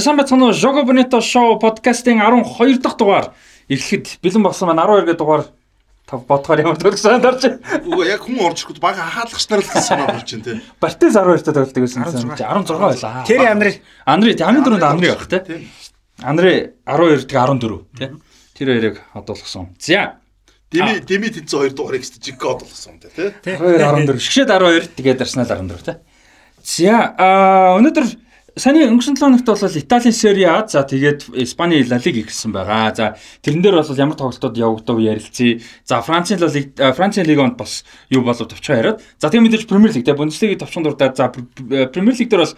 За сайн бацхан уу Jogo Bonito Show подкастын 12 дахь дугаар эхлэхэд бэлэн болсон маань 12 гэдэг дугаар тав бодохоор ямар төгс сандарч. Үгүй яг хүн орж ирэхэд бага хаалгач нар л санаа болж байна те. Бартиз 12 та тоглолтыг байсан. 16 байлаа. Тэри Анри Анри хамгийн дөрөнд Анри байх те. Анри 12 тэг 14 те. Тэр хоёрыг одуулсан. За. Дими дими тэнцэн 2 дугаарыг жиг одуулсан те. 12 14 шгшэд 12 тэгээд Арсенал 14 те. За өнөөдөр Саяны өнгөрсөн 7 хоногт бол Италийн Serie A за тэгээд Испани La Liga гэсэн байгаа. За тэрэн дээр бол ямар тоглолтууд явагдав ярилцъя. За Францын La Liga Францын Лигонд бас юу болов товчхон яриад. За тэгээд мэдээж Премьер Лиг тэ Бундслигийн товчхон дурдаад за Премьер Лиг дээр бас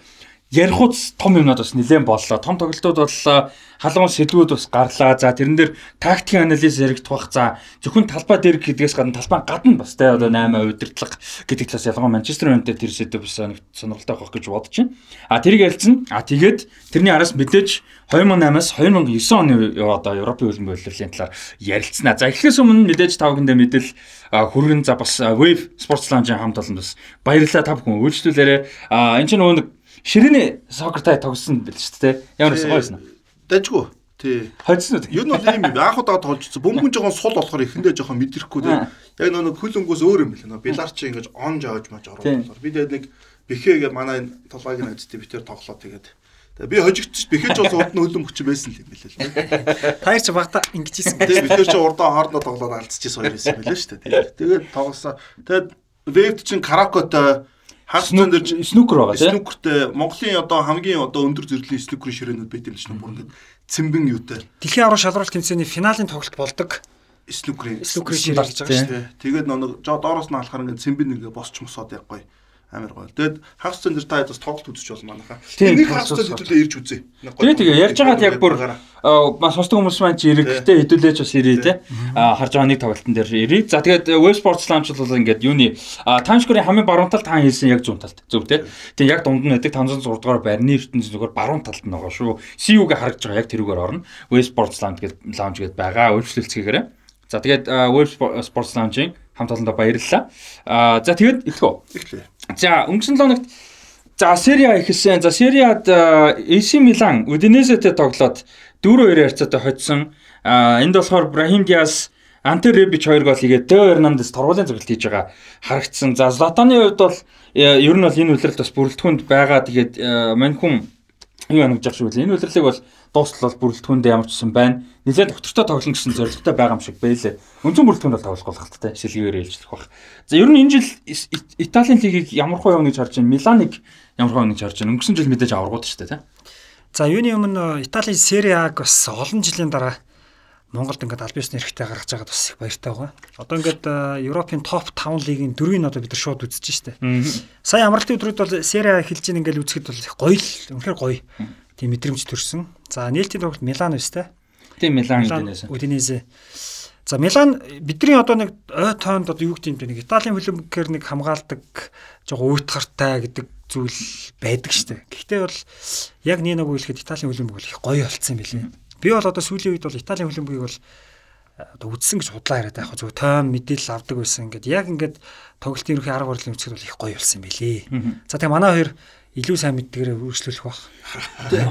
ярих уус том юмнууд бас нэлээд боллоо. Том тоглолтууд боллоо. Халуун сэдвүүд бас гарлаа. За тэрэн дээр тактикийн анализ яригдах. За зөвхөн талбай дээр гэдгээс гадна талбай гадна бас те одоо 8 удирдлага гэдэг талаас ялгаа Манчестер Юнайтед тэр сэдв бас сонирхолтой байх гэж бодож байна. А тэрийг ярилцсан. А тэгээд тэрний араас мэдээж 2008-аас 2009 оны одоо Европын хөлбөмбө улирлын талаар ярилцсанаа. За эхлээс өмнө мэдээж тавгандаа мэдэл хүргэн за бас Wave Sports Lounge хамт олон бас баярлалаа та бүхэн үйлчлүүлээрэ. А энэ ч нөгөө нэг Ширээний сокертай тогсон бэл шүү дээ. Ямар байсан гоё байсан. Дажгүй. Тий. Хоцсон уу? Юу нь бол ийм анх удаа тоолжсон. Бөмбөн жоохон сул болохоор эхэндээ жоохон мэдрэхгүй тий. Яг нөгөө хөлөнгөөс өөр юм бэл. Нөгөө биларч ингэж он жааж маж оруулаад. Би тэгээд нэг бэхээ гэ манай толгойг найзтай битэр тоглоо тэгээд Тэгээ би хожигдчих бэхэж бас урд нь хөлөн мөч байсан л юм билээ л. Таяр чи багта ингэж ийсэн. Тэгээ бид чи урдаа хоорноо тоглоод алдчихсан хоёр байсан билээ шүү дээ. Тэгээд тоглосоо. Тэгээд вебд чин каракотой Хагцсан дээр снукер байгаа тийм. Снукертэй Монголын одоо хамгийн одоо өндөр зэрэглэлийн снукерийн ширээнүүд байт юм л чинь бүр ингээд цэмбэн юутай. Дэлхийн аврал шалралт тэмцээний финалийн тоглолт болдог. Снукерийн снукерийн ширээ болж байгаа шүү дээ. Тэгээд нэг доороос нь алхахаар ингээд цэмбэн нэгэ босч мосоод яг гоё амар гоё. Тэгэд хагас цэн дээр та бас тоглолт үзэж бол манайхаа. Энийг хагас цэн хэдүүлээ ирж үзье. Тэгээ тэгээ ярьж байгаад яг бүр бас сонсдог хүмүүс маань чи ирэхтэй хэдүүлээч бас ирээ те. А харж байгаа нэг тоглолтын дээр ирээ. За тэгээд Web Sports Launch бол ингээд юуны Times Square-ийн хамгийн баруун талд таан хийсэн яг зүүн талд. Зөв те. Тэгээ яг дунд нь байдаг 506 дугаар байрны ертөнц зүгээр баруун талд нь байгаа шүү. CU-г харагдж байгаа яг тэрүүгээр орно. Web Sports Launch гэдэг лаунж гэдэг байгаа. Үйлчлэлцгээрээ. За тэгээд Web Sports Launch-ийн хамт олондоо баярлалаа. Аа за тэгээд эхлэх үү? За өнгөрсөн 7 хоногт за Serie A ихэлсэн. За Serie A-д AC Milan Udinese-тэй тоглоод 4-2 харьцаатай хоцсон. Энд болохоор Brahim Diaz Ante Rebic 2 гол хийгээд Teo Hernandez тургуулын зөвлөлт хийж байгаа харагдсан. За Zlatan-ы хувьд бол ер нь бол энэ үлрэлт бас бүрэлдэхүүнд байгаа. Тэгээд мань хүн юу хангаж явах шиг үл. Энэ үлрэлийг бол дуустал бол бүрэлдэхүүнд ямар ч юм байна. Нилээд доктортой тоглоно гэсэн зорилготой байгаа юм шиг байлээ. Өнцөн бүрэлдэхүүнд бол тоглох голхолттой шилгээр ээлжлэх баг. За ер нь энэ жил Италийн лигийг ямар хөө явна гэж харж байна. Миланыг ямар хөө явна гэж харж байна. Өнгөрсөн жил мэдээж аваргууд шүү дээ, тийм. За юуны өмнө Италийн Serie A-г бас олон жилийн дараа Монголд ингээд аль биесны эрэхтэй гаргаж байгаад бас их баяртай байгаа. Одоо ингээд Европын топ 5 лигийн дөрвийг одоо бид нар шууд үзэж штэ. Сая амралтын өдрүүд бол Serie A эхэлж ийн ингээд үзэхэд бол их гоё л үнэхээр гоё. Тийм мэдрэмж төрсөн. За нээлтийн тоглолт Милан өстэй. Тийм Милан Удинезе. Удинезе. За Милан бидний одоо нэг ой тоонд одоо юу гэдэг юм бэ? Нэг Италийн хөлбөмбөгээр нэг хамгаалдаг жоо уйтгартай гэдэг зүйл байдаг штэ. Гэхдээ бол яг нэг нэг үйлхэд Италийн хөлбөмбөг бол их гоё болцсон юм билээ. Би бол одоо сүүлийн үед бол Италийн хөлбөмбөгийг бол одоо үдсэн гэж худлаа яриад байх зөв тойм мэдээлэл авдаг байсан. Ингээд яг ингээд тоглолтын ерөнхий арга барилын үсгэд бол их гоё болсон юм билээ. За тэгээ манай хоёр илүү сайн мэддгээрээ үргэлжлүүлэх бах.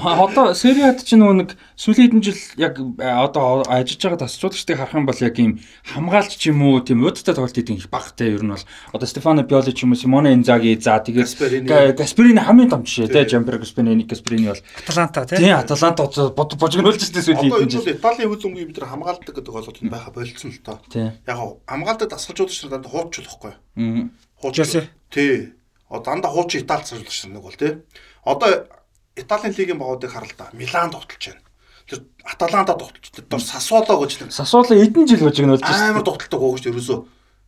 Одоо Сериад ч нөгөө нэг сүүлийн хэдэн жил яг одоо ажиллаж байгаа тасчуулагчдыг харах юм бол яг ийм хамгаалч ч юм уу тийм удаатай тоглолт хийдэг их багтай ер нь бол одоо Стефано Пиоли ч юм уу Симоне Инзаги за тэгээд Гаспарини хамгийн том жишээ те Жамбер Гаспарини Гаспарини бол Аталанта. Тийм Аталанта божигнуулж ирсэн сүүлийн хэдэн жил. Одоо Италийн хөл өмгийн бид нар хамгаалдаг гэдэг бол байха болцсон л тоо. Яг хамгаалдаг дасгалжуулагч нар дандаа хууччихлахгүй. Аа. Хуучсан. Тий дандаа хуучин Итали царилгач нэг бол тий. Одоо Италийн лигийн багуудыг харал да. Милан тогтолж байна. Тэр Аталанта тогтолж тэр дор Сасуоло гэж нэг. Сасуоло эдэн жил божигнуулж байна. Амар тогтолдог гоогч ерөөсөө.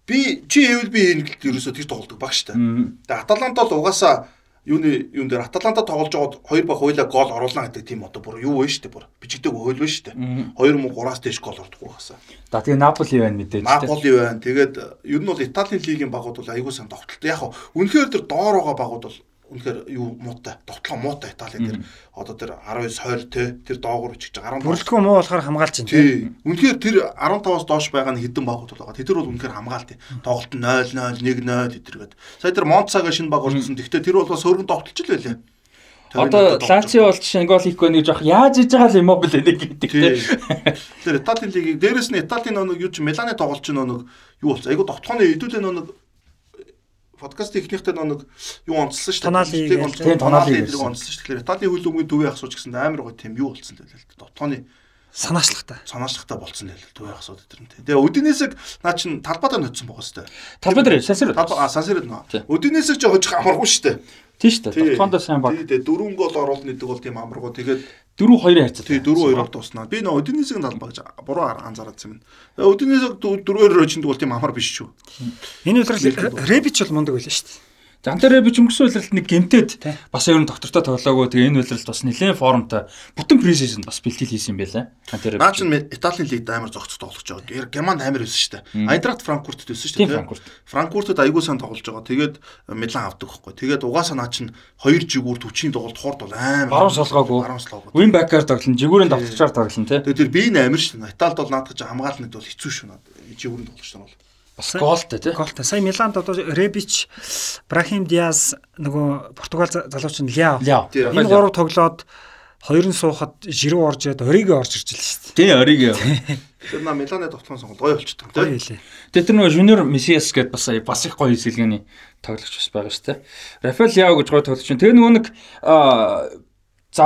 Би чи эвэл би энэ гэлт ерөөсөө тэр тоглодог баг штэ. Тэгээ Аталанта бол угаасаа юуны юун дээр Аталанта тоглож байгаад хоёр ба хоёлаа гол оруулна гэдэг тийм одоо бүр юу вэ штэ бүр бичигдэг хөл вэ штэ. Хоёр мөн гураас дээш гол ордог угаасаа. За тэгээ Наполи байна мэдээж. Наполи байна. Тэгээд ер нь бол Италийн лигийн багууд бол аягүй сан тогтолтой. Яг үнэхээр тэр доор байгаа багууд бол үнэхээр юу муутай тоглоо муутай Итали дээр одоо тэр 19 20 те тэр доогуур бичиж 15 бүрэлдэхүүн муу болохоор хамгаалж байна тий. үнэхээр тэр 15-аас доош байгаа нь хэдэн багууд байгаа. Тэд нар бол үнэхээр хамгаалт тоглолт 0 0 1 0 эдэргээд сая тэр Монцагаа шинэ баг орсон. Гэхдээ тэр бол бас хөргөн тоглолч л байлаа. Одоо Лацио бол жишээ гол хийхгүй нэг жоох яаж иж байгаа л юм уу бэлээ гэдэг тийм. Тэгэхээр Италийн лигийг дээрэс нь Италийн нэг юу ч Миланы тоглолч нэг юу болсон. Айгу довтооны хэдүүлээ нэг подкаст ихнийхтэй нэг юу онцлсан шүү дээ. Тийм тонаалыг онцлсан шүү. Тэгэхээр Италийн хөлбөмбөгийн төвийн ахсууч гэсэн амар гоё тийм юу болсон л байлаа л дээ. Довтооны санаачлагтай. Санаачлагтай болцсон л л төвийн ахсууд өдр нь. Тэгээ өдинээсэг наа чин талбайдаа ноцсон байгаа сте. Талбай дээр сансэр. А сансэр нөө. Өдинээсэг ч хожих амаргүй шүү дээ. Тийм шүү дээ. Тохоондоо сайн баг. Тийм дөрвөн гол оруулна гэдэг бол тийм амаргүй. Тэгээд 4-2 харьцаа. Тийм 4-2-оор дуснаа. Би нөө өдинээсэг талбай гэж буруу анзаарсан юм. Өдинээсэг 4-2-оор чинь бол тийм амар биш шүү. Энэ үйлрэл Ребич бол мундаг байлаа шүү дээ. Зантараа би ч өнгөрсөн үйлрэлт нэг гэмтээд бас ер нь доктортой тоглоагүй. Тэгээ энэ үйлрэлт бас нэлээд формтой бүтэн пресизэнд бас бэлтгэл хийсэн юм байлаа. Зантараа. Наа чинь Италийн лигт амар зогцох тоглож байгаа. Германд амар өссөн шүү дээ. Айдрахт Франкфуртд өссөн шүү дээ. Франкфурт. Франкфуртд аягүй сан тоглож байгаа. Тэгээд Милан авдаг байхгүй. Тэгээд угаасаа наа чинь хоёр жигүүр төвчийн тоглолт хорд бол амар. Баруун солгоогүй. Баруун солгоогүй. Вин бакаар тоглоно. Жигүүрийн давтагчаар тоглоно тий. Тэгээд тэр би амар шүү. Италид бол наадах чинь хамгаалнад бол хэцүү шүү надад. Жигүүрийн тоглогч нар бол бас гоолтой тий. Гоолтой. Сая Миланд одоо Ребич, Брахим Диаз нөгөө Португал залууч нь Ляо. Энэ гурав тоглоод хоёр нь суухад жирүү орж яд Ориго орж ирж л шүү дээ. Тий, Ориго. Тэр наа Миланы тоглоом сонголт гоё болчихсон тий. Гоё хэлээ. Тэгээ тэр нөгөө Жуниор Месиас гэдээ бас бас их гоё хэсэлгээний тоглогч бас байгаа шүү дээ. Рафаэл Ляо гэж гоё тоглогч. Тэгээ нөгөө нэг за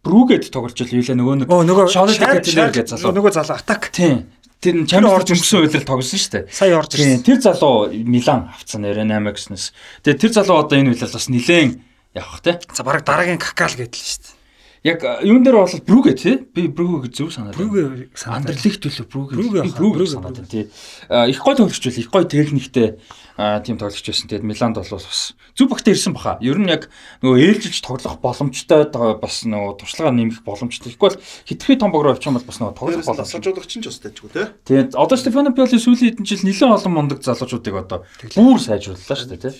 Брүгэд тоглож л юу лээ нөгөө нэг Шолот гэдэг залуу. Нөгөө залуу атак. Тийм. Тэр чамд орж өнгөрсөн үйлрэл тогсон шүү дээ. Сая орж ирсэн. Тэр залуу Милан авцсан нэрэ 8 гэснээс. Тэгээ тэр залуу одоо энэ үйлрэл бас нилээн явах те. За баг дараагийн какал гэдэл шүү дээ. Яг юун дээр бол Брүгэ тий. Би Брүгэ гэж зөв санаад. Брүгэ санаад. Андерлих төлөө Брүгэ. Брүгэ санаад байна тий. Их гой бол их гой техниктэй тийм тоглогч байсан. Тэгээд Миланд бол бас зүг багтаа ирсэн баха. Ер нь яг нөгөө ээлжилж тоглох боломжтой бас нөгөө туршлага нэмэх боломжтой. Бол хитрхи том богроо авчих юм бол бас нөгөө тоглох боломж. Залуучуулагч нь ч бас тайжгүй тий. Тэгээд одоо Стефано Пиоли сүүлийн хэдэн жил нэлээд олон мундаг залуучуудыг одоо бүр сайжрууллаа шүү дээ тий.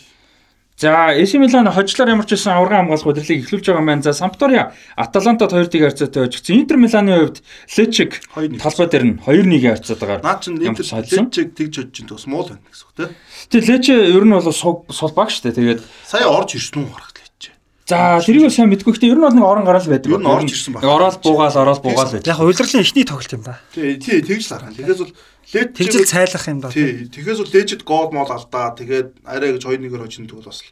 За, AC Milan хожлоор ямар ч байсан аврагын хамгаалах удирдлыг эхлүүлж байгаа маань. За, Sampdoria Atalanta-д 2-1 харьцаатай ойжчихсан. Inter Milan-ы хувьд Lecce талбай дээр нь 2-1 харьцаад байгаа. Наа чинь Inter Lecce тэгж бодож чинь тус муу байна гэсэн үг тийм. Тэгээ Lecce ер нь бол сул баг штэ. Тэгээд сая орж ирсэн үү харах Lecce. За, тэрийг сайн мэдгүй. Гэхдээ ер нь бол нэг орон гараал байдаг. Ер нь орж ирсэн баг. Ороод буугаал, ороод буугаал. Яг уйлрлын эхний тоглолт юм да. Тий, тий, тэгж л хараа. Тэгээс бол Леж тэгжэл цайлах юм да. Тий, тэгээс бол Лежэд гол мол алдаа. Тэгээд арай гэж 2-1-ээр хожин тэгвэл бас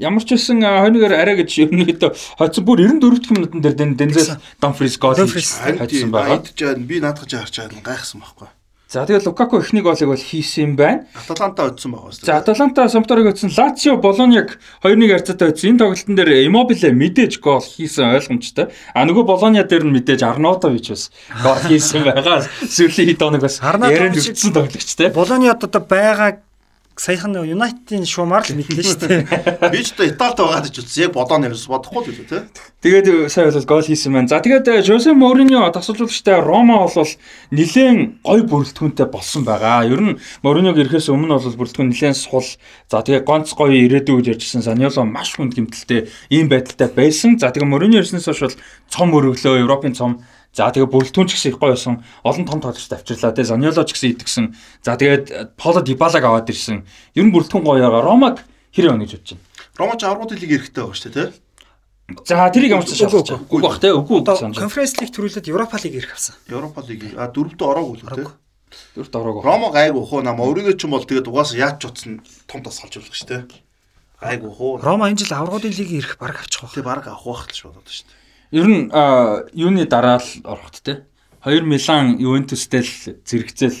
Ямар ч байсан хойноогоор арай гэж өмнөдөө хоцсон бүр 94 дэх минутын дээр Дензел Дамфрис гол хийсэн байгаа. Би наадах гэж харж байгаа гайхсан байхгүй. За тэгээд Лукаку эхний голыг бол хийсэн юм байна. Аталанта өдсөн байгаа. За Аталанта Сампдорыг өдсөн. Лацио Болоньяг 2-1 харьцаатай өдсөн. Энэ тоглолтын дээр Иммобиле мэдээж гол хийсэн ойлгомжтой. А нөгөө Болоня дээр нь мэдээж Арнотович бас гол хийсэн байгаа. Сүүлийн хэд хоног бас ярианд өдсөн тоглогч те. Болониад одоо байгаа саяхан Юнайтедийн шуумаар л мэдлээ шүү дээ. Би ч одоо Италид байгаа гэж үзсэн. Яг бодоо нэрс бодохгүй л үү те. Тэгээд сая бол гол хийсэн байна. За тэгээд Жосе Мориньо тасалжуулагчтай Рома бол нилээн гой бүрэлдэхүүнтэй болсон байгаа. Ер нь Мориньог ирэхээс өмнө бол бүрэлдэхүүн нилээн сул. За тэгээд гонц гоё ирээдүй гэж ярьжсэн Саньоло маш хүнд гэмтэлтэй ийм байдалтай байсан. За тэгээд Мориньо ирснээс хойш бол цом өргөлөө Европын цом За тэгээ бүрэлдэхүүн ч гэсэн их гоё байсан. Олон том тоглогчтой авчирлаа. Тэгээ Заньоло ч гэсэн идэгсэн. За тэгээд Поло Дибалаг аваад ирсэн. Ер нь бүрэлдэхүүн гоё байгаа. Ромаг хэр явна гэж бодож байна. Рома ч аврагууд лиг эрэхтэй байгаа шүү дээ, тий? За тэрийг ямар ч шалгах. Үгүй бах тий. Үгүй санаж. Конференц лиг төрүүлээд Европа лиг ирэх авсан. Европа лиг а дөрөвдөө ороогүй л тий. Дөрөвт ороогүй. Рома гайгүй хуу нам өөрийнөө ч юм бол тэгээд угаасаа яаж ч утсан том тас салж болох шүү дээ. Гайгүй хуу. Рома энэ жил аврагуудын лиг ирэх баг авчих واخ. Тий баг авах байх л шүү бодоод шүү дээ. Ер нь юуны дараа л орохт те. 2 Милан Ювентустэй л зэрэгцэл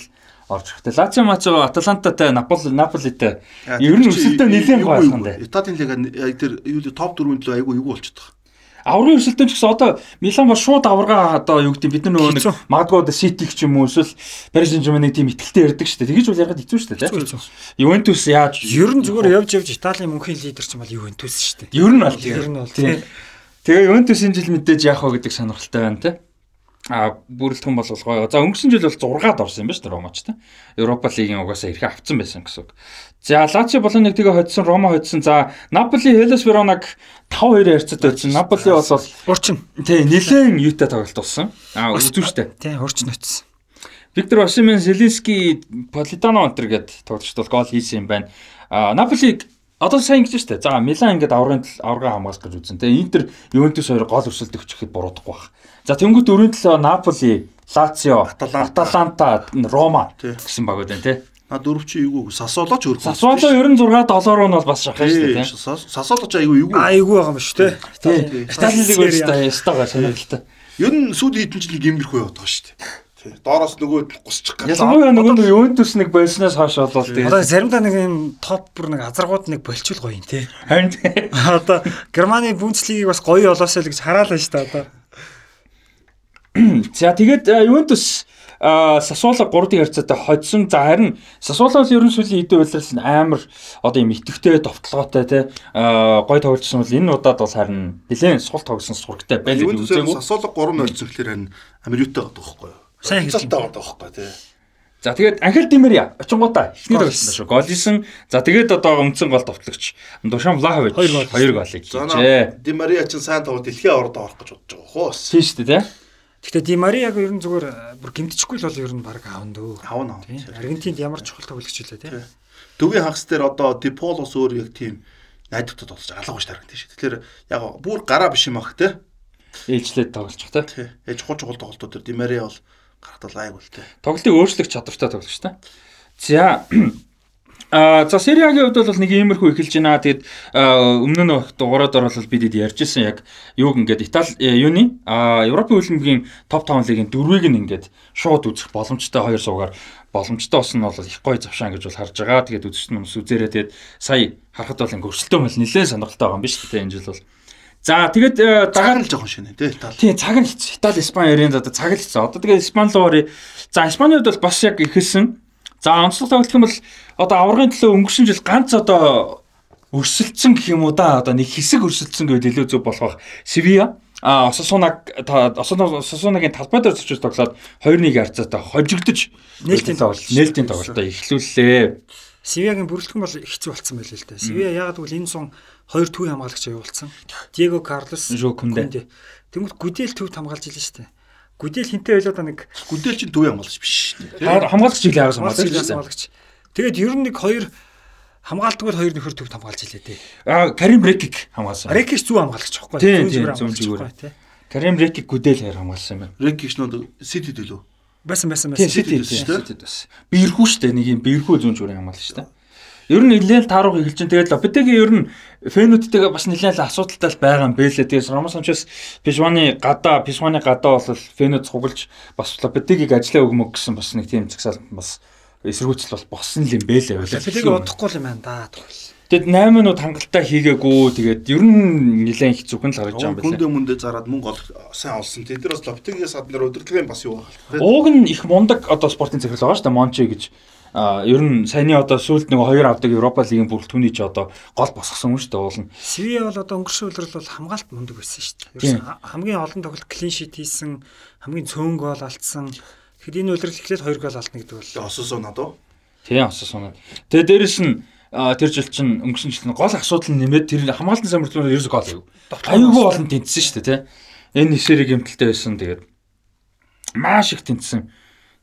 орж ирэхтэй. Лацио Мацо Аталантатай Наполи Наполитай ер нь өсөлтөө нэлээд гойхон дээ. Италийн лига тэр юу топ 4-нд л айгүй юу болчиход байгаа. Аврагын өсөлтөө ч гэсэн одоо Милан бол шууд аврагаа одоо юу гэдэг бид нар нөгөө нэг магадгүй одоо Сити ч юм уу эсвэл Paris Saint-Germain нэг тийм ихтэлтэй ярддаг шүү дээ. Тэгэж бол ягаад хэцүү шүү дээ. Ювентус яаж ер нь зүгээр явж явж Италийн мөнхийн лидер ч юм бол Ювентус шүү дээ. Ер нь бол ер нь бол тийм. Тэгээ Ювентус энэ жил мэдээж яах вэ гэдэг сонирхолтой байна те. А бүрэлдэхүүн бол гоё. За өнгөрсөн жил бол 6-ад орсон юм ба шүү дээ Ромач те. Европа лигийн угаасаа эрхээ авцсан байсан гэсэн үг. За Лацио болон нэг тэгээ хоцсон, Рома хоцсон. За Наполи Хелес Веронаг 5-2 харьцаатай байсан. Наполи бол урчин. Тий, нэлээд юутай тоглолт болсон. А үзүү штэ. Тий, урчин очсон. Виктор Осимен, Селински, Политано онтер гээд тоглогчд бол гол хийсэн юм байна. А Наполи Одоо сайн ингэж штэ. За Милан ингээд аврагын аврагаа хамгаалах гэж үзсэн. Тэгээ Интер Ювентус хоёр гол өрсөлдөх гэхэд буруудахгүй байх. За тэнгуут өрөөнд төлөө Наполи, Лацио, Аталанта, Рома гэсэн баг байна тий. А дөрөв чи эйгүү Сасоло ч өргөө. Сасоло 96 доллараар нь бол бас шахах шүү дээ. Сасоло ч айгүй эйгүү. Айгүй байгаа юм шүү дээ. Итали лиг үү шүү дээ. Стага сонирхолтой. Ер нь сүүлийн хэдэн жил гимэрхүү яваад байгаа шүү дээ. Тий. Доороос нөгөө гусчих гал. Ялангуяа нөгөө нэг Ювентус нэг болсноос хойш болол тий. Одоо заримдаа нэг юм топ бүр нэг азаргууд нэг болчихвол гоё юм тий. Харин тий. Одоо Германы Бундслигийг бас гоё болоосоо л гэж хараалаа шүү дээ одоо. За тэгээд Ювентус Сасуула 3-ын харьцаатай хоцсон. За харин Сасуула бол ерөн сүүлийн хэдэн үйлрэлс амар одоо юм итгэвтэй товтлогоотой те гой тоглолцсон бол энэ удаад бол харин нэлээд сул тоглосон сурагтай байл гэж үзээгүй. Сасуула 3-0 зэрэглэр харин Америктэй байгаа байхгүй юу? Сайн хэлсэн байгаа байхгүй тий. За тэгээд Анхел Димерия очингуудаа ихний тоглосон шүү. Гол исэн. За тэгээд одоо өмцөн гол товтлогч Душан Влахович 2 голыг хийжээ. Димерия ч сайн тоглолт дэлхийн авард авах гэж бодож байгаа хөө. Тийм шүү дээ тий. Гэхдээ Ди Мари яг ер нь зүгээр бүр гимтчихгүй л бол ер нь баг аавн дөө. Аавн аа. Аргентинд ямар чухал тоглогч үлээ тий. Төвийн хагас дээр одоо Диполос өөр яг тийм найдвартай тоглож алга тарагд тийм шүү. Тэгэхээр яг бүр гараа биш юм ах тий. Ээлжлээд тоглож байгаа тий. Ээж чухал чухал тоглолтууд дээр Ди Мари бол гарахтал айг үл тий. Тоглолтыг өөрчлөх чадвартай тоглогч та. За А за Сериагийн хувьд бол нэг иймэрхүү эхэлж байна. Тэгэд өмнө нь дугаараар орол бидэд ярьжсэн яг юуг ингээд Итали э, юуны а Европын хөлбөмбөгийн топ 5 лигийн дөрвийг нь ингээд шууд үзэх боломжтой хоёр суугаар боломжтой болсон нь бол их гоё завшаан гэж бол харж байгаа. Тэгээд үзэгч нь сүзээрээ тэгээд сая харахад бол ингээд өрсөлдөөн бол нэлээд сонирхолтой байгаа юм биш үү энэ жил бол. За тэгээд цаг нь л жоохон шинэ тий Итали. Тийм цаг нь хэцүү. Итали Испани ярийн одоо цаг л хэцүү. Одоо тэгээд Испани руу оръё. За Испаниуд бол бас яг ихэлсэн За онцлог тоглох юм бол одоо аваргын төлөө өнгөрсөн жил ганц одоо өрсөлдсөн гэх юм уу да одоо нэг хэсэг өрсөлдсөн гэвэл илүү зөв болох Севиа а Осасунаг Осасунагийн талбай дээр зочиж тоглоод 2-1 харьцаатай хожигдож нээлтийн тоглолт нээлтийн тоглолтоо эхлүүллээ. Севиагийн бүрэлдэхүүн бол хэцүү болцсон байл л да. Севиа ягаад гэвэл энэ сон хоёр төвийн хамгаалагч аюулсан. Диего Карлос, Жокунде. Тэнгүүт Гүдэл төвд хамгаалж илэн шүү дээ. Гүдэл хинтээ байлаа нэг гүдэл чинь төв хамгаалагч биш шүү дээ. Хамгаалагч жилийн араас хамгаалагч. Тэгээд ер нь нэг хоёр хамгаалдаг бол хоёр нөхөр төвд хамгаалж илээ дээ. Аа Карим Рекик хамгаалсан. Рекик зүү хамгаалагч байхгүй юу? Зүү зүгээр. Карим Рекик гүдэл хайр хамгаалсан юм байна. Рекик ч нөө Сити төлөө. Байсан байсан байсан. Сити шүү дээ. Бирхүү шүү дээ. Нэг юм бирхүү зүүн зүгээр хамгаалсан шүү дээ. Ер нь нэлээд таарууг эхэлж чинь тэгээд Лопетегийн ер нь фэнүүдтэйгээ бас нэлээд асуудалтай байгаа юм бэлээ. Тэгээд Роман Санчес Пишваны гадаа Пишваны гадаа бол фэнүүд цуглаж бас Лопетегийг ажиллаа өгмөг гэсэн бас нэг тийм цагсаал бас эсэргүүцэл бол босон юм бэлээ. Лопетеги удахгүй юм байна да. Тэгэд 8 минут хангалттай хийгээгүй. Тэгээд ер нь нэлээд их зүгэн л гарч байгаа юм байна. Хүндэ мүндэ зараад мөнгө ол сайн олсон. Тэгээд тэр бас Лопетегийн сад нэр удирдлагын бас юу байгаа. Ууг нь их мундаг одоо спортын захирал байгаа шүү дээ. Монче гэж ер нь саяны одоо сүүлд нэг хоёр авдаг Европа лигийн бүрэлдэхүүний ч одоо гол босгосон юм шүү дээ уулна. Севиа бол одоо өнгөрсөн үеэр бол хамгаалт мундаг байсан шүү дээ. Хамгийн олон тоглолт клин шит хийсэн, хамгийн цөөн гол алдсан. Тэгэхэд энэ үйлрэл эхлээд хоёр гол алдна гэдэг бол осос унаад уу? Тийм осос унаад. Тэгээ дээрэс нь тэр жил чинь өнгөрсөн жил нь гол асуудал нэмээд тэр хамгаалтын самбартлууд ерөөс гол аягүй. Аюулгүй болон тэнцсэн шүү дээ тий. Энэ нисэрийг эмтэлтэй байсан тэгээд маш их тэнцсэн.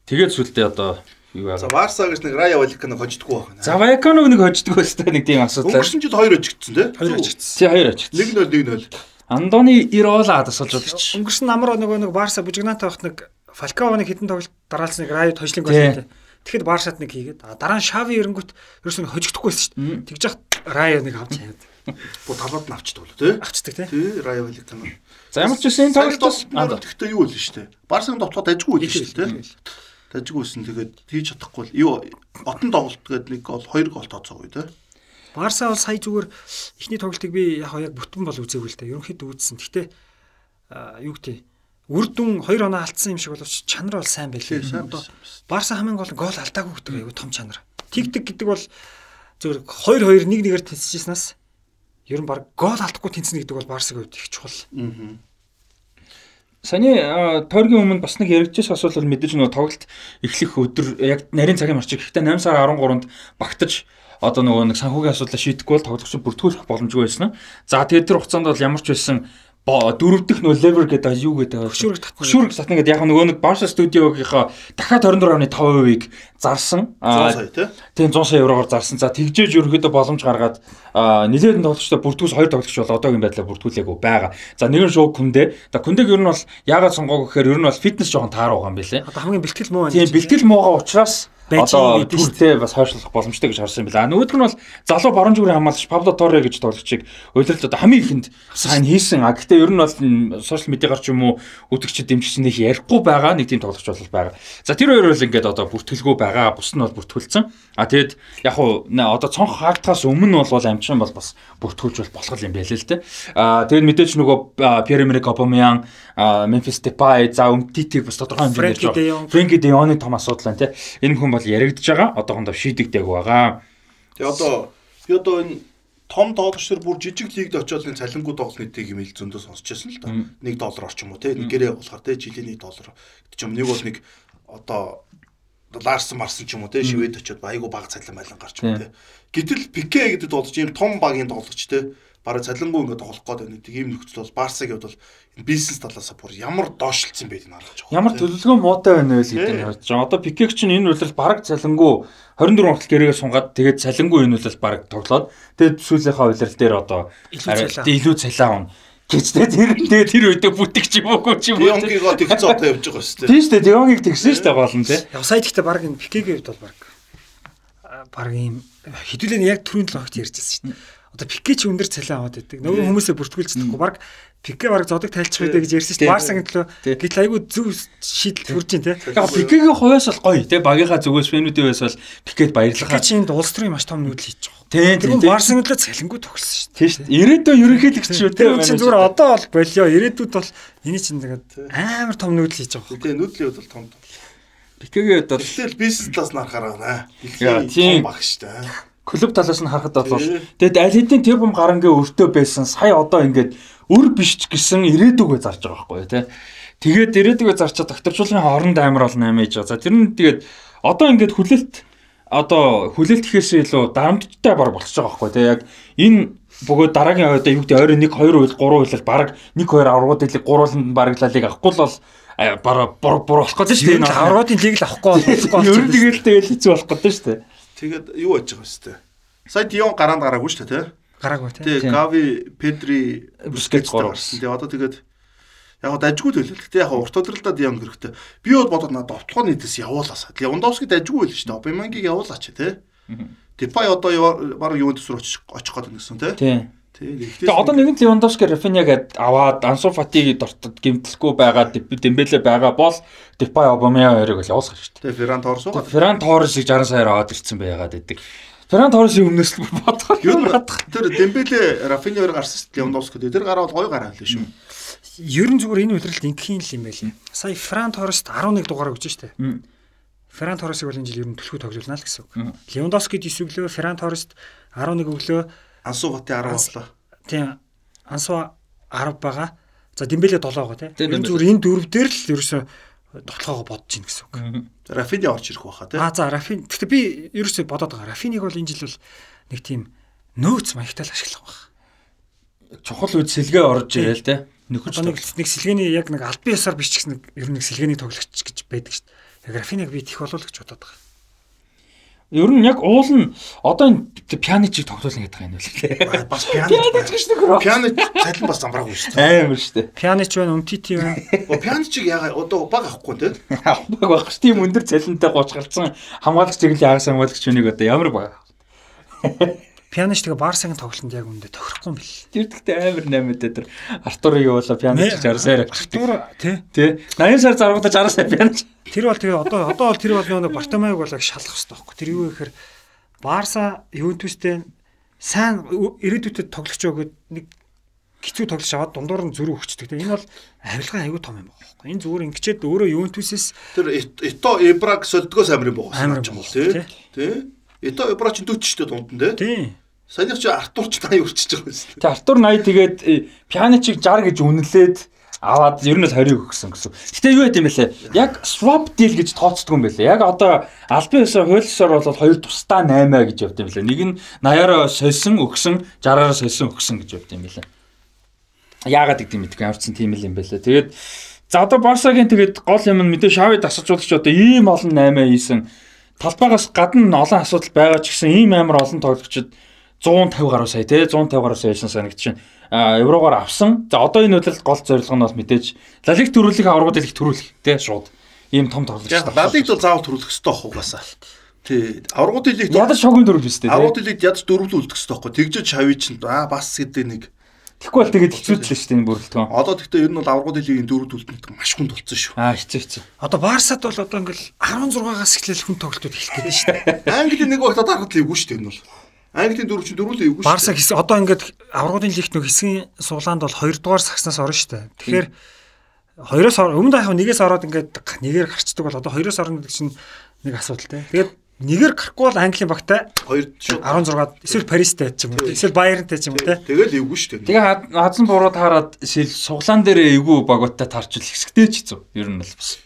Тэгээд сүлдээ одоо юу аа. За Барса гэж нэг Рая Валикано хождгоо байна. За Валикано нэг хождгоо өстой нэг тийм асуудал. Өнгөрсөн жил 2 ажигдсан тий? 2 ажигдсан. Тий 2 ажигдсан. 1-0 1-0. Андони Ирола тасалж болж. Өнгөрсөн намар нөгөө нэг Барса Бужигната авах нэг Фалкао нэг хитэн тоглолт дараалсан нэг Рая хожлын гол тий. Тэгэхэд Баршад нэг хийгээд дараа нь Шави эрэнгүүт ерөөс нь хожигдохгүй байсан шүү дээ. Тэгж яхад Рая нэг авч хаяад. Бу талууд нь авчдаг болоо тий. Авчдаг тий. Тий Рая Валикано. За ямар ч үсэн тоглолтоос гэхдээ юу вэ шүү дээ. Барсан довтлоод ажгүй л шүү дээ тий дажгүйсэн тэгээд хийж чадахгүй юу отон тоглолт гээд нэг гол хоёр гол тооцоогүй те. Барса бол сая зүгээр эхний тоглолтыг би яг яг бүтэн бол үзээгүй л дээ. Ерөнхийдөө үзсэн. Гэхдээ юу гэдэг үр дүн 2 оноо алдсан юм шиг боловч чанар бол сайн байлээ. Барса хамгийн гол гол алдаагүй гэдэг аюу том чанар. Тигтэг гэдэг бол зөвөр 2 2 1 1-ээр тэнцэжсэнээс ер нь баг гол алдахгүй тэнцэнэ гэдэг бол Барсагийн хувьд их чухал. Аа Саяны тойргийн өмнө бас нэг яригдчихсан асуулт бол мэдээж нөгөө тоглолт эхлэх өдөр яг нарийн цагийн марчиг гэхдээ 8 сар 13-нд багтаж одоо нөгөө нэг санхүүгийн асуудлаа шийдэхгүй бол тоглогч бүртгүүлэх боломжгүй байсан. За тэгээд тэр хугацаанд бол ямар ч байсан дөрөв дэх нөө левер гэдэг юу гэдэг хөшүүрэг татна. Хөшүүрэг татна гэдэг яг нөгөө нэг Barca студиогийнхоо дахиад 24.5%-ийг зарсан. 100 сая тий. Тийм 100 сая евроор зарсан. За тэгжээж ерөөхдөө боломж гаргаад нэлээд тоглогчтой бүртгүүлс хоёр тоглогч бол одоогийн байдлаар бүртгүүлээгүй байгаа. За нэг нь шууд күндэ. За күндэг ер нь бол яагаад сонгоог гэхээр ер нь бол фитнес жоохон таар байгаа юм билэ. Одоо хамгийн бэлтгэл муу байна. Тийм бэлтгэл муугаа учраас одоо түртэй бас хойшлох боломжтой гэж харсан юм байна. Нөгөөх нь бол залуу баруун зүгрийн хамгаалагч Пабло Торре гэж тоглогчийг удирдал одоо хамгийн ихэнд сайн хийсэн. А гэхдээ ер нь бол сошиал медиагаар ч юм уу үтгчид дэмжигч нэг ярихгүй байгаа нэг тийм тоглогч бол байгаа. За тэр хоёр бол ингээд одоо бүртгэлгүй байгаа. Бус нь бол бүртгүүлсэн. А тэгэд яг хуу одоо цонх хаагдахаас өмнө бол амчин бол бас бүртгүүлж бол болох юм байл л дээ. А тэгэд мэдээж нөгөө Эмерик Обамян, Memphis Depay, за Умтитиг бас тодорхой хэмжээнд ярьж Фрэнки Деоны том асуудал байна тий. Энэ хүн бол яригдж байгаа. Одоохондоо шийдэгдэг байгаа. Тэгээ одоо би одоо энэ том тоглогч нар бүр жижиг лигд очиод энэ цалингуу тоглох нийтийг юм ил зөндөө сонсч байсан л да. 1 доллар орчим уу те. Нэг гэрээ болохоор те жилийн 1 доллар гэдэг юм. Нэг бол нэг одоо Ларсан марсан ч юм уу те шивэд очиод айгу баг цалин байлан гарч юм те. Гэтэл Пике гэдэг болж ийм том багийн тоглогч те бараг цалингуу ингээд тоглох гээд байна. Тийм нөхцөл бол Барсагийн бол бизнес талаас бүр ямар доошлцсон байд нь харагдаж байна. Ямар төлөвлөгөө муутай байна вэ гэдэг нь харагдаж байна. Одоо Пикек чинь энэ үйлрэл бараг цалингуу 24 хүртэл гэрээгээ сунгаад тэгээд цалингуу энэ үйлрэл бараг тоглоод тэгээд сүүлийнхаа үйлрэл дээр одоо илүү цалиа авна тэ тэр тэгээ тэр үедээ бүтгэж юм уу ч юм уу. Дионгиго тэгсэн одоо явж байгаа шүү дээ. Тийм шүү дээ. Дионгиг тэгсэн шүү дээ гол нь тэ. Яг сая гэхдээ баг энэ Пикегийн хувьд бол баг баг ийм хэдүүлээ яг түрүүн л огт ярьж байсан шүү дээ одоо Пике ч өндөр цалин аваад байдаг. Нөгөө хүмүүсээ бүртгүүлчихдэггүй баг Пике баг зодог тайлчих байдаг гэж ярьсан шүү дээ. Барсагийн төлөө гэтэл айгүй зөв шийдэл хүрж дээ. Яг Пикегийн хувьас бол гоё тий багийнхаа зүгээс фэнүүдийн хувьас бол Пикед баярлахаа. Пике чинь улс төрийн маш том нүүдэл хийж байгаа. Тийм тийм. Барсын төлөө цалингуу тогсон шүү дээ. Тийм шүү дээ. Ирээдүйн ерөнхийлөгч шүү дээ. Тэр чинь зүгээр одоо бол болио. Ирээдүйд бол эний чинь тэгээд амар том нүүдэл хийж байгаа. Тийм нүүдлийн хувьд бол том. Пикегийн хувьд бол тэгэл бизнес талаас нь харахаар байна. Тийм баг шүү дээ клуб талаас нь харахад бол тэгэд аль хэдийн тэр бом гарангийн өртөө байсан сая одоо ингээд өр биш ч гэсэн ирээдүгөө зарж байгаа байхгүй тий. Тэгээд ирээдүгөө зарчаад докторжуулгын хооронд амар бол 8 ээж байгаа. За тэр нь тэгээд одоо ингээд хүлээлт одоо хүлээлт гэхээс илүү дарамттай бар болчихж байгаа байхгүй тий. Яг энэ бөгөөд дараагийн одоо юу гэдэг ойрын 1 2 үйл 3 үйлэл баг 1 2 аврагууд лиг гурвууланд баг лалиг авахгүй л бол бараа бур бур болох гэдэг шүү дээ. Аврагуудын лиг л авахгүй болохгүй. Ер нь тэгэл тэгэл хэцүү болох гэдэг шүү дээ. Тэгээд юу яаж байгаа бэ? Сая Дион гараанд гараагүй шүү дээ, тий? Гараагүй тий. Тэгээ Гави, Педри, Бускетс гарсан. Тэгээ одоо тэгээд яг гоо дажгүй төлөв. Гэтэ яг урт өдрөлдөө Дион хэрэгтэй. Би бол бодоод надад довтлогоо нийтэс явуулаасаа. Левандовски дажгүй байл шүү дээ. Обамянгийг явуулаач тий. Дипай одоо баг юунд төсөр очих очих гээд байсан тий. Тий. Тэгээ одоо нэгэн Левандовски Рафиняг аваад Ансу Фатиги дортод гимтэлгүй байгаа Дембеле байгаа бол Депай Обамян хоёрыг л явуулах хэрэгтэй. Тэгээ Ферран Торрес уу? Ферран Торресыг 60 саяар аваад ирсэн байгаад байдаг. Ферран Торресын өмнөөс л бодохоор юу надах. Тэр Дембеле Рафиня хоёр гарсан шүү дээ Левандовски. Тэр гараад гоё гараа хэлээ шүү. Ер нь зүгээр энэ үйлрэлт ингэхийн л юм байл. Сая Ферран Торрест 11 дугаар өгч штэ. Ферран Торресыг бол энэ жил ер нь төлхөө тоглуулна л гэсэн үг. Левандовскид 9 өглөө, Ферран Торрест 11 өглөө Ансу Фати 10 боллоо. Тийм. Ансу 10 байгаа. За Дембеле 7 байгаа тийм. Энэ зүгээр энэ дөрв дээр л ерөөсөө тоглоогоо бодож ийн гэсэн үг. Рафини орж ирэх байхаа тийм. Аа за Рафин. Гэхдээ би ерөөсөө бодоод байгаа. Рафинийг бол энэ жил бол нэг тийм нөөц маягтай л ашиглах байх. Чухал үед сэлгээ орж ирээл тийм. Нөхөж нэг нэг сэлгээний яг нэг албан ёсоор биш ч гэсэн ер нь нэг сэлгээний тоглогч гэж байдаг шүү дээ. Яг Рафиныг би тех болов л гэж бодоод байгаа. Ер нь яг уул нь одоо энэ пианичийг тоглуулна гэдэг юм байна лээ. Бас пианич гэж нэг пианич цалин бас замбраагүй шүү дээ. Амар шүү дээ. Пианич байна, умтити байна. Оо пианичийг яга одоо баг авахгүй тийм. Баг авах ш тийм өндөр цалинтай гоч гарцсан хамгаалагч чиглэлийн агаас хамгаалагч хүнийг одоо ямар баг. Пианоч тэгээ Барсагийн тоглолтод яг үндэ тохирохгүй юм бэл. Тэр тэгтээ амар 8 дээр тэр Артурыг явуулаа пианоч 60 сая. Артур тий. Тий. 80 сар заргуудаа 60 сая пианоч. Тэр бол тэгээ одоо одоо бол тэр бол нэг Бартомайг болоо шалах хэрэгтэй байхгүй. Тэр юу гэхээр Барса Ювентустэй сайн ирээдүйд тоглогч өгөөд нэг хэцүү тоглож аваад дундуур нь зөрүү өгчдөг. Энэ бол авилгаа аягүй том юм байна. Энэ зүгээр ингэчээд өөрөө Ювентусээс тэр Ито Эбраг солдгоос амар юм байна. Амар юм бол тий. Тий. Ето Эбра ч 40 штэ дунд нь тий. Тий. Саяны чи Артур ч 80 өрчиж байгаа юм шүү. Тэ Артур 80 тэгээд Пианичиг 60 гэж үнэлээд аваад ер нь л 20 өгсөн гэсэн. Гэтэ юу гэдэм бэлээ? Яг swap deal гэж тооцдог юм бэлээ. Яг одоо албан ёсоор хуулиусаар бол хоёр тусдаа 8 гэж явд юм бэлээ. Нэг нь 80-аараа сольсон өгсөн, 60-аараа сольсон өгсөн гэж явд юм бэлээ. Яагаад гэдэг юм бэ? Ямарчсан тийм л юм бэлээ. Тэгээд за одоо Барсагийн тэгээд гол юм нь мэдээ шавыг тасалжуулагч одоо ийм олон 8 хийсэн талбайгаас гадна олон асуудал байгаа ч гэсэн ийм амар олон тоглогчид 150 гаруй сая тий 150 гаруй сая яшин санагд чинь еврогоор авсан. За одоо энэ үйлдэл гол зорилго нь бол мэдээж лалиг төрүүлэх аврагууд их төрүүлэх тий шууд ийм том тоглогч. Лалигд бол заавал төрүүлэх хэрэгтэй ах угаасаа. Тий. Аврагууд лиг ядаж шогийн дөрвөл өстэй тий. Аврагууд лиг ядаж дөрвөл үлдэх хэрэгтэй байхгүй. Тэгжиж шавь чинь аа бас гэдэг нэг Тэгэхгүй бол тэгээд хэцүүдлээ шүү дээ энэ бүрэлдэхүүн. Одоо тэгтээ ер нь бол аврагууд лигийн дөрөв төлөлтөнд маш хүнд болсон шүү. Аа хэцүү хэцүү. Одоо Барсад бол одоо ингээл 16-аас эхлээл хүн тоглолтууд эхлэх гэдэг шүү дээ. Английн нэг багтаа дарахад лиггүй шүү дээ энэ бол. Английн дөрөв чинь дөрөв лиггүй шүү. Барса хэсэг одоо ингээд аврагуудын лигт нөх хэсгийн суглаанд бол 2 дугаар сагснаас орно шүү дээ. Тэгэхээр хоёроос өмнө яг нэгээс ороод ингээд нэгээр гарчдаг бол одоо хоёроос орно гэдэг чинь нэг асуудалтай. Тэгээд нэгээр гарахгүй бол Английн багтай 2 16 эсвэл Паристай ч юм уу эсвэл Баернтай ч юм уу те. Тэгэл эвгүй шүү дээ. Тэгээ хазан буруу таарад суглаан дээр эвгүй багуудтай таарчил хэсэгтэй ч хэцүү. Ер нь бол бас.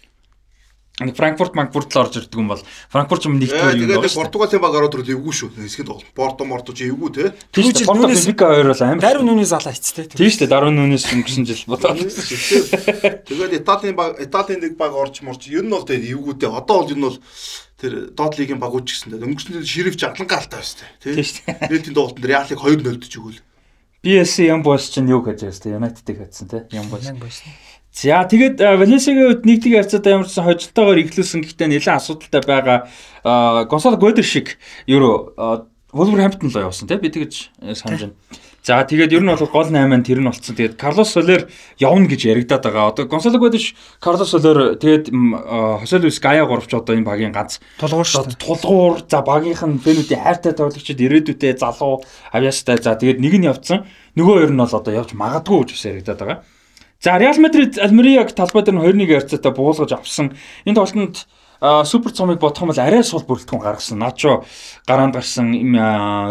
Нэг Франкфурт Манкфурт л орж ирдэг юм бол Франкфурт ч нэгтгэр юм байна. Тэгээд Португалийн баг ороод ирэл эвгүй шүү. Хэсгэд бол Порто Морто ч эвгүй те. Тийм ч Порто Бенфика хоёр бол амар. Дарвин нүний залаа хэцтэй. Тийм шүү дээ. Дарвин нүнээс өнгөрсөн жил бодоо. Тэгээд Италийн баг Италийн нэг баг орж морч ер нь бол тэгээд эвгүйтэй. Одоо бол ер нь бол тэр доод лигийн багууд ч гэсэн өнгөрсөн жил ширифч алангаа алтай байсан тийм шүү дээ. Нийтийн тоглолтод Реалыг 2-0 дөж өгөөл. BSC Ямбос ч нь юу гэж байсан тийм Юнайтедыг хатсан тийм Ямбос. За тэгээд Валенсиагийн үед нэгдгийн харьцаатаа ямарсан хожилтойгоор ихлүүлсэн гэхдээ нэлээд асуудалтай байгаа Гонсало Гойдер шиг юу Wolverhampton л явсан тийм би тэгэж санаж байна. За тэгээд ер нь бол гол 8 тэр нь болцсон. Тэгээд Карлос Солер явна гэж яригадаад байгаа. Одоо Гонсало Гуэдиш Карлос Солер тэгээд Хосе Луис Гая гуравч одоо энэ багийн ганц тулгуур шүү дээ. Тулгуур за багийнх нь фэнүүдийн хайртай тоглогчид ирээдүйдээ залуу авьяастай. За тэгээд нэг нь явцсан. Нөгөө ер нь бол одоо явж магадгүй гэж бас яригадаад байгаа. За Реал Мадрид Альмериаг талбай дээр нь 2-1 ярцаатай буулгаж авсан. Энэ тоглолтод супер цомыг бодох юм бол арай сул бүрэлдэхүүн гаргасан. Начо гараанд гарсан,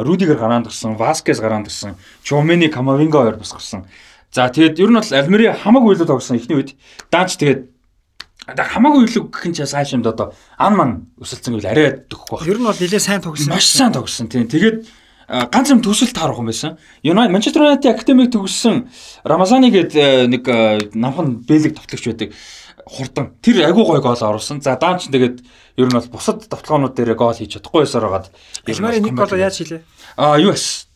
Рудигер гараанд гарсан, Васкес гараанд гарсан, Чомени Камавинга хоёр бас гарсан. За тэгээд ер нь бол Альмери хамаагүй илүү тогсон ихний үед. Даанч тэгээд хамаагүй илүү гэх юм чи сайшимд одоо ан ман өсөлцсөн гэвэл арай төгөхгүй байна. Ер нь бол нэлээд сайн тогсон. Маш сайн тогсон тийм. Тэгээд ганц юм төсөл таарах юм байсан. United Manchester United академик төгссөн Рамазани гээд нэг намхан бэлэг товтлогч байдаг хурдан тэр агүй гой гол оруулсан. За даанч тэгээд ер нь бол бусад давталгаанууд дээр гол хийж чадахгүй байсаар байгаад Элмари нэг гол яаж хийлээ? Аа юу эс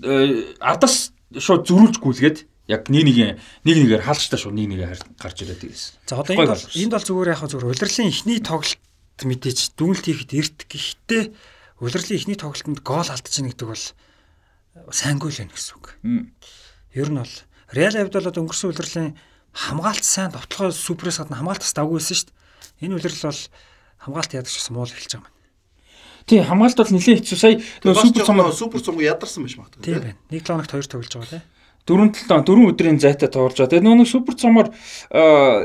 ардас шууд зөрүүлж гүйлгээд яг нэг нэг нэг нэгээр хаалгачтай шууд нэг нэгээр гарч ирээд гэсэн. За одоо энд бол энд бол зүгээр яг зүгээр улирлын ихний тоглолт мэдээж дүнэлт хийхэд эрт гэхдээ улирлын ихний тоглолтод гол алдчихна гэдэг бол сайнгүй л байна гэсэн үг. Ер нь бол Реал авд бол өнгөрсөн улирлын хамгаалт сайн довтлогоо суперээс гадна хамгаалтаас давгүй байсан шүү дээ. Энэ үлрэл бол хамгаалт ядаж гэсэн муул эхэлж байгаа юм. Тий, хамгаалт бол нэлээд хэцүү. Сая нөгөө супер цомог супер цомог ядарсан байж магадгүй. Тийм байна. Нэг лоногт хоёр тоглож байгаа тий. Дөрөв талаа дөрөв өдрийн зайтай тоглож байгаа. Тэгээ нөгөө супер цомоор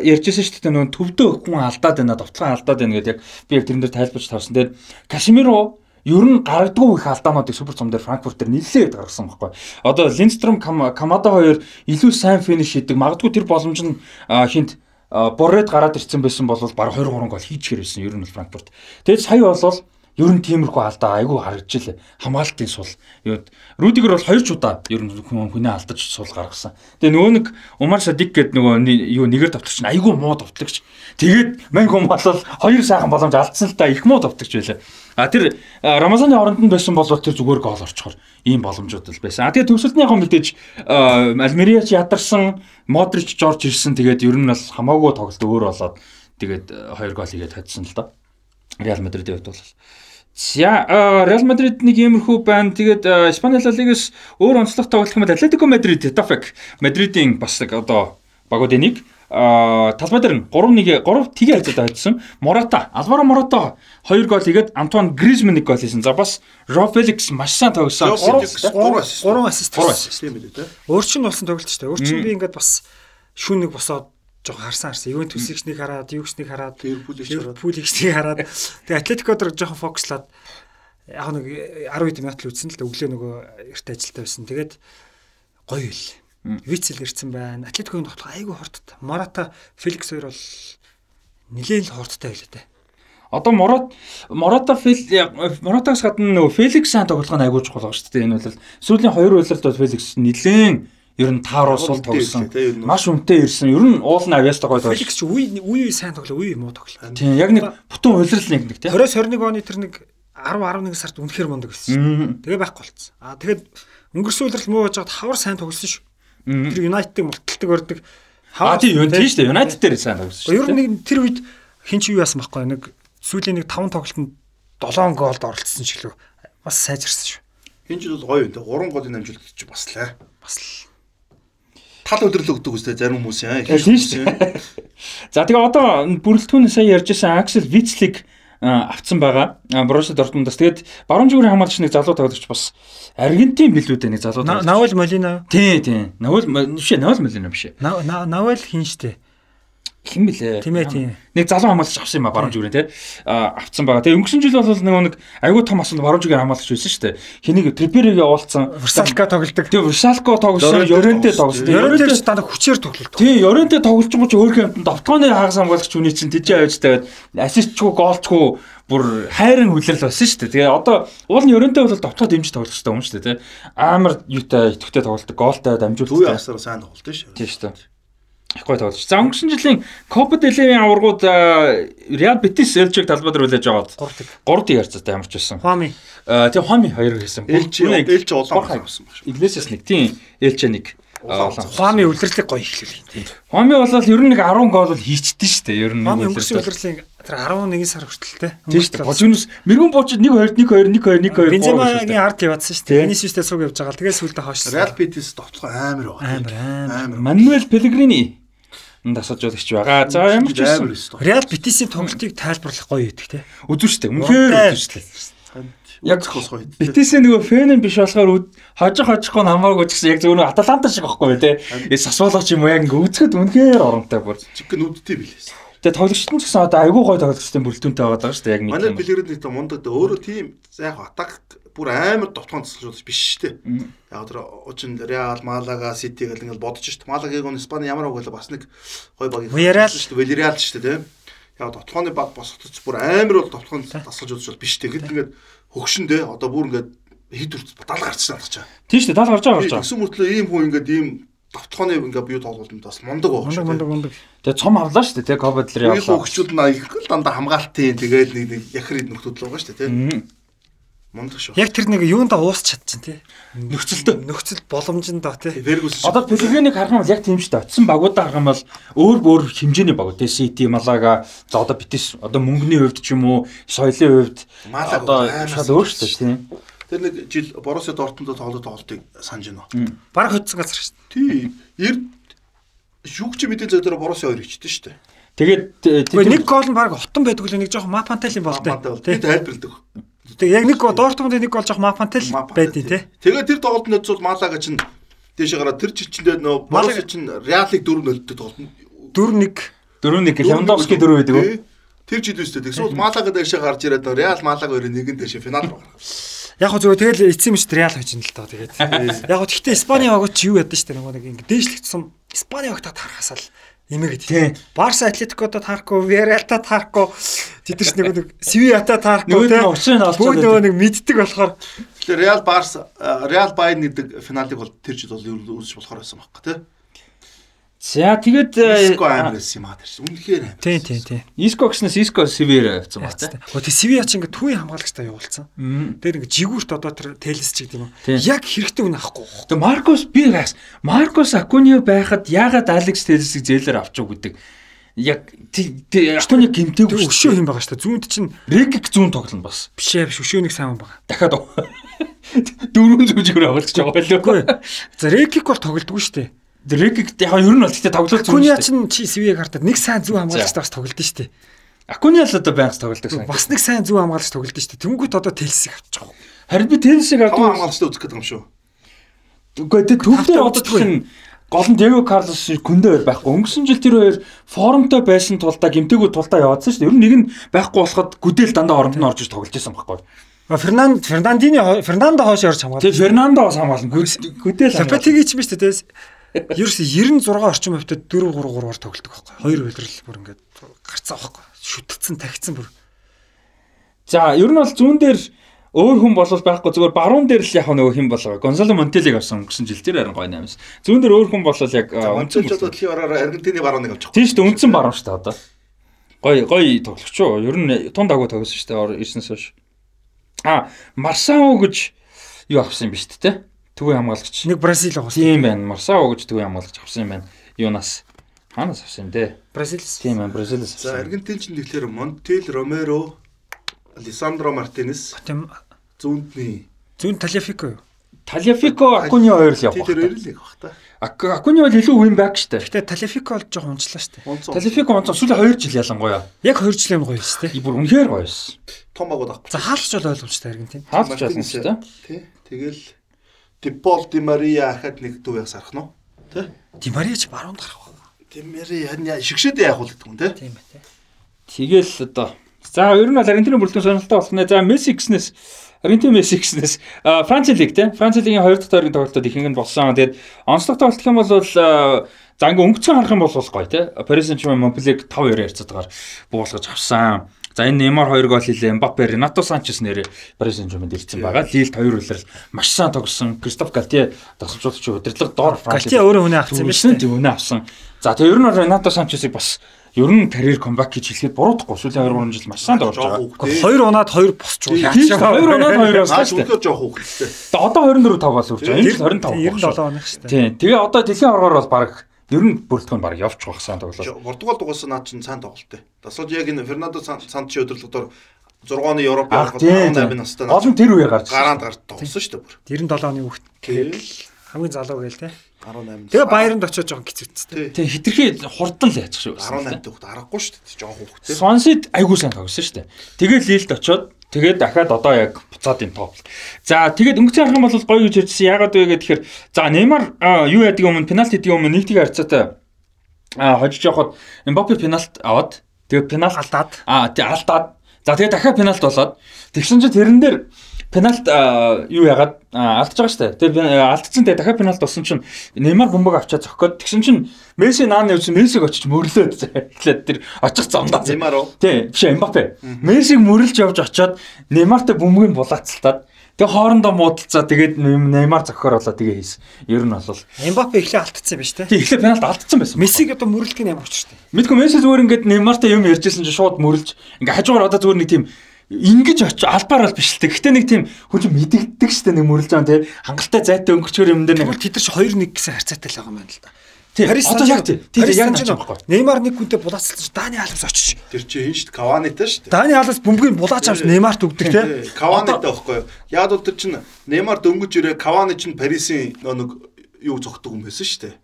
ярьжсэн шүү дээ. Нөгөө төвдөө хүн алдаад байна, довтлогоо алдаад байна гэдэг яг би яг тэрэн дээр тайлбарч тавьсан. Тэгээд Кашемиро ер нь гарагдгүй их алдаануудыг супер цом дээр Франкфурт дээр нэлээд гаргасан байхгүй. Одоо Линстром Камада хоёр илүү сайн финиш хийдэг. Магадгүй тэр боломж нь хинт Борред гараад ирсэн байсан бол баг 2 3 гол хийж хэрвсэн ер нь бол Франкфурт. Тэгээд сая болвол ер нь тиймэрхүү алдаа айгүй харагдж илээ. Хамгаалтын сул. Рудигер бол хоёр ч удаа ер нь хүнээ алдаж сул гаргасан. Тэгээ нөгөө нэг Умар Садик гэдэг нөгөө юу нэгээр давтагч нь айгүй муу давтагч. Тэгээд мань хүм бол хоёр сайхан боломж алдсан л та их муу давтагч байлаа. А тэр Рамазаны оронд нь байсан бол тэр зүгээр гол орчхоор ийм боломжууд л байсан. А тэгээ төвсөлтний яг мэдээж Альмериач ядарсан, Модрич Жорж ирсэн. Тэгээд ер нь бол хамаагүй тоглолт өөр болоод тэгээд хоёр гол хийгээд хадсан л доо. Реал Мадридийн хувьд бол За Реал Мадрид нэг иймэрхүү байна. Тэгээд Испани Ла Лигээс өөр онцлог тоглох юм бол Атлетико Мадрид, Тафек Мадридын бас одоо багуудын нэг талбай дээр нь 3-1 3 тгээ хайцаад хайдсан. Мората, Алваро Мората 2 гол хийгээд Антуан Гризман 1 гол хийсэн. За бас Ро Феликс маш сайн тогсон. 3 ассист. 3 ассист. 3 ассист юм билээ те. Өөрчн болсон тоглолт шүү дээ. Өөрчн би ингээд бас шүүн нэг босоод жоохон харсан харсан. Ювентус ихнийг хараад, Юкснийг хараад, Ливерпул ихнийг хараад. Тэгээ Атлетико дээр жоохон фокуслаад яг нэг 10 минут л үзсэн л да өглөө нөгөө эрт ажилтаа байсан. Тэгээд гоё л Вицэл ирсэн байна. Атлетикогийн тоглох айгүй хорттой. Марата, Феликс хоёр бол нэлээд л хорттой байлаа те. Одоо Морот Мората Фел Моратагаас гадна нөгөө Феликс сайн тоглох нь айгүй чухал байгаа шүү дээ. Энэ бол сүүлийн хоёр үйлрэлт бол Феликс нэлээд ер нь тааруу сул тоглосон. Маш үнэтэй ирсэн. Ер нь уул нь авьяастай гоё тоглосон. Феликс ч үе үе сайн тоглоо, үе муу тоглоо. Тийм, яг нэг бүтэн үйлрэл нэг нэг тийм. 20 21 оны тэр нэг 10 11 сард үнэхээр мундаг байсан шүү. Тэгээ байхгүй болцсон. Аа тэгэхэд өнгөрсөн үеэрл муу байж хавар сайн тоглосон шүү. Тэр United-ыг мулталдаг өрдөг. Аа тийм юм тийм шүү дээ. United дээр сайн тоглосон шүү. Ер нь нэг тэр үед хин ч юу яасан байхгүй нэг сүүлийн нэг 5 тоглолтод 7 голд оролцсон ч гэлөө бас сайжирсан шүү. Энэ жил бол гоё юм те 3 голын амжилт чи бас л бас л тал өдрөл өгдөг үстэй зарим хүмүүс яа. Тийм шүү дээ. За тэгээ одоо бүрэлдэхүүн сая ярьжсэн Аксел Вицлиг авцсан байгаа. Боруссия Дортмундаас тэгээд баруун зүгүүрийн хамгаалагч нэг залуу тоглогч бас Аргентин билүүдээ нэг залуу. Навал Молино. Тий, тий. Навал биш ээ, Навал Молино биш ээ. Навал хин штэ хэн блэ? Тийм ээ тийм. Нэг залуу хамгаалагч авсан юм а баруун зүгээрээ тий. авцсан байгаа. Тэгээ өнгөрсөн жил бол нэг нэг аюу тум асуулт баруун зүгээр хамгаалагч байсан шүү дээ. Хэнийг Трипперийг явуулсан. Версалка тоглолдог. Тэгээ Версалко тоглосон, Yorente тоглосон. Yorente ч дандаа хүчээр тоглолдог. Тий, Yorente тоглож байгаа ч өөрхөн амтнд довтгооны хагас хамгаалагч үний чинь тэжээ авч тавиад ассистчгүй, гоолчгүй бүр хайрын хүлэрл болсон шүү дээ. Тэгээ одоо уул нь Yorente бол довтгоо дэмжиж тоглох хэрэгтэй юм шүү дээ тий. Амар юутай итгэвтэй тоглолдог, гоолтай дамжуулдаг. Дүү ясаар сайн тоглолт шүү. Тий шүү дээ. Их гой тоглож. За өнгөрсөн жилийн Copa del Rey аваргууд Real Betis Elche талбай дээр хүлээж аваад 3 3 ярьцаатай ямар ч байсан. Хуами. Тэгээ Хуами 2 хийсэн. Elche Elche улаан авсан баг. Iglesias нэг тийм Elche нэг Хуами үлрэрлэг гоё ихлэв. Хуами бол ер нь нэг 10 гол бол хийчихдээ шүү дээ. Ер нь өнгөрсөн үлрэрлийг тэр 11 сар хүртэлтэй. Тийм шүү дээ. Божинус мэрэгэн боочод 1 2 1 2 1 2 1 2 Бенземагийн ард яваадсан шүү дээ. Венисиустэй цуг явж байгаа. Тэгээ сүултээ хоошлоо. Real Betis товтлого амар байгаа. Амар амар. Мануэл Пелегрини дасалжуулагч байгаа. За ямар ч байсан. Реал Битисийн тоглолтыг тайлбарлах гоё өгдөг те. Үзүүштэй. Үнэхээр үзүүштэй. Яг гоё. Битисийн нөгөө фэн биш болохоор хожих хожихгүй намаагүй ч гэсэн яг зөвхөн Аталанта шиг байхгүй те. Э сасволооч юм яг ингээ үзэхэд үнэхээр оронтой бүр. Чиг нүдтэй билээс. Тэгээ тоглогчт нь ч гэсэн одоо айгүй гой тоглогчтой бүрэлдэхүүнтэй байгаа даа шүү дээ яг нэг. Манай Пелегрини мундаг өөрөө тийм яг атак бүр амар товтгоон тасалжуулж биш шүү дээ. Яг тэр учин Реал, Малага, Сити гэл ингээл бодож шүү дээ. Малагыг он Испани ямар уг бас нэг гой баг Villarreal шүү дээ. Villarreal шүү дээ, тийм. Яг товтгооны баг босгоц бүр амар бол товтгоон тасалжуулж бол биш дээ. Гэт ингээд хөгшөндөө одоо бүр ингээд хэд үрт дал гарч чадчих чаа. Тийм шүү дээ, дал гарч байгаа гарч байгаа. Тэгсэн мөртлөө ийм хүн ингээд ийм давтхооны ингээ бие тоглолтод бас мундаг байх шүү. Мундаг мундаг. Тэгээ цом авлаа шүү дээ, Коба дээр явлаа. Их хөгчүүд нь их л дандаа хамгаалтын тэгээл нэг нэг яхрид нөхдөд л байгаа шүү дээ, тийм. Мундаг шүү. Яг тэр нэг юунда уусч чадчихин тий. Нөхцөлтөө. Нөхцөл боломжиндоо тий. Одоо Пелегринийг харах юм бол яг тийм шүү дээ. Очсон багуудаа харах юм бол өөр өөр хэмжээний багууд тий. Сити, Малага, за одоо битис одоо мөнгөний хувьд ч юм уу, соёлын хувьд одоо шал өөр шүү дээ тий. Тэр нэг жил Боруссия Дортмундд тоглоод тоглолтыг санаж байна. Бараг хоцсон газар шүү дээ. Тий. Эрд шүүгч мэдээ зөдөр Боруссия 2 ичдэн шүү дээ. Тэгээд нэг гол нь баг хотон байдаг л нэг жоохон мапантал юм бол тээ. Тий тайлбарладаг. Тэгээ яг нэг Дортмундын нэг гол жоох Мапантел байдیں۔ тий. Тэгээ тэр тоглолтод нөцөл Малага чинь дээш гараа тэр чичэндээ нөө Малага чинь Реалыг 4-0-д тоглоно. 4-1 4-1 Левандовски 4 байдаг уу? Тэр жил үстэй. Тэгсэн бол Малага дээшээ гарч ирээд Реал Малага хоёрын нэгэн дээшээ финал руу гаргав. Яг хөө зүгээр тэгэл эцсийн мэт Реал хийж ин л тоо тэгээд. Яг хөө гэхдээ Испани багч юу ядсан шүү дээ нөгөө нэг ингэ дээшлэгдсэн Испани багтаа тарахасаа л Имэг тийм. Барса Атлетикодо таарахгүй, Виаралта таарахгүй, тэдэрч нэг нэг Севиата таарахгүй тийм. Бүгд нөгөө нэг мэддэг болохоор тэгэхээр Реал Барса, Реал Байн гэдэг финалыг бол тэр жил бол үзэж болохоор байсан байхгүй тийм. За тэгээд Иско амар байсан юм аа тэр. Үнэхээр амар. Тийм тийм тийм. Иско гэснээс Иско Север авсан ба тийм. Хөө тэг Севиа ч ингээд түүний хамгаалагчтай явуулсан. Тэр ингээд жигүүрт одоо тэр Телес ч гэдэг юм. Яг хэрэгтэй хүн ахгүй. Тэг Маркос би гас. Маркос Акунио байхад яагаад Алекс Телесийг зээлэр авчих гэдэг. Яг Акунио гимтэйг өшөө юм байгаа шүү дээ. Зүүнд чинь Рекик зүүн тоглоно бас. Биш ээ биш өшөөнийг сайн байгаа. Дахиад дөрвөн зүжгээр авалж байгаа байлоо. За Рекик бол тоглодгүй шүү дээ. Дрэгиг яг ер нь бол тэгтээ тоглолт зүйл. Акуниа ч чи СВ-г хартаад нэг сайн зүг хамгаалагчтай бас тоглолт шүү дээ. Акуниа л одоо байнга тоглолдог санагдав. Бас нэг сайн зүг хамгаалагч тоглолт шүү дээ. Тэнгүүт одоо тэлсийг авчих. Харин би тэлсийг авдаг хамгаалагчтай үзэх гэдэг юм шүү. Үгүй тэ төвдөө одоо тэгэх нь гол нь Diego Carlos күндэ байхгүй. Өнгөрсөн жил тэр хоёр формтой байсан тулдаа гимтээгүү тулдаа яваадсан шүү дээ. Ер нь нэг нь байхгүй болоход гүдэл дандаа оронд нь орж иж тоглож байсан байхгүй. Фернанд Фернандини Фернандо хойш орж хамгаална. Тэгээ Фернандо бас хамгаална. Гүдэл Сапатигийн ч юм шүү дээ. Ерөөс 96 орчим хувьтай 4 3 3-аар тоглолдог байхгүй. Хоёр хөлрөл бүр ингээд гарцаа байхгүй. Шүтгцэн тагцсан бүр. За, ер нь бол зүүн дээр өөр хүн болол байхгүй зүгээр баруун дээр л яг нөгөө хэн болоо. Гонсало Монтелиг авсан өнгөрсөн жил тэр харин гоё наймс. Зүүн дээр өөр хүн болол яг ч одоо дэлхийн бараар Аргентины барууныг авчих. Тийм шүү дээ, үндсэн баруун шүү дээ одоо. Гоё гоё тоглогч уу. Ер нь тун дагуу тоглосон шүү дээ ирсэнээс хойш. А Марсао гэж юу авсан юм биш үү те? Төвийн хамгаалагч. Нэг Бразил авах. Тийм байна. Марсао гэж төвийн хамгаалагч авсан юм байна. Юунаас? Хаанаас авсан юм те? Бразилс. Тийм байна. Бразилаас За авсан. Аргентинчин тэгэхээр Монтел Ромеро, Алессандро Мартинес Тийм зүүндний зүүн Талифико юу? Талифико Акуни хоёр л явах. тэр хоёр л яг бах та. Акуни бол илүү үн баг штэ. Гэтэ Талифико бол жоохон дээ. Онцон Талифико онцоо сүүлийн 2 жил ялангуяа. Яг 2 жилийн гоё шүү дээ. И бүр үнэхээр гоё байсан. том агууд авах. За хаалгач бол ойлгомжтой Аргентин. Хаалж байсан шүү дээ. Тий. Тэгэл Дипол Ди Мария хахад нэг дүү яг сарах нь. Тий. Ди Марияч баруунд гарах байна. Ди Мария харин шигшээдээ яах вэ гэдэг юм тий. Тийм ээ. Тэгэл одоо за ер нь бол Аргентины бүрэлдэхүүн сонирхолтой болох нэ. За Месси гэснээс Аргентин Месси гэснээс Франц лиг те. Франц лигийн 2 дахь тойргийн тоглолтод ихэнх нь болсон. Тэгээд онцлог тоглолт гэх юм бол за ингээ өнгөцгөн харах юм бол гоё те. Paris Saint-Germain Montpellier 5-2 ярцаагаар буулгаж авсан. За энэ Неймар 2 гол хийлээ. Мбаппе, Ренато Санчес нэрээ Paris Saint-Germain дэлгэсэн байгаа. Лилд 2 үлрэл маш сайн тогсон. Кристоф Галтие тасалжуулагч удирдлага доор Франц Галтия өөрөө хүнээ авсан юм дээ. Тийм үнэ авсан. За тэгээ ер нь Ренато Санчесыг бас ер нь карьер комбак гэж хэлэхэд буруудахгүй. Сүүлийн 2 3 жил маш сайн тоглож байгаа. Хоёр унаад хоёр босч шүү. Хоёр унаад хоёр шүү дээ. үнэхээр жоох хөөхтэй. Тэгээ одоо 24 тав бол үрж байгаа. Энэ жил 25 байх шүү. 97 оног шүү дээ. Тийм. Тэгээ одоо дэлхийн оргоор бол баг ер нь бүрэлдэхүүн баг явж байх сайн тоглолоо. Португал дугуулсан наад чинь сайн тоглолттой. Дасалж яг энэ Фернандо Сантчи өдрлөгдөр 6-ны Европ Ах явах тийм. 8 настай нь тэр үеэр гарч. гараанд гарч тоглосон шүү дээ бүр. 97 оны хүүхд Тэгэл хамгийн залуу гээл те. 18. Тэгээ Баяранд очиж жоохон гिचвэцтэй. Тийм хитрхи хурдан л яачих шүү. 18 дэх хүүхд аргагүй шүү дээ. Жоох хүүхд. Сонсид айгуу сайн тоглосон шүү дээ. Тэгээд Лилд очоод тэгээд дахиад одоо яг буцаад юм топ. За тэгээд өнгөцөн арга бол гоё гэж хэлсэн. Ягаад вэ гэхээр за Неймар юу яадаг өмнө пенальти хийдэг өмнө нэгтийг харьцаатай хожиж явахад Мбаппе пенальт аваад тэгээд пенальт Алдаад. А тий алдаад. За тэгээ дахиад пенальт болоод тэгсэн чинь тэрэн дээр пенальт а, юу ягаад а, алдчихж байгаа шүү дээ. Тэгээ алдсан тэгээ дахиад пенальт болсон чинь Неймар бомбог авчаад зохиод тэгсэн чинь Месси нааны явсан Мессиг очиж мөрлөөд эхлээд тэр очих замдаа. Неймар уу? Тий, биш Мбаппе. Мессиг мөрлж явж очоод Неймартай бөмбөгийг булаацалтаад тэгээ хоорондоо муудалцаа тэгээд Неймар зохиор болоо тэгээ хийсэн. Ер нь бол Эмбапе эхлээ алдсан юм ба штэ. тий эхлээ пенальт алдсан байсан. Мессиг одоо мөрлөх нь ямар учиртай. Мэдгүй Месси зүгээр ингээд Неймартай юм ярьжсэн чинь шууд мөрлж ингээ хажуугаар одоо зүгээр нэг тийм ингэж очиж албаар бол биш л те. Гэтэ нэг тийм хүн чинь мэдэгддэг штэ нэг мөрлж байгаа те. Хангалттай зайтай өнгөрчөр юм дээр нэг тэд нар ч 2-1 гэсэн харьцаатай л байгаа юм байна л да. тий. Одоо яг тий. Тий Парис яг наач байхгүй. Неймар нэг хүнтэй булаацсан Дани Алвс очиж. Тэр чинь энэ шүү дээ. Каванитай шүү дээ. Дани Алвс бөмбөгийг булаач авч Неймарт өгдөг те. Тий, Каванитай байхгүй юу? Яг бол тэр чинь Неймар дөнгөж ирээ Кавани чинь Парисын нөө нэг юу зогтдог юм байсан шүү дээ.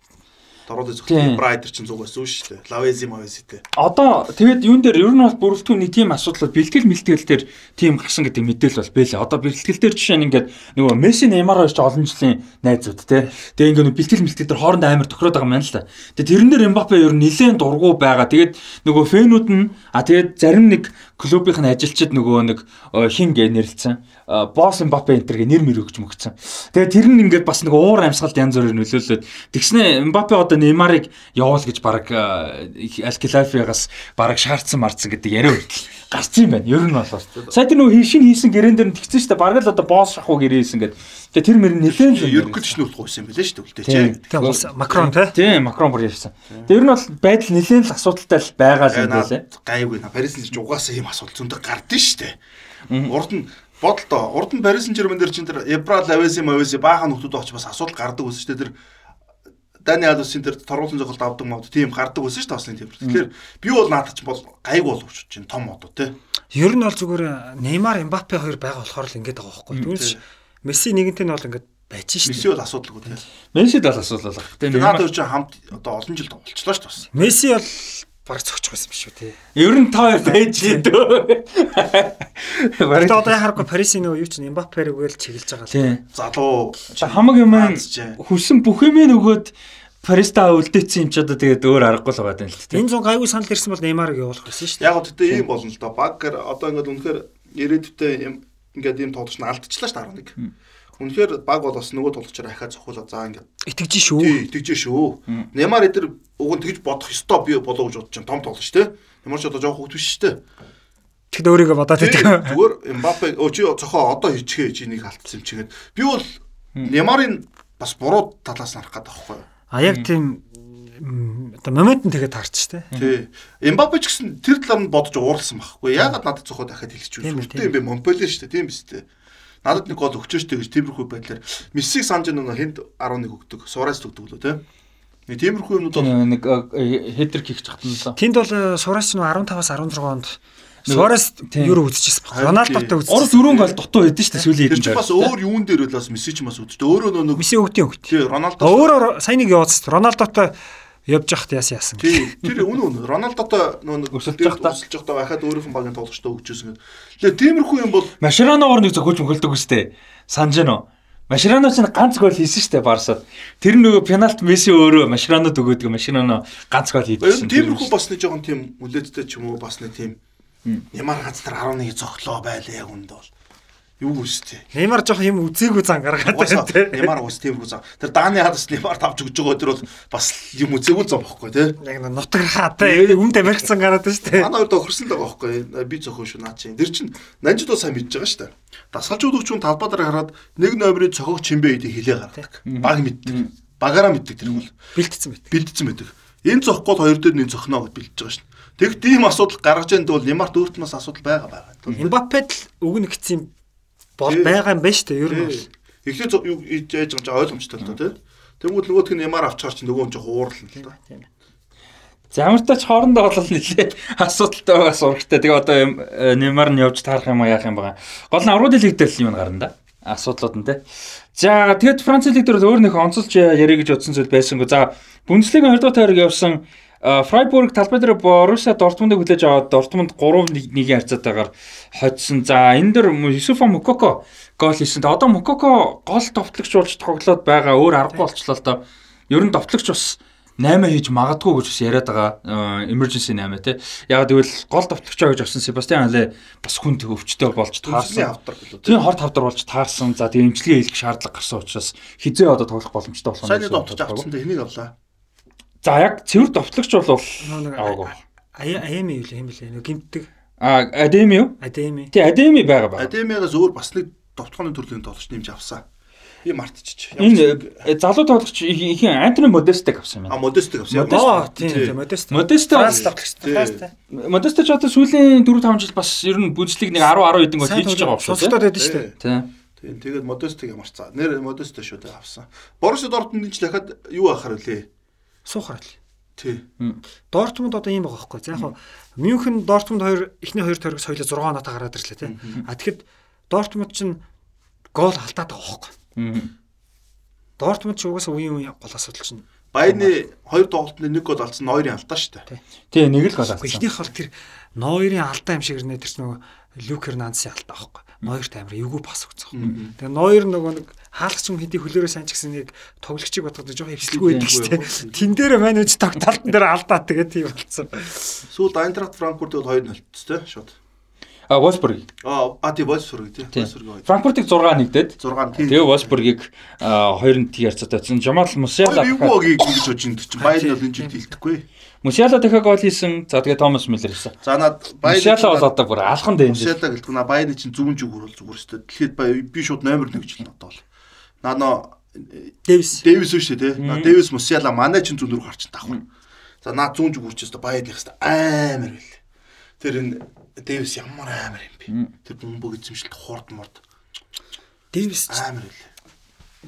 Дороод Тийм. Брайдер чинь зугаас үү шүү дээ. Лавези мавезитэй. Одоо тэгээд юун дээр ер нь бол бүрэлдэхүүн нэг тийм асуудал бэлтгэл мэлтгэл дээр тийм гарсан гэдэг мэдээлэл бол бэлээ. Одоо бэлтгэл дээр жишээ нь ингээд нөгөө Месси Неймар хоёр ч олон жилийн найзууд те. Тэгээ ингээд бэлтгэл мэлтгэл дээр хоорондоо амар тохироод байгаа юм байна л да. Тэгээд тэрэн дээр Мбаппе ер нь нэлээд дургу байгаа. Тэгээд нөгөө фэнүүд нь а тэгээд зарим нэг клубийнх нь ажилчид нөгөө нэг э, хин гэ нэрлэлсэн. Э, Босс Мбаппе энтергээ нэр мэр өгч мөгцсөн. Тэгээд тэр нь ингээд бас нэг уур амьсгалд янз бүрээр нөлөөлөд тэгснэ Мбаппе одоо Неймарыг явуул гэж баг Алкилафигаас баг шаардсан марцсан гэдэг яриа хүртэл гарсан юм байна. Ер нь бол. Сая тэр нөгөө шинэ хийсэн гэрээн дээр нь тэгсэн шүү дээ. Баг л одоо босс шахуу гэрээ хийсэн гэдэг. Тэгээ тэр мөр нэлээд л Ерөнхий төчнөлт гуйсан юм билээ шүү дээ үлдээ чи. Тэгээ улс Макрон те. Тийм, Макрон бүр ярьсан. Ер нь бол байдал нэлээд л асуудалтай л байгаа л юм байлээ. Гайгүй на Парис ч угаасаа ийм асуудал зөндө гардыг шүү дээ. Урд нь бодолтой. Урд нь Парис Сен-Жермен дээр чинь тэр Эбра Лавеси Мавеси баахан нөхдүүд очиж бас асуудал гардаг байсан шүү дээ. Тэр Дани Алусын тэр торгуулсан зохиолт авдаг мод тийм гардаг байсан шүү дээ ослын тэмэр. Тэгэхээр би бол наадах бол гайгүй бол өчөж чинь том одоо тий. Ер нь бол зүгээр Неймар, Эмбапе хоёр байгаа болохоор л ингэж байгаа байхгүй. Тэгвэл Месси нэгэнтэй нь бол ингэж байж Месси штэ. бол асуудалгүй тий. Месси дал асуудал болох. Тэгээ Неймар- чинь хамт одоо олон жил тоглолцлоо шүү дээ. Месси бол баг цогч байсан биш үү те. Ер нь та байж дөө. Бараг одоо яхахгүй Парисын нөгөө юу ч Эмбапе рүүгээл чиглэж байгаа л. Залуу Хамаг юм хүссэн бүх юм нөгөөд Париста үлдээсэн юм ч одоо тэгээд өөр аргагүй л байгаа юм л тийм. Энэ зун гайгүй санал ирсэн бол Неймарыг явуулах гэсэн шүү дээ. Яг тэгтээ ийм болно л доо. Баггар одоо ингээд үнэхээр ирээдүйдээ юм ингээд ийм тоглогч нь алдчихлаа шүү дээ 11. Үнэхээр баг бол бас нөгөө тоглогчоор ахаа цохиулаа заа ингээд Итгэж шүү. тий итгэж шүү. Нямар эдэр уг нь тэгж бодох ёстой би болоо гэж бодож чинь том тоглогч те. Ямар ч одоо жоох хөвгт биш шүү дээ. Тэгэхдээ өөрийгөө бодоод Тий, байдаг. Зүгээр Мбаппе өө чи цохоо одоо хийчихээ чи нэг алдсан юм чигээд. Би бол Нямарын бас буруу талаас нь харах гэдэг байхгүй юу? А яг тийм оо момент нь тэгээд таарч штэ. Тий. Эмбапе ч гэсэн тэр талаар нь бодож ууралсан байхгүй. Яагаад надад цохоо дахиад хэлчих вэ? Сүртэй юм бэ Монпеле штэ тийм биз дээ. Надад нэг гол өгчөө штэ гэж тиймэрхүү байдлаар Мессиг санаж нөгөө хэнд 11 өгдөг. Сураас өгдөг лөө тий. Нэг тиймэрхүү юмнууд бол нэг хедрик хийх чахтан л. Тэнд бол Суарес нь 15-аас 16 онд Суарес юу үзчихсэн баг. Роналдотой үзсэн. Орос өрөөн гол дутуу байдсан шүү дээ сүүлийн хэдэн жил. Бас өөр юун дээр бол бас Месси ч бас үздэг. Өөрөө нөгөө Месси өгтийн өгт. Тий, Роналдо. Өөрөө сайн нэг явуулсан. Роналдотой явж яхад яасан яасан. Тий, тэр үнэ үнэ. Роналдотой нөгөө өсөлж явахдаа өсөлж явахдаа байхад өөрийнх нь багийн тоглогчтой өгчөөсөн. Тэгээ тиймэрхүү юм бол Машираноор нэг зөвхөж мөхөлдөг үстэй. Санаж гэнэ үү? Маширано ч ганц гол хийсэн шүү дээ Барсад. Тэр нөгөө пенальт Месси өөрөө Маширанод өгөөдөг Маширано ганц гол хийдсэн. Тиймэрхүү бас нэг жоохон тийм үлээдтэй ч юм уу бас нэг тийм Нямар газар 11 зогтлоо байлаа яг үнд бол. Юу үстэй. Нямар жоох юм үзээгүй зан гаргаад байна те. Нямар ус тиймэрхүү зан. Тэр Даны хадас Нямар тавж өгж байгаа тэр бол бас юм үзээгүй зан бохгүй те. Яг нутгаар хаатай үнд Америкцсан гараад байна шүү дээ. Манай өрдөө хөрсөн л байгаа бохгүй. Би зөхөн шүү наа чи. Тэр чин нанжид уу сайн мэдж байгаа шүү дээ. Дасгалжууд өгчүүн талбай дээр хараад нэг номерыг цохог чимбэ гэдгийг хэлээ гаргадаг. Баг мэддэг. Багаараа мэддэг тэр бол. Бэлтцсэн байт. Бэлтцсэн байдаг. Энэ зохгол хоёр дээр нэг зохноо гэж бэлдэж байгаа шүү. Тэг тийм асуудал гаргаж янд бол Неймарт өөрт нь бас асуудал байгаа байгаа. Эмбапед л өгнө гэсэн бол байгаа юм байна шүү дээ. Ер нь бол. Эхлээд юу яаж байгаа ч ойлгомжтой л доо тий. Тэнгүүд нөгөөх нь Неймар авчаар чинь нөгөө нь жоох уурал л да. За ямар ч тач хоорондоо бол нэлээ асуудалтай байгаа сурагтай. Тэгээ одоо Неймар нь явж таарах юм яах юм байгаа. Гол нь аврал лиг дээр л юм гарна да. Асуудлууд нь тий. За тэгээд Франц лиг дээр өөр нэг онцолж ярих гэж утсан зүйл байсангүй. За Бундслигагийн 2 дахь тойрог явсан Фрайбург талбай дээр Боруссия Дортмундыг хүлээж аваад Дортмунд 3-1-ийн харьцаатайгаар хоцсон. За энэ дэр Юсуфа Мукоко гол хийсэн. Одоо Мукоко гол товтлогч болж тоглоод байгаа өөр аргагүй болчлоо л доо. Ер нь товтлогч бас 8 хийж магадгүй гэж бас яриад байгаа emergency 8 тий. Яг тэгвэл гол товтлогч гэж авсан Себастьян Але бас хүнд өвчтөй болж таарсан. Тийм хорт хавдар болж таарсан. За тийм эмчилгээ хийх шаардлага гарсан учраас хизээ одоо тоглох боломжтой болох юм. Сайн товтлогч авсан тэ энийг авлаа. За яг цэвэр товтлогч бол аваагүй. Аями юу юм бэлээ нэг гимтдэг. А Адеми юу? Адеми. Тий Адеми байгаа ба. Адемигаас өөр бас нэг товтгооны төрлийн тоглогч нэмж авсан. Би мартчих. Энэ э, залуу тоглогч ихэн Антони Модестыг авсан юм. А Модестыг авсан. Аа тийм Модест. Модест Франц тоглогч. Модест ч одоо сүүлийн 4 5 жил бас ер нь бүжлэг нэг 10 10 хэдэн гол хийж байгаа юм шүү. Сонсогдоод байдаг шүү дээ. Тийм. Тийм тэгээд Модестыг ямарцаа. Нэр Модест шүү дээ авсан. Боруссия Дортмунд ч дахиад юу ахаар үлээ. Суухаар л. Тий. Дортмунд одоо ийм байгаа байхгүй. За яг Мюнхен Дортмунд хоёр эхний хоёр тойрог соёлоо 6 оноо гараад ирлээ тий. А тэгэхэд Дортмунд чинь гол алдаад байгаа байхгүй. Дортмунд ч угаасаа үеийн үе гол асуудал чинь Баяны хоёр тоглолтод нэг гол алдсан Нойрын алдаа шүү дээ. Тий, нэг л гол алдсан. Эхнийх бол тэр Нойрын алдаа юм шиг нэ тэр нөгөө Люк Хернандсын алдаа байхгүй. Нойрт амир эвгүй пас өгцөн. Тэгээ Нойр нөгөө нэг хаалгач юм хэдий хөлөөрөө сайн ч гэсэн нэг тоглогчийг бодоход жоохон хөвчлгүй байдаг шүү дээ. Тэн дээр менеж таг талтан дээр алдаа тэгээ тийм болцсон. Сүүлд Айнтрахт Франкфурт бол 2-0 тэ шууд. А Wolfsburg. А а тий Wolfsburg тий. Wolfsburg. Франкфуртыг 6-1-дэд. 6 тий. Тэгээ Wolfsburg-ыг 2-нд тий харьцаатай байсан. Жамал Мусиала юу гэж бодож байна чинь Баян бол энэ жил хилдэхгүй. Мусиала дахиад гол хийсэн. За тэгээ Томас Миллер хийсэн. За над Баян Мусиала бол одоо бүр алхан дээн. Мусиала гэлтгүй на Баян чинь зүүн зүгүр бол зүгээр өстой. Дэлхийд би шууд номер 1 гэж л одоо бол. Нано Дэвис. Дэвис шүү дээ тий. Дэвис Мусиала манай чинь зүүн рүү гарч таах. За наад зүүн зүгүр ч өстой Баян их өстой амар байл. Тэр энэ Дэвис ямар амар юм бэ? Тэр бөмбөг эзэмшилт хурд морд. Дэвис амар байлаа.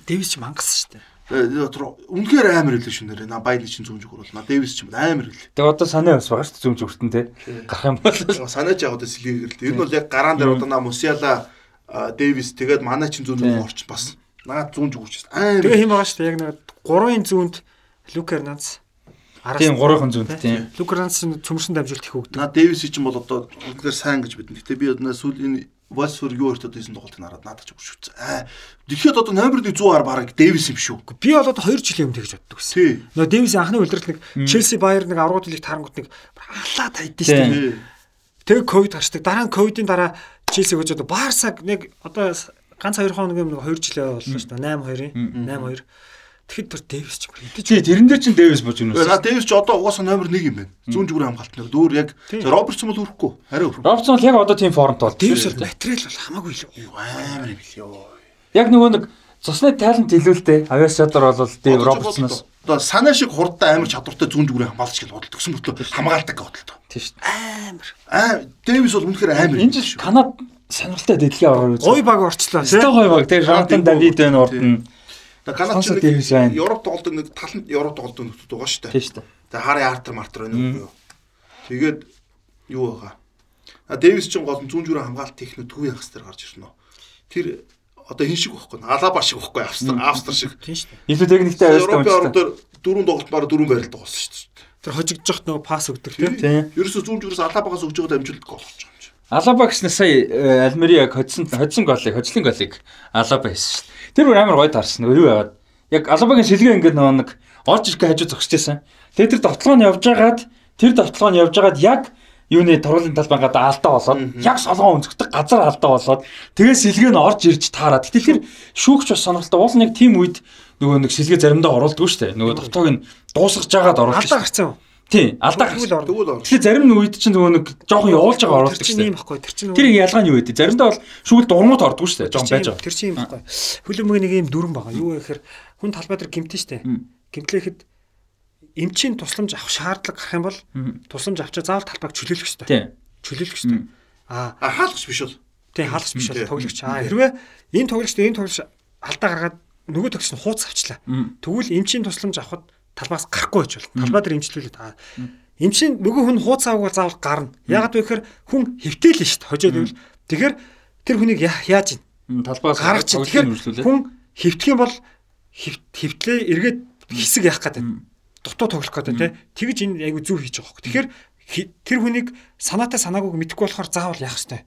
Дэвис ч мангас шүү дээ. Үнэхээр амар хэлээ шүү нэрээ. На баяны чинь зүүн зүгөр бол на Дэвис ч юм амар хэлээ. Тэгээ одоо санаа бас байгаа шүү зүүн зүгүртэн те. Гарах юм бол санаа ч яг одоо сэлгээгээр л. Энэ бол яг гараан дээр одоо на Мусиала Дэвис тэгээд манай чинь зүүн зүгөр орч бас. Наад зүүн зүгүрч амар. Тэгээ хэм байгаа шүү дээ. Яг нэг гурван зүүнд Люк Эрнанц Тийм 3хан зүүнд тийм. Лукранс цөмөрсөн дамжуулт их өгдөг. Наа Дэвис чинь бол одоо үнээр сайн гэж бидэн. Гэтэ би одоо сүүлийн Вольсбург юу өртөд хийсэн тоглолтыг хараад надад ч үзсэн. Аа тэгэхэд одоо номер 1 100-аар бараг Дэвис юм шүү. Би бол одоо 2 жилийн өмнө тэгж боддог байсан. Нөө Дэвис анхны үлрэл нэг Челси Баер нэг аврагууд лиг тарангууд нэг халаа тайдсан шүү дээ. Тэг ковид гарчдаг. Дараа нь ковидын дараа Челси гэж одоо Барсаг нэг одоо ганц 2 хоногийн өмнө 2 жилээ боллоо шүү дээ. 8 2-ын 8 2 Тэгэхэд бүр Дэвис ч юм. Тий, тэрэн дээр чинь Дэвис бож юм уу? За Дэвис ч одоо угаасаа номер 1 юм байна. Зүүн зүгүүр хамгаалтнаар дүүр яг Робертсон бол өрөхгүй. Арай өрөх. Робертсон бол яг одоо тийм формт бол. Дэвис бол материал бол хамаагүй л амар юм л ёо. Яг нөгөө нэг цусны талент илүүлтэй авиас чадвар бол Дэв Робертсоноос одоо санаа шиг хурдтай амар чадвартай зүүн зүгрийн хамгаалагч гэж бодлоо. Тэгсэн мөртлөө хамгаалдаг гэж бодлоо. Тийм шүү. Амар. Аа Дэвис бол үнэхээр амар. Энэ жил Канад сонирхолтой дэлхийн аваар үзсэн. Гой баг орчлоо. Өстой гой баг. Тэр Жонатан Давид байна урд нь. Тэгээ Канад ч Сонсоод Дэвис байна. Европ тоглолтод нэг таланд Европ тоглолтод нөхдөд байгаа шүү дээ. Тийм шүү. Тэгээ Хари Артер Мартер байна уу юу. Тэгээд юу байгаа. А Дэвис ч гол зүүн зүрийн хамгаалт техник төвийн хагас дээр гарч ирсэн нь. Тэр одоо хин шиг байхгүй. Алаба шиг байхгүй. Австр Австр шиг. Тийм шүү дээ. Илүү техниктэй байсан Европын юм орноор дөрөв тоглолт бараг дөрөв байралтай болсон шүү дээ. Тэр хожигдож нөө пас өгдөг тийм. Тийм. Ерөөсө зүүн зүрээс алабагаас өгж байгаа дамжуулалт гол болж байгаа. Алаба гэснээр сая э, Альмерияг хоцсон хоцсон голыг, хоцлын голыг Алаба хийсэн шүү дээ. Тэр бүр амар гоё таарсан. Нөгөө юу яагаад? Яг Алабагийн шилгээ ингээд нөгөө нэг орж ирэх хажуу зогсож байсан. Тэгээ тэр довтлогоо нь явж байгаад тэр довтлогоо нь явж байгаад яг юуны туруулын талбай гадаа алдаа болоод яг солгоо өнцгдөг газар алдаа болоод тэгээ сэлгээ нь орж ирж таарад. Гэтэл тэр шүүгч бас сонирхолтой уул нэг тим үед нөгөө нэг сэлгээ заримдаа оруулдаг шүү дээ. Нөгөө довтлогоо нь дуусгаж жагаад оруулдаг. Алдаа юу? Тийм, алдаа ор. Тэгэхээр зарим үед чинь нөгөө нэг жоохон явуулж байгаа оруулдаг шүү дээ. юм баггүй. Тэр чинь Тэр ялгаа нь юу вэ? Заримдаа бол шүүл дурмууд ордгоо шүү дээ. Жоон байж байгаа. Тэр чинь юм баггүй. Хүлэмжийн нэг юм дүрэн байгаа. Юу вэ гэхээр хүн талбай дээр гимтэн штэ. Гимтлэхэд эмчийн тусламж авах шаардлага гарах юм бол тусламж авчаа заавал талбайг чөлөөлөх ёстой. Тийм. Чөлөөлөх ёстой. Аа А хаалгач биш бол. тийм хаалгач биш бол Тийм. тоглогч. Аа хэрвээ энэ тоглогчд энэ тоглогч алдаа гаргаад нөгөө тоглогч нь хууц авчлаа. Тэгвэл эмчийн тусламж авахд талбаас гарахгүй байж бол талбай дээр эмчлүүлээд аа эмчийн нөгөө хүн хууц авах бол заавал гарна. Ягаад вэ гэхээр хүн хэвтээлэн шүү дээ. Хожоод ивэл тэгэхээр тэр хүнийг яаж ийн Талбаас гаргаж. Тэгэхээр хүн хөвтөх юм бол хевтлээ эргээд хэсэг яах гэдэг. Дутуу тоглох гэдэг тий. Тэгж энэ айгу зүв хийж байгаа хөх. Тэгэхээр тэр хүнийг санаатай санаагүйг мэдэхгүй болохоор заавал яах ёстой.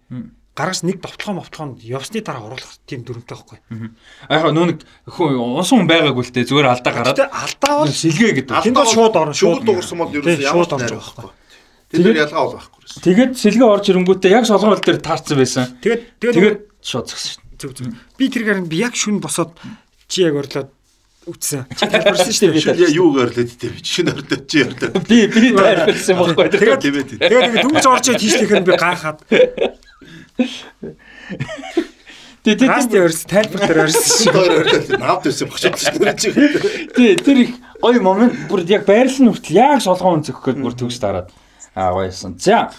Гаргаж нэг довтлогоо мовтлогоонд явсны дараа оруулах тийм дүрмтэй байхгүй. Аа яг нөө нэг хүн унсан хүн байгаагүй л дээ зүгээр алдаа гараад алдаа бол шилгээ гэдэг. Тэнд бол шууд орно, шууд дуурсан бол ерөөсөө ямар ч орж байхгүй. Тэр ялгаа бол байхгүй. Тэгээд сэлгээ орж ирэнгүүтээ яг солгоол дээр таарсан байсан. тэгээд тэгээд Тэгээд шууд згсэн шүү зүг зүг. Би тэр гаранд би яг шүн босоод чи яг орлоод үтсэн. Чи тайлбарсан шүү дээ. Шүн яа юу гэрлээд дээ би шинэ өрлөө чи дээ. Би би тайлбарсан байхгүй. Тэгээд ээ. Тэгээд дөнгөж орж ирээд хийшлэхээр би гайхаад Тэгээд Расти өрс тайлбар дээр шүү. Өөр өрлөө навд байсан багчаа чи. тий тэр их гоё момент бүр яг байрлал нь хүртэл яг солгоо өнцөх гээд бүр төгс дараад аа гоёсон. За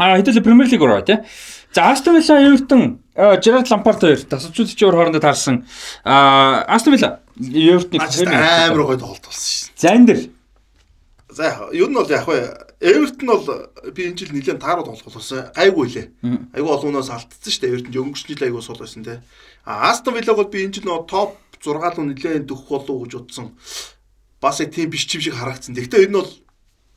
а хэдүүлээ Премьер Лиг руу тий. За Астон Вилла Эвертон Жерард Лампард хоёр тасалжуулагчийн хоорондоо таарсан а Астон Вилла Эвертоныг Амар гоё тоглолт болсон шин. зан дээр За яг ер нь бол яг Эвертон бол би энэ жил нэлээд таарууд болох болсон. Гайгүй лээ. Айгүй олоноос алдсан шүү дээ. Эвертон өнгөрсөн жил айгүй сул байсан те. А Астон Виллаг бол би энэ жил нөгөө топ 6 руу нэлээд дөхөх болов гэж бодсон. Бас яг тийм биш чим шиг харагдсан. Гэхдээ энэ бол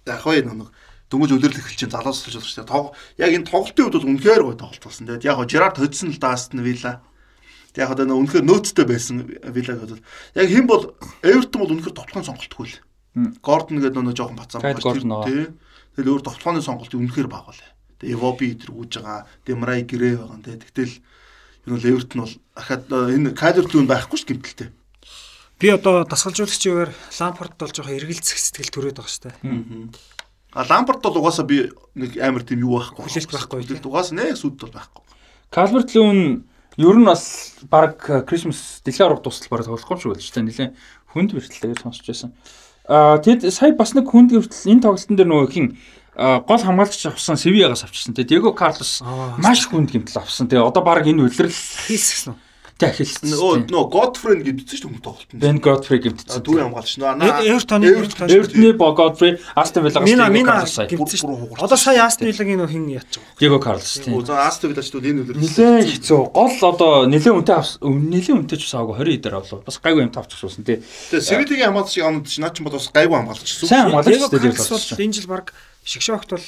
яг бай нэг дөнгөж өлөрлөх эхэлж чинь залуус болж байгаа шүү дээ. Тог яг энэ тоглолтын үед бол үнэхээр гоё тоглолт болсон. Тэгээд яг Жерард хоцсон л да Астон Вилла. Тэг яг одоо нөө үнэхээр нөөцтэй байсан Виллагд бол яг хэн бол Эвертон бол үнэхээр тоглохын сонголтгүй л. Гордон гэдэг нөө жоохон бацаа Кайд Гордон аа. тий. Тэгэл өөр тоглохын сонголт үнэхээр бага лээ. Тэг Эвоби идэр гүйж байгаа. Демрай гэрээ байгаа тий. Тэгтэл энэ бол Эвертон бол ахад энэ Кайлер Тун байхгүй ш гэмтэлтэй. Би одоо дасгалжуулагчээр Лампард бол жоохон эргэлзэх сэтгэл төрөөд байгаа дээ. А Лампарт бол угаасаа би нэг амар тийм юу байхгүй. Хүлээлт байхгүй, тий. Хүлээлт угаасаа нэг сүд бол байхгүй. Калверт Лүүн ер нь бас баг Крисмас дэлхийн арга тусал бараг тоглохгүй юм шиг байлж та нэлээ хүнд бэртэл гэж сонсч байсан. Тэгэд сая бас нэг хүнд бэртэл энэ тоглолтын дээр нөгөө хин гол хамгаалагч авсан Севиягаас авчихсан. Тэгээ Диего Карлос маш хүнд гэмтэл авсан. Тэгээ одоо баг энэ үлрэл Хийсгсэн. Тэг ахилсан. Нөө нөө Godfrey гэдсэн шүү дээ тоглолтод. Бен Godfrey гэмтсэн. Дүүрэн хамгаалагч нөө Эвертоны Эвертон Эвертны Godfrey Астон Виллагаас Мина мина бүр- Одоо сая Астон Виллагийн нөө хин байгаа. Диего Карлос тийм. Оо за Астон Виллачдууд энэ үлрэл. Нилээн хэцүү. Гол одоо нилээн үнэтэй авсан. Нилээн үнэтэй ч усаагүй 20 дээр болов. Бас гайгүй юм тавчихсан тий. Тэгээ Севилийн хамгаалагч яваад чи наа чи бол бас гайгүй хамгаалагч шүү. Сайн хамгаалагч Диего шүү дээ. Карлос бол энэ жил баг шигшогт бол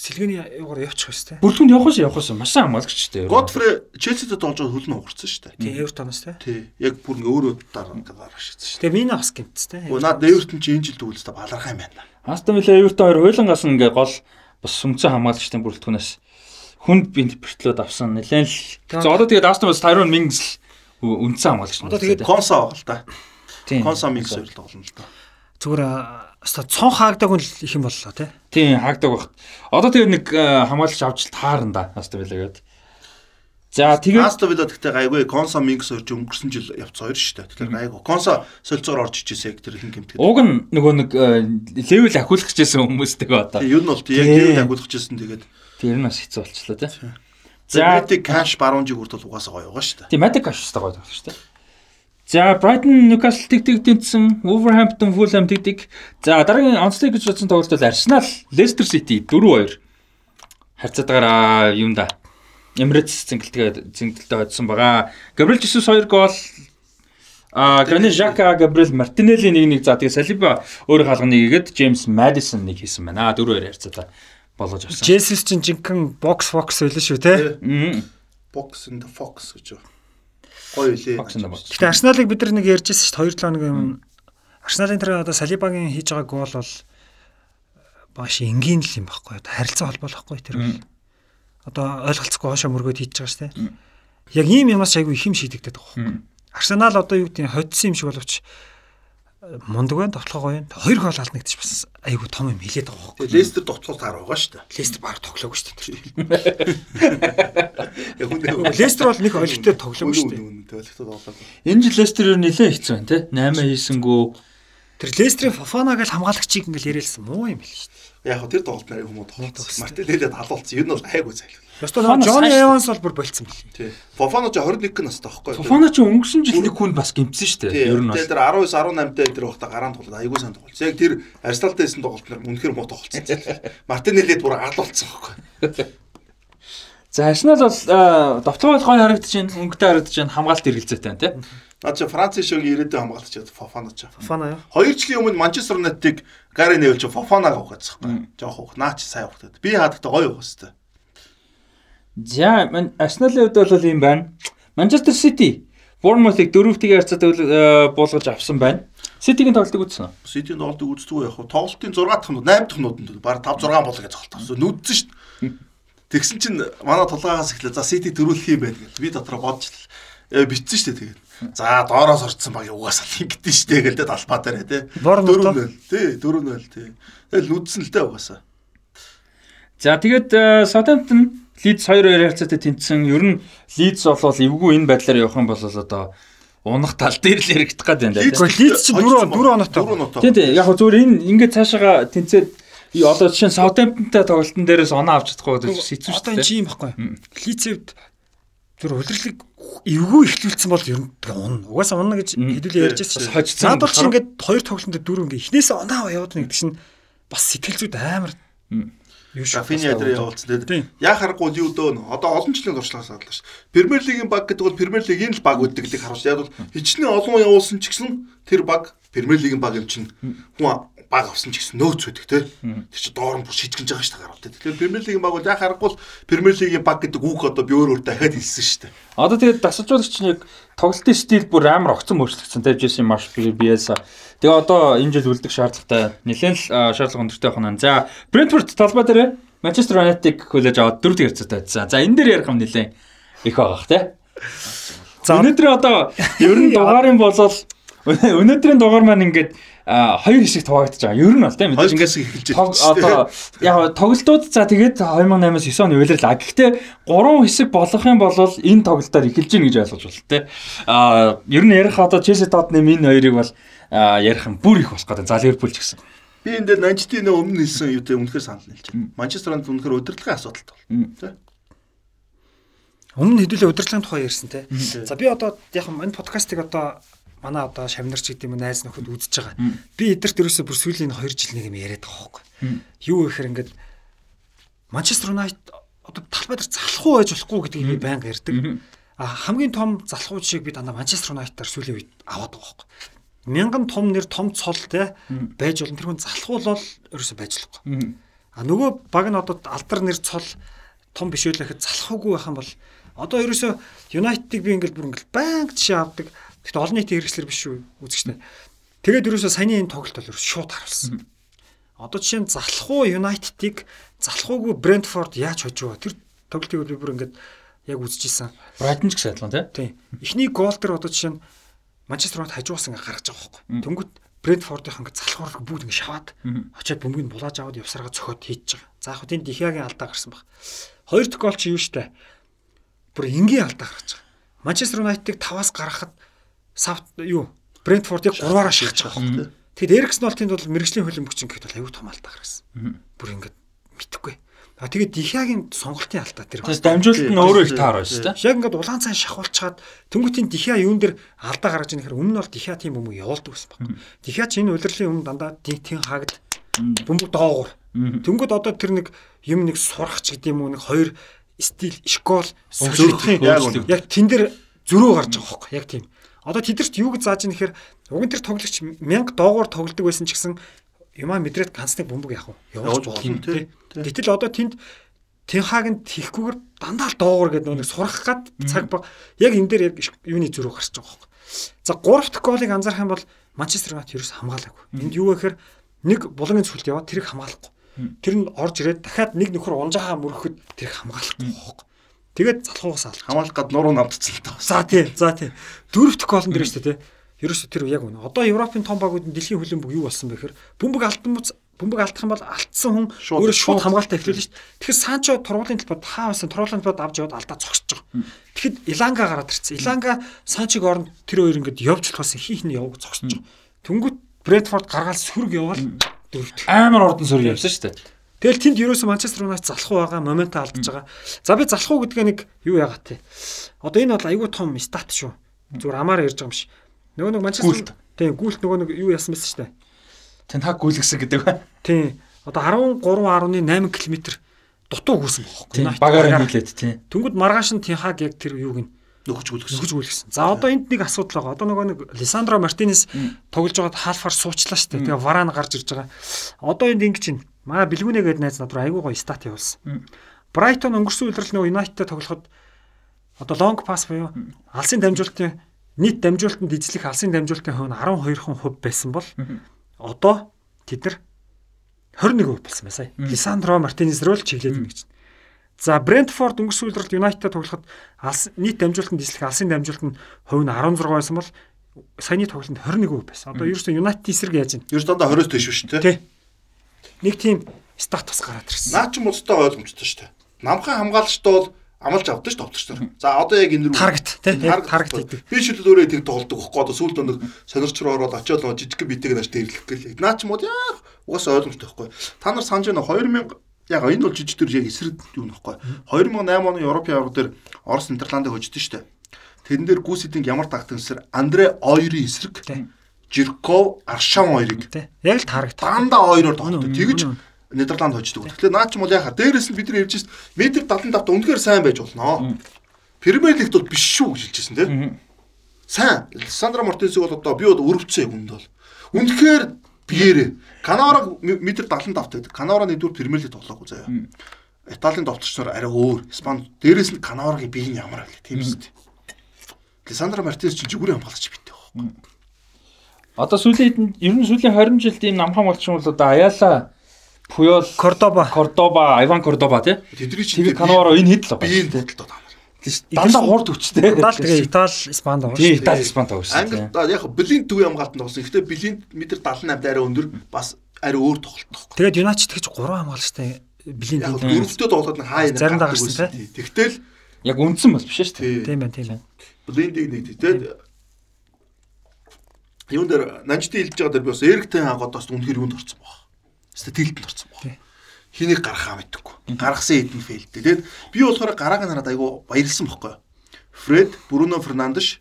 сэлгээний юугаар явчих хэвээр тэ. Бүрдгүнд явах ш явах ш маш сайн хамгаалагч шүү дээ. Godfrey Челситэй тоглож байгаа хөлн уурсан шүү дээ. Тийм Эвертоноос тэ. Тий. Яг бүр ингээ өөрөө дараа гараа шийдсэн шүү Тэгээ Мина бас гимтсэн тэ. дээ. Наад Эвертон чи энэ жил төгөлс та балархаа юм байна. Астон Вилла Эвертон хоёр хуйлангаас ингээ гол бас сүмцэн хамгаалагчдын бүрэлдэхүүнээс хүнд бинт бэртлүүд авсан. Нилээн л. За одоо тэгээд Астон бас Тайрон Мингс л үндсэн хамгаалагч. Одоо тэгээд Конса байгаа л да. тийм. Конса микс хоёр л тоглоно л да. зүгээр өстой цон хаагдаг нь л их юм боллоо тэ. Тийм хаагдаг багт. Одоо тэгээд нэг э, хамгаалагч авч л таарна да Астон Вилла гээд. За тэгээд Астон Вилла гэхдээ гайгүй Консо Минкс орж өнгөрсөн жил явц хоёр шүү дээ. Тэгэхээр гайгүй. Консо солилцоор орж ичээсэй тэр хин гэмтгээд. уг нь нөгөө нэг левел ахиулах гэжсэн хүмүүстэйгээ одоо. Юу нь бол яг тэр агуулгах гэсэн тэгээд Тэр нь бас хэцүү болчихлоо тий. За Matic Cash баруунжиг хүртэл угаасаа гоё байгаа шүү дээ. Тийм Matic Cash өстой гоё тоглож шүү дээ. За Brighton Newcastle тэгтэг тэнцсэн, Wolverhampton Fulham тэгтэг. За дараагийн онцлог гэж бодсон тоглолт бол Arsenal Leicester City 4-2 харьцаатаараа юм да. Emirates зингэлтэйгээ зингэлтэй хоцсон байгаа. Gabriel Jesus 2 гол А Granit Xhaka, Gabriel Martinelli нэг нэг за тэгээ Saliba өөр хаалганы нэгэд James Madison нэг хийсэн байна. 4-2 харьцаатай болгож авсан. Jesus чинь жинхэнэ бокс фокс байлаа шүү те. Box in the Fox гэж юу. Гоё үлээ. Гэтэ Арсеналыг бид нар нэг ярьжсэн шүү дээ 2 7 хоног юм. Арсеналын тэр одоо Салибагийн хийж байгаа гол бол маш энгийн л юм баггүй. Харилцаа холбоо л баггүй тэр бол. Одоо ойлголцохгүй хоошо мөргөд хийж байгаа шүү дээ. Яг ийм юмас айгүй их юм шийдэгдэт байгаа. Арсенал одоо юу гэдэг нь хоцсон юм шиг боловч мундаг байна, тоглох гоё. Хоёр гол алднагдчих бас айгүй том юм хилээд байгаа байхгүй. Лестер дутлал таар байгаа шүү дээ. Лестер баг тоглоогүй шүү дээ. Лестер бол нэг олигтой тоглоогүй шүү дээ. Энэ жил Лестер юу нэлээ хэцүү байна те. 8 хийсэнгүү. Тэр Лестерийн Фофана гэж хамгаалагчийг ингээл яриалсан муу юм биш шүү дээ. Яг тэр тоглолт нарыг хүмүүс тоглосон. Мартинеллэд халуулсан. Юу нь бол айгүй зайлгүй. Ёстой нөө Джонни Эванс бол бүр болцсон билий. Тий. Фофано ч 21 настай байхгүй. Фофано ч өнгөрсөн жил нэг хүн бас гимцсэн шүү дээ. Ер нь бас. Тэр 19 18 дэх тэр багта гараан тоглоод айгүй сайн тоглолцсон. Яг тэр Арсеналтай хийсэн тоглолт нар үнэхээр муу тоглолцсон. Мартинеллид бүр алуулсан байхгүй. За Арсенал бол довтлогоо гой харагдаж байна, өнгөтэй харагдаж байна, хамгаалт эргэлзээтэй байна тий. Наад чи Франц шиг ирээдүйн хамгаалагч Фофано ч. Фофано юу? Хоёр жилийн өмнө Манчестер Юнайтыг Гари Невл чи Фофанаг угаацсан байхгүй. Жоох ух наач сайн ухтаад. Би хадагтай гоё ух хэвээр. За Арсеналын хувьд бол юм байна. Манчестер Сити Bournemouth-ыг дөрөвтгийн харьцаатай буулгаж авсан байна. Ситигийн тоглолтыг үзсэн үү? Ситигийн тоглолтыг үзтгүй яг тоглолтын 6 дахь нууд 8 дахь нууданд баг 5 6 болоо гэж тоглолтсон. Нүдсэн шүү дээ. Тэгсэн чинь манай тулгаагаас эхлээ за Сити төрүүлэх юм байна гэж би дотроо бодож битсэн шүү дээ тэгээд. За доороос орцсон баг угаасаа ингэдэж штэ гэлдэ талбай дээр тий. 4-0 тий 4-0 тий. Тэгэл нүдсэн л дээ угаасаа. За тэгээд Southampton Leeds 2-2 харьцаатай тэнцсэн. Ер нь Leeds болвол эвгүй энэ байдлаар явах юм бол одоо унах тал дээр л яригдах гээд байна. Leeds чинь 4 4 оноотой. Тийм тийм. Яг хөө зүгээр энэ ингээд цаашаага тэнцээд одоо жишээ нь Southampton-тай тоглолтын дээрээс оноо авч чадахгүй гэж хэцүү шүү дээ. Одоо энэ чинь юм баггүй. Leeds-д зүр удирлыг эвгүй ихлүүлсэн бол ер нь унна. Угаасаа унна гэж хэдүүлээ ярьж байсан хожицсан. Наад бол чи ингээд хоёр тоглолтод дөрөв ингээд эхнээсээ оноо яваад нэг чинь бас сэтгэл зүйд амар Рафиня дээр явуулсан тийм. Яа харахгүй юу дөө одоо олон жилийн туршлагаас адлаа ш. Премьер лигийн баг гэдэг бол Премьер лигийн л баг үдгэлийг харуулж яг бол хичнээн олон явуулсан ч гэсэн тэр баг Премьер лигийн баг юм чинь. Хүн баг авсан ч гэсэн нөөц үүдэг те. Тэр чи доор нь бүр шийтгэж байгаа шүү дээ. Тэгэхээр Премьер лигийн баг бол яа харахгүй Премьер лигийн баг гэдэг үг одоо би өөр өөр дахиад хэлсэн шүү дээ. Одоо тэгээд дасалжуулагч нь яг тоглолтын стил бүр амар огцон өөрчлөгдсөн те Джесси Марш Биелса. Тэгээ одоо энэ жил үлдэх шаардлагатай нэлээд л шаардлага өндөртэй байна. За Брентфорд талбай дээр Манчестер Юнайтед хүлээж аваад дөрөв хэрэгцээтэй байсан. За энэ дээр ярих юм нэлээд их байгаа те. За өнөөдөр одоо ер нь дугаарын болол өнөөдрийн дугаар маань ингээд хоёр хэсэг хуваагдаж байгаа. Ер нь бол тийм мэдээж ингээс эхэлж байна. Одоо яг тоглолтууд за тэгээд 2008-аас 9 оны үеэрлээ. Гэхдээ гурван хэсэг болох юм бол энэ тоглолтоор эхэлж гин гэж ойлгож байна тийм. Аа ер нь ярих одоо Челси Тоттенхэм энэ хоёрыг бол ярих юм бүр их болох гэдэг. За Ливерпул ч гэсэн. Би энэ дээр Нанчтын өмнө хэлсэн юу гэдэг үнэхээр санал нийлж байна. Манчестер Юнайтед үнэхээр удирдлагын асуудалтай бол. Тийм. Өмнө хэдүүлээ удирдлагын тухай ярьсан тийм. За би одоо яг энэ подкастыг одоо манай одоо шавнарч гэдэг юм найз нөхөд үзэж байгаа. Би эдэрт ерөөсөө бүр сүүлийн 2 жил нэг юм яриад байгаа хөөхгүй. Юу гэхээр ингээд Манчестер Юнайтед одоо талбай дээр залхуу байж болохгүй гэдгийг би байнга ярьдаг. А хамгийн том залхуу жишээг би дандаа Манчестер Юнайтедаар сүүлийн үед аваад байгаа хөөхгүй. Мянган том нэр том цол те байж болно. Тэр хүн залхуу бол ерөөсөө байж болохгүй. А нөгөө баг нь одоо алдар нэр цол том биш үлэхэд залхуугүй байх юм бол одоо ерөөсөө Юнайтедыг би ингээл бүр ингээл байнга жишээ авдаг Гэхдээ олон нийтийн хэрэгслэр биш шүү үзэгчтэй. Тэгээд ерөөсөө саяны энэ тоглолт бол шууд харуулсан. Одоо жишээ нь залхуу Юнайтедыг залхуугүй Брентфорд яаж хожив тэр тоглолтыг би бүр ингээд яг үзчихсэн. Брайтон ч гэсэн адилхан тийм. Эхний гол дээр одоо жишээ нь Манчестер Юнайтед хажуугаас ингээд гаргаж байгаа байхгүй. Тэнгүүт Брентфордын ингээд залхуур бүгд ингээд шаваад очиад бөмбөгийг булааж аваад явсараа цохоод хийж байгаа. За яг тийм Дихягийн алдаа гарсан баг. Хоёр гол чи юу штэ. бүр энгийн алдаа гаргаж байгаа. Манчестер Юнайтедыг 5-аас гаргахад Саут юу Брентфордыг 3-аараа шигч байгаа юм. Тэгэд Эриксэн бол тэнд бол мэрэгжлийн хөлбөмбөгч гэхэд бол аюу тум алдаа гаргасан. Бүр ингээд мэдхгүй. А тэгээд Дихягийн сонголтын алдаа тэр бас дамжуулалт нь өөрөө их таар байсан тийм. Яг ингээд улаан цай шахуулчаад тэнгуүтийн Дихя юун дээр алдаа гаргаж ирэх хэрэг өмнө нь бол Дихя тийм бөмбөг явуулдаг байсан баг. Дихя ч энэ удирлын өмнө дандаа тин хагд бөмбөг доогуур. Тэнгүүд одоо тэр нэг юм нэг сурахч гэдэг юм уу нэг хоёр стил школ зөвхөн яг тэн дээр зөрөө гарч байгаа хөөхгүй яг тийм. Одоо тэдэрт юу гэж зааж нэхэр уг нь тэр тоглогч 1000 доогоор тоглодог байсан ч гэсэн юмаа мэдрээд ганцны бөмбөг яах вэ? Явуулж болох юм тий. Гэтэл одоо тэнд Тинхаг нь тийхгүйгээр дандаа л доогор гэдэг нэг сурах гад цаг баг яг энэ дээр яг юуны зөрүү гарч байгаа байхгүй. За 3 дахь голыг анзаарах юм бол Манчестер Юнайтед ерөөс хамгаалаагүй. Энд юу гэхээр нэг булганы цүлт яваад тэрийг хамгаалахгүй. Тэр нь орж ирээд дахиад нэг нөхөр унжаагаа мөрөхөд тэрийг хамгаалахгүй байхгүй. Тэгээд залхуугаас алж хамгаалах гад нуруу навдцсан л таа. За тий, за тий. Дөрөв дэх гол нь дэр шүү дээ тий. Ерөөсө тэр яг үнэ. Одоо Европын том багуудын дэлхийн хөлбөмбөг юу болсон бэ гэхээр бөмбөг алтан муц бөмбөг алдах юм бол алдсан хүн өөрөө шууд хамгаалтаа эхлүүлнэ шүү дээ. Тэгэхээр Санчо тургуулын талбайд хаа байсан тургуулын талбайд авч яваад алдаа зогсож байгаа. Тэгэхэд Иланга гараад ирсэн. Иланга Санчиг оронд тэр хоёр ингээд явж болохоос хий хин яваг зогсож байгаа. Тэнгүүт Брэдфорд гаргаал сүрг яваал дөрөвт. Амар ордон сүрг явсан шүү дээ. Тэгэл тэнд ерөөсөө Манчестер Юнайтед залхуу байгаа, моментаа алдаж байгаа. За би залхуу гэдгээ нэг юу яагаад те. Одоо энэ бол айгүй том стат шүү. Зүгээр амаар ярьж байгаа юм шиг. Нөгөө нэг Манчестер тийм гүйлт нөгөө нэг юу яасан байсан дээ. Тэн хаг гүйлгсэн гэдэг ба. Тийм. Одоо 13.8 км дутуу гүйсэн бохоггүй. Багаараа нийлээд тийм. Тэнгүүд маргааш нь Тинхаг яг тэр юуг нь нөхөж гүйлгсэн. Нөхөж гүйлгсэн. За одоо энд нэг асуудал байгаа. Одоо нөгөө нэг Лисандро Мартинес тоглож байгаад хаалфаар суучлаа дээ. Тэгээ Варан гарч ирж байгаа. Одоо энд ингэ чинь манай бэлгүүнэ гээд найз над руу айгүй гоё стат явуулсан. Брайтон өнгөрсөн үеэрл нөгөө Юнайтедтэй тоглоход одоо лонг пас буюу алсын дамжуулалтын нийт дамжуулалтанд эзлэх алсын дамжуулалтын хувь нь 12% байсан бол одоо тэд нар 21% болсон байна сая. Лисандро Мартинес руу л чиглээд байна гэж. За Брентфорд өнгөрсөн үеэрл Юнайтед тоглоход алс нийт дамжуулалтанд эзлэх алсын дамжуулалт нь хувь нь 16 байсан бол саяны тоглолтод 21% байсан. Одоо ерөөсөө Юнайтед эсрэг яаж байна? Ерөөс дандаа 20-с дэш шүү дээ. Тий. Нэг тийм статус гараад ирсэн. Наа чи модтой ойлгомжтой шүү дээ. Намхан хамгаалагчд бол амлж авдаг ш тоглогч нар. За одоо яг энэ рүү таргет тий таргет хийдэг. Би шүлэл өөрөө тэр тоглодог байхгүй одоо сүүлд өнөг сонирч руу ороод очиод жижиг битэг нааш дэрлэх гээл. Наа ч мод яа угаасаа ойлгомжтой байхгүй. Та нар санаж байна 2000 яг энэ бол жижиг төр яг эсрэг юу нөхгүй. 2008 оны Европын аврал дээр Орос Нидерландыг хождсон шүү дээ. Тэрэн дээр Гүсидинг ямар тактиксээр Андре Ойрын эсрэг Жирков Аршан хоёрыг яг л тарагт. Дандаа хоёроор тоглодог. Тэгэж Нидерланд хождог. Тэгэхээр наа ч юм бол яхаа дээрээс нь бид нар ярьж шít метр 75-т үнэхээр сайн байж болно. Премьер лигт бол биш шүү гэж хэлжсэн тийм. Сайн. Сандра Мартинесийг бол одоо би бол өрөвцөө хүнд бол. Үнэхээр биеэрээ Канавараг метр 75 байдаг. Канавара нэгдүгээр Премьер лиг тоглоогүй заяа. Италийн товчлогчноор арай өөр. Испани дээрээс нь Канаварагийн бие нь ямар вэ тийм үст. Лисандро Мартинес ч зүгүүрийн хамгаалагч битээ байхгүй. Одоо сүүлийн ер нь сүүлийн 20 жилд ийм намхан болчихсон бол одоо Аяла Пуйол, Кордоба, Кордоба, Иван Кордоба тий. Тэдний чинь Канаваро энэ хэд л байгаа. Би энэ хэд л байгаа. Дандаа хурд хүчтэй. Дандаа тэгээ Итали, Испанд байгаа шүү. Тийм, Итали, Испанд байгаа шүү. Англи яг Блин төв хамгаалтанд тоглосон. Гэхдээ Блин метр 78 арай өндөр бас арай өөр тоглолт. Тэгээд Юнайтед тэгж 3 хамгаалагчтай Блин төв. Дөрөвдөө тоглоод нь хаа зарим дагсан тий. Тэгтэл яг үндсэн бол биш шүү дээ. Тийм байна, тийм байна. Блиндийг нэг тэгээд юун дээр Нанжти хэлж байгаа дээр би бас Эриктэй хаагад бас үнэхээр юунд орсон баг. Статилд орсон баг хэнийг гаргахаа мэдгүй. Гаргасан хэдэн фейлдээ. Тэгэд би болохоор гараага нараад айгу баярлсан бохгүй. Фред, Бруно Фернандеш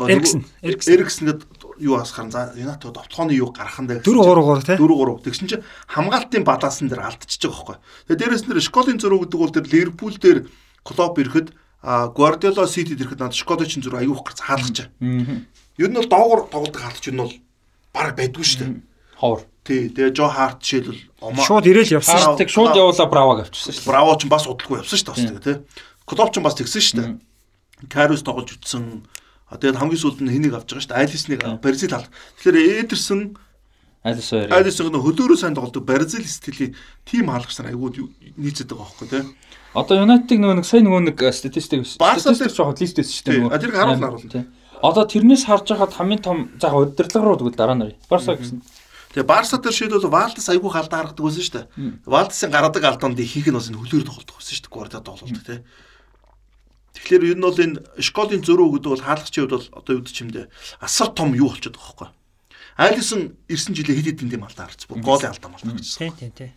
Эриксэн, Эриксэнд юу асахаар за Юнайтед товтгооны юу гарах нь 4 3 3 тий 4 3 тэгсэн чинь хамгаалтын бадаасан дээр алдчихж байгаа байхгүй. Тэгээ дээрэс нэр школын зураг гэдэг бол тэр Ливерпул дээр Клоп ирэхэд Гвардиола Сити ирэхэд надад школын зураг аюу их гарц хаалгачаа. Ер нь бол доогор тоглодог хаалгач юм бол баг байдгүй шүү дээ. Ховор. Тий, тэгээ Жо Харт жишээлбэл шууд ирээл явсан шүү дээ. Шууд явуулаа Браваг авчихсан шүү дээ. Браво ч бас удалгүй явсан шүү дээ бас тэгээ тий. Клоп ч бас тэгсэн шүү дээ. Карус тоглож үтсэн. Тэгээд хамгийн сүүлд нь хэнийг авч байгаа шүү дээ. Айлиснийг Бразил хал. Тэгэхээр Эдерсон Айлис хоёр. Айлис нэг хөлөөрөө сайн тоглодог Бразил стилийн тим хаалгач нар айгүй нийцээд байгаа байхгүй тий. Одоо Юнайтед нөгөө нэг сайн нөгөө нэг статистик статистик жоохон лист байсан шүү дээ. Тэр харуулна харуулна. Одоо тэрнээс харж байхад хамгийн том за удирдлага руу тэгвэл дараа нь Барса гэсэн. Тэгээ Барса дээр шийдвэл Валдас айгүй халдаа гаргадаг байсан шүү дээ. Валдасын гаргадаг алданд ихийг нь бас хөлөөр тоглодог байсан шүү дээ. Гвардиад тоглолт тий. Тэгэхээр ер нь бол энэ школын зөрүү гэдэг бол хаалгачийн хувьд бол одоо юу гэж юмдээ асар том юу болчиход байгаа байхгүй. Айлсан ирсэн жилийн хэд хэдэн тийм алдаа гарч бүр гоолын алдаа мал Тийм гэсэн. тийм тийм.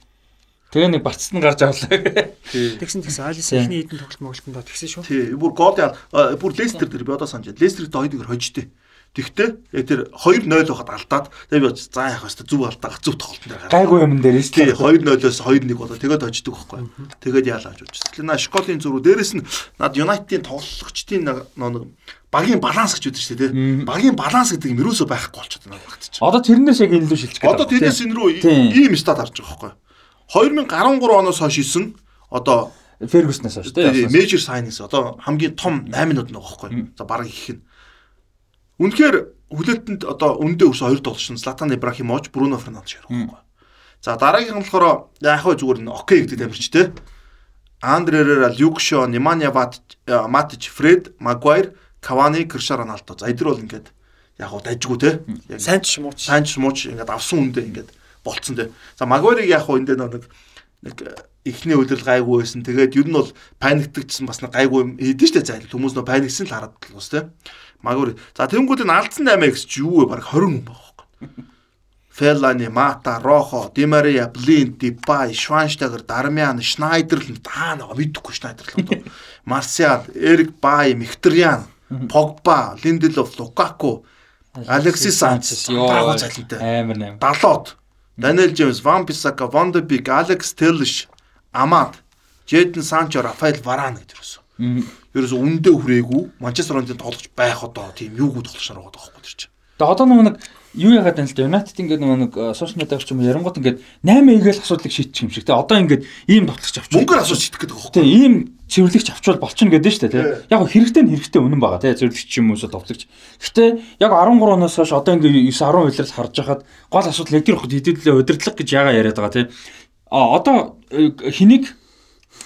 Тэгээ нэг бацд нь гарч авлаа. Тэгсэн тэгсэн Алис эхний хэдэн тоглолт моглолтонд тэгсэн шүү. Тий, бүр гоолын ал- бүр Лестер дээр би одоо санаж байна. Лестерт 2-1-ээр хожтой. Тэгтээ яг тэр 2-0 байхад алдаад тэгээ би боц за яах вэ зүв алдаа зүв тоглолтын дээр гараад. Гайгүй юм дээр Тий, шүү. 2-0-оос 2-1 болоо тэгээд хождог байхгүй. Тэгээд яалаа гэж бодчих. Тэгэхээр на школын зөрүү дээрэс нь над Юнайтедийн тоглогчдын нэг багийн баланс гэж үүдэж шүү дээ. тий. Багийн баланс гэдэг юм ерөөсөө байхгүй болчиход байна багт. Одоо тэрнээс яг энэ лөө шилжих гээд. Одоо тэрнээс энэ рүү ийм стат харж байгаа байхгүй. 2013 оноос хойш исэн одоо Фергюснаас шүү дээ. Major Science одоо хамгийн том 8 нод нэг байхгүй. За бараг их нь. Үнэхээр хүлээлтэнд одоо үндэ өс хоёр тоглогч нь Златан Ибрахимович, Бруно Фернандеш ярих байхгүй. За дараагийн нь болохоор яах вэ зүгээр нь окей гэдэг амирч те. Андре Рера, Люк Шо, Неманя Ват, Матич, Фред, Магуайр, Кавани, Кришар Роналдо. За эдгээр бол ингээд яг хуу дайжгүй те. Яг Сайн ч мууч. сайн ч мууч ингээд авсан үндэ ингээд болцсон те. За Магуайрыг яг хуу эндээ нэг нэг эхний үйлрэл гайгүй байсан. Тэгээд ер нь бол паниктдагчсан бас нэг гайгүй хийдэж штэ зайл. Хүмүүс нөө паниксэн л хараад л ус те. Магуайр. За тэнгууд энэ алдсан 8x чи юу вэ? Бараг 20 хүн байхгүй. Феллани, Мата, Рохо, Димария, Блин, Дипай, Шванштагер, Дармян, Шнайдер л таа нэг мэдхгүй Шнайдер л одоо. Марсиал, Эрик Бай, Михтриан, Погба, Линделов, Лукаку, Алексис Санчес. Амар найм. Далот, Даниэл Джеймс, Ван Бисака, Ван де Бик, Алекс Телш, Амад, Жэдэн Санчо, Рафаэл Варан гэдэг ерөөсөө. Ерөөсөө үндэ хүрээгүй Манчестер Юнайтед тоглож байх одоо тийм юугүй тоглож шараад байгаа байхгүй чинь. Тэгээ одоо нэг юу яагаад байна л да United ингээд нэг сошиал медиа уу ярангууд ингээд 8 игээл асуудлыг шийдчих юм шиг. Тэгээ одоо ингээд ийм тоглогч авчих. Мөнгөөр асууж шийдэх гэдэг байхгүй. ийм цэвэрлэгч авчвал болчихно гэдэг нь шүү дээ тий. Яг го хэрэгтэй нь хэрэгтэй үнэн байгаа тий цэвэрлэгч юм уусаа тоглогч. Гэтэ яг 13 оноос хойш одоо ингээд 9 10 үйлрэл харж хахад гол асуудал яг тэр хот хэдүүлээ удирдлага гэж яага яриад байгаа тий. А одоо э, хэнийг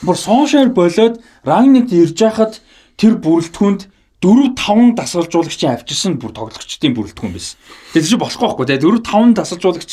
бүр сошиал болоод рангнигт ирж хахад тэр бүрэлдэхүүнд 4 5 дасгалжуулагчийн авчирсан бүр тоглогчдын бүрэлдэхүүн байсан. Тэгээ тэр чинь болохгүй байхгүй тий 4 5 дасгалжуулагч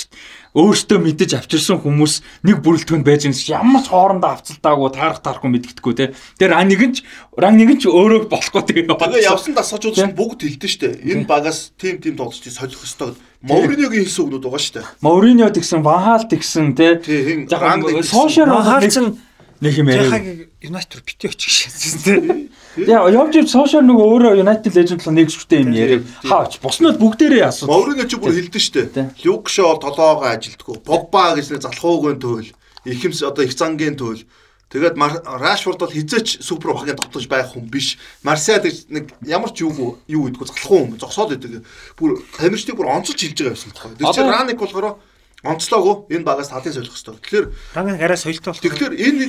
өөртөө мэдэж авчирсан хүмүүс нэг бүрэлдэхүүнд байж юм ямар ч хоорондоо авцалтаагүй таарах таарахгүй мэддэхгүй тий. Тэр ран нэгэн ч ран нэгэн ч өөрөө болохгүй тэгээ. Тэгээ явсан чинь бүгд хэлдэж штэ. Энэ багаас тим тим тоглолтыг солих ёстой. Мориньогийн хэлсэн үгнүүд байгаа штэ. Мориньо тэгсэн, Ванхаал тэгсэн тий. Тий, хин Жаахан тэгсэн. сошиал Хаалт чинь нэг юм яриа. яхаг Юнайтед битээ очих шээ. Яа, явж явж сошиал нөгөө өөрөө United Legend л нэг шүртэй юм яриа. Хаач, буснууд бүгдээрээ асуу. Мориньо ч бүр хэлдэж штэ. Люк Шо толоогоо ажилтгүй. Погба гэж нэг залхуугийн төөл. Ихэмс одоо их зангийн төөл. Тэгээд Рашфорд бол хизээч супер багийн тоглож байх хүн биш. Марсиал гэж нэг ямар ч юу юу гэдэггүй залхуу хүн зогсоод идэг. Бүр тамирчдыг бүр онцолж хилж байгаа байсан тохоо. Тэр чинь Раник болохоор онцлоогүй энэ багаас талын солих хэрэгтэй. Тэгэхээр Рангийн гараа соёлтой болох. тэгэхээр энэ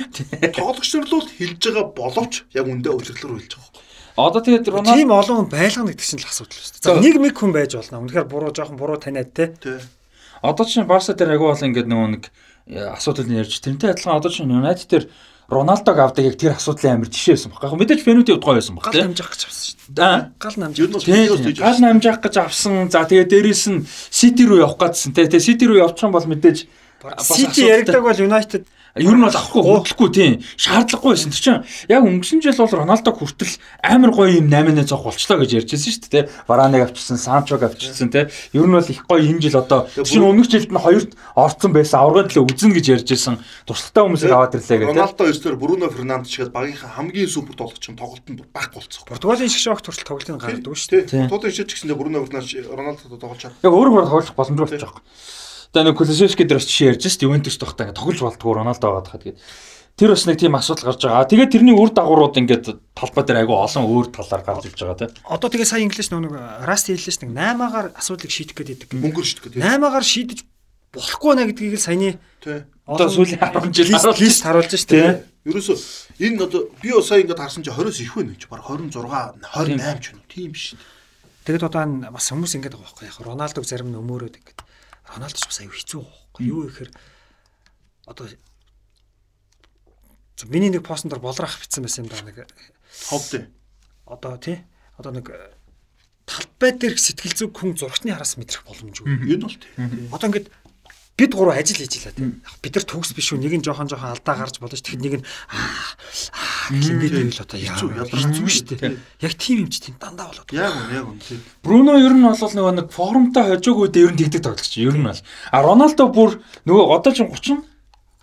тоглогч нар л хилж байгаа боловч яг үндэ өвлөглөр хэлж байгаа. Одоо тэгээд Рональдо Тийм олон хүн байлгана гэдэг чинь л асуудал шүү дээ. За нэг мэг хүн байж болно. Үнэхээр буруу жоохон буруу таниад те. Тий. Одоо чинь Барса дээр агуу бол ингээд нөгөө нэг э, асуудал нь ярьж тэрнтэй адилхан одоо чинь United дээр Роналдог авдаг яг тэр асуудлын амар жишээ байсан баг. Яг мэдээж удаа гоё байсан баг Гал тийм. намжих гэж авсан. Гал хийж Гал намжаах гэж авсан. За тэгээ дээрэс нь Сити рүү явах гэсэн. Тэгээ Сити рүү явчих юм бол мэдээж Сити яригдаг бол Юнайтед Ер нь бол авахгүй хөдлөхгүй тийм. Шаардлагагүй байсан. Тэр чинь яг өнгөрсөн жил бол Роналдог хүртэл амар гоё юм 8-8 цог болчлоо гэж ярьж байсан шүү дээ. Вараныг авчирсан, Санчог авчирсан тий. Ер нь бол их гоё энэ жил одоо чинь өмнөх жилд нь хоёрт орцсон байсан. Аврагын төлөө үзнэ гэж ярьж байсан. Туршлагатай хүмүүсийг аваад ирлээ гэдэг. Роналдо ерсээр Бруно Фернандеш шиг багийнхаа хамгийн супер тоглогч нь тоглолтод байхгүй болцсон. Португалийн шиг шок туршилт тоглолтын гардаг шүү дээ. Туудын шиж гэсэндээ Бруно Фернандеш Роналдо тоглож чад. Яг өөр өөр тоглох боломжтой болчих жоох. Тэгээ нэг Кулишевски дээр бас жишээ ярьж шүү дээ. Ювентус тохтой ингээ тоглож болдгоо Роналдо аваад хаад гээд. Тэр бас нэг тийм асуудал гарч байгаа. Тэгээд тэрний үр дагаврууд ингээд талбай дээр айгүй олон өөр талаар гарч ирж байгаа тийм. Одоо тэгээ сая инглиш нэг Расти хэллээс нэг 8-аар асуудлыг шийдэх гээд идэг. Мөнгөр шít гэдэг. 8-аар шийдэж болохгүй нэ гэдгийг л саяны Тий. Одоо сүүлийн 10 жил лист харуулж шүү дээ. Ерөөсө энэ одоо би сая ингээд харсан чи 20-с их байна гэж баг 26 28 ч юм уу тийм биш. Тэгэд одоо бас хүмүүс ингэдэг байгаа байхгүй яг Роналдог зарим нь өмөрөөд ингэдэг. Роналдо ч бас аюу хэцүү байхгүй юу гэхээр одоо зөв миний нэг постн дээр болрах битсэн байсан юм да нэг Ховд. одоо тий одоо нэг талбай дээр сэтгэл зүг хүн зургатны хараас мэдрэх боломжгүй. Энэ бол тий. Одоо ингээд бид гурав ажил хийж илаа тийм. Бид нар төгс биш үү? Нэг нь жоохон жоохон алдаа гарч болно ш. Тэгэхээр нэг нь аа хэмээд байл одоо Хэцүү, яа. ядарч Хэцүү шүү дээ. Яг тийм юм чи тийм дандаа болоод. Яг үн яг үн тийм. Бруно ер нь бол нөгөө нэг формтой хожоогүйдээ ер нь тэгдэг тоглогч. Ер нь бол. А Роналдо бүр нөгөө одоо ч 30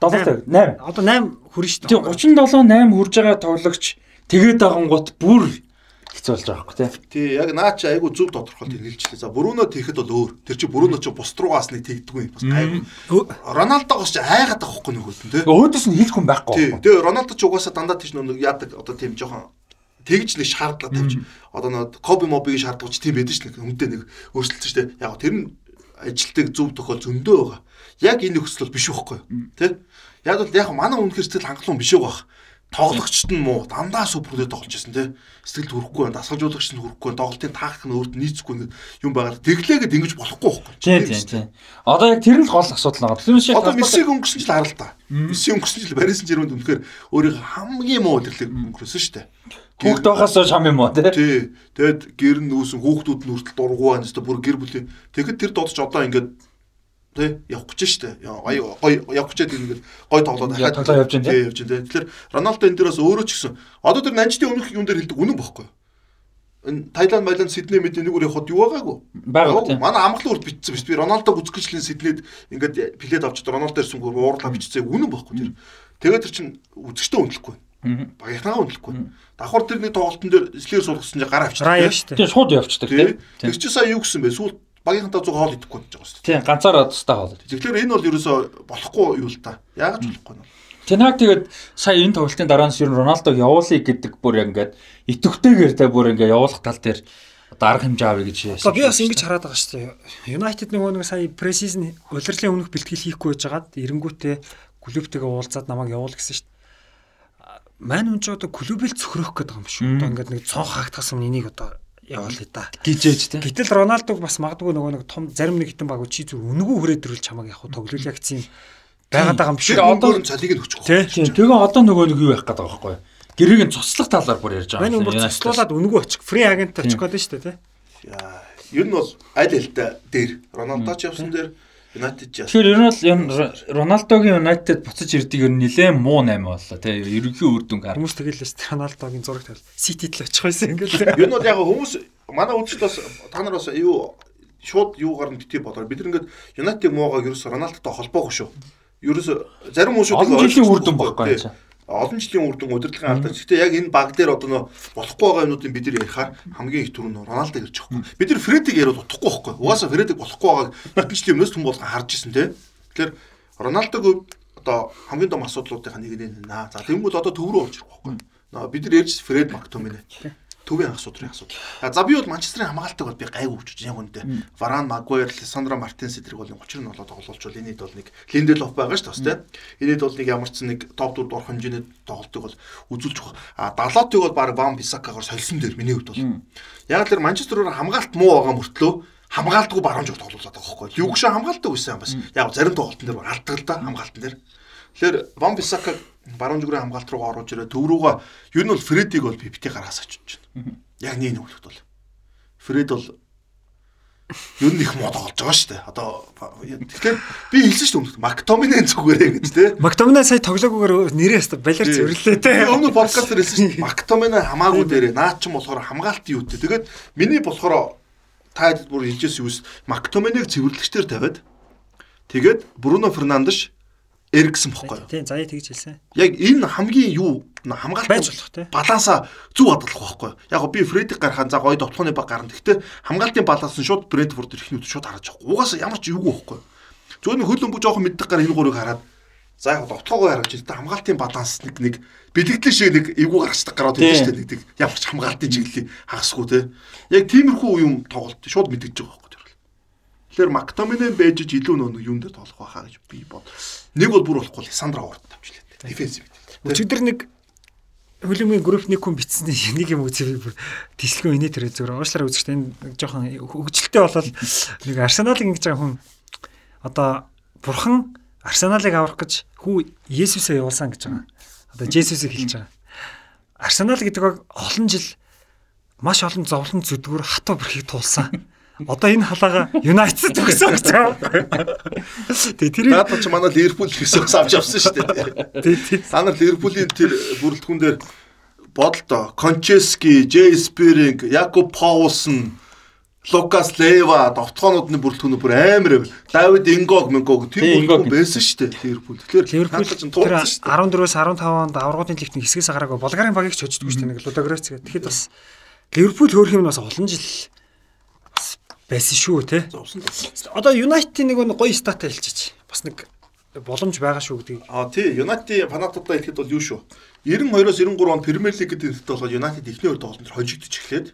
7 8. Одоо 8 хүрэн шүү Тийм 37 8 хүрж байгаа тоглогч тэгээд дагангууд бүр хэцүү болж байгаа байхгүй тий. Тий, яг наа чи айгу зөв тодорхойлт хэлжлээ. За Бруно тэгэхэд бол өөр. Тэр чи Бруно чи бус руугаас нэг тэгдэггүй бас гайгүй. Роналдогоос чи айгаад байгаа хөөхгүй нөгөөд нь тий. Өөдөөс нь хэлэх хүн байхгүй Тий. байхгүй. Тэгээ Роналдо ч угаасаа дандаа тийш нэг яадаг одоо тийм жоохон тэгж нэг шаардлага тавьж одоо нэг Коби мобиг шаардлагач тийм байдаг ш нэг хүнтэй нэг өөрчлөлт штэ. Яг тэр нь ажилтдаг зөв тохиол зөндөө байгаа. Яг энэ нөхцөл бол биш байхгүй? Тэ? Яг бол яг манай үнэхээр сэтгэл хангалуун биш байгаа тоглогчд нь муу. Дандаа суперлээ тоглож байсан те. Сэтгэл төрөхгүй байна дасгалжуулагч нь төрөхгүй тоглолтын тактик нь өөрт нийцэхгүй юм байгаа. Тэглээгээд ингэж болохгүй байхгүй. Тийм тийм тийм. Одоо яг тэр нь л гол асуудал байгаа. Шиг одоо мессиг өнгөрсөн жил хараа л та. Месси өнгөрсөн жил Парисын жирэмд үнэхээр өөрийнхөө хамгийн муу тэглэг өнгөрсөн шүү дээ хүүхд байхаас хойш хам юм уу тий. тий. Тэгэд гэр нүүсэн хүүхдүүд нь хүртэл дургуй байна өстө бүр гэр бүлийн. Тэгэхэд тэр додч одоо ингээд тий явах гэж штэ гоё гоё явах гэж ингээд гоё тоглоод Яг тоглоо явж байна, тий. явж байна тэгэхээр Роналдо энэ дээрээс өөрөө ч гэсэн одоо тэр нанжтын өмнөх юм дээр хэлдэг үнэн бохгүй энэ Таиланд, Майланд, Сидней мэд нэг үр явахад юу байгаагүй. Байгаа тийм. Манай амглан урд бичсэн биш. Би Роналдог үзгэрчлийн Сиднейд ингээд плед авчид Роналдо ирсэн гөр уурлаа бичсэн. Үнэн бохгүй тэр. Тэгээд тэр чин үзэгчтэй үнэлэхгүй. Багийнхнаа үнэлэхгүй. Давхар тэр нэг тоглолтын дээр слэр суулгасан чинь шүү дээ. Тийм шууд явчихдаг тий. Тэр чи сая юу гэсэн бэ? Сүүл багийнхантаа зүг хоол идэхгүй гэж байгаа шүү дээ. Тийм ганцаараа тустай хоол. Тэгэхээр энэ бол ерөөсөө болохгүй юу л та. Яагаад болохгүй нь. Тэнхаг тэгээд сая энэ тоглолтын дараа нь ер нь Роналдог явуулъя гэдэг бүр ингээд итэвхтэйгээр та бүр ингээд явуулах тал дээр одоо арга хэмжээ авъя гэж яасан. Одоо би бас ингэж хараад байгаа шүү дээ. United нөгөө нэг сая пресизн удирдлын өмнөх бэлтгэл хийхгүй байжгаад эренгүүтээ клубтэйгээ уулзаад намайг явуул гэсэн шүү дээ. Мань хүн ч одоо клубэл цөхрөх гэдэг юм шүү. Одоо ингээд нэг цонх хаагтахсан энийг одоо явуулъя да. гижээж тий. Гэтэл Роналдог бас магадгүй нөгөө нэг том зарим нэг хитэн баг чи зүр үнгүү хүрээд ирүүл чамаг яг тоглол яг тийм байгаад байгаа юм шүү. одоо нь цалиг нь өччих. Тийм тэгээ одоо нөгөө нэг юу явах гэдэг байгаа байхгүй нь цуцлах талаар бүр ярьж байгаа. Юм өмөр байна. цуцлуулаад үнгүү очих. Фри агент очих гэдэг шүү дээ, тий. Яа. Ер нь бол аль альта дээр Роналдо ч явсан дээр United ч явсан. Тэгэхээр ер нь бол юм Роналдогийн United буцаж ирдэг ер нь нэлээд муу 8 боллоо тий. Ерөнхий үр дүн гар. Хүмүүс тэгэлээс Роналдогийн зураг тавил. Сити л очих байсан ингээл. Ер нь бол яг хүмүүс манай үзэгч бас та нар бас юу шууд юугаар нь битгий бодоор бид нар ингээд United муугаа ерөөс Роналдотой холбоогүй шүү. Ерөөс зарим хүмүүс Олон жилийн үр дүн баггүй юм. Олон жилийн үр дүн удирдлагын алдар. Гэхдээ яг энэ баг дээр одоо нөө болохгүй байгаа юмнуудыг бид нар ярихаар хамгийн их түр нь Роналдо ирж байгаа хгүй. Бид нар Фредиг яриад утахгүй байхгүй. Угаасаа Фредиг болохгүй байгааг хэдэн жилийн өмнөөс түн болгон харж ирсэн те. Тэгэхээр Роналдог одоо хамгийн том асуудлуудынхаа нэг нь наа. За тэгвэл одоо төв рүү орж ирэх байхгүй. Бид нар ярьж Фред Мактоминэ. Төвийн ах судрын асуудал. За би бол Манчестерийн хамгаалтыг бол би гайгүй хүчж яг үнэндээ. Варан, Магуайр, Лисандро Мартинс эдрийг бол 30 нь болоод тоглолчвол энэд бол нэг Линделоф байгаа шүү дээ. Энэд бол нэг ямар ч нэг топ 4 дурах хэмжээний тоглолтыг бол үзүүлж байгаа. А Далотыг бол баг Ван Бисакагаар солисон дээр миний хувьд бол. Яг л Манчестерээр хамгаалт муу байгаа мөртлөө хамгаалтгүй баруун зүг тоглуулдаг байгаа байхгүй. Югш хамгаалдаг байсан бас. Яг зарим тоглолтын дээр алддаг л да хамгаалтан дээр. Тэгэхээр Ван Бисака баруун зүгрийн хамгаалт руу оруулж ирээ төв рүүгээ юу нь бол Фредийг бол би бити гаргаас очиж байна. Яг нэг нүглэгт бол. Фред бол юу нэг мод олж байгаа шүү дээ. Одоо тэгэхээр би хэлсэн шүү дээ Мактоминен зүгээрээ гэж те. Мактомина сая тоглоогүйгээр нэрээ өстө балер зөвлөлээ те. Өмнө подкаст дээр хэлсэн шүү дээ. Мактомина хамаагүй дээрээ наад ч юм болохоор хамгаалт юу те. Тэгээд миний болохоор та бүр хэлжсэн юус Мактоминыг цэвэрлэгчээр тавиад тэгээд Бруно Фернандеш Эриксэн бохгүй юу? Тийм заяа тэгж хэлсэн. Яг энэ хамгийн юу хамгаалт Байж болох те. баланса зөв хадгалах байхгүй. Яг би Фредик гарахаа за гоё довтлооны баг гарна. Гэхдээ хамгаалтын баланс нь шууд Брентфорд эрхнүүд шууд харж байгаа. Угаасаа ямар ч юугүй байхгүй. Зөвхөн нэг хөл өмгөө жоохон мэддэг гар энэ гурыг хараад за яг довтлоогоо харагч л та хамгаалтын баланс нэг нэг бэлэгдэл шиг нэг эвгүй гарчдаг гараад байдаг шүү дээ. Нэг нэг ямар ч хамгаалтын чиглэлийг хагасгүй те. Яг тиймэрхүү юм тоглолт шууд мэддэж байгаа. Тэгэхээр Мактоминэ бэжж илүү нөө юун дээр тоглох байхаа гэж би бод. Нэг бол бүр болохгүй Лисандра урд тавьчлаа. Дефенсив. Өчигдөр нэг хөлөмгийн групп нэг хүн бичсэн нэг юм үзээ бүр тислгүй инээ тэрэ зүгээр уушлаар үзэхдээ энэ жоохон хөгжилтэй болол нэг Арсеналыг ингэж байгаа хүн одоо бурхан Арсеналыг аврах гэж хүү Есүсээ явуулсан гэж байгаа. Одоо Жесүсийг хэлж байгаа. Арсенал гэдэг баг олон жил маш олон зовлон зүдгүүр хатуу бүрхийг туулсан. Одоо энэ халаага United төгсөн гэж байгаа. Тэгээ тэр Наадах чи манай Ливерпул гэсэн авч авсан шүү дээ. тий тий. Та нар Ливерпулийн тэр бүрэлдэхүүн дээр бодолтой Кончески, Джей Спиринг, Якоб Паулсон, Лукас Лева довтлооны бүрэлдэхүүн бүр амар байв. Давид Ингог Мингог тэр бүрэлдэхүүн байсан шүү дээ Ливерпул. Тэгэхээр Ливерпул чинь тэр туулсан шүү дээ. 14-өөс 15 онд аврагын лигт нэг хэсгээс гараагүй Болгарын багийг ч хождгүй шүү дээ нэг Лудогорец гэдэг. Тэгэхэд бас Ливерпул хөөх юм бас олон жил байсан шүү те. Одоо Юнайтед нэг гоё стат хэлчихэж. Бас нэг боломж байгаа шүү гэдгийг. А тий, Юнайтед фанатуудаа хэлэхэд бол юу шүү. 92-оос 93 онд Премьер Лиг гэдэг нэртэй болоод Юнайтед эхний хоёр тоглолтод хожигдож эхлээд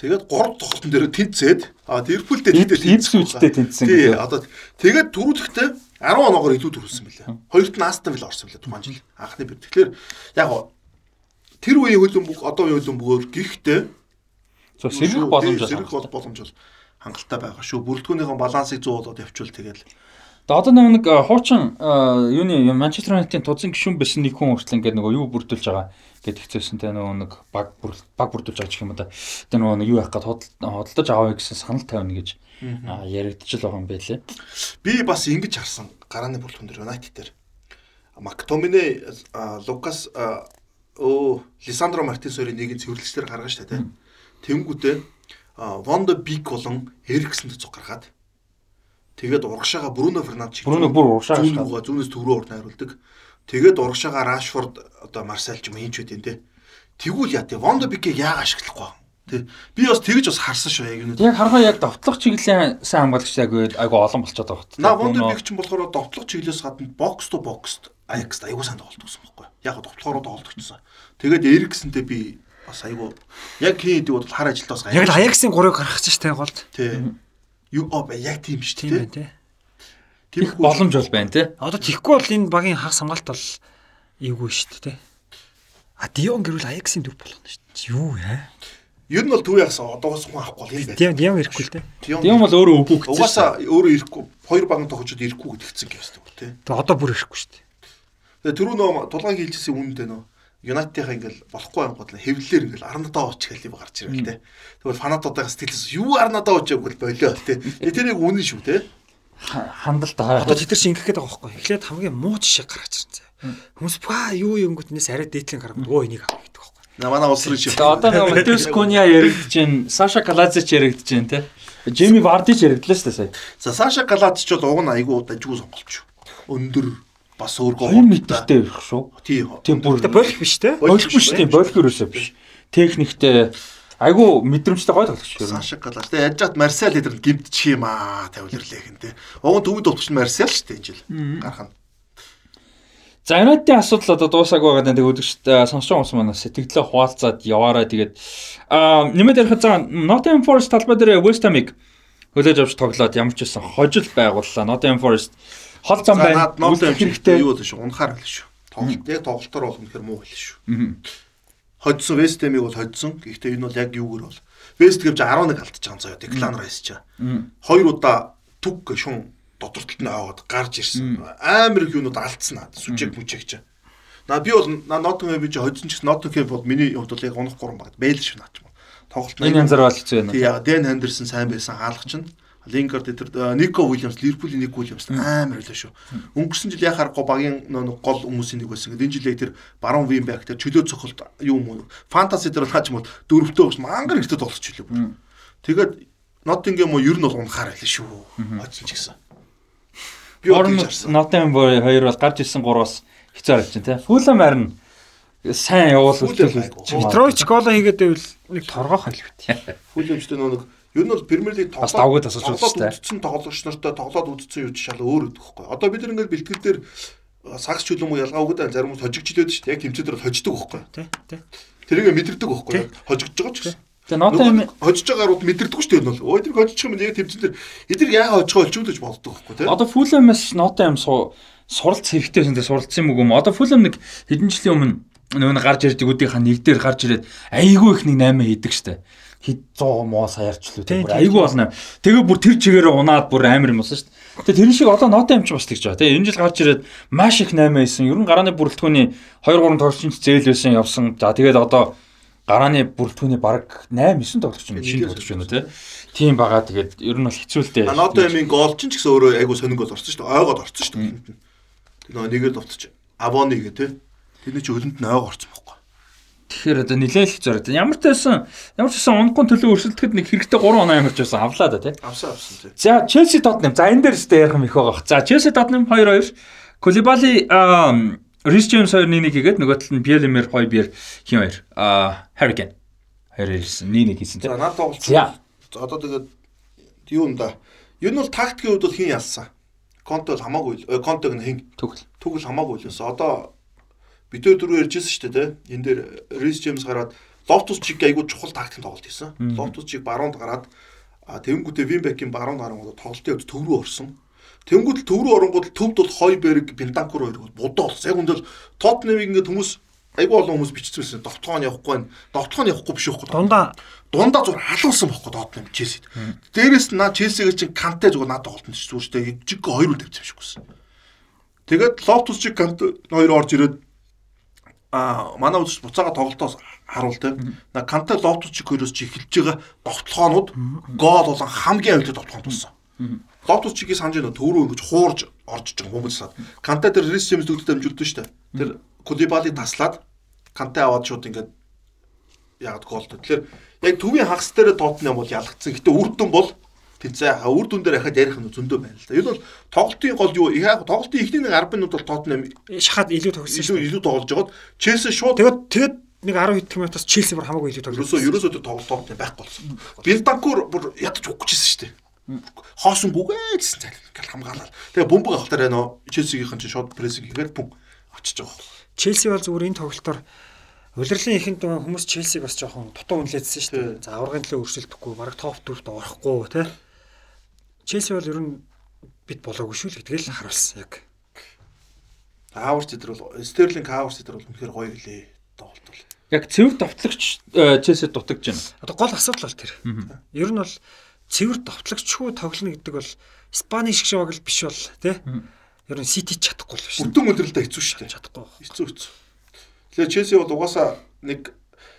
тэгээд 3 тоглолтын дээр тэнцээд а Ливерпул дээр Ипс- Ипсвичтэй тэнцсэн Тий, гэдэг. одоо тэгээд түрүүлэхдээ 10 оноогоор илүү төрүүлсэн мөлий. Хоёрт нь Астон Вилла орсон мөлий тухайн жил. Анхны бит. Тэгэхээр яг тэр үеийн хөлбөмбөг одоо үеийн хөлбөмбөгөөр гихтээ зөв сэргэх боломж сэргэх бол боломж бол хангалттай байгаа шүү. Бүрэлдэхүүнийхэн балансыг 100 болоод явуул тэгээд Тэгээ одоо нэг хуучин юуны Манчестер Юнайтедийн тузан гишүүн байсан нэг хүн хүртэл ингээд нөгөө юу бүрдүүлж байгаа гэдэг хэвчээсэн те нөгөө нэг баг баг бүрдүүлж байгаа гэх юм да. Тэгээ нөгөө нэг юу яах гээд худалдаж аваа гэсэн санал тавина гэж аа, яригдчихл байгаа юм байлээ. би бас ингэж харсан гарааны бүрэлдэхүүн дээр Юнайтед дээр Мактомине Лукас оо Лисандро Мартинес хоёрын нэг нь цэвэрлэгчдэр гаргаж штэ тий. Тэнгүүтээ Вондо Бик болон Эриксэнд цуг гаргаад тэгээд урагшаага Бруно Фернандеш Бруно бүр урагшаага зүүнээс төв рүү урд найруулдаг. Тэгээд урагшаага Рашфорд одоо Марсел ч юм хинч үт юм те. Тэгвэл яа тий Вондо Бикийг яага ашиглахгүй юм. Тэ би бас тэгж бас харсан шүү яг юм. Яг харахаа яг довтлох чиглэлийн сайн хамгаалагч яг айгу олон болчиход байгаа хөт. На Вондо Бик ч болохоор довтлох чиглэлээс гадна бокс то бокст Аякс аягүй сайн тоглолт гэсэн байхгүй. Яг довтлохоор тоглолт гэсэн. Тэгээд Эриксэнтэй би бас аягүй яг хин гэдэг бол хар ажилтаа бас Яг л Аяксын 3-ыг гаргаж штэ голд. Тий. Юу оо яг тийм шүү Тийм дээ. байх тий. Их боломж бол байна те. Одоо тэгхгүй бол энэ багийн хагас хамгаалт бол эвгүй шүү дээ тий. А Дион гэрүүл Аяксын дүр болгоно шүү дээ. Юу яа? Ер нь бол төв ягсан одоогоос хүн авахгүй бол юм байна. Дион Дион ирэхгүй л тий. Тийм бол өөрөө өвгөгдсөн. Угаасаа өөрөө ирэхгүй хоёр багийн тоглогчид ирэхгүй гэдгцэн гэсэн үг тий. Тэгээ одоо бүр ирэхгүй шүү дээ. Тэгээ түрүү нөө тулгаан хийлжсэн үнэндээ нөө Юнайтедийнхаа ингээл болохгүй ангууд л хэвлэлээр ингээл арнадаа ууч гэх юм гарч ирэл тэ. Тэгвэл фанатуудаа сэтгэлээс юу арнадаа ууч гэвэл болио тэ. Тэр яг үнэн шүү тэ. хандлт Одоо тэд нар чинь ингэх гээд байгаа байхгүй. Эхлээд хамгийн муу жишээ гаргаж ирсэн. Хүмүүс ба юу юмготнээс арай дээдлийн гаргад өө энийг авах гэдэг байхгүй. На манай улс руу. Тэгээ одоо нэг Матеус Куня яригдж байна. Саша Калазич яригдж байна те. Жими Вардич яригдлаа шүү дээ сая. За Саша Галач ч бол уг нь айгүй дажгүй сонголт шүү. Өндөр бас өөргөө 2 метртэй байх шүү. Тий. Тийм бүр Гэтэ болох биш те. Болохгүй шүү дээ. Болох ерөөсөө биш. Техниктэй айгу мэдрэмжтэй гой тоглогч шүү. Саша Галач. Тэгээ яж чад Марсел эдэр гимтчих юм аа тавилрлээ гэн тэ. Уг нь төвд утгач Марсел шүү дээ энэ жил. Гарах нь. За Юнайтедийн асуудал одоо дуусаагүй байгаа гэдэг үдгчт сонсож байгаа хүмүүс манай сэтгэлдээ хуваалцаад яваарай. Тэгээд аа нэмээд ярих за Nottingham Forest талбай дээр West Ham-ыг хөлөөж авч тоглоод ямар ч байсан хожил байгууллаа. Nottingham Forest хол зам байна. Үлдэх хэрэгтэй юу вэ шүү. Унахаар хэлсэн шүү. Тоглолт яг тоглолтоор бол үнэхээр муу хэлсэн шүү. Хоцсон Вест Хэмиг бол хоцсон. Гэхдээ энэ бол яг юугээр бол Вест Хэм ч 11 алдчихж байгаа заяа. Деклан Райс ч. Хоёр удаа түг шун додортолт нь аваад гарч ирсэн. Амар их юунууд алдсан наа. Сүжиг мүжиг ч. На би бол Ноттинхэм чи хоцсон ч гэсэн Ноттинхэм бол миний хувьд бол яг унах гурван баг. Бэйл шүү наач. Тоглолт Энэ янзаар бол хэцүү байна. яг Дэн Хендерсон сайн байсан хаалгач нь. Лингард эдэр Нико Уильямс, Ливерпулийн Нико Уильямс амар байлаа шүү. Өнгөрсөн жил яхаар го багийн нөө гол хүмүүсийн нэг байсан. Энэ жил яг тэр Барон Вимберг тэр чөлөө цохолт юу юм уу? Фантаси дээр хаач юм бол дөрөвтөө өгс мангар ихтэй тоглож хэлээ. Тэгээд Ноттингем уу ер нь бол унахаар байлаа шүү. Хоцсон ч гэсэн. Харсан. Nottingham хоёр бол гарч ирсэн хэцүү харагдаж байна те. Fulham харин сайн явуул үлдээл айгу. Детройт ч голоо хийгээд байвал нэг торгоох хэл бит. Хүлэмжтэй нөө нэг ер нь бол Премьер Лиг үзсэн. үзсэн тоглогч нартай тоглоод үзсэн юу ч шал өөр өгөх байхгүй. Одоо бид нар ингээд бэлтгэл дээр сагс ч юм уу ялгаагүй даа зарим хүмүүс хожигчлээд шүү дээ. Яг тэмцээдэр бол хождог байхгүй. Тий, тий. Тэрийг мэдэрдэг байхгүй. Хожигдж байгаа ч гэсэн. Тэгээ Nottingham Нөгөө хожиж байгааруд мэдэрдэг шүү дээ энэ бол. Өө тэр хожиж юм яг тэмцэн дээр эдгээр яага хожих болж юу гэж боддог байхгүй тий. Одоо Fulham-аас Nottingham суралц хэрэгтэй байсан те суралцсан юм уу? Одоо Fulham нэг хэдэн жилийн өмнө нөгөө нэг гарч ирдэг үдийнхаа нэг дээр гарч ирээд айгүй их нэг 8 хийдэг штэ. Хэд 100 моо саярч лүү. Тийм, айгүй болно. Тэгээ бүр тэр чигээрээ унаад бүр амар юм болсон штэ. Тэгээ тэр шиг одоо Nottingham ч бас тэгж байгаа. Тэгээ энэ жил гарч ирээд маш их 8 хийсэн. Ер нь гарааны бүрэлдэхүүний 2 3 тоглолчийн зээл байсан явсан. За тэгээд одоо гарааны бүрэлдэхүүний баг 8 9 тоглогч юм шинэ тоглогч байна тий. Тийм байгаа тэгээд ер нь бол хэцүүлтэй. Анадо ямийн гол ч ч гэсэн өөрөө айгу сонин гол орсон шүү дээ. Ойгоод орсон шүү дээ. Тэр нөгөө нэгээр довтож Авоны гэ тий. Тэрний чи хөлөнд нь ойгоо орсон байхгүй. Тэгэхээр одоо нилээл их зороо. Ямар ч байсан ямар ч байсан онгон төлөө өрсөлдөхэд нэг хэрэгтэй 3 оноо ямарч байсан авлаа да тий. Авсан авсан тий. За Челси Тоттенхэм. За энэ дээр өстэй ярих юм их байгаа. За Челси Тоттенхэм 2-2. Кулибали Рис Джеймс 2-1 хийгээд нөгөө талд нь Биелемер 2-2 хин 2. Аа Харрикен. Хоёр ирсэн. 1-1 хийсэн тий. За наад тоглолт. За Одоо тэгээд юу юм да. Ер нь бол тактикийн хувьд бол хин ялсан. Конте бол хамаагүй Контег нь хин тэгвэл тэгвэл хамаагүй л байсан. Одоо бид өөр дөрөв ярьжсэн шүү дээ тий. Энэ дээр Рис Джеймс гараад Лофтус чиг айгуу чухал тактик тоглолт хийсэн. Лофтус чиг баруунд гараад тэнгүүтээ Винбекийн баруунд гарангууд тоглолтын үед төв рүү орсон. Тэнгүүд төв рүү оронгууд төвд бол Хойберг, Бентанкур хоёр будаа болсон. Яг үндэл Тоттенхэмийг ингээд хүмүүс айгүй олон хүмүүс биччихсэн. Довтлогоо явахгүй, довтлогоо явахгүй биш үхгүй. Дундаа дундаа зүгээр халуулсан бохгүй Тоттенхэм Челсид. Дээрээс нь наа Челсигээр чинь Канте зүгээр надад тоглолтон ч зүгээр жиг 2 үл тавьчихсан. Тэгээд Лофтус чиг Канте хоёр орж ирээд а манай үзэж буцаага тоглолтоос харуул те. На Канте Лофтус чиг хоёроос чи эхэлж байгаа довтлогоонууд гол болон хамгийн аюултай довтлогоон тулсан. Лофтус чигийг санаж нөө төрөө ингэж хуурж орж байгаа хүмүүс саад. Канте тэр Рис Джеймс төгөлд амжилттай шүү дээ. Тэр Кулибали таслаад Канте аваад шууд ингээд яагаад гол тэгэхээр яг төвийн хагас дээр Тоттенхэм бол ялгцсан. Гэтэ үр дүн бол тэнцээ үр дүн дээр ахад ярих нь зөндөө байна л да. Энэ бол тоглолтын гол юу яг тоглолтын эхний нэг 10 минут бол Тоттенхэм шахаад илүү тоглосон шүү. илүү илүү тоглож жагаад Челси шууд Тэгээд тэгээд нэг 10 хэд минутаас Челси бүр хамаагүй илүү тоглосон. ерөөсөө ерөөсөө тоглолт байхгүй болсон. Бентанкур бүр ядаж өгч ирсэн шүү дээ. Хоосон гүгээ гэсэн цай ингээл хамгаалал. Тэгээ бөмбөг авахтаар нөө Челсигийнхэн чинь шууд прессинг хийгээд бүм очиж байгаа. Челси бол зүгээр энэ тоглолтоор Улирлын ихэнд хүмүүс Челсиг бас жоохон дутуу үнэлээдсэн шүү дээ. За аврагын төлөө өршөлдөхгүй, бараг топ 4-т орохгүй тий. Челси бол ер нь бит болоогүй шүү л гэдгээл харуулсан яг. Хаварч эдэр бол Стерлинг Хаварч эдэр бол үнэхээр гоё гэлээ тоглолт бол. яг цэвэр давтлагч Челси дутагж байна. Одоо гол асуудал бол тэр. Ер нь бол цэвэр товтлогчгүй тоглоно гэдэг бол Испани шиг шиг л биш бол тий. Ер нь Сити чадахгүй л биш. Бүрдэн өдрөлдөө хэцүү шүү дээ. Чадахгүй. Хэцүү хэцүү. Тэгэхээр Челси бол угаасаа нэг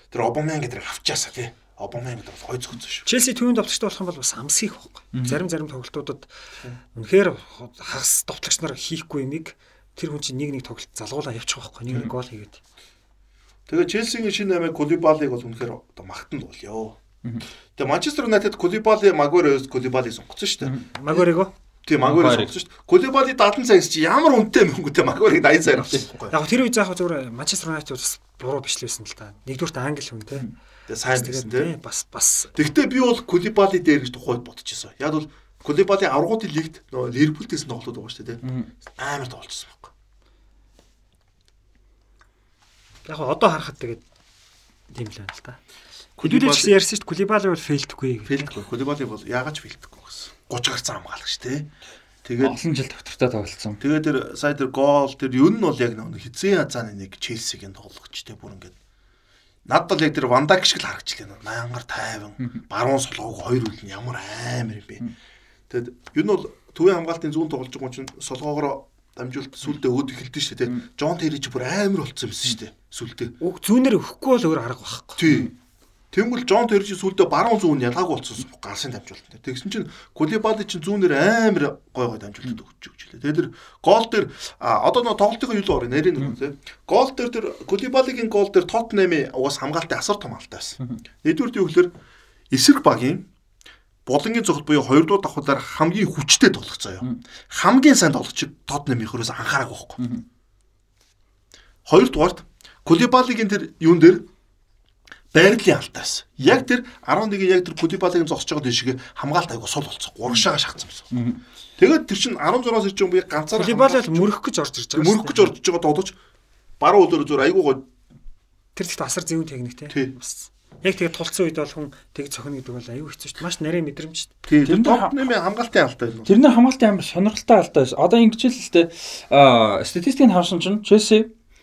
тэр Обамян гэдэг авчаасаа тий. Обамян гэдэг бол гой зөвхөн шүү. Челси төвийн товтлогчтой болох юм бол бас амс хийх байхгүй. Зарим зарим тоглолтуудад үнэхээр хагас товтлогч нар хийхгүй юмыг тэр хүн чинь нэг нэг тоглолт залгуулаа явчих байхгүй. Нэг нэг гол хийгээд. Тэгээ Челсигийн шинэ наймыг Кулибалиг бол үнэхээр одоо магтанд болёо. Тэгээ Манчестер Юнайтед Кулибали Магуэрээс Кулибалиг сонгоцсон шүү дээ. Магуэрего Тийм Магуэрээс сонгоцсон шүү дээ. Кулибали 70 цагс чи ямар үнэтэй мөнгөтэй Магуэрийг 80 цагаар авчихсан байхгүй. Яг тэр үе заах зүгээр Манчестер Юнайтед бас буруу бичлээсэн л да. Нэгдүгürt англи хүн те. Тэгээ сайн гэсэн тийм. Бас бас Тэгвэл би бол Кулибали дээр гэж тухайд бодчихсон. Яг бол Кулибали аврагуудын лигт нөгөө Ливерпултэйсэн тоглоод байгаа шүү дээ тийм. Амар тоглолцсон байхгүй. яг одоо харахад тэгээд тийм л байна л да. Кулибали ч гэсэн ярьсан шүү дээ. Кулибали бол фейлдэхгүй. Фейлдэхгүй. Кулибали бол яагаад ч фейлдэхгүй гэсэн. 30 гарцсан хамгаалагч тий. Тэгээд Олон жил төвтөртэй тоглолцсон. тэгээд тэр сая тэр гол тэр юу нь бол яг нэг хизээ хазааны нэг Челсигийн тоглогч тий бүр ингээд Над бол яг тэр Вандак шиг л харагчлаа. Маянгар тайван, баруун солгоог хоёр үл нь ямар амар юм бэ. Тэгэд юу нь бол төвийн хамгаалтын зүүн тоглож байгаа чинь солгоогоор дамжуулт сүлдээ өөд эхэлдэж шүү дээ. Жон Терри ч бүр амар болцсон юмсэн шүү дээ. Сүлдээ. Уг зүүнээр өгөхгүй бол өөр арга байхгүй. Тий. Тэнгүүл Жон Терри чи сүлдээ баруун зүүн ялгаагүй болцсон гарсын дамжуулт. Тэгсэн чинь Кулибали чинь зүүнээр амар гой гой дамжуулт өгч өгч лээ. Тэгээд тэр гол дээр одоо нөө тоглолтын юу орё нэрийн нэг тий. Гол дээр тэр Кулибалигийн гол дээр Тоттенхэмийн уус хамгаалтын асар том алтай байсан. Нэгдүгээр юу гэхээр эсрэг багийн Болонгийн цогт буюу хоёрдугаар давхраар хамгийн хүчтэй тоглох заяа. Хамгийн сайн тоглогчид Тоттенхэмийн хөрөөс анхаарах байхгүй. Хоёрдугаарт Кулибалигийн тэр юун дээр байрлалын алтаас. Яг тэр 11-ийн яг тэр Кулибалигийн зогсож байгаа дэшиг хамгаалт айгу сул болцсон. Гурагшаага шахацсан байсан. Тэгээд тэр чин 16-аас ирж байгаа буюу ганцаар Кулибали бол мөрөх гэж орж ирж байгаа. мөрөх гэж орж байгаа тоглож баруун үлээр зүр айгу гоо Тэр ихт асар зэвүүн техник те. Бас яг тэгээ тулцсан үед бол хүн тэг цохино гэдэг бол аюу хэцүү шүү дээ. Маш нарийн мэдрэмж шүү дээ. Тэр дээр Тоттенхэмийн хамгаалтын алтай юм. Тэр нэр хамгаалтын амар сонирхолтой алдаа байсан. Одоо ингэжэлтэй аа статистикийг харсан чинь Челси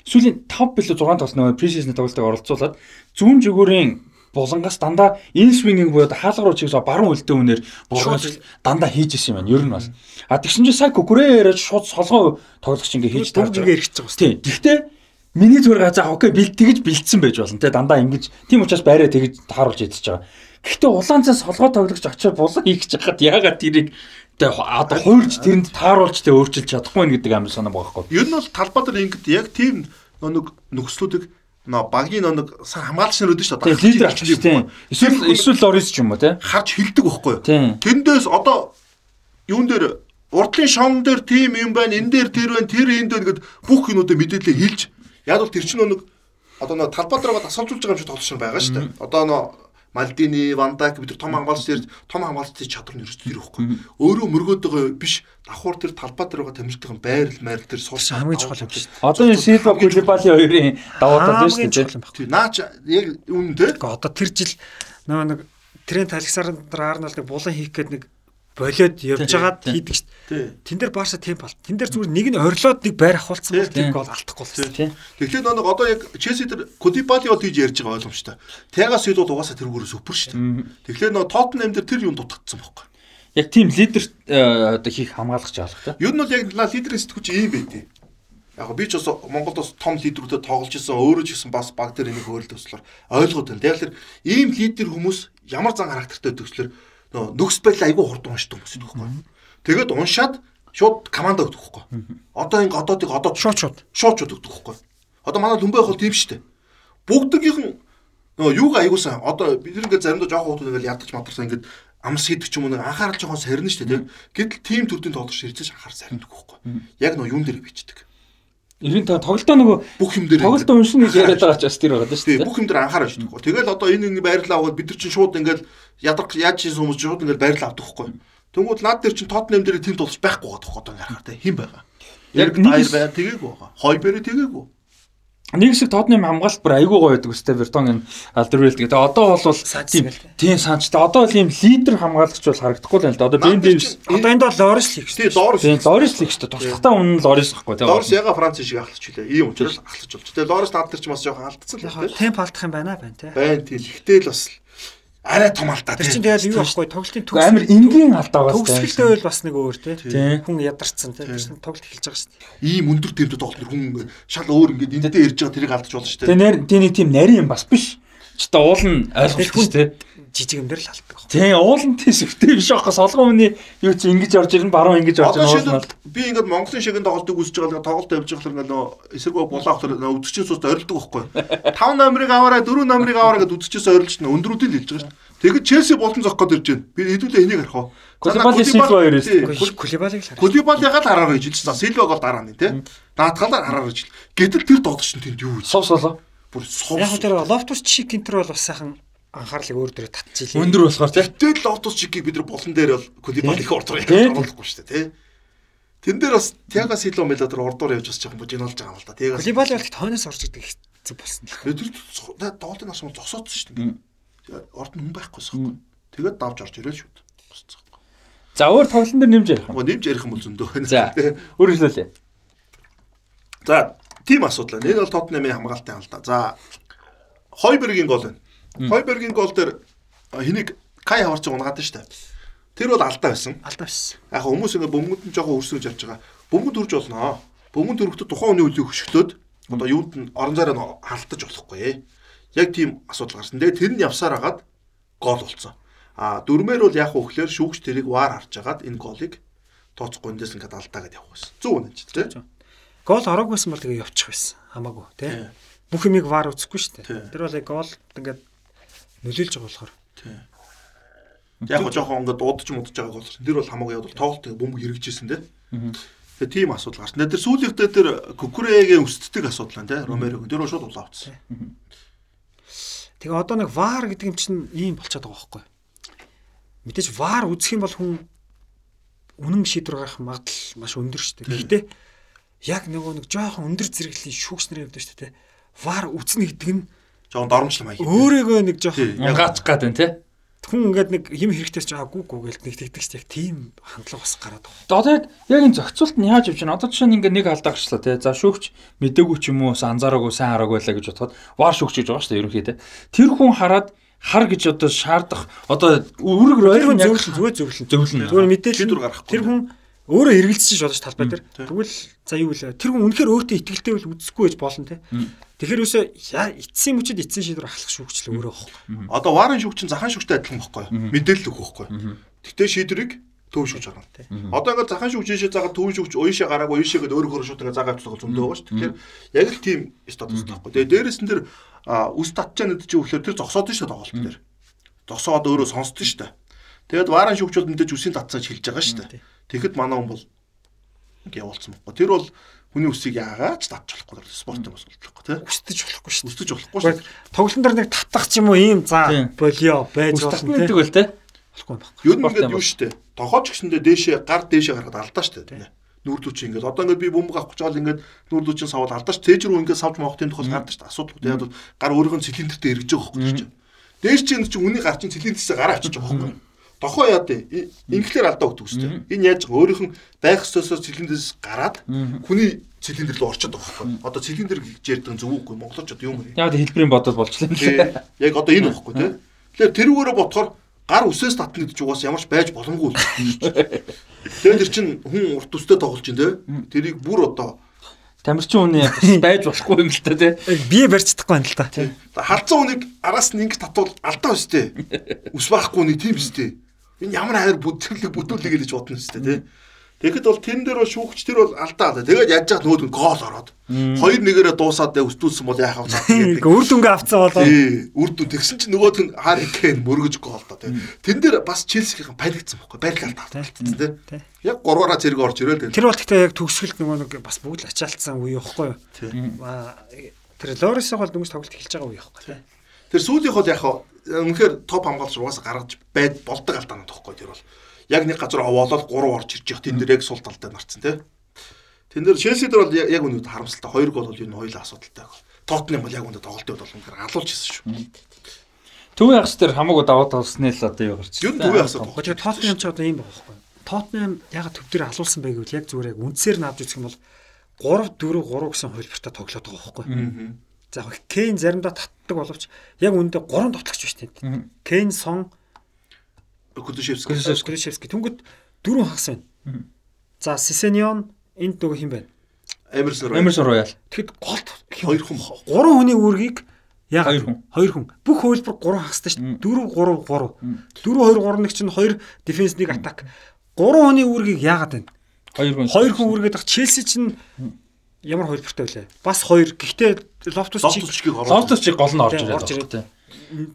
сүүлийн 5 билүү 6 тоглолт нөгөө пресизны тоглолтыг оролцуулаад зүүн жигүүрийн булангаас дандаа ин свингийг буюу хаалга руу чигсээ баруун үлдээ үнээр булгаж дандаа хийж исэн юм байна. Ер нь бас. А тэгсэн чинь сая Кукурэ яриад шууд солгоо тоглогч ингээ хийж тарж ингээ эргэж байгаа. Тийм. Гэхдээ Миний зүгээр за окей бил тэгж бэлдсэн байж болно те дандаа ингэж тийм учраас байраа тэгж тааруулж идэж байгаа. Гэхдээ улаанцаас солгоо тоглогч очиод булан хийх гэж хахад яагаад тэрийг тэ одоо хуурж тэрэнд тааруулж тэ өөрчилж чадахгүй нэ гэдэг амар санаа байгаа байхгүй. Ер нь бол талбай дээр ингэдэг яг тийм нэг нөхцлүүдийг нөө багийн нэг хамгаалагч нар өдөн шүү дээ. Лидер авчих тийм. Эсвэл эсвэл Лорис ч юм уу те. Харж хилдэг байхгүй юу? Тэндээс одоо юун дээр урдлын шон дээр тим юм байна, энэ дээр тэр байна, тэр энд байна гэд бүх юмудаа мэдээлэл хэлж яг бол тэр чинь нэг одоо нэг талбай дээр асуулжуулж байгаа юм шиг тоглож байгаа шүү дээ. Одоо нөө Малдини, Вандак бид том хамгаалагч дээр том хамгаалагчдын чадвар нь ерөөсөө тэр ихгүй. Өөрөө мөргөөд байгаа биш давхар тэр талбай дээр байгаа тамирчдын байрал майрал тэр сурсан хамгийн чухал юм шүү дээ. Одоо энэ Силва Кулибали хоёрын давуу тал шүү дээ. Наач яг үнэн дээ. Одоо тэр жил нөгөө нэг Трент Александр Арнолдыг булан хийх гээд нэг болоод явж байгаад хийдэг шүү дээ. Тэн дээр Барса тийм бол. Тэн дээр зүгээр нэг нь орилоод нэг байр авахулсан бол тийм гол алдахгүй болсон. Тэгэхээр нэг одоо яг Челси дээр Кудибали бол тийж ярьж байгаа ойлгомжтой. Тягас ил бол угаасаа тэргүүрээс өпөр шүү дээ. Тэгэхээр нөгөө Тоттенхэм дээр тэр юм дутагдсан байхгүй. Яг тийм лидер э, одоо хийх хамгаалагч алга та. Ер нь бол яг лидерийн сэтгүүч ийм байдیں۔ Яг би ч бас Монголд бас том лидерүүдэд тоглож исэн өөрөө ч гэсэн бас баг дээр энийг хөөрөл төслөөр ойлгоод байна. Тэгэхээр ийм лидер хүмүүс ямар зан характертай төслөөр нөхс байдал айгүй хурдан уншдаг хүмүүс байхгүй. Тэгээд уншаад шууд команда өгдөг байхгүй. Одоо ингэ одоодыг одоо шууд шууд шууд шууд өгдөг байхгүй. Одоо манай Лүмбай бол тийм шүү дээ. Бүгдгийнх нь нөгөө юугаа аягуулсан одоо бид нэг заримдаа жоохон хүмүүс ингээл ядаж мадарсан ингээд амс хийдэг ч юм уу нэг анхаарал жоохон сарнина шүү дээ. Гэтэл тим төрлийн тоглогч ирцэж анхаар сарндаг байхгүй. Яг нөгөө юун дээр бичдэг. Иргэн та тоглолтоо нөгөө бүх юм дээр тоглолтоо уншина гэж яриад байгаа ч бас тэр байгаа шүү дээ. Бүх юм дээр анхаарал шийдэх. Тэгэл одоо энэ ингэ байрлал аваад бид нар чинь шууд ингээл ядарх яаж хийсэн хүмүүс шууд ингээл байрлал авдаг хгүй. Тэнгүүд наад дээр чинь Тотнем дээр тийм тулж байхгүй байгаа тохход ингээ харахад хин байгаа. Яг нэг байр тэгээгүй байгаа. Хой бэрэ тэгээгүй нэг шиг Тотнем хамгаалалт бүр айгүй гоё байдаг үстэй Вертонгийн Алдервелт гэдэг. Одоо бол тийм тийм санчтай. Одоо бол ийм лидер хамгаалагч бол харагдахгүй л байна л да. Одоо Бен Дэвис одоо энд бол Лорис лиг шүү дээ. Лорис. Тийм Лорис лиг шүү дээ. Туслахтаа үнэн Лорис гэхгүй тийм. Лорис яга Франц шиг ахлах чилээ. Ийм учраас ахлах болж. Тэгээ Лорис над тэр ч бас жоохон алдсан л байна. Темп алдах юм байна байна тийм. Байна тийм. Ихтэй л бас арай том алдаа. Тэр чинь тэгэл юу байхгүй тоглолтын төгс амар энгийн алдаа байна. Төгсгөлтэй байл бас нэг өөр тий. Хүн ядарсан тий. Тэр чинь тоглолт эхэлж байгаа шүү дээ. Ийм өндөр тэмдэг тоглолт хүн шал өөр ингээд эндээ ирж байгаа тэрийг алдаж болно шүү дээ. Тэгээ тийм нэг тийм нарийн юм бас биш. Ч та уул нь ойлгох тий жижиг юм дээр л алддаг. Тийм уулын тийшвтэй биш аахгүй солгон хүний юу чи ингэж орж ирнэ баруун ингэж орж ирнэ. Би ингээд Монголын шигэнд тоглолтыг үзэж байгаа тоглолт явж байгаа хэрэг нөө эсэргөө булаа хөхөр үдчийн суусд орилдог байхгүй. 5 номерыг аваараа 4 номерыг аваараа гэд үдчээс орилж чинь өндрүүдийг хэлж байгаа шүү дээ. Тэгэд Челси болон зогх гээд ирж байна. Би хэдүүлээ энийг харах уу. Кулибали Силва хоёроос. Кулибалиг харах. Кулибалигаа л хараар гэж хэлсэн. Силваг бол дараа нь тий. Даатгалаар хараар гэж. Гэтэл тэр тоглогч нь тэнд юу вэ? Сов соло. Бүр сов. Яг тэр Лофтус чик энтер бол бас сайхан анхаарлыг өөр дөрөв татчихлээ. Өндөр болохоор тийм. Тэгэл лотос чикийг бид нар болон дээр бол Кулибал их ордоор явж оруулахгүй шүү дээ, тийм. Тэн дээр бас Тиага Сило Мелодор ордоор явж бас жоохон бужинолж байгаа юм л да. Тиага Кулибал бол хойноос орж идэг хэцүү болсон. Тэр доолын аш муу зогсоодсон шүү дээ. Орд нь хүн байхгүйсэн. Тэгээд давж орж ирэл шүү дээ. За өөр тоглолтын дээр нэмж ярих юм. Нэмж ярих юм бол зөндөө байна. За өөрөглөөлээ. За тим асуудал. Энэ бол Тотнемын хамгаалалтын алда. За Хойбергийн гол байна. Хойбергийн гол дээр хэнийг Кай хаварч унгаад штэ. Тэр бол алдаа байсан. Алдаа байсан. Яг хүмүүс ингээ бөмбөнд нь жоохон өрсөж явж байгаа. Бөмбөнд хүрж болно. Бөмбөнд хүрэхдээ тухайн хүний үлийг хөшгөлөөд одоо юунд нь орон зайраа халтаж болохгүй. Яг тийм асуудал гарсан. Тэгээ тэр нь явсаар хагаад гол болсон. А дөрмээр бол яг хөөхлөөр шүүгч тэрийг вар харж агаад энэ голыг тооцохгүй эндээс ингээд алдаа гэдээ явах байсан. 100 үнэ ч тийм. Гол ороогүйсэн бол тэгээ явчих байсан. Хамаагүй тийм. Бүх юмыг вар үзэхгүй шүү дээ. Тэр бол яг гол ингээд нөлөөлж байгаа болохоор. Тийм. Яг жоохон ингээд дуудаж мудаж байгааг болохоор тэр бол хамаагүй явал тоглолт бөмбөг хэрэгжижсэн те. Тэгээ тийм асуудал гарсан. Тэр сүүлийнхтэй тэр Кукурэгийн өсддөг асуудал байна те. Ромеро тэр шууд улаа авцсан. Тэгээ одоо нэг вар гэдэг юм чинь ийм болчиход байгаа байхгүй. Мэдээж вар үзэх юм бол хүн үнэн шийдвэр гаргах магадлал маш өндөр шүү дээ. Гэхдээ яг нөгөө нэг жоохон өндөр зэрэглэлийн шүүгч нарын явдаа шүү дээ. Вар үзнэ гэдэг нь жоохон дормжлом маяг. Өөрийгөө нэг жоохон янгаачих гад байна тий. Хүн ингээд нэг юм хэрэгтэйс жаа гүү гүү гээл нэг тэгдэг ч яг тийм хандлага бас гараад байгаа. Одоо яг яг энэ зохицуулт нь яаж явж байна? Одоо жишээ нь ингээд нэг алдаа гарчлаа тий. За шүүгч мэдээгүй ч юм уу анзаараагүй сайн хараагүй байлаа гэж бодоход вар шүүгч гэж байгаа шүү дээ ерөнхийдөө. Тэр хүн хараад хар гэж одоо шаардах одоо үүрэг ройрон зөвлөн зүгээр зөвлөн зөвлөн зүгээр мэдээлэл гаргахгүй. Тэр хүн өөрөө эргэлзэж болж талбай дээр. Тэгвэл за юу вэ? Тэр хүн үнэхээр өөртөө ихтгэлтэй бол үзэхгүй байж болно те. Тэгэхээр үсээ эцсийн мөчөд эцсийн шийдвэр алах шүүгчлээ өөрөө байхгүй. Одоо варын шүүгч чинь захаан шүүгчтэй адилхан байхгүй. Мэдээлэл өгөх байхгүй. Тэгтээ шийдвэрийг төв шүүгч гаргана. Одоо ингээд захаан шүүгч ийшээ загаад төв шүүгч уушаа гараагүй уушаа гэдэг өөрөө шууд ингээд загаад авчихсан зөндөө байгаа шүү. Тэгэхээр яг л тийм статус таахгүй. Тэгээ дээрэс нь тэр үс татчаанууд чи өглөө тэр зогсоод шүү тоглолт дээр. Зогсоод өөрөө сонсдоо шүү. Тэгээд варан шүүгчүүд мэдээж үсийн татцааж хэлж байгаа шүү. Тэгэхэд манай хүн бол ингээд явуулсан байхгүй. Тэр бол хүний үсийг яагаад татж болохгүй спорт юм болохгүй тий. Үстэж болохгүй шүү. Үстэж болохгүй шүү. Тоглолтын дээр нэг татах ч юм уу ийм за болио байж болно тий. Тэгвэл тий. Болохгүй байхгүй. Юу нэгэд юу штэ. Тохооч гэсэндээ дээшээ гар дээшээ гаргаад алдаа штэ тий. Нүрдүү чи ингээд одоо ингээд би бөмбөг авах гэж байгаа л ингээд нүрдүү чин савал алдаач тээж рүү ингээд савж моохтын тохиол гардаг штэ. Асуудал. Тэгээд бол гар өөрийнх нь цилиндртэй эргэж байгаа байхгүй чи. Дээш чинь чи үний гар чин цилиндрээсээ гараа авчиж байгаа байхгүй тохоо яа дээ инглээр алдаа өгдөг үстэй. Энэ яаж өөрийнх нь байх ёсоосоо цилиндрээс гараад хүний цилиндр рүү орчод байгаа байхгүй. Одоо цилиндр гэж ярьдаг зөв үгүй монголч одоо юм. Яг хэлбэрийн бодол болчихлоо. Яг одоо энэ байхгүй тий. Тэгэхээр тэрүүгээрээ ботхоор гар үсээс татна гэдэг чинь угаас ямарч байж боломгүй. Тэгэхээр тэр чинь хүн урт үстэй тоглож чинь тий. Тэрийг бүр одоо Тамирчин хүний байж болохгүй юм л та тий. Бие барьж чадахгүй юм л та. Халдсан хүнийг араас нь ингэ татвал алдаа өстэй. Үс байхгүй нэг тийм өстэй. Энэ ямар хайр бүтэрлэг бүтүүлэг гэж бодно өстэй тий. Тэгэхэд бол тэрэн дээр бол шүүгч тэр бол алдаа алдаа. Тэгээд яаж яах нөөд гол ороод. Хоёр нэгээрээ дуусаад өстүүлсэн бол яах вэ гэдэг. Үр дүнгээ авцсан болоо. Үр дүн тэгсэн чинь нөгөөд нь хаар икэн мөргөж гол доо тий. Тэн дээр бас Челсигийн палигдсан байхгүй. Барилал таалтсан тий. Яг гурваараа зэрэг орж ирэл. Тэр бол гэхдээ яг төгсгөлт нөгөө нэг бас бүгд ачаалтсан үе байхгүй юу? Тэр Лорисог бол дөнгөж тоглолт эхэлж байгаа үе байхгүй тий. Тэр сүүлийнх бол яг үнэхээр топ хамгаалагч угаасаа гаргаж байд болдог алдаанууд байхгүй тэр бол яг нэг газар овоолол 3 орж ирж явах. Тэн дээр яг сул талтай нарцсан тий. Тэн дээр Челси дээр бол яг үнэхээр харамсалтай 2 гол бол юу н хоёлаа асуудалтай. Тоттенхэм бол яг үнэхээр тоглолтын бол алуулж ирсэн шүү. Төвийн хагас дээр хамаагүй даваа толсны л одоо юу гарч. Юу төвийн хагас. Гэхдээ Тоттенхэм ч одоо ийм байхгүй. Тоттенхэм яг төв дээр алуулсан байг гэвэл яг зүгээр яг үндсээр нь авч үзэх юм бол 3 4 3 гэсэн хөлбөртөд тоглоод байгаа байхгүй. За яг Кейн заримдаа татдаг боловч яг үндэ 3 тоглогч биш тийм. Кейн сон Кулишевский. Кулишевский. Түнгөт дөрөв хагас байна. За Сисенион энд нөгөө хин байна. Эмерсон Роял. Эмерсон Роял. Тэгэхэд голд хоёр хүн гурван хүний үүргийг яг хоёр хүн. Хоёр хүн. Бүх хөвлбөр гурван хагастай шүү дээ. 4 3 3. 4 2 3 нэг чинь хоёр дефенс нэг атак. Гурван хүний үүргийг яагаад байна? Хоёр хүн. Хоёр хүн үүргээд ах Челси чинь ямар хөлбөртэй вэ? Бас хоёр. Гэхдээ Лофтус чиг Лофтус чиг гол нь орж ирээд байна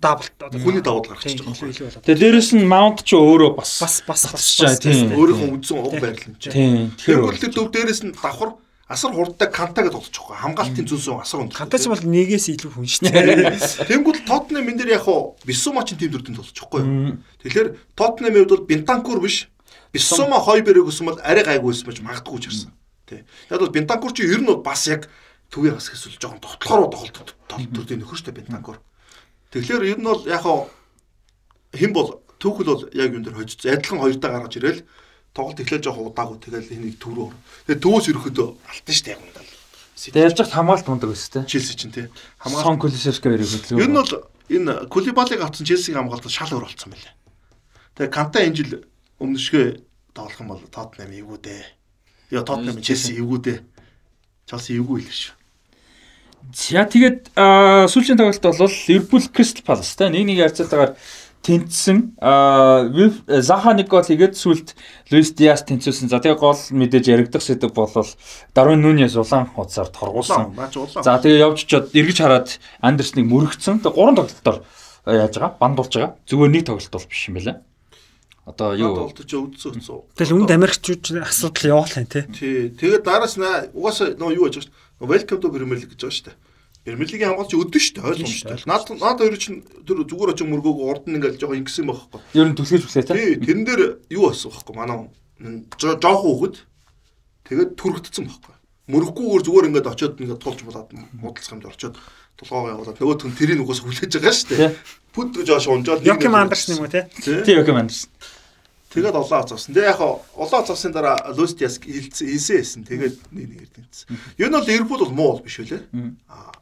даблт одоо хүний давуу гаргачих жоох. Тэгээ дээрэс нь маунт ч өөрөө бас бас бас бас тийм өөрийнхөө үндсэн уг байрлал юм чинь. Тийм. Тэгэхээр л төв дээрэс нь давхар асар хурдтай канта гэж тоглож байгаа. Хамгаалтын зүнсэн асар өндөр. Канта ч бол нэгээс илүү хүн шүү дээ. Тэнгүүд Тотнем энэ дээр яг хуу Бисума ч тийм дүрдэн тоглож байгаа юм. Тэгэхээр Тотнемийн хувьд бол Бентанкур биш. Бисума Хойберг гэсэн бол арай гайгүй байж магадгүй ч харсан. Тий. Яг бол Бентанкур чи ер нь бас яг төвийн бас хэсэл жоохон тоглохоор тоглолт төрлийн нөхөр дээ Бентанкур. Тэгэхээр ер нь бол яг хэн бол түүхэл бол яг юм дээр хожиж адилхан хоёртаа гаргаж ирэл тоглолт эхлэж жоох удаагүй тэгэл энийг төрөө. Тэгээ төвөөс ерөөхдөө алтан штэ яг юм даа. Тэгээ явж хат хамгаалт мундаг те. Челси чинь те. Хамгаалт Сон Кулишевский хоёрыг хөдлөө. Ер нь бол энэ Кулибалиг авсан Челсигийн хамгаалт шал өөр болсон байлаа. Тэгээ Канта энэ жил өмнөшгөө тоглох юм бол Тоттенхэм эвгүй дээ. Яа Тоттенхэм Челси эвгүй дээ. Челси эвгүй л шүү. За тэгээд сүүлийн тоглолт бол Ливерпул Кристал Палас та нэг нэг харьцаатаагаар тэнцсэн. Заха нэг гол хийгээд сүлд Луис Диас тэнцүүлсэн. За тэгээ гол мэдээж яригдах сэдв болол Дарвин Нүньес улаан хуцаар торгуулсан. За тэгээ явж чад эргэж хараад Андерсныг мөрөгцсөн. Тэгээ гурван тоглолтоор яаж байгаа? Бандуулж байгаа. Зүгээр нэг тоглолт бол биш юм байна. Одоо юу ч өвдсөн үтсэн. Тэгэл үнд Америкчууд асуудал яваалаа тий. Тий. Тэгээд дараас нь угаасаа нөө юу яаж байгаа Welcome to Premier League гэж байгаа шүү. Premier League-ийн хамгаалч өдөн шүү дээ ойлгомжтой. Наад наад хоёр чинь тэр зүгээр очиж мөргөөг урд нь ингээл жоохон ингэсэн байхгүй. Ер нь төсгөөж хүлээ тий. Тэрэн дээр юу болсон байхгүй манай жоохон хөвгөд тэгээд түрэгдсэн байхгүй. Мөрөхгүйгээр зүгээр ингээд очиод ингээд тулж болоод худалцах юмд орчоод тулгоогоо явуулаад нөгөөх нь тэрийг угаас хүлээж байгаа шүү дээ. Пүд гэж аш унжаад Йоким Андерс юм уу тий? Тий Йоким Андерс. Тэгээд улаан цавсан. Тэгээ яг улаан цавсан дараа Лустиас хэлсэн хэлсэн. Тэгээд нэг нэгээр тэнцсэн. Юу нь бол Ливерпул бол муу бол биш үлээ. Аа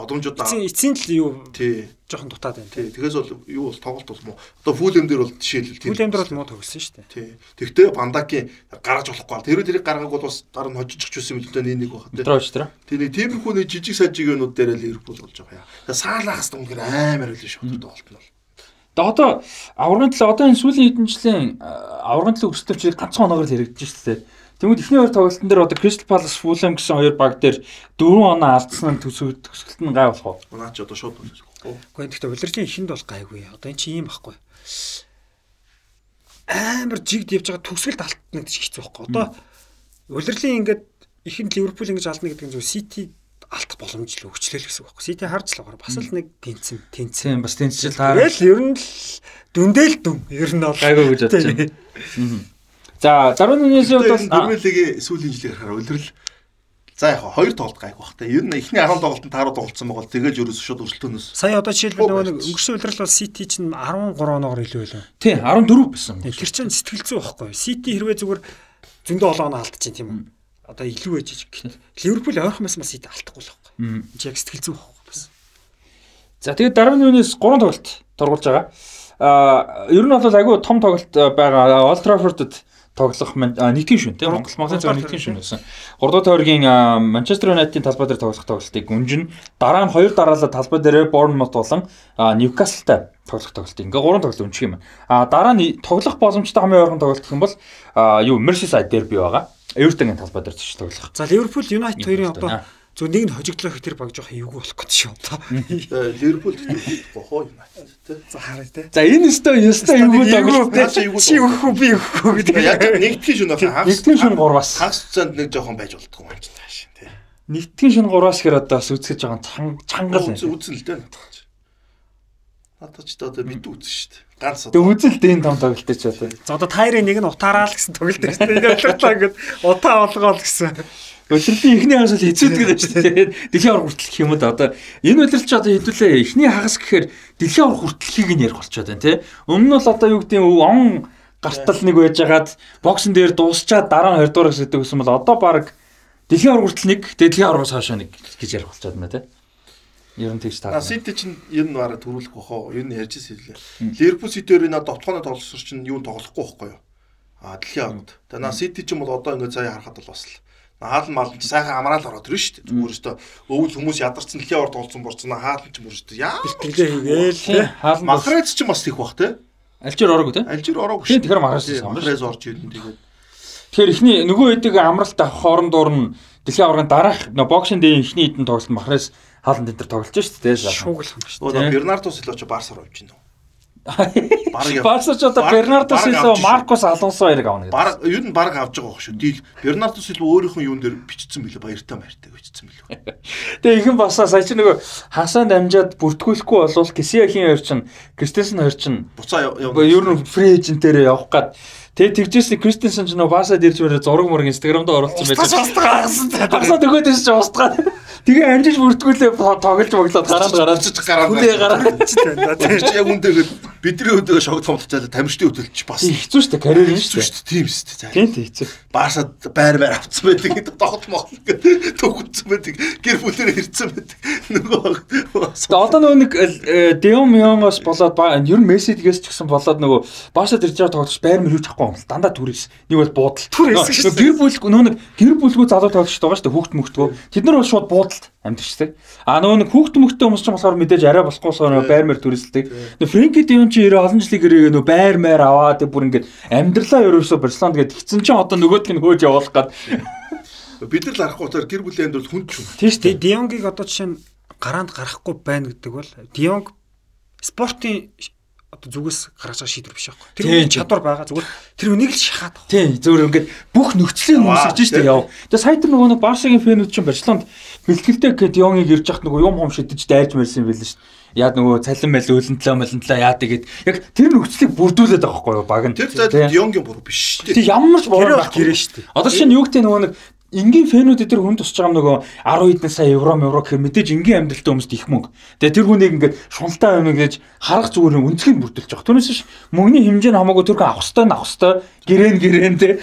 Бодомжуудаа эцсийн л юу тий жоохон дутаад байна. Тий. Тэгээс бол юу бол тоглолт бол муу. Одоо фүлэм дээр бол жишээлбэл тийм. Фүлэм дээр бол муу тоглосон шүү дээ. Тий. Тэгтээ Бандаки гаргаж болохгүй. Тэр тэрийг гаргаг бол бас дараа нь хожиж ч юм л нэг нэг баг. Митрович тэр. Тий. Нэг тиймэрхүү нэг жижиг сажиг юмнууд дээр л Ливерпул болж байгаа яа. Саалахаас дүнгээр амар л шүү тоглолт нь бол. Тэгээ одоо аврагын төлөө одоо энэ сүүлийн хэдэн жилийн аврагын төлөө өсөлтөвчийг ганцхан оноогоор л хэрэгжиж шүү дээ. Тэгмэд эхний хоёр тоглолтын дээр одоо Crystal Palace Fulham гэсэн хоёр баг дээр 4 оноо алдсан нь төсөлт нь гай болох уу? Наа чи одоо шууд Гэхдээ гэхдээ улирлын ихэнд бол гайгүй. Одоо эн чинь ийм байхгүй. Амар жигд явж байгаа төгсгөлд алтна гэж хэцүү байхгүй. Одоо улирлын ингээд ихэнд Ливерпул ингэж алдна гэдэг нь зөв Сити алдах боломж л өгчлээ л гэсэн үг байхгүй. Сити харж л байгаа. Бас л нэг тэнцэн тэнцэн бас тэнцэл таа. Тэгэл ер нь л дүндэл дүн. Ер нь бол гайгүй гэж бодож байна. За даруй нэгээс бол Премьер лигийн сүүлийн жилээр хараа улирал За яг хоёр тоглолт гайг бах та. Ер нь эхний 10 тоглолтод тааруу тоглолцсон байгаа бол тэгэл ерөөс шууд өрсөлдөөнөөс. Сая одоо жишээлбэл нөгөө өнгөрсөн удирдал бол City чинь 13 оноогоор илүү байлаа. Тийм 14 байсан. Тэр чинь сэтгэл зүй байхгүй. City хэрвээ зүгээр зөндөө олооно алдчихин тийм үү. Одоо илүү ээж иж гэхэд Ливерпул ойрхон байсан бас City алдахгүй л байхгүй. Чи яг сэтгэл зүй байхгүй бас. За тэгээд дараа нь юунес 3 тоглолт торгуулж байгаа. Аа ер нь бол айгүй том тоглолт байгаа. Old Trafford-д тоглох нэгдгийн шүн тийм Монгол Монголын цаг нэгдгийн шүн байсан. 3 дугаар тойргийн Манчестер Юнайтедийн талбай дээр тоглох тоглолтыг гүнжин дараа нь хоёр дараалал талбай дээр Борнмут болон Ньюкаслтай тоглох тоглолтыг ингээ гурван тоглолт өнчих юм. А дараа нь тоглох боломжтой хамгийн ойрхон тоглолт гэх юм бол юу Merseyside дерби байгаа. Эвертонгийн талбай дээр ч тоглох. За Ливерпул Юнайтед хоёрын одоо зөв нэг нь хожигдлох тэр баг жоох эвгүй болох гэж шүү одоо. Ливерпул гэхгүй хоо юм аа. За харъя те. За энэ өстой өстой эвгүй тоглолт те. Чи өгөхгүй би өгөхгүй гэдэг. Яг нэгтгэн шүн хагас. Нэгтгэн шүн гурваас. Хагас цанд нэг жоохон байж болтгоо юм чинь тааш те. Нэгтгэн шүн гурваас хэр одоо сүцгэж байгаа чангал. Үзэн л дээ. Надад ч одоо бид үзэн шүү дээ. Ганц одоо. Тэг үзэл дээ энэ том тоглолт ч одоо. За одоо тайрын нэг нь утаараа л гэсэн тоглолт шүү дээ. Энэ болоо ингээд утаа олгоол гэсэн. Улирлын эхний хагас л хэцүүдэг шүү дээ. Дэлхийн авраг хүртэл гэх юм да одоо энэ улирал ч одоо хэдүүлээ эхний хагас гэхээр дэлхийн авраг хүртэлхийг нь ярих болчиход байна тий. Өмнө нь бол одоо юу гэдэг нь он гартал нэг байжгаад боксын дээр дуусчаад дараа нь 20 дугаар хэсэгдэг гэсэн бол одоо баг дэлхийн авраг хүртэл нэг дэлхийн аврагаас хойш нэг гэж ярих болчиход байна тий. Ер нь тэгж таа. Сити чинь ер нь бараг төрүүлэх бохоо. Ер нь ярьж ирсэн. Ливерпул Ситээр энэ довтгооны тоглолцор чинь юу тоглохгүй байхгүй юу? А дэлхийн аврагт. Тэгээ на Сити ч юм бол одоо ингээд цаая харахад бол бас л Хаалн мал ч сайхан амраал ороод ирнэ шүү дээ. Зүгээр өстө өвөл хүмүүс ядарсан дэлхийн орд олцсон борцсон хаалн ч мөр шүү дээ. Яа. Бэлтгэлээ хийгээл те. Махрайц ч бас их бах те. Альжир ороогүй те. Альжир ороогүй шүү. Тэгэхээр махрайц махрайц орж ирнэ тэгээд. Тэгэхээр ихний нөгөө хэдэг амралт авах хоорондоор нь дэлхийн аврагын дараах боксинг дэйн ихний хэдэн тоглолт махрайц хаалн дээр тоглож шүү дээ. Шууглах юм шүү дээ. Бернардо Силва ч Барсаар овж байна. Барса ч одоо Бернардо Силва, Маркус Алонсо хоёрыг авна гэдэг. Баг юу нь баг авж байгаа байх шүү. Дийл Бернардо Силва өөрийнхөө юун дээр бичсэн билээ баяртай баяртай бичсэн билээ. Тэгээ ихэн басаа сая чи нөгөө хасаанд амжаад бүртгүүлэхгүй болвол Кисияхийн хоёр чинь Кристенсен хоёр чинь буцаа ер нь фри эйжентээр явах гад Тэгээ тэгжсэн Кристенсен ч нөгөө Баса дэрж мөрө зураг мөрөг инстаграмд оруулсан байж. Устгаагсан. Хасаа нөгөөдөөс ч устгаа. Тэгээ амжиж бүртгүүлээ тоглож моглоод гараад гараад ч гараад. Хүлээ гараад ч байна. Тэр чи яг үнтэйгээ бидний өдөө шогд томтолцоо тамирчдын хөдөлч бас хэцүү шүү дээ. Карьер нь шүү дээ. Тийм шүү дээ. Тийм тийм хэцүү. Баасад байр байр авцсан байдаг гэдэг тоглолт моглол гэдэг төгөлцсөн байдаг. Гэр бүлээр ирсэн байдаг. Нөгөө Одоо нөгөө нэг Деом Мионгоос болоод ер нь Мессидгээс ч гэсэн болоод нөгөө Баасад ирж байгаа тоглолт байр мөр юу чахгүй юм л дандаа түрээс. Нэг бол буудал. Түрээс гэр бүл нөгөө нэг гэр бүлгүй залуу тоглолт байгаа шүү дээ. Хүүхд мөхтгөө. Тэд нар бол шууд буудалд амьдчтэй. А нөгөө нэг хүүхд мөхтөө хүмүүс ч болохоор мэдээж арай болохгүй болохоор байр мэр төрөлсдөг. Фрэнки Дион чи ерөө олон жилийн гэрээ нөгөө байр мэр аваад бүр ингээд амьдралаа ерөөсө Барселонд гээд гисэн чинь одоо нөгөөдг нь хөөж явуулах гад. Бид нар л арахгүй болохоор гэр бүлийн амьдрал хүнд ч юм. Шүү дээ. Дионгийг одоо жишээ нь гараанд гарахгүй байна гэдэг бол Дионг спортын одоо зүгээс гаргаж байгаа шийдвэр биш байхгүй. Тэр үний чадвар байгаа. Зүгээр тэр үнийг л шахаад байгаа. Тийм, зөвөр ингээд бүх нөхцөлийг үүсгэж штэ яв. Тэгээ сая тэр нөгөө нэг Барсагийн фэнүүд чинь Барселонд бэлтгэлтэй гэд Йонгийг ирж яхад нөгөө юм хом шидэж дайрж мэрсэн юм байл штэ. Яа нөгөө цалин мэл өлөнтлөө мэлэнтлөө яа тэгээд яг тэр нөхцөлийг бүрдүүлээд байгаа байхгүй юу баг нь. Тэр зайд Йонгийн буруу биш штэ. Тэг ямар ч буруу гэрээ штэ. Одоо чинь юу гэдэг нөгөө нэг энгийн фэнүүд эдэр хүн тусч байгаа нөгөө 10 хэдэн сая евро евро гэхээр мэдээж энгийн амьдралтай хүмүүст их мөнгө. Тэгээ тэр хүнийг ингээд шуналтаа юм гэж харах зүгээр үнцгийг бүрдүүлж байгаа. Түүнээс ш мөнгөний хэмжээ нь хамаагүй тэр хүн авах хэвээр авах хэвээр гэрэн гэрэн тэ.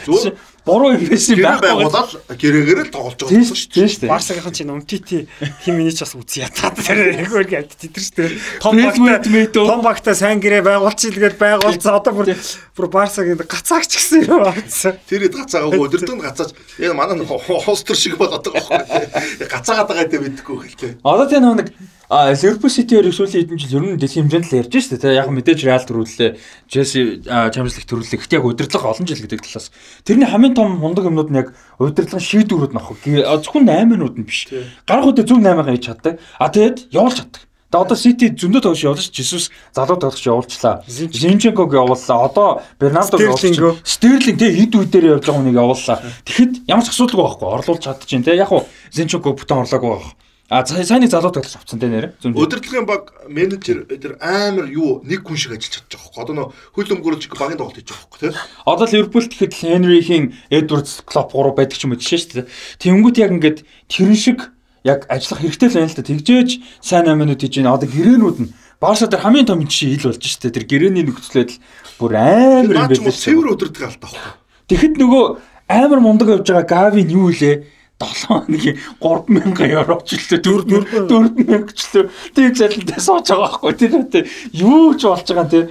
Буруу юм байсан юм Гэрээ байхгүй. байгуулаад гэрээгээр л тоглож байгаа юм шүү дээ. Барсагийнхан чинь умтити хим минийч бас үгүй ятаад тэр яг үгүй гэдэг тийм шүү дээ. Том багта том багта сайн гэрээ байгуулчих гээд байгуулсан одоо бүр бүр Барсагийн гацаагч гэсэн юм байна. Тэр гацаагаа өдөртөнд гацаач яг манай холстер шиг болоод байгаа байхгүй. Гацаагаад байгаа гэдэг мэдхгүй хэлтэй. Одоо тийм нэг А Liverpool City-ээр сүүлийн хэдэн жил ер нь дэлхийн хэмжээнд л ярьж шүү дээ. Яг мэдээж Real төрүүллээ. Chelsea Champions League төрүүллээ. Гэхдээ яг удирдлага олон жил гэдэг талаас. Тэрний хамгийн том мундаг юмнууд нь яг удирдлагын шийдвэрүүд нь ахгүй. Зөвхөн 8-нууд нь биш. Гарах үедээ зөв 8-аа хийж чаддаг. А тэгээд явуулж чаддаг. Тэгээ одоо City зөндөө тоглож явуулж Jesus залуу тоглож явуулчлаа. Зинченког явууллаа. Одоо Бернардо Стерлинг. Стерлинг тэг хэд үдээр явж байгаа хүнийг явууллаа. Тэгэхэд ямар ч асуудалгүй байхгүй. Орлуулж чадчихээн те. Яг уу Зинченко бүтэн орлоогүй байх. А сайн нэг залуу тоглож авцсан тэ нэрэ. Өдөрлөгийн баг менежер тэр амар юу нэг хүн шиг ажиллаж чадчих واخхой. Одоо нөө хөл өмгөрүүлж багийн тоглолт хийж байгаа واخхой тэ. Одоо Ливерпул тэгэхэд Хенрихийн Эдвардс Клоп 3 байдаг ч юм уу жишээ шүү дээ. Тэнгүүт яг ингээд тэрэн шиг яг ажиллах хэрэгтэй л байна л та. Тэгжээж сайн аминууд хийж байна. Одоо гэрээнүүд нь Барса дээр хамгийн том жишээ ил болж шүү дээ. Тэр гэрээний нөхцөлөд бүр амар юм байна. Цэвэр өдөрдөг аль таахгүй. Тэгэхэд нөгөө амар мундаг явж байгаа Гавин юу илээ? 7 хоногийн 3000 евроч лээ 4 4000 ч лээ тийм залилтай сууж байгаа байхгүй тэр үедээ юу ч болж байгаа тий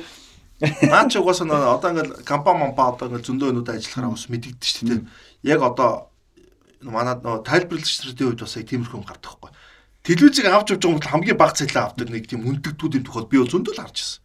Наач угаасаа нөө одоо ингээл компани мампа одоо ингээл зөндөө өнүүд ажиллахаараа бас мэдэгдэж шүү дээ. Яг одоо манад нөө тайлбарлагчдын хувьд бас яг тиймэрхүү юм гардаг байхгүй. Телевизийг авч явж байгаа хүмүүс хамгийн бага цалин авдаг нэг тийм үндэгдүүдийн тухайд би бол зөндөө л харж ирсэн.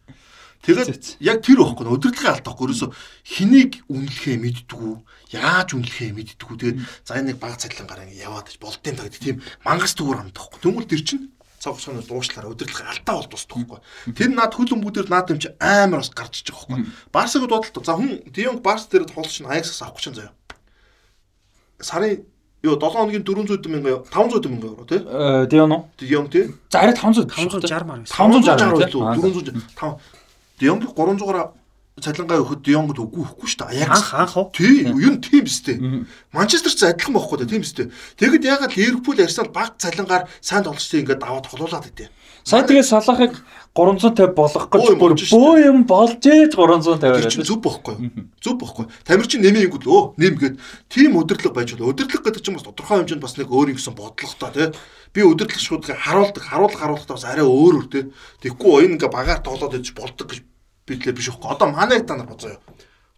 Тэгээд яг тэр байхгүй өдөртлөгийн алдаахгүй ерөөсө хэнийг үнэлэхээ мэддгүү яаж үнэлэхээ мэддгүү тэгээд за энэ нэг бага цалин гараа яваад ич болтын та гэдэг тийм мангас дүүр амдахгүй. Тэгмэл тэр чинь цаг хугацааны дуушлаараа өдөртлөг алдаа бол тусдахгүй. Тэр над хөл өмгүүдээр над юм чи амар бас гарч иж байгаа байхгүй. Барсаг бодлоо. За хүн Дионг Барс дээр тоглож чинь Аяксаас авах чинь заяа. Сарын Йоо 7 хоногийн 400 мянга 500 мянга евро тий. Э, Дионо Дионг тий. за арай 500 560 маар байсан. 560 илүү 400 Дионг 300-аар цалингаа өгөхөд Дионгд үгүй өгөхгүй шүү дээ. Аякс Анх анх? Тий, юу н тийм сте. Манчестер ч адилхан байхгүй да тийм сте. Тэгэд ягаад Ливерпул Арсенал баг цалингаар сайн тоглолтыг ингээд даваад тоглуулад идэв. Сая тэгээ салахыг 350 болгох гэж бүр бөө юм болж ээж 350 Тэр чинь зүв бохгүй? Зүв бохгүй. Тамир чинь нэмээнгүүд өө нэмгээд тийм өдөрлөг байж бол өдөрлөг гэдэг чинь бас тодорхой хэмжээнд бас нэг өөр юм гэсэн бодлоготой тий. Би өдөрлөг шуудыг харуулдаг, харуулах харуулахтаа бас арай өөр өөр тий. Тэгэхгүй энэ ингээ багаар тоглоод иж болдог гэж бидлээ биш үхгүй. Одоо манай та нар бодзоо.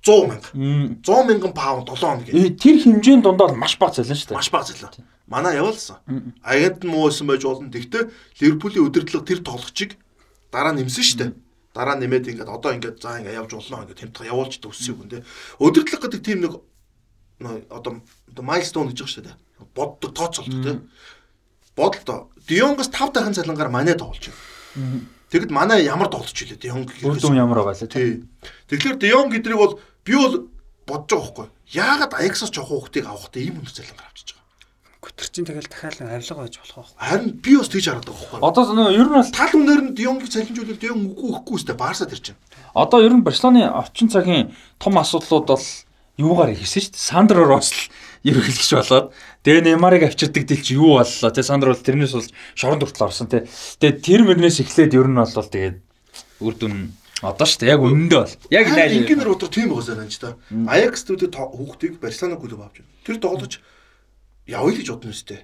100 мянга. 100 мянган паунд 7 хоног. Э, тэр хэмжээнд дундаа маш бага цалин шүү дээ Маш бага зэлээ. Манай явуулсан. Агент муу байсан байж болно. Тэгтээ Ливерпулийн өдөрлөг тэр тоглогчийг дараа нэмсэн шүү дээ. Дараа нэмээд ингээд одоо ингээд за ингээд явж болно ингээд тэмдэг явуулж төссөн юм те. Өдөрлөг гэдэг тийм нэг одоо майлстоун гэж байгаа шүү дээ. Боддог тооцоолдог те. Бодолтой. Дионгоос 5 дахин цалингаар манай тоглож байна. Тэгэд манай ямар тоглож илээ Дионг үр дүн ямар байгаа лээ Тий. Тэгэхээр Дионг гэдрийг бол би бол бодож байгаа хгүй. Яагаад Аяксаас жоох хүүхдийг авах те ийм өндөр цалингаар авчиж байгаа. Гүтэр чинь тэгэл дахиад авилга байж болох байх. Харин би бас тэгж хараад байгаа хгүй. одоо нөгөө ер нь бол Тал үнээр нь Дионгийг цалинжуулаад Дионг үгүй өгөхгүй өстэй Барса тэр чинь. одоо ер нь Барселоны орчин цагийн том асуудлууд бол юугаар ихсэн шүү дээ Сандро Росс л ерөнхийлөгч болоод тэгээ Неймарыг авчирдаг дэл чи юу боллоо те Сандро бол тэрнээс бол шоронд хүртэл орсон те тэгээ тэр мөрнөөс эхлээд ер нь бол тэгээд үр дүн одоо шүү дээ яг үнэндээ бол яг найз ингээр утга тийм байгаа санаа ч та. Аякс дүүдэд хүүхдийг Барселона клуб авч байна. Тэр тоглож явъя л гэж бодно өстэй.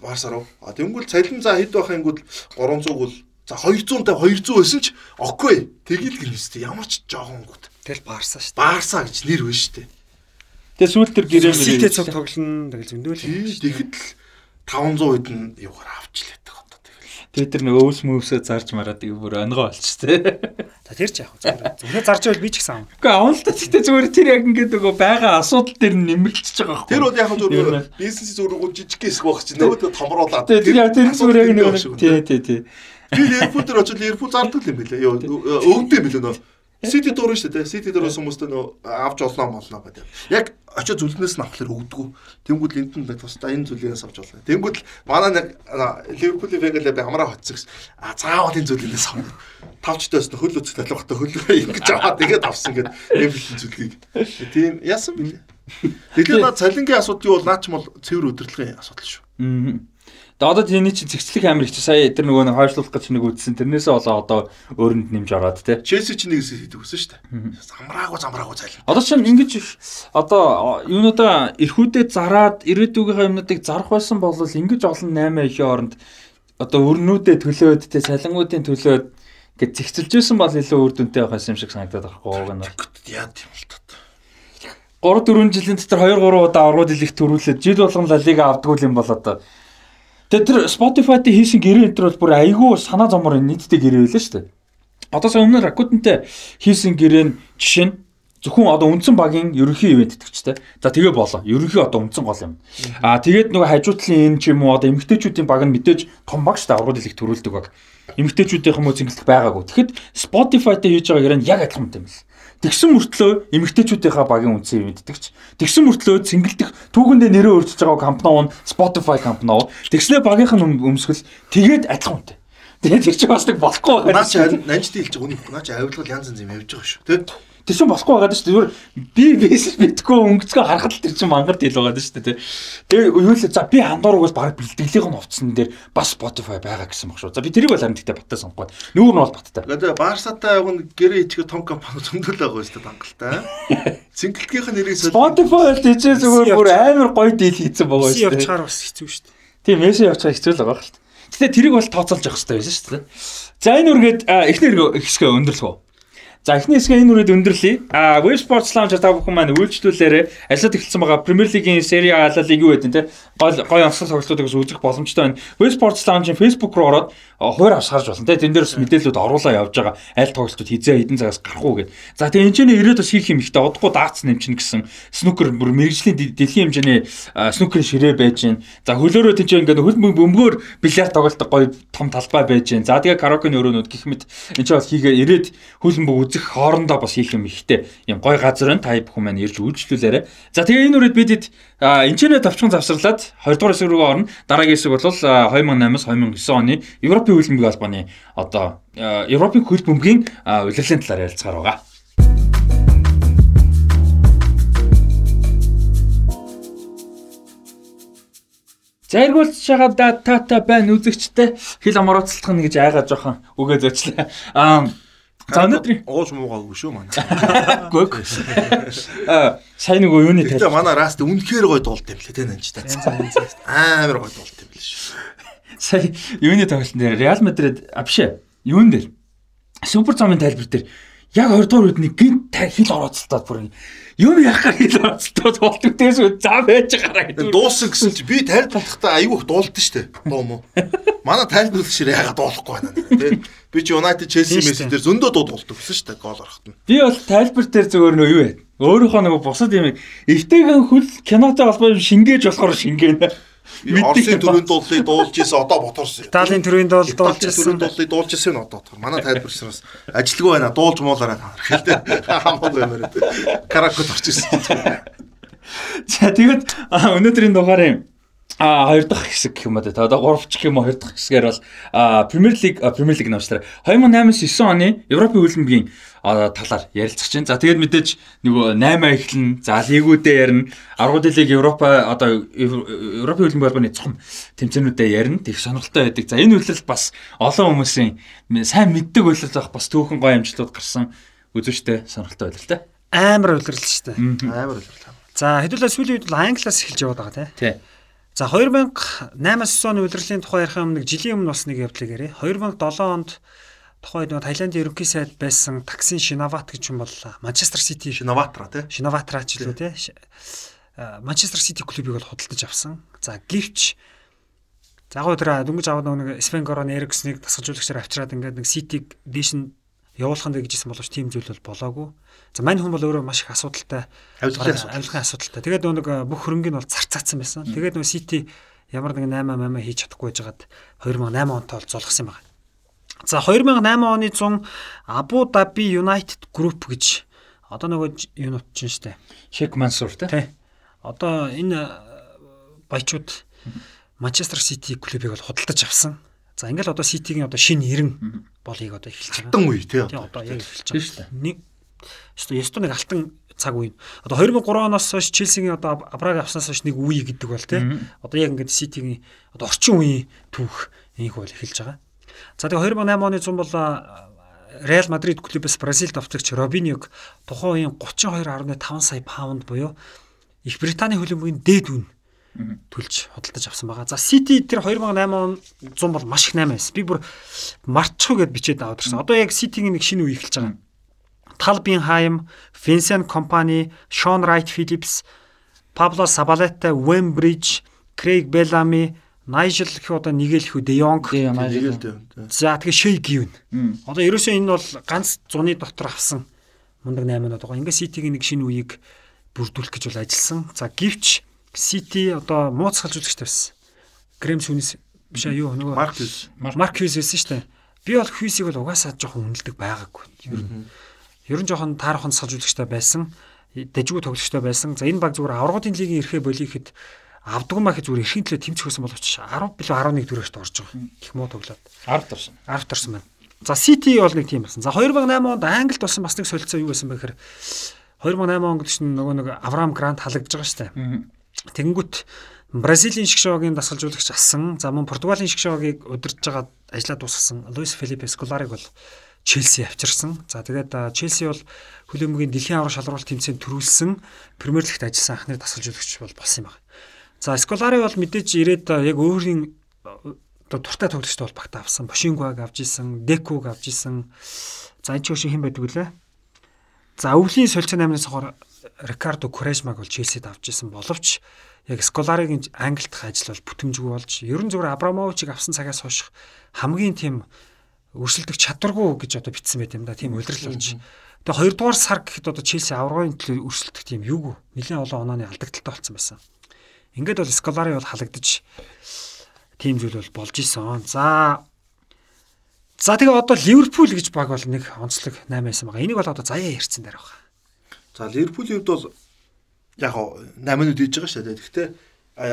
Барса руу. А тэнгүүл цалин за хэд байх бол 300 бол за 200 та 200 байсан ч окей. Тэгэл гэнэ өстэй. Ямар ч жоохон гүт. Тэгэл Барса шүү дээ. Барса гэж нэр байна шүү дээ. Тэгээ сүүл тэр гэрээ мэрээ цог тоглоно тэгэл зөндөл. Тий, тэгэхэд л 500 хэд нь юугаар авч лээдэг одоо тэгэл. тэгээ тэр нэг өвс мөвсөө зарж мараад тэгээ бүр онгоо болч тээ За тэр ч яах вэ? Зүгээр. Зарж байвал би ч гэсэн аав. Гэхдээ авал та гэхдээ зүгээр тэр яг ингээд нөгөө байгаа асуудал дээр нэмэгдчихэж байгаа байхгүй Тэр бол яг зүгээр бизнес зүгээр жижиг хэсэг байх чинь нөгөө томруулаад. Тэгээ тэр яг тэр зүгээр яг нэг тий тий тий Би Ливерпул дээр очиж Ливерпул зардаг юм билээ. Йоо өвдөө юм билээ нөө. Сити дөрөв шүү дээ. Сити дөрөв хүмүүстээ нөө авч олноо молноо гэдэг. Яг очиж зүлнээс нь авахлаар өгдөггүй. Тэнгүүд энд нь тусдаа энэ зүйлээс авч олно. Тэнгүүд л манай нэг Ливерпулийн фэгэлээ би амраа хоцсон гэсэн. А заавал энэ зүйлээс авах. Тавчтаас нь хөл өцөг талхахтай хөлөө ингэж аваад тэгээд авсан гэдэг бэлэн зүйлийг. Тийм яасан бэлээ. Тэгэхээр цалингийн асуудал юу бол наач мол цэвэр өдөрлөгийн асуудал шүү. Мм. Одоо тэрний чинь цэгцлэг амир их сая тэр нөгөө нэг хойшлуулах гэж нэг үтсэн. Тэрнээсээ болоо одоо өөрөнд нэмж ороод те. Челси ч нэгээс хийдэг өсөн шүү дээ. Замраагүй замраагүй цайлаа. Одоо чинь ингэж одоо юунуудаа эрхүүдэд зараад ирээдүгийнхээ юмнуудыг зарах байсан бол ингэж олон 8 ихийн оронд одоо өрнүүдээ төлөөд те салингуудын төлөөд гэж зэгцэлж байсан бол илүү үр дүнтэй байх юм шиг санагдаад байгаа гоо гэнэ. Яа тийм л тоо. 3 4 жилийн дотор 2 3 удаа аврал дэлгэх төрүүлээд жил болгон Ла Лига авдггүй юм бол одоо Тэгээ тэр Spotify-д хийсэн гэрээ энэ бол бүр айгүй санаа зомор нийтдээ гэрээ байлаа шүү дээ. Одоо сая өмнө Rakuten-тэй хийсэн гэрээ нь жишээ нь зөвхөн одоо үндсэн багийн ерөнхий ивент итгэвчтэй. За тэгээ болоо. Ерөнхий одоо үндсэн гол юм. Аа тэгээд нөгөө хажуутлын энэ ч юм уу одоо эмгтээчүүдийн баг нь мэдээж том баг шүү дээ. Аврал дэлгэх төрүүлдэг баг. Эмгтээчүүдийн хүмүүс зингэлэх байгаагүй. Тэгэхэд Spotify-тэй хийж байгаа гэрээ нь яг адилхан юм байна. Тэгсэн мөртлөө эмэгтэйчүүдийнхаа багийн үнцэн мэддэгч. Тэгсэн мөртлөө цэнгэлдэх түүхэндээ нэрээ өөрчилж байгаа компани нь Spotify компани. Тэгснээ багийнх нь өмсгөл тэгээд адилхан үнэтэй. Тэгээд тэр чинь бас нэг болохгүй байна. Наач нанжд хэлж үнэ. Наач авилгал янз янз юм явж байгаа шүү. Тэ? Тэр чинь босхгүй байгаа шүү дээ. Би бис битггүй өнгөцгөө харахад л тэр чинь мангар дил байгаа шүү дээ. Тэгээ юу л за би хандуургаас баг бэлтгэлийнх нь хувцсан дээр бас Spotify байгаа гэсэн баг шүү. За би тэрийг бол харин гэхдээ баттай сонгохгүй. Нүүр нь бол баттай. Тэгээ Барсатай яг нь гэрээ ичгээ том компани зөндөл байгаа шүү дээ дангалтай. Цэнгэлтгийнх нь нэрийг Spotify л тийчээ зүгээр бүр амар гоё дийл хийцэн байгаа шүү дээ. Явчаар бас хэцүү шүү дээ. Тийм мессеж явчаар хэцүү л байгаа л. Гэтэ тэрийг бол тооцоолж явах хэрэгтэй байсан шүү дээ. За энэ үргээд эхнэр хэсгээ өндөрлөх үү? За эхний хэсгээ энэ үрээд өндөрлөе. А Web Sports Lounge та бүхэн маань үйлчлүүлээрээ ажиллаад эхэлсэн байгаа Premier League-ийн Serie A лиг юу гэдэг те гол гой онцлог тоглолтуудыг үзэх боломжтой байна. Web Sports Lounge-ийн Facebook руу ороод хуур авс харж болно те. Тэн дээрс мэдээлэлүүд оруулаа явж байгаа. Аль тоглолтууд хизээ хэдэн цагаас гарах уу гэд. За тэгээ энэ ч нэ ирээд бас хийх юм ихтэй одохгүй даацсан нэмчин гэсэн снукер бүр мэрэгжлийн дэлхийн хэмжээний снукерын ширээ байж гин. За хөлөөрөө тэн чинь ингээд хөл бөмбөгөөр бильярд тоглолт гоё том талбай байж гин. За тэгээ караокены өрөөнүүд гэх мэт энэ ч бас хийгээ ирээд хөлбөмбөг үзэх хоорондоо бас хийх юм ихтэй юм гой газар нь та бүхэн маань ирж үйлчлүүлээрэ. За тэгээ энэ үрээд бидэд энэчнээ тавчхан завсарлаад 20 дугаар хэсэг рүү орно. Дараагийн хэсэг бол 2008-аас 2009 оны Европын хөлбөмбөгийн албаны одоо Европын хөлбөмбөгийн улирлын талаар ярилцгаар байгаа. Зайргуулж байгаа датата байна үзэгчтэй хэл амрууцлах нь гэж айгаа жоохон үгээ зөчлээ. Аа За өнөөдрийн ууж муугаагүй шүү манай. Гүг. Аа сайн нэг юуны тал. Тэгээ манай раст үнэхээр гоё дуулт юм лээ тэ нанчтай. Амар гоё дуулт юм лээ шүү. Сая юуны тоглолтын дээр Реал Мадрид а биш ээ. Юун дээр Супер цомын тайлбар дээр яг 20 дугаар үед нэг гинт хил орооцолтоод бүр юм яхаар хил орооцолтоод болтгдээс за байж гараа гэдэг. Дууссан гэсэн чи би тайлбарлахдаа аюу их дуулдаг штэ. Дуу мó. Манай тайлбарлагч яагаад дуулахгүй байна нэ. Би чи United Chelsea мессеж дээр зөндөө дуу дуулдаг гэсэн штэ гол орохт нь. Би бол тайлбар дээр зөвөр нөө юу вэ? Өөрийнхөө нэг бусад юм эвтэйгэн хөл кинотой холбоо шингээж болохоор шингээнэ. Орсын төрөнд дуулыг дуулж исэн одоо боторсон. Италийн төрөнд дуулж дуулж исэн. Дуулыг дуулж исэн одоо бодохоор. Манай тайлбарчраас ажилгүй байна. Дуулж муулаараа хэл тэ. Хамаагүй юмэр. Каракот орж исэн. За тэгээд өнөөдрийн дугаарын А хоёр дахь хэсэг гэх юм аа. Одоо гурав ч гэх юм уу хоёр дахь хэсгээр бол Premier League Premier League намчлаа 2008-9 оны Европын хөлбөмбөгийн талаар ярилцах чинь. За тэгээд мэдээж нөгөө 8 эхлэн за лигүүдээ ярина. Аргууд лиг Европа одоо Европын хөлбөмбөгийн холбооны цом тэмцээнүүдэд ярина. Тэг сонирхолтой байдаг. За энэ үйлрэл бас олон хүмүүсийн сайн мэддэг үйлрэл байх бас түүхэн гоё амжилтууд гарсан үзүүштэй сонирхолтой те. Амар үйлрэл шүү дээ. Амар үйлрэл. За хэдүүлээ сүүлийн үед бол англиас эхэлж яваад байгаа те. Тий. За 2008-9 оны удирдлагын тухай ярих юм нэг жилийн өмнө бас нэг явдлыг ярив. 2007 онд тухай нэг Таиландын ерөнхий сайд байсан таксин Шинават гэж юм бол Манчестер Сити Шинаватра тий. Шинаватра ч лөө тий. Манчестер Сити клубыг бол худалдаж авсан. За гівч За яг өдөр дөнгөж аваад нэг Свен Горон Эриксныг тасгалжуулагчаар авчираад ингээд нэг Ситиг дээш нь явуулахын дээр гэжсэн боловч тийм зүйл бол болоогүй. За мань хүн бол өөрөө маш их асуудалтай авилгын асуудалтай. Тэгээд нэг бүх хөрөнгөний бол зарцаацсан байсан. Тэгээд нөгөө Сити ямар нэг 8 8 хийж чадахгүй байжгаад 2008 онтой бол зулгасан байна. За 2008 оны 100 Абу Даби United Group гэж одоо нөгөө юунууд чинь штэ. Шек Мансур тий. Одоо энэ баячууд Манчестер Сити клубыг бол худалдаж авсан. За ингээл одоо Ситигийн одоо шинэ 90 болыг одоо эхэлж байгаа. Хатан үе тий. Одоо яг эхэлж байгаа дээ. Нэг Ястуу ястуу нэг алтан цаг үе. Одоо 2003 оноос хойш Челсигийн одоо Абраг авснаас хойш нэг үе гэдэг бол тий. Одоо яг ингээд Ситигийн одоо орчин үеийн түүх инх бол эхэлж байгаа. За тэгээ 2008 оны зам бол Реал Мадрид клубээс Бразилд авчигч Робиньог тухайн үеийн 32.5 сая паунд буюу Их Британий хөлбөмбөгийн дээд үн төлж худалдаж авсан байгаа. За City тэр 2008 он 100 бол маш их 8 байсан. Би бүр мартчихгүй гэд бичээд аваад ирсэн. Одоо яг City-ийн нэг шинэ үе эхэлж байгаа. Talbinheim, Vincent Company, Sean Wright Phillips, Pablo Zabaleta, Wayne Bridge, Craig Bellamy, Nigel гэх одоо нэгэл хүү De Jong. За тэгээ Shea Given. Одоо ерөөсөө энэ бол ганц зуны дотор авсан мундаг 8 нод байгаа. Ингээ City-гийн нэг шинэ үеийг бүрдүүлэх гэж бол ажилласан. За гівч City одоо мууцгалж үзэгчтэй байсан. Грэм сүнис биш аа юу нөгөө Маркус Маркус байсан шүү дээ. Би бол Хьюсийг бол угаасаа жоохон үнэлдэг байгаагүй. Ер нь ер нь жоохон таархан салж үзэгчтэй байсан. Дэжгүй тоглогчтой байсан. За энэ баг зүгээр аврагын лигийн эрхээ болихэд авдгүй мах зүгээр эрхийн төлөө тэмцэх байсан боловч 10 билүү 11 дөрөвт орж байгаа. Их муу тоглоод 10 дорсон. 10 дорсон байна. За City бол нэг тийм болсон. За 2008 онд Англид болсон бас нэг солилцоо юу байсан бэ гэхээр 2008 онд чинь нөгөө нэг Авраам Грант халагдж байгаа дээ. Тэнгүүт Бразилийн шгшоогийн дасгалжуулагч асан. За мөн Португалийн шгшоогийг удирдах байгаа ажиллаа дуусгасан Луис Филиппе Сколарыг бол Челси авчирсан. За тэгээд Челси бол хөлбөмбөгийн дэлхийн аврах шалралт тэмцээнд төрүүлсэн Премьер лигт ажилласан анхны дасгалжуулагч бол болсон юм байна. За Сколари бол мэдээж ирээд яг өөрийн оо дуртай тоглогчтой бол багтаа авсан. Бошингуаг авч исэн, Декуг авч исэн. За энэ ч шиг хэн байдаг вүлээ? За өвлийн солилцоо 8-ны цогоор Рикардо Курэжмаг бол Челсид авч исэн боловч яг Сколаригийн Англид дах ажил бол бүтэмжгүй болж ерөн зүгээр Абрамовичийг авсан цагаас хойш хамгийн тийм өрсөлдөх чадваргүй гэж одоо битсэн байт юм да. Тийм улирал болж. Тэгээ хоёрдугаар сар гэхэд одоо Челси аврагын төлөө өрсөлдөх тийм юугүй. Нэлээд олон онооны алдагдaltaй болсон байсан. Ингээд бол Сколари бол халагдаж тийм зүйл бол болж исэн. За За тэгээ одоо Ливерпул гэж баг бол нэг онцлог 8 байсан байгаа. Энийг бол одоо заяа ярьсан дээр байгаа. За Ливерпулийн хувьд бол яг 8 минут хийж байгаа шүү дээ. Гэхдээ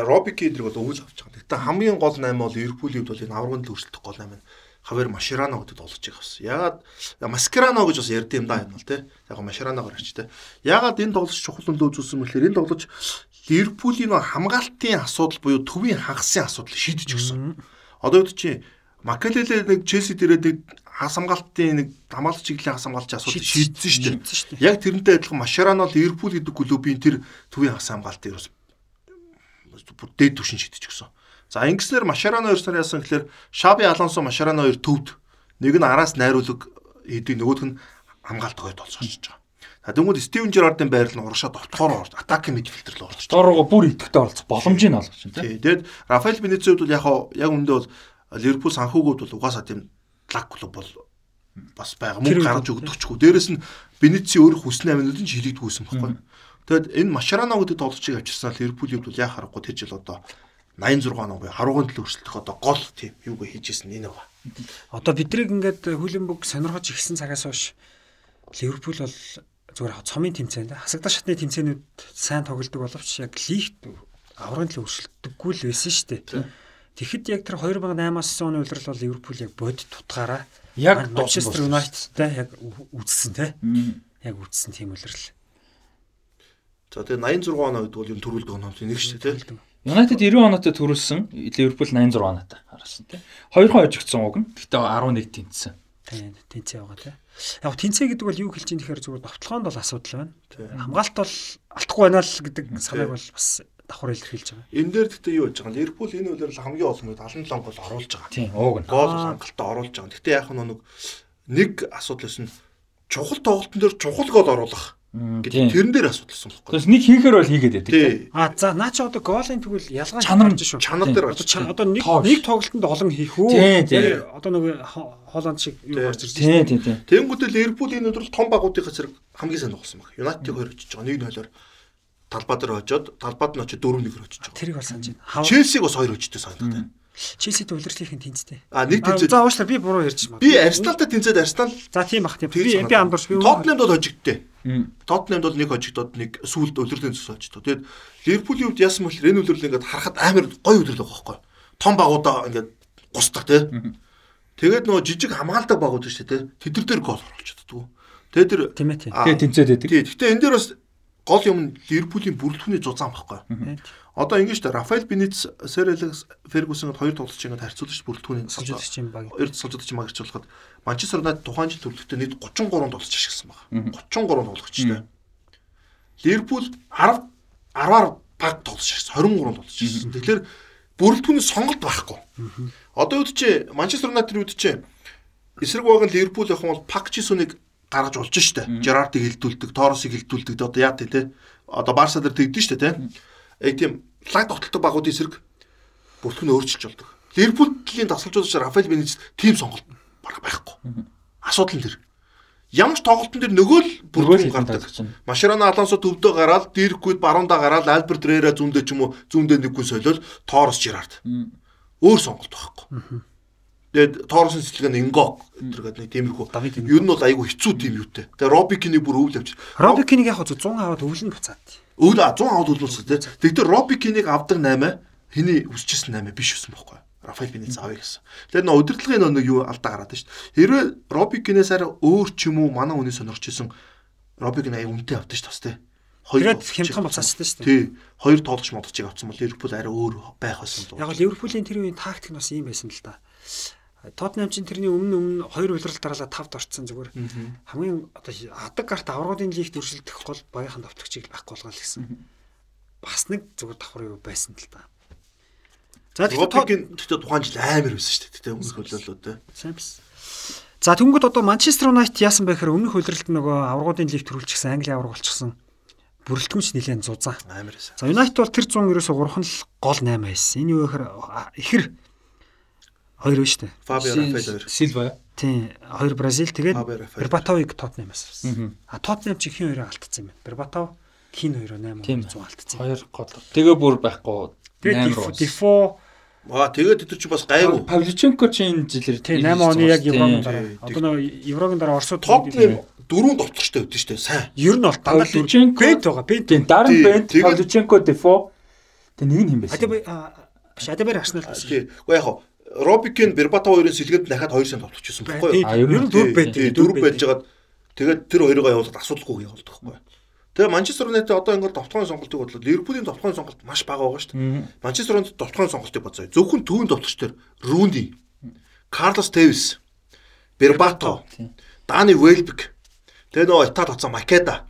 Робби Кедрийг бол өвөл авч байгаа. Гэхдээ хамгийн гол 8 бол Ливерпулийн хувьд бол энэ аврагын л өрсөлдөх гол 8 нь Хавер Маширано гэдэгт олж байгаа бас. Ягаад Маскарано гэж бас ярьд юм да энэ бол тий. Яг Машираногоор ач тий. Ягаад энэ тоглож чухал нөлөө үзүүлсэн бэхээр энэ тоглож Ливерпулийн хамгаалтын асуудал буюу төвийн хагасын асуудал шийдэж өгсөн. Одоо үүд чи Макалеле нэг Челси дээрээ нэг хасамгаалтын нэг хамгаалалт чиглэлийн хасамгаалч асуудал шийдсэн шүү дээ. Яг тэрнтэй адилхан Машарано Ливерпул гэдэг клубын тэр төвийн хасамгаалтыг бас бүр дээд түвшин шийдэж өгсөн. За ингэснээр Машарано хоёр сар яасан гэхээр Шаби Алонсо Машарано хоёр төвд нэг нь араас найруулаг хийдэг нөгөөх нь хамгаалт гойд болж очиж байгаа. Тэнгүүд Стивен Жерардын байрал нь урагшаа довтлохоор орж атакийн мидфилдер л орж. Доороо бүр идэвхтэй оролцох боломжийг олгож байна тийм. Тэгээд Рафаэл Бенецид бол яг яг үндэ бол Ливерпул санхүүгүүд бол угаасаа тийм лаг клуб бол бас байгаа мөнгө гаргаж өгдөгчгүй. Дээрэс нь Бенеци өөр хүснэ аминууд нь шилэгдгүйсэн байхгүй. Тэгэд энэ Машарано гэдэг тоглогчийг авчирсан Ливерпулийн хувьд бол яа харахгүй тэр жил одоо 86 оноо буюу харуугын төлөө өрсөлдөх одоо гол тийм юуг хийжсэн энэ ба. Одоо бидрийг ингээд хүлэмбэг сонирхож ихсэн цагаас хойш Ливерпул бол зүгээр цомын тэмцээнд хасагдах шатны тэмцээнүүд сайн тоглодог боловч яг лигт аврагын төлөө өрсөлдөггүй л байсан шүү дээ. Тэгэхэд яг тэр 2008-аас оны улирал бол Ливерпул яг бодит тутгаараа яг Манчестер Юнайтедтэй яг үзсэн те. Яг үзсэн тийм улирал. За тэгээ 86 оноо гэдэг бол юм төрүүлдэг оноо нэг шүү дээ те. Юнайтед 90 оноотой төрүүлсэн, Ливерпул 86 оноотой харсан те. Хоёрхан хожигдсон уг нь. Гэтэ 11 тэнцсэн. Тийм тэнцээ байгаа те. Яг тэнцээ гэдэг бол юу хэлж ийм тэгэхээр зүгээр довтлогоонд бол асуудал байна. Хамгаалт бол алдахгүй байна л гэдэг санааг бол бас давхар илэрхийлж байгаа. Энэ дээр гэхдээ юу гэж байгаа нь Ливерпул энэ үйлрэл хамгийн олон үед 77 гол оруулж байгаа. Тийм ууг нь. Гол хангалттай оруулж байгаа. Гэхдээ яг нэг нэг асуудал өснө чухал тоглолтын дээр чухал гол оруулах гэдэг тэрэн дээр асуудалсан байхгүй. Тэгээс нэг хийхээр бол хийгээд байдаг. А за наа чи одоо голын тэгвэл ялгаа чанар шүү. Чанар дээр одоо нэг нэг тоглолтод олон хийх үү? Одоо нэг Холланд шиг юу гарч ирж байна. Тийм тийм. Тэнгүүтэл Ливерпул энэ өдрөл том багуудынхаа зэрэг хамгийн сайн тоглосон баг. Юнайтед хоёр очиж байгаа. 1-0-оор талбай дээр очиод талбайд нь очиод 4-1-ээр очиж байгаа. Тэрийг бол санаж байна. Челсиг бас хоёр очижтэй санагдав тийм. Челсид улирлынхын тэнцтэй. А нэг тэнцээ. За уушлаа би буруу ярьж байна. Би Арсеналтай тэнцээд Арсенал. За тийм бах тийм. Би би амдурч би. Тоттенхэмд бол хожигдтээ. Тоттенхэмд бол нэг хожигдоод нэг сүүлд улирлын цус очтоо. Тэгээд Ливерпулийн хувьд яасан бэл энэ улирлыг ингээд харахад амар гоё улирлаг байхгүй. Том багуудаа ингээд гусдаг тий. Тэгээд нөгөө жижиг хамгаалдаг багууд шүү дээ тий. Тэд нар дээр гол оруулж чаддгүй. Тэгээд тэр тийм ээ тий. Тэгээд тэнцээд байдаг. Тий. Гэтэ энэ дээр бас гол юм нь Ливерпулийн бүрэлдэхүүний зузаан баггүй. Одоо ингэж та Рафаэл Бенитс, Сэр Алекс Фергюсон хоёр тоглолч ингэж харьцуулж бүрэлдэхүүний сулжуулагч юм баг. Хоёр сулжуулагч баг ирчүүлэхэд Манчестер Юнайтед тухайн жил төлөвлөлтөд нийт 33 тоглолч ашигласан байна. 33 тоглогчтой. Ливерпул 10 10-аар баг тоглож ашигласан 23 тоглож ашигласан. Тэгэхээр бүрэлдэхүүний сонголт байхгүй. Одоо чи Манчестер Юнайтед чи эсрэг баг нь Ливерпул юм бол Пак Жисуныг гаргаж болж штэ. Жерардыг хилдүүлдэг, Торосыг хилдүүлдэг. Одоо яа тий. Одоо Барса дээр тэгдэж штэ тий. Э тийм лаг тогтолдог багуудын эсрэг бүртгэн өөрчилж болдог. Ливерпулийн дасгалжуулагч Рафаэл Бенитс тим сонголт баг байхгүй. Асуудал нь тэр. Ямар ч тоглолтын дээр нөгөө л бүртгэн гардаг. Машарана Алонсо төвдөө гараад, Дирквид баруунда гараад, Альберт Рера зүүндээ ч юм уу зүүндээ нэггүй солиод Торос Жерард. Өөр сонголт байхгүй. Тэгээд Торсын сэтэлгээ нь Ингок гэдэг нэг тиймэрхүү. Ер нь бол айгүй хэцүү тийм юутэй. Тэгээд Робикиний бүр өвл авч. Робикинийг яг 100 аваад өвлөн буцаад. Өвл 100 аваад өвлүүлсэн тий. Тэгтээ Робикинийг авдаг 8 хэний үсчихсэн 8 биш байсан байхгүй. Рафаэл Бенитс авъя гэсэн. Тэгэхээр нөө удирдлагын нэг юу алдаа гараад шүү дээ. Хэрвээ Робикинээс арай өөр ч юм уу манай хүний сонирч исэн Робик нь аяа үнэтэй авдаг шүү дээ. Хоёр хямдхан буцаастай шүү дээ. Тий. Хоёр тоолгоч модчиг авсан бол Ливерпул арай өөр байх байсан л. Яг Ливерпулийн тэр үеийн тактик нь бас ийм байсан л да. Тотнам чинь тэрний өмнө өмнө хоёр улирал дараалал тавд орцсон зүгээр хамгийн одоо адаг гарт аврагын лигт өршөлдөх гол багийнхан давтагчийг байхгүй болгоно гэсэн. Бас нэг зүгээр давхар юу байсан л да. За тэгэхээр тэгтээ тухайн жил амар байсан шүү дээ. Тэгтээ өмнөх хөлөөлөө дээ. Сайн биш. За тэнгууд одоо Манчестер Юнайтед яасан бэ гэхээр өмнөх хөлрөлт нөгөө аврагын лигт төрүүлчихсэн Англи авраг болчихсон бүрэлдэхүүнч нэлээд зузаан. Амар байсан. За Юнайтед бол тэр 100 ерөөсө 3хан л гол 8 байсан. Энэ юу гэхээр ихэр Хоёр биш үү? Фабио Рафаэл хоёр. Силва. Тийм. Хоёр Бразил тэгээд Бербатовыг Тоттенхэмээс авсан. А Тоттенхэм чи хин хоёроо алдсан юм байна. Бербатов хин хоёроо 8 100 алдсан. Хоёр гол. Тэгээ бүр байхгүй. Тэгээд Дифо Аа тэгээд тэр чинь бас гайгүй. Павличенко чи энэ жилээр тийм 8 оны яг Еврогийн дараа. Одоо нөө Еврогийн дараа Оросод Тоттенхэм дөрөв товтлогчтой өгдөн шүү дээ. Сайн. Ер нь бол Павличенко бент байгаа. Бент. Даран бент Павличенко Дифо. Тэг нэг нь хэм байсан. Биш Адабер Арсенал. Тийм. Уу яг Робикийн Бербата хоёрын сэлгэд дахиад 2 санд товтлчихсон байхгүй юу? Ер нь дөрв байд. Дөрв байж байгаад тэгээд тэр хоёроо явуулаад асуудалгүй явуулдаг байхгүй юу? Тэгээ Манчестер Юнайтед одоо ингээд товтлогын сонголтыг бодлоо. Ливерпулийн товтлогын сонголт маш бага байгаа шүү дээ. Манчестер Юнайтед товтлогын сонголтыг бодсоо. Зөвхөн төвийн товтлогч төр Руни, Карлос Тевис, Бербато, Дани Велбек, тэгээ нөгөө Итали хоцсон Македа.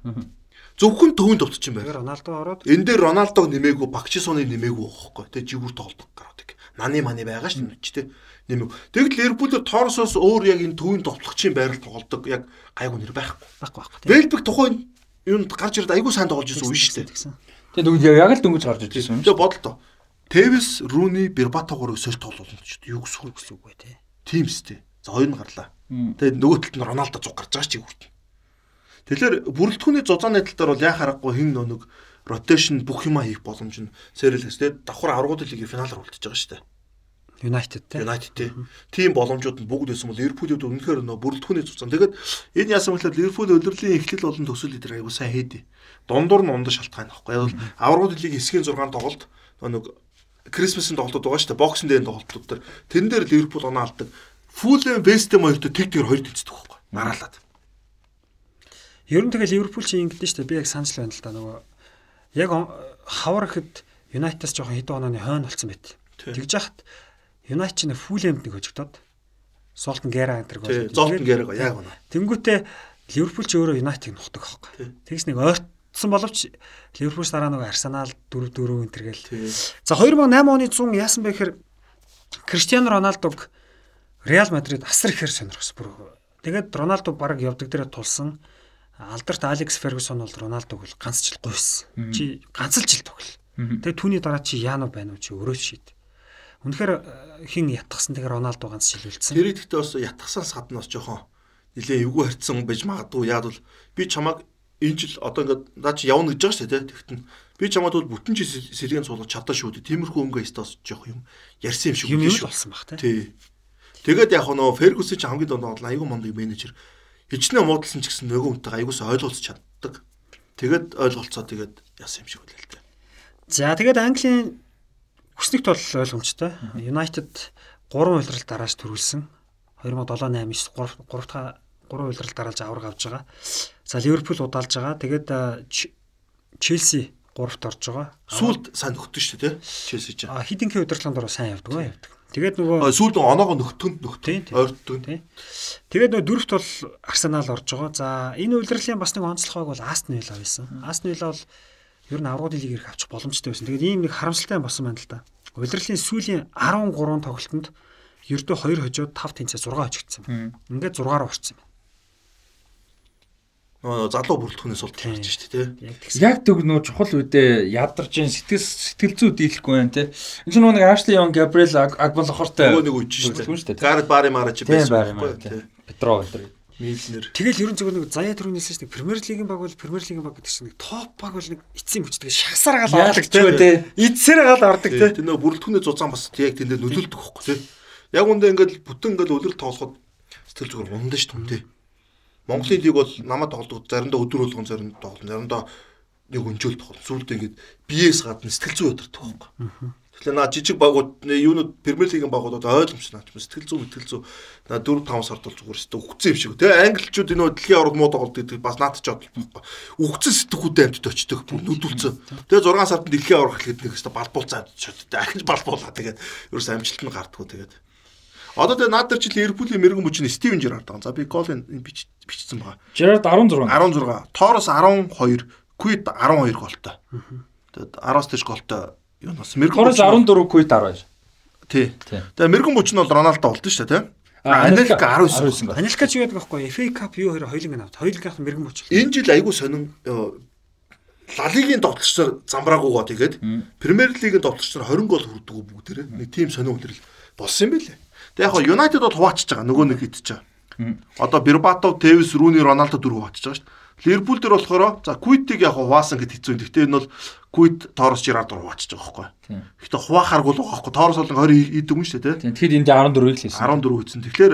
Зөвхөн төвийн товтлогч юм байна. Роналдо ороод энэ дээр Роналдог нэмээгүй, Бакчисоны нэмээгүй байхгүй. Тэгээ жигүүр тоглолт гараад наны маны байгаа шүү дээ ч тийм нэмэг. Тэгэл Ливерпулээр Торосоос өөр яг энэ төвийн товтлогчийн байрал тоглодог яг гайгүй нэр байхгүй. Байхгүй байхгүй. Велбек тухайн юунд гарч ирээд айгүй сайн тоглож ирсэн үе шүү дээ. Тэгээ дөнгөж яг л дөнгөж гарч ирсэн юм. Тэгээ бодлоо. Тэвис, Руни, Бербатогоор сольт тоглуулна ч юу гэсэн үг бай тээ. Тийм сте. За хоёр нь гарлаа. Тэгээ нөгөө талд нь Роналдо зуг гарч байгаа ч юм хүртэн. Тэгэхээр бүрэлдэхүүний зузааны талаар бол яа харахгүй хин нэг ротейшн бүх юма хийх боломж нь сэрэлээс тэгээ давхар аврагууд лигийн финалаар үлдчихэж байгаа шүү дээ. United те. United те. Тим боломжууд нь бүгд байсан бол Ливерпулд үнэхээр нөө бүрэлдэхүүний цуцсан. Тэгээд энэ яасан мэхлээр Ливерпул өдөрлийн эхлэл болон төсөл эдэр аягүй сайн хийдэ. Дундуур нь ундаа шалтгаан байхгүй. Яг бол аврагууд лиг хэсгийн 6 тоглолт нэг Крисмсийн тоглолтууд байгаа шүү дээ. Боксинг дэйн тоглолтууд төр. Тэн дээр Ливерпул оноо алдаг. Фулэм Вестхэм хоёртой тэг тэгэр хоёр тэлцдэг байхгүй. Мараалаад. Ер нь тэгээ Ливерпул чи ингэдэж дээ. Би яг санаж байна л да нөгөө яг хавар ихэд Юнайтедс жоохон хэдэн онооны хойно болсон байт. Тэгж яхад Юнайтед нэг Фулэмд нэг хожигдоод Солтон Гера энэ гоо. Золтон Гера яг байна. Тэнгүүтээ Ливерпул ч өөрөө Юнайтед нухдаг аахгүй. Тэгс нэг ойртсон боловч Ливерпулс дараа нэг Арсенал 4 4 энэ төргээл. За 2008 оны 100 яасан бэ гэхээр Криштиану Роналдог Реал Мадрид асар ихээр сонирхсон бүр. Тэгээд Роналдо баг явдаг дээрээ тулсан. Алдарт Алекс Фергюсон бол Роналдог бол ганц жил гуйсан. Чи ганц л жил тоглол. Тэгээд түүний дараа чи Яно байна уу чи өөрөө шийд. Үнэхээр э, хин ятгсан тэгэхээр Роналдо ганц шилүүлсэн. Тэр ихтэй бас ятгсанс гадна бас жоохон нилээ эвгүй харьцсан байж магадгүй. Яг бол би чамаг энэ жил одоо ингээд наа чи явна гэж байгаа шүү дээ тэгтэн. Би чамд бол бүтэн чи сэлгэн суулгаж чадаа шүү дээ. Тиймэрхүү өнгө стас жоох юм ярьсан юм шиг юм шүү болсон баг тий. Тэгээд яг нөө Фергюс чи хамгийн донд бол айгүй мондөг менежер. Хичнээн муудалсан ч гэсэн нөгөө хүнтэй айгуусаа ойлгуулж чаддаг. Тэгээд ойлголцоо тэгээд яасан юм шиг үлээл тээ. За тэгээд Английн Хүснэгт бол ойлгомжтой. United 3 улирал дарааж төрүүлсэн. 2007 8 9 3 дахь 3 улирал дараалж авраг авж байгаа. За Ливерпул удаалж байгаа. Тэгээд Челси 3-т орж байгаа. Сүүлд сайн нөхдөж шүү дээ, Челси ч. А хидингийн удирдлагын дор сайн явдаг явдаг. Тэгээд нөгөө сүүлд оноогоо нөхтөнд нөхтөнд ойртдог. Тийм. Тэгээд нөгөө дөрөвт бол Арсенал орж байгаа. За энэ удирдлагын бас нэг онцлогоог бол Астон Вилла байсан. Астон Вилла бол ер нь аврагын лигийг авчих боломжтой байсан. Тэгээд ийм нэг харамсалтай болсон байна л да. Удирдлагын сүүлийн 13 тоглолтод ердөө 2 хожоод 5 тэнцээ 6 хожигдсан. Ингээд 6-аар орсон юм нөгөө залуу бүрэлдэхүүнээс бол гарч шүү дээ тий. Яг төг нөө чухал үедээ ядарч ин сэтгэл сэтгэл зүй дийлэхгүй байна тий. Энд чинь нөгөө нэг Ашли Yon Габриэл Агболохортой нөгөө нэг үуч шүү дээ. Гард Бари Мараж байсан байхгүй тий. Петро өдр. Милнер. Тэгэл ерөн зөвхөн нэг заяа төрөнөөс нэг Премьер лигийн баг бол Премьер лигийн баг гэдэг чинь нэг топ баг бол нэг эцсийн хүчтэй шагсаар гал ордог тий. Эцсээр гал ордог тий. Тэр нөгөө бүрэлдэхүүнээ зузаан бас яг тэндээ нөлөөлдөг хөхгүй тий. Яг үндэ ингээд бүтэн ингээд үлрэл тоглоход сэтгэл зүгээр ундаж шүү дээ. Монголын лиг бол намайг тоглох заримдаа өдөр болгон заримдаа тоглох заримдаа нэг өнжөөл тоглох. Сүүлдээ ингээд биеэс гадна сэтгэл зүй өдөртөх байхгүй. Тэгэхээр наа жижиг багууд юунууд Премьер лигийн багуудад ойлгомжтой наач сэтгэл зүй сэтгэл зүй наа 4 5 сард бол зүгээр өстө үгцэн юм шиг. Тэгээ англичууд энэ дэлхийн авраг муу тоглолт гэдэг бас наадч жод байхгүй. Үгцэн сэтгхүүтэй амьд очдог бүр нүдүүлсэн. Тэгээ 6 сард дэлхийн авраг хэлгээд нэг өстө балбуулцаа амьд. Ахиж балбуулаа тэгээд ерөөс амжилт нь гардггүй тэгээд Одоо тэгээ наад дээр чи Ливерпулийн мэрэгэн бүчин Стивен Жерард байгаа. За би голын бичсэн байгаа. Жерард 16. 16. Торос 12, Куит 12 голтой. Тэгээд 10-аас дээш голтой юу нас мэрэгэн Торос 14, Куит 12. Тий. Тэгээ мэрэгэн бүчин бол Роналдо болдсон шүү дээ, тийм. Анилка 19. Анилка ч яадаг байхгүй FA Cup юу хоёр хоёуланг авт. Хоёулангийнх нь мэрэгэн бүч. Энэ жил айгүй сонин Лалигийн довтлогчдоор замбраагуугаа тэгээд Премьер лигийн довтлогчдоор 20 гол хүрдэг бүгдээрээ нэг тим сонин үлрэл болсон юм билээ. Тэг яг Юнайтед бол хуваачиж байгаа нөгөө нэг идчихэж байгаа. Одоо Бербатов, Тевис, Руни, Роналдо дөрөв хуваачиж байгаа шүү дээ. Ливерпул дээр болохоор за Куитиг яг хуваасан гэд хэцүү. Гэхдээ энэ бол Куит Торос Жирард руу хуваачиж байгаа байхгүй. Гэхдээ хуваахааргүй л байгаа байхгүй. Торос бол 20 идэв юм шүү дээ. Тэгэхээр энд 14-ийг л хийсэн. 14 хийсэн. Тэгэхээр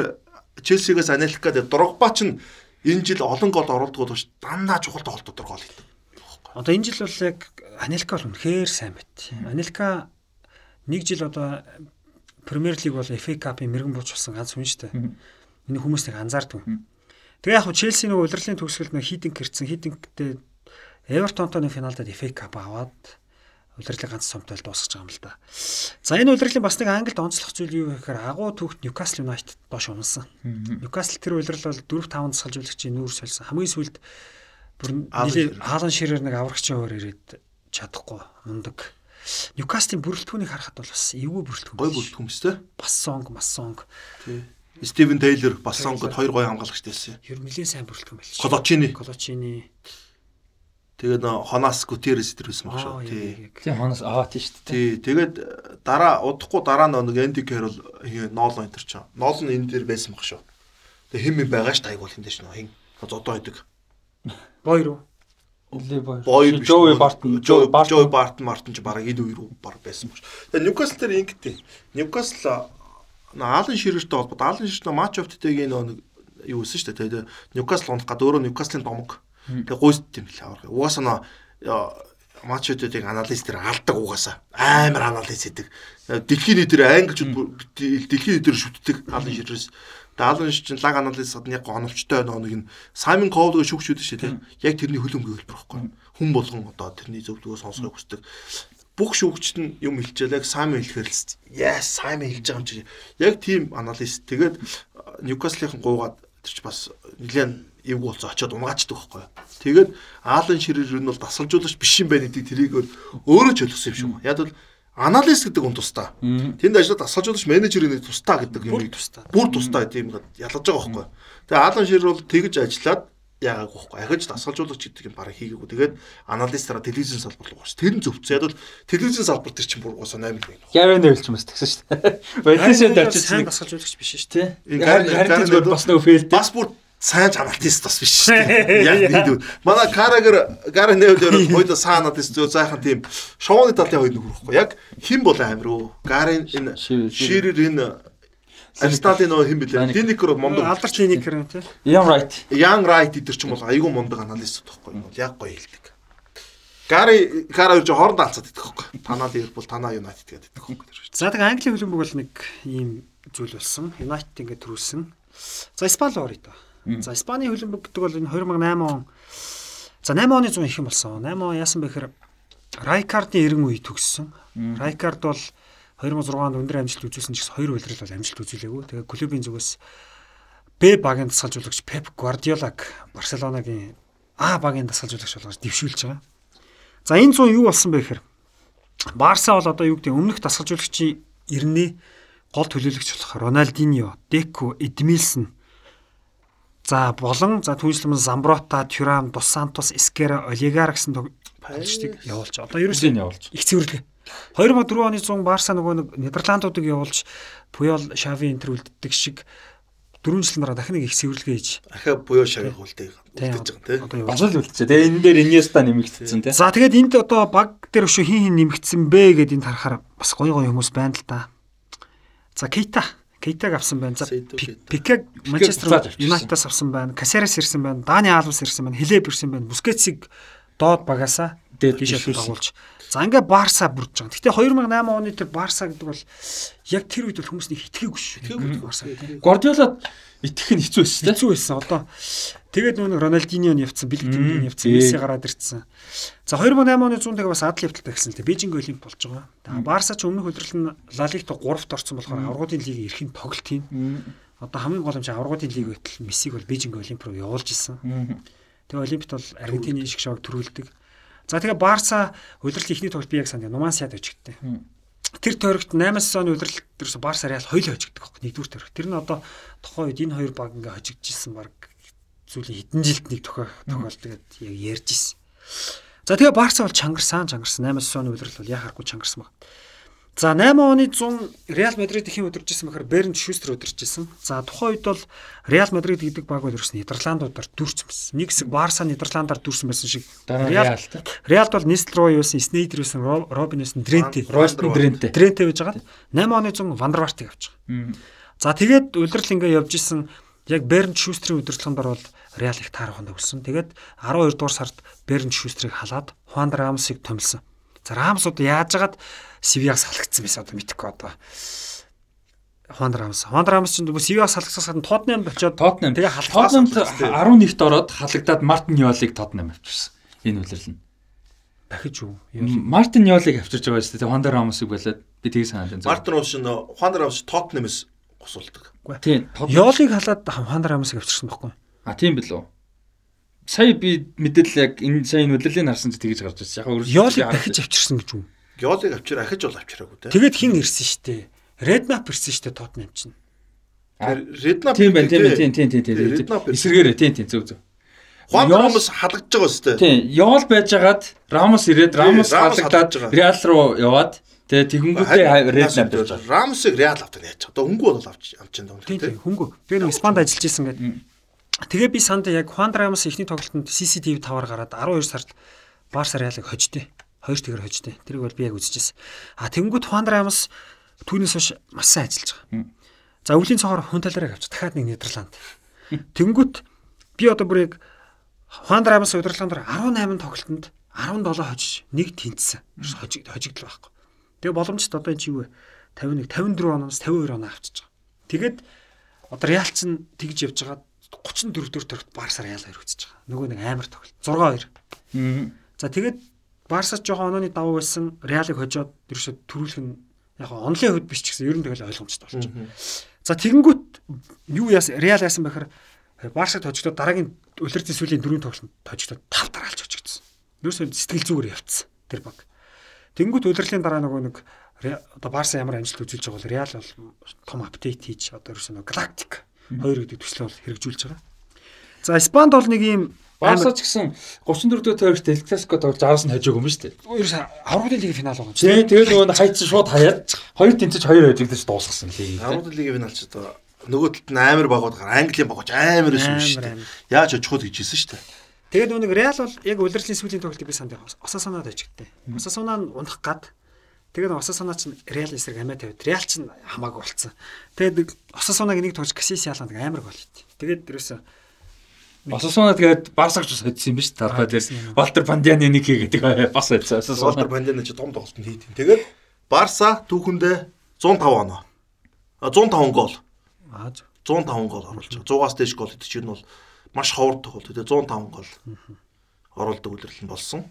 Челсигээс Анелка дээр Дрогба ч энэ жил олон гол оруулдаг болж дандаа чухал тоглолтууд гол хийдэг. Одоо энэ жил бол яг Анелка бол үнэхээр сайн байт. Анелка нэг жил одоо Премьер лиг бол FA Cup-ын мэрэгэн бууч болсон ганц хүн шүү дээ. Миний хүмүүс нэг анзаардаг. Тэгээ яг хөө Челси нэг удирдлын төгсгөлд нэг хитинг гэрцэн хитингтэй Эвертонтой нэг финалдад FA Cup аваад удирдлыг ганц сомтой дуусгаж байгаа юм л да. За энэ удирдлын бас нэг Англид онцлох зүйл юу гэхээр агуу түүхт Newcastle United доош унсан. Newcastle тэр удирдал бол 4 5 дасгалжуулагчийн нүүр сольсон. Хамгийн сүүлд бүр хаалан ширээр нэг аврагчийн өөр ирээд чадахгүй мундаг. Ньюкаслын бүрэлдэхүүнийг харахад бол бас эвгүй бүрэлдэхүүн. Гой бүрэлдэхүүн биз дээ. Бас сонг, бас сонг. Тий. Стивен Тейлор бас сонгод хоёр гой хамгаалагчтай байсан. Ер нь нэлээд сайн бүрэлдэхүүн байл. Колочини. Колочини. Тэгээд Хонас Гутерес тэр байсан баг шүү. Тий. Тий Хонас аа тий шүү дээ. Тий. Тэгээд дараа удахгүй дараа нэг Энди Кэрол Нооло энэ төр чинь. Нооло энэ дээр байсан баг шүү. Тэгээд хэм байгаа ш тайгуул энэ дэш нөө хин. Одоо идэг. Хоёр уу? Боёр Бартон Жои Жои Бартон Мартин ч бараг энэ үе рүү баг байсан баг. Тэгээ Ньюкасл дээр ингэдэй. Ньюкасл Аалан Ширэртэй холбоод Аалан Ширэр матч оф дэгийн нэг юу өсөн шүү дээ. Тэгээ Ньюкасл унах гад өөрөө Ньюкаслын домог. Тэгээ гойст юм лээ авах. Угаасаа матч өдөдийг анализтэр алдаг угаасаа амар анализ хийдэг. Дэлхийн нийтээр англичууд дэлхийн нийтээр шүтдэг Аалан Ширэрээс Даалан чинь лаг анализ гадны яг оновчтой нэг нь Саймон Коулыг шүүгч үүдэн шүү дээ. Яг тэрний хөлөмгөө хэлбэр байхгүй. Хүн болгон одоо тэрний зөвлөгөө сонсохыг хүсдэг. Бүх шүүгчд нь юм хэлчихэл яг Саймон хэлэхээр л яа Саймон хэлж байгаа юм чи. Яг тийм анализ. Тэгээд Ньюкаслын гуугаад тэр чи бас нэлээд эвгүй болцоо очиод унгаачдаг байхгүй. Тэгээд Аалан ширэр нь бол дасгалжуулагч биш юм байна гэдгийг тэрийг өөрөө ч ойлгосон юм шиг. Яг бол анализ гэдэг хүн тустай. Тэнд ажиллаад асгалжуулагч менежерийн тустай гэдэг юм. Бүр тустай. Бүр тустай гэдэг юм ялгаж байгаа байхгүй. Тэгээ Алан Шир бол тэгж ажиллаад яагаагүй байхгүй. Ахиж дасгалжуулагч гэдэг юм бараг хийгээгүй. Тэгээд анализтараа телевизэн салбар руу гарч. Тэр нь зөвцөө. Яг бол телевизэн салбар тэр чинь бүр уусаа 8 мянга. Гавин дэвлж бас тэгсэн шүү дээ. Бодисэд очиж сайн дасгалжуулагч биш шүү дээ. Харин зүгээр бас нэг фейл. Бас бүр сайн аналист бас биш шүү дээ. Яг нэг манай карагер гарын нэвлэр хоёул сайн аналист зөө зайхан тийм шоуны талын хоёр нөхөрөхгүй. Яг хэн бол амир уу? Гарын энэ ширэр энэ Аристатын нөө хэн бэлээ? Диникер мундаг. Алдарч Диникер тийм. Young Right. Young Right идэр ч юм бол айгүй мундаг аналист байхгүй юм бол яг гоё хэлдэг. Гари Кара юу ч хоорондоо алцаад идэх байхгүй. Танаа Ливерпул, танаа Юнайтед гэдэг идэх байхгүй. За тэгээ Английн хөлбөмбөг бол нэг ийм зүйл болсон. Юнайтед ингээд төрүүлсэн. За Испани орё даа. За Испани хөлбөмбөг гэдэг бол энэ 2008 он За 8 оны 100 их юм болсон. 8 он яасан бэ гэхээр Райкардын 90 үе төгссөн. Райкард бол 2006 онд өндөр амжилт үзүүлсэн ч гэсэн хоёр үйлрэл бол амжилт үзүүлээгүй. Тэгээ клубын зүгээс Б багийн дасгалжуулагч Пеп Гвардиолаг Барселонагийн А багийн дасгалжуулагч болгож дэвшүүлж байгаа. За энэ 100 юу болсон бэ гэхээр Барса бол одоо юу гэдэг өмнөх дасгалжуулагчийн ирнэ гол төлөөлөгч болох Роналдиньо, Деко, Эдмилсон за болон за түүнчлэн Замброта, Тюрам, Дос Сантос, Эскера, Олигар гэсэн тоглогчдыг явуулж. Одоо ерөөсөө явуулж. Их цэвэрлэгээ. 2004 оны 100 Барса нөгөө нэг Нидерландуудыг явуулж Пуйол, Шави энтер үлддэг шиг дөрвөн жилийн дараа дахин нэг их цэвэрлэгээ хийж ахаа буюу шавыг үлдээ үлдээж байгаа тийм. Бас л үлдчихэ. Тэгээ энэ дээр Иньеста нэмэгдсэн тийм. За тэгээд энд одоо баг дээр өшөө хин хин нэмэгдсэн бэ гэдээ энэ харахаар бас гоё гоё хүмүүс байна л да. За Кейта Кейтаг авсан байна. За Пикэг Манчестер Юнайтедас авсан байна. Касерас ирсэн байна. Дани Алвс ирсэн байна. Хилеп ирсэн байна. Бускетсиг доод багасаа дээшээ дагуулж За ингээ Барса бүрдэж байгаа. Гэтэ 2008 оны тэр Барса гэдэг бол яг тэр үед бол хүмүүс нэг итгээгүй шүү. Итгээгүй Барса. Гвардиола итгэх нь хэцүү байсан тийм. Хэцүү байсан. Одоо тэгээд нүүн Роналдиньон явцсан, Бэлгтимийн явцсан, Месси гараад ирсэн. За 2008 оны 100 тэгээ бас адал явталтай гэсэн л дээ. Бээжинг Олимп болж байгаа. Тэгээ Барса ч өмнөх удирдал нь Ла Лигт 3-т орсон болохоор аврагуудын лигийн эрхийн тоглолт юм. Одоо хамгийн гол юм чи аврагуудын лиг байтал Мессиг бол Бээжинг Олимп руу явуулж исэн. Тэгээ Олимпт бол Аргентины шиг шог төрүүлдэг. За тэгээ Барса удирдал ихний тоглолт би яг санд Нумансиад өжигдтэй. Тэр тойрогт 8 оны удирдал дээрс Барса Реал хоёул хожигддаг байхгүй нэгдүгээр тойрог. Тэр нь одоо тухайн үед энэ хоёр баг ингээ хожигдчихсэн баг зүйлийн хэдэн жилд нэг тохиол тохиол тэгээд яг ярьж исэн. За тэгээ Барса бол чангарсан чангарсан 8 оны удирдал бол яхахгүй чангарсан баг. За 8 оны 100 Реал Мадрид их юм удиржсэн бахаар Берн Шүстер удиржсэн. За тухайн үед бол Реал Мадрид гэдэг баг бол ерөөс Нидерландуудаар дүрсэн байсан. Нэг хэсэг Барса Нидерландаар дүрсэн байсан шиг. Реал Реалд бол Нистлрой юусэн, Снейдер юусэн, Робин юусэн, Дренте. Ростен Дренте. Дренте байж байгаа. 8 оны 100 Вандервартыг авч байгаа. За тэгээд удирдал ингээ явж исэн яг Берн Шүстрийн удирдлаганд бол Реал их таараханд өгсөн. Тэгээд 12 дугаар сард Берн Шүстрийг халаад Хуан Рамсыг томилсон. За Рамсууд яаж яагаад Сивиас халагдсан байсан одоо мэдэхгүй одоо. Хуан Рамс. Хуан Рамс ч Сивиас халагдсаас гадна Тотнем очоод Тотнем. Тэгээ Тотнемд 11-т ороод халагдаад Мартин Йолыг Тотнем авчирсан. Энэ үлрэл нь. Дахиж юу? Мартин Йолыг авчирж байгаа шүү дээ. Хуан Рамсыг болоод би тийг санаад байна. Мартин Рамс нь Хуан Рамс Тотнемс гусулдаг. Тийм. Йолыг халаад Хуан Рамсыг авчирсан байхгүй. А тийм билүү? сая би мэдээлэл яг энэ сая нүдлэлийн харсан ч тэгэж гарч ирсэн. Яг өөрөөр Ёлыг дахиж авчирсан гэж үү? Ёлыг авчир ахиж бол авчираагүй те. Тэгээд хин ирсэн штэ. Rednap ирсэн штэ Tottenham чинь. Rednap тийм байна тийм тийм тийм тийм. Эсэргээрээ тийм тийм зөв зөв. Хуан Рамос халагдж байгаа үстэй. Тийм. Ёл байжгаад Рамос ирээд Рамос халагдаад Реал руу яваад Тэгээ тэгэнгүүтээ Rednap байж байгаа. Рамосыг Реал авдаг яаж. Одоо хөнгөө бол авч авч байгаа юм тийм. Хөнгөө. Би нэг Испанд ажиллаж исэн гэдэг Тэгээ би санд яг Хуан Рамос ихний тоглолтод CCTV таваар гараад 12 сард Барса Реалыг хождээ. Хоёр тэгэр хождээ. Тэрийг бол би яг үзчихсэн. А тэгэнгүүт Хуан Рамос түүнээс хойш маш сайн ажиллаж байгаа. За өвлийн цогоор хүн талаараа авч дахиад нэг Нидерланд. Тэгэнгүүт би одоо бүр яг Хуан Рамос удирдлагын 18 тоглолтод 17 хожиж нэг тэнцсэн. Хожигд хожигдл байхгүй. Тэгээ боломжтой одоо энэ чи юу вэ? 51 54 оноос 52 оноо авчиж байгаа. Тэгээд одоо Реал ч тэгж явж байгаа 34 дөрөв төрөлт Барсаар яалаа өргөцөж байгаа. Нөгөө нэг амар тоглолт. 6-2. За тэгээд Барсаас жоохон онооны давуу байсан Реалыг хожоод ерөөсө төрүүлэх нь яг онлын хувьд биш ч гэсэн ер нь тэгэл ойлгомжтой болчих. За тэгэнгүүт юу яас Реал яасан бэхэр Барсад хожигдоод дараагийн үлрэлтийн сүүлийн дөрөв тоглолтод хожигдоод тав дараалж хожигдсон. Ерөөсө сэтгэл зүгээр явцсан тэр баг. Тэнгүүт үлрэлийн дараа нөгөө нэг одоо Барса ямар амжилт үзүүлж байгаа бол Реал бол том апдейт хийж одоо ерөөсө нөгөө Галактик Хоёр гэдэг төслөө бол хэрэгжүүлж байгаа. За Испанд бол нэг юм Барса ч гэсэн 34 дэх тойрогт Эл Класико тоглож 10-аас нь хажаагүй юм шүү дээ. Ерөөс аврагын лигийн финал байгаа. Тийм тэгээд нөгөө хайц шууд хаяад хоёр тэнцэж хоёр хажигдаж дуусгасан лиг. Аврагын лигийн финал ч одоо нөгөө талд нь амар багууд гар Английн багууч амар байсан шүү дээ. Яаж очиход гэж хэлсэн шүү дээ. Тэгээд нөгөө Реал бол яг улирлын сүүлийн тоглолтыг би санд Осасунаад ажигдтээ. Осасунаа нь унах гад Тэгээд Осасунаа чинь Реал эсрэг амиа тавиад Реал чинь хамаагүй болцсон. Тэгээд Осасунаг нэг тууч Касис яалаа амар гол ит. Тэгээд ерөөсөө Осасуна тэгээд Барсагч бас хоцсон юм биш талбай дээр. Валтер Пандианы нэг хийгээд бас хоцсон. Валтер Пандианы ч том тоглолтод хийд. Тэгээд Барса түүхэндээ 105 оноо. 105 гол. Аа 105 гол оруулж байгаа. 100-аас дээш гол гэдэг чинь бол маш ховор тоглолт. Тэгээд 105 гол оролдог үлрэл нь болсон.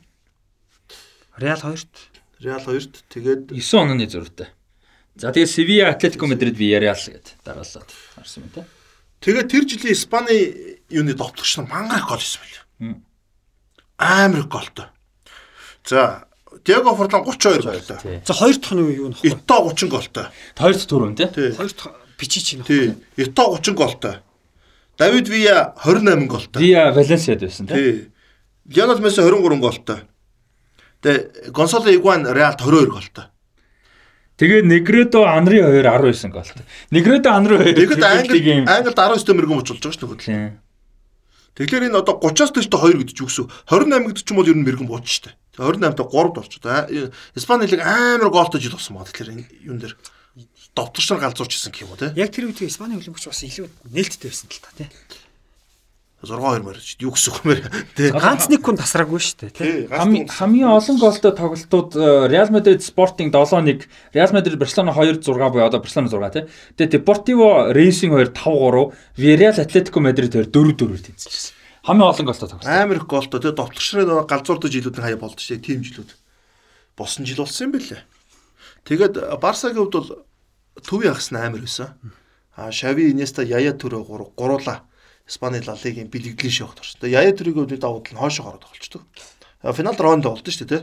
Реал 2-т. Реал 2-т тэгээд 9 онооны зөрүүтэй. За тэгээд Sevilla Atletico Madrid Villarreal гэд дараалаад гарсан юм тий. Тэгээд тэр жилийн Испани юуны довтлогч нар мангах гол хийсэн байл. Амар голтой. За Диего Форлан 32 голтой. За хоёр дахь нь юу нөх вэ? Ито 30 голтой. Хоёр дахь түрүүн тий. Хоёр дахь бичиж чинь. Тий. Ито 30 голтой. Давид Вия 28 голтой. Via Valencia-д байсан тий. Тий. Лионел Месси 23 голтой. Тэгээ Гонсало Игуан Реалд 22 голтой. Тэгээд Negredo Anri 2 19 голтой. Negredo Anri 2 Тэгэхэд Англи Англид 19 дэх мөргөн мөч болж байгаа шүү дээ. Тэгэхээр энэ одоо 30-аас дэштэй 2 гэдэг юу гэсэн 28 гэдэг чинь бол ер нь мэрэгэн бууч шүү дээ. 28 та 3-д болчиход. Испани лиг амар голтой жил болсон баг. Тэгэхээр энэ юун дээр довторч нар галзуурч исэн гэх юм уу те. Яг тэр үед Испани хөлбөмбөгч бас илүү нээлттэй байсан л та тий. 6-2 мөрөж юу гэсэн юм бэ те. Ганц нэг хүн тасраагүй шүү дээ ганц Хамгийн олон голтой тоглолтууд э, Real Madrid Sporting 7-1, Real Madrid Barcelona 2-6 буюу одоо Barcelona 6 тий. Тэгээд Deportivo Racing 2 5-3, Villarreal Atletico Madrid 2 4-4 тэнцэлсэн. Хамгийн олон голтой тоглолт. амар их голтой те. Галзууртай жилүүд нь хаяа болд шүү дээ. Тим жилүүд. Босон жил болсон юм бэлээ. Тэгээд Барсагийн хувьд бол төвийн хагас нь амар байсан. А Шави Инеста Яя төрөө гур гуруула Испани Ла Лигийн бэлэгдлийн шогт орсон. Тэгээд Яя төрийг үүдээ давууд нь хоошоо гараад болчдөг. Финалд Рондо болдсон шүү дээ.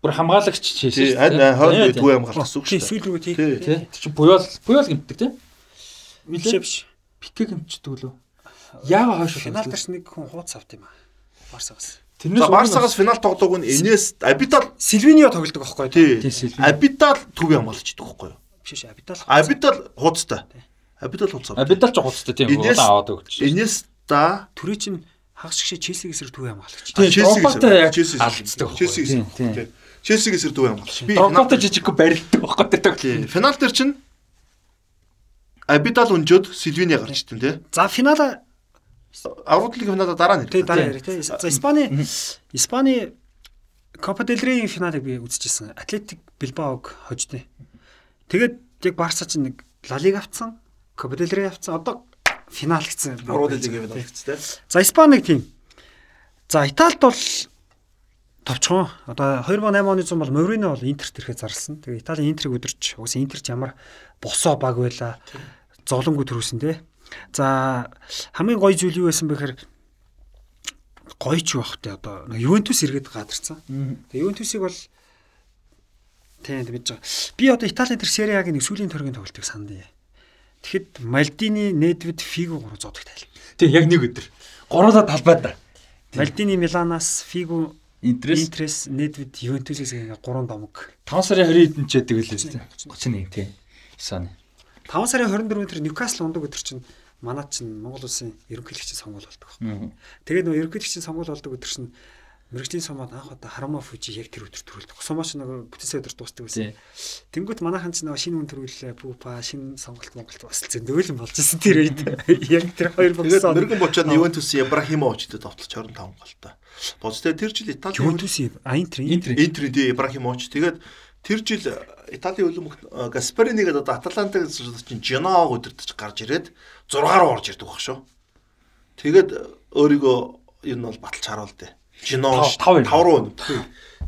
Бүр хамгаалагч хийсэн Тий, шүү харин дээ. хойд Тий, дүү хамгаалах гэсэн үг Тий, шүү дээ. сүүл рүү тий. Тий. Тий. Тэр чинь буяал буяал гэмтдэг тий. Биш биш. Пике гэмтдэг лөө. Яага хойш Финал дээр ч нэг хүн хууц авт юм аа. Барсагаас. За Барсагаас финал тоглоог нь Инес Абитал Сильвинио тоглодог байхгүй тий. Абитал төвийн хамгаалагч идэх байхгүй юу? Биш биш Абидал. Абитал хууцтай. Абитал хууцтай. Абидал ч гоцтой тийм удаан аваад өгч. Инеста Төрөө чинь хагас шигшээ Челсиг эсрэг төв хамгаалагч. Челсиг яг Челсиг байхгүй. Челсиг эсрэг юм бол. Би Дрогбатай финал- жижиггүй барилддаг байхгүй тэр. Финал дээр чинь Абитал өнжөөд Сильвини гарч ирсэн тий. За финала Аврал лигийн финалда дараа нэр. тий дараа яриа тий. За Испани Испани Копа дель Рейгийн финалыг би үзчихсэн. Атлетик Билбаог хождё. Тэгээд яг Барса чинь нэг Ла Лиг авцсан, Рей авцсан. Одоо финал гэсэн. Аврал лигийн финал гэцтэй. За Испаниг тийм. За Италид бол товчхон. Одоо 2008 оны зам бол Моврино бол Интерт ирэхэд зарласан. Тэгээ Италийн Интерийг өдөрч угсаа Интер ч ямар босоо баг байла. Зовлонгүй төрүүлсэн тий. За хамгийн гоё зүйл юу байсан бэхээр гоё ч байх те одоо Ювентус иргэд гадарсан. Тэгээ Ювентусыг бол тийм мэдж байгаа. Би одоо Италийн тэр A-гийн нэг сүүлийн төргийн тоглолтыг сандаа. Тэгэхэд Мальдини, Недвид, Фиго гурав зодог тайл. Тий, яг нэг өдөр. Гуруула талбайд та. Мальдини Миланаас, Фиго Интерес Интерес, Недвид, Ювентусээс ингээ гурван домог. 5 сарын 20-нд ч яадаг л үстэй. 31 тий. Исаны. 5 сарын 24-нд тэр Ньюкасл ундаг өдөр чинь манад чинь Монгол улсын ерөнхийлөгчийн сонгуул болдог. Тэгээд нөгөө ерөнхийлөгчийн сонгуул болдог өдөр чинь мэрэгжлийн сумад анх удаа Харамаа Фужи яг тэр өдөр төрүүлдэг. Сумаач нөгөө бүтэн өдөр дуустдаг байсан. Тэнгүүт манайхан ч нөгөө шинэ хүн төрүүллээ. Пупа шинэ сонголт Монголд бас л зөндөлөн болж ирсэн тэр үед. Яг тэр хоёр богсон. мэрэгэн бочоод Ювентус Ибрахимовичтэй товтлож 25 голтой. Боцтой тэр жил Итали Ювентус Интер. Интер ди Ибрахимович тэгээд тэр жил Италийн хөлбөмбөг Гаспарини гэдэг одоо Аталанта гэсэн чинь Женоаг өдөртөж гарч ирээд 6 руу орж ирдэг баг шүү. Тэгээд өөрийгөө ер нь бол баталж харуул дээ. Тав 5 руу өнө.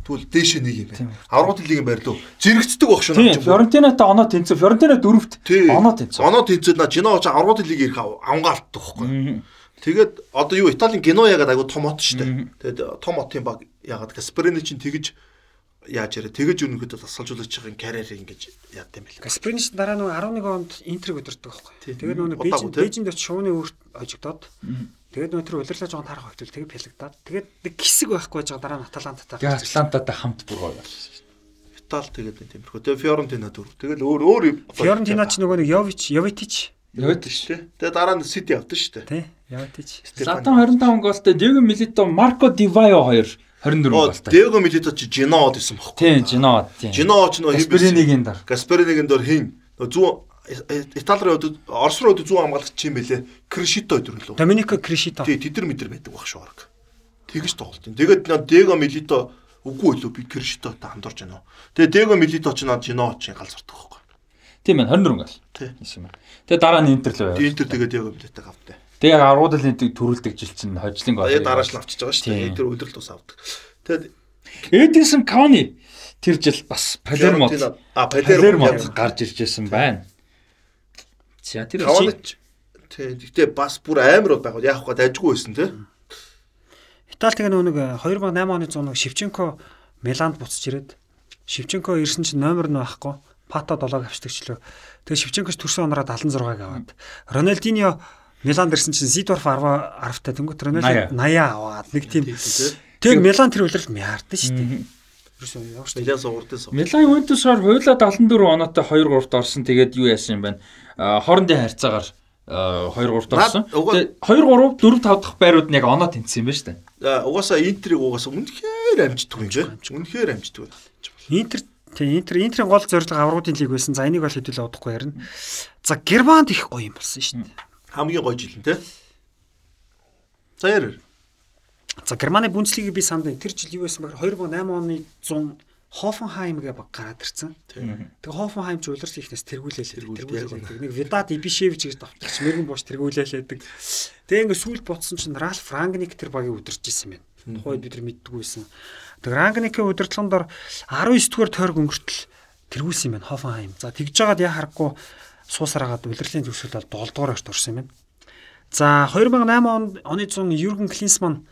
Тэгвэл дээшээ нэг юм байна. Аврал лигийн байрлуу. Зэрэгцдэг баг шүү. Тий, Фьорентинатай оноо тэнцв. Фьорентина дөрөвт оноо тэнцв. Оноо тэнцээд на Жено ч Аврал лигийн ирэх авангаалтдаг байхгүй. Тэгээд одоо юу Италийн Гено ягаад айгу том хот шүү дээ. Тэгээд том хотын баг ягаад Гаспарини чинь тэгж яаж яриа тэгэж ерөнхийдөө тасалжуулагч байгаа карьер ингэж яад юм бэл. Гаспаринич дараа нөгөө 11 онд Интерийг өдөрдөг байхгүй. Тий. Тэгээд нөгөө Удаагүй, Бээжин тий. Бээжинд очиж шууны өөрт хожигдоод тэгээд нөгөө тэр удирлаа жоохон тарах хөвтөл тэгээд пялагдаад тэгээд нэг хэсэг байхгүй байж байгаа дараа нь Аталантатай Тэгээ Атлантатай хамт бүр гоё болсон. Итали тэгээд нэг тиймэрхүү. Тэгээд Фиорентина дөрөв. Тэгэл өөр өөр Фиорентина ч нөгөө нэг Йович, Йовитич Яваад шүү дээ. Тэгээд дараа нь Сити авдаг шүү дээ. тий Йовитич. Златан 25 голтой, Диего Милито, Марко Дивайо 2 24 Оо голтой. Диего Милито чи Жиноод исэн бохгүй. Тий, Жино. Тий. Жино ч нөгөө Гаспаринигийн дар. Гаспаринигийн дор хин нөгөө зүүн Итали руу Орос руу зүүн хамгаалагч юм бэлээ. Кришито өдрөлөө. Доминико Кришито. Тий, тэдэр мэдэр байдаг баг шүү арга. Тэгэж тоглолт юм. Тэгээд нөө Диего Милито үгүй үлээ би Кришитотой хамдурж байна уу. Тэгээд Диего Милито ч наа Жино ч галзуурдаг байхгүй. Тийм ээ 24 гол. Тий. Гэсэн юм. Тэгээ дараа нь Интер л Тэгээд байв. Интер тэгээд Диего Милитог авдаа. Тэгээ яг аргуудын төрүүлдэг жил чинь хожлын гол. Яг дарааш нь авчиж байгаа шүү дээ. Тэр өдрөл тус авдаг. Тэгээд Эдисон Кауни тэр жил бас Палермод а Палермод гарч иржсэн байна. За тэр тий гэхдээ бас бүр амар бол байгаад яах гээд ажгүй байсан тий. Итали тэгээ нэг 2008 оны 100 Шевченко Миланд буцаж ирээд Шевченко ирсэн чинь номер нь байхгүй. Пато 7-г авчдагчлаа. Тэгээ Шевченкоч төрсөн онороо 76-г аваад Роналдиньо Миланд ирсэн чинь Зидорф 10 10-тай тэнгуут Роналдо 80 аваад нэг тийм Тэг Милан тэр үлрэлт мяардаг шүү дээ. Милан суурдсан суу. Милан Ювентусаар хуйлаа 74 оноотой 2 3-т орсон. Тэгээд юу яасан юм бэ? Хоорондын харьцаагаар 2 3-т орсон. Тэгээд 2 3 4 5 дахь байрууд нь яг оноо тэнцсэн юм байна шүү дээ. Угаасаа Интерийг угаасаа үнэхээр амждаг юм жаа. Үнэхээр амждаг. Интер тий Интер Интерийн гол зорилго аврагуудын лиг байсан. За энийг бол хэдүүл удахгүй ярина. За Германд их гоё юм болсон шүү дээ. Хамгийн гоё жил нь тий. За ярь. За Германы Бундслигийг би санд тэр жил юу байсан бэхээр 2008 оны 100 Хофенхайм гэ баг гараад ирсэн. Тэгээ Хофенхайм ч улирч ихнээс тэргүүлээлээ. Тэргүүлээлээ. Нэг Видат Ибишевич гэж давтагч мэрэгэн бууш тэргүүлээлээдэг. Тэгээ ингээ сүүл ботсон чинь Ралф Рангник тэр багийг удирж исэн юм байна. Тухайд бид нар мэддэггүй байсан. Тэгээ Рангникийн удирдлагын дор 19 дугаар тойрог өнгөртөл тэргүүлсэн юм байна Хофенхайм. За тэгж жагаад яа харахгүй суусараагаад улирлын зөвшөөрөл бол 7 дугаар орчт орсон юм байна. За 2008 оны 100 Юрген Клинсман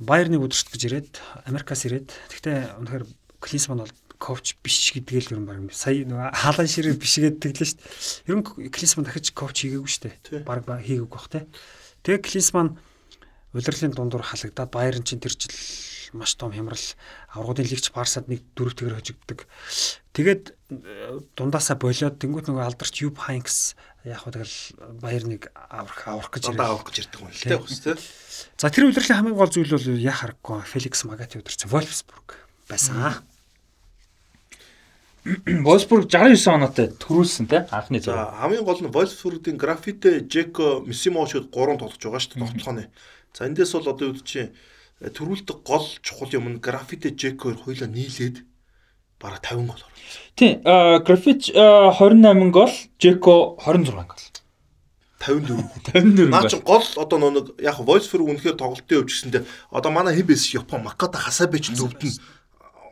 Байерныг удирч гэж ирээд Америкаас ирээд тэгтээ үнэхээр Клинсман бол коуч биш гэдгээ л юм баг сая нэг хаалан ширээ бишгээд тэглээ шүү дээ. Ер нь Клинсман дахиж коуч хийгээгүй шүү дээ. Баг хийгээгүй бах те. Тэгээ Клинсман улирлын дундуур халагдаад Байерн чинь тэр жил маш том хямрал аврагын лигч Барсад нэг дөрөв тэгэр хожигддаг. Тэгээд э, дундаасаа болоод тэнгуут нөгөө алдарч Юб Хайнкс яг хөө тэгэл Байерныг аврах аврах гэж аврах гэж ирдэг юм л бас тэ. За тэр удирдлагын хамгийн гол зүйл бол яа харахгүй Феликс Магати удирсан Wolfsburg байсан. Wolfsburg 69 оноотой төрүүлсэн те анхны зөв. Хамгийн гол нь Wolfsburg-ийн графите Жеко Мисимошуд 3 тоглож байгаа шүү дээ тоглохооны. За эндээс бол одоо юу чи э, төрүүлдэг гол чухал юм нь графите Жеко хоёулаа нийлээд бараг 50 гол оруулсан. Тийм, графит 28 гол, Жеко 26 гол. 54. 54. Наа чи гол одоо нэг яг Voice-for үнэхээр тоглолтын өвч гэсэндээ одоо манай хэн байсан Япон Маката Хасабич нүвдэн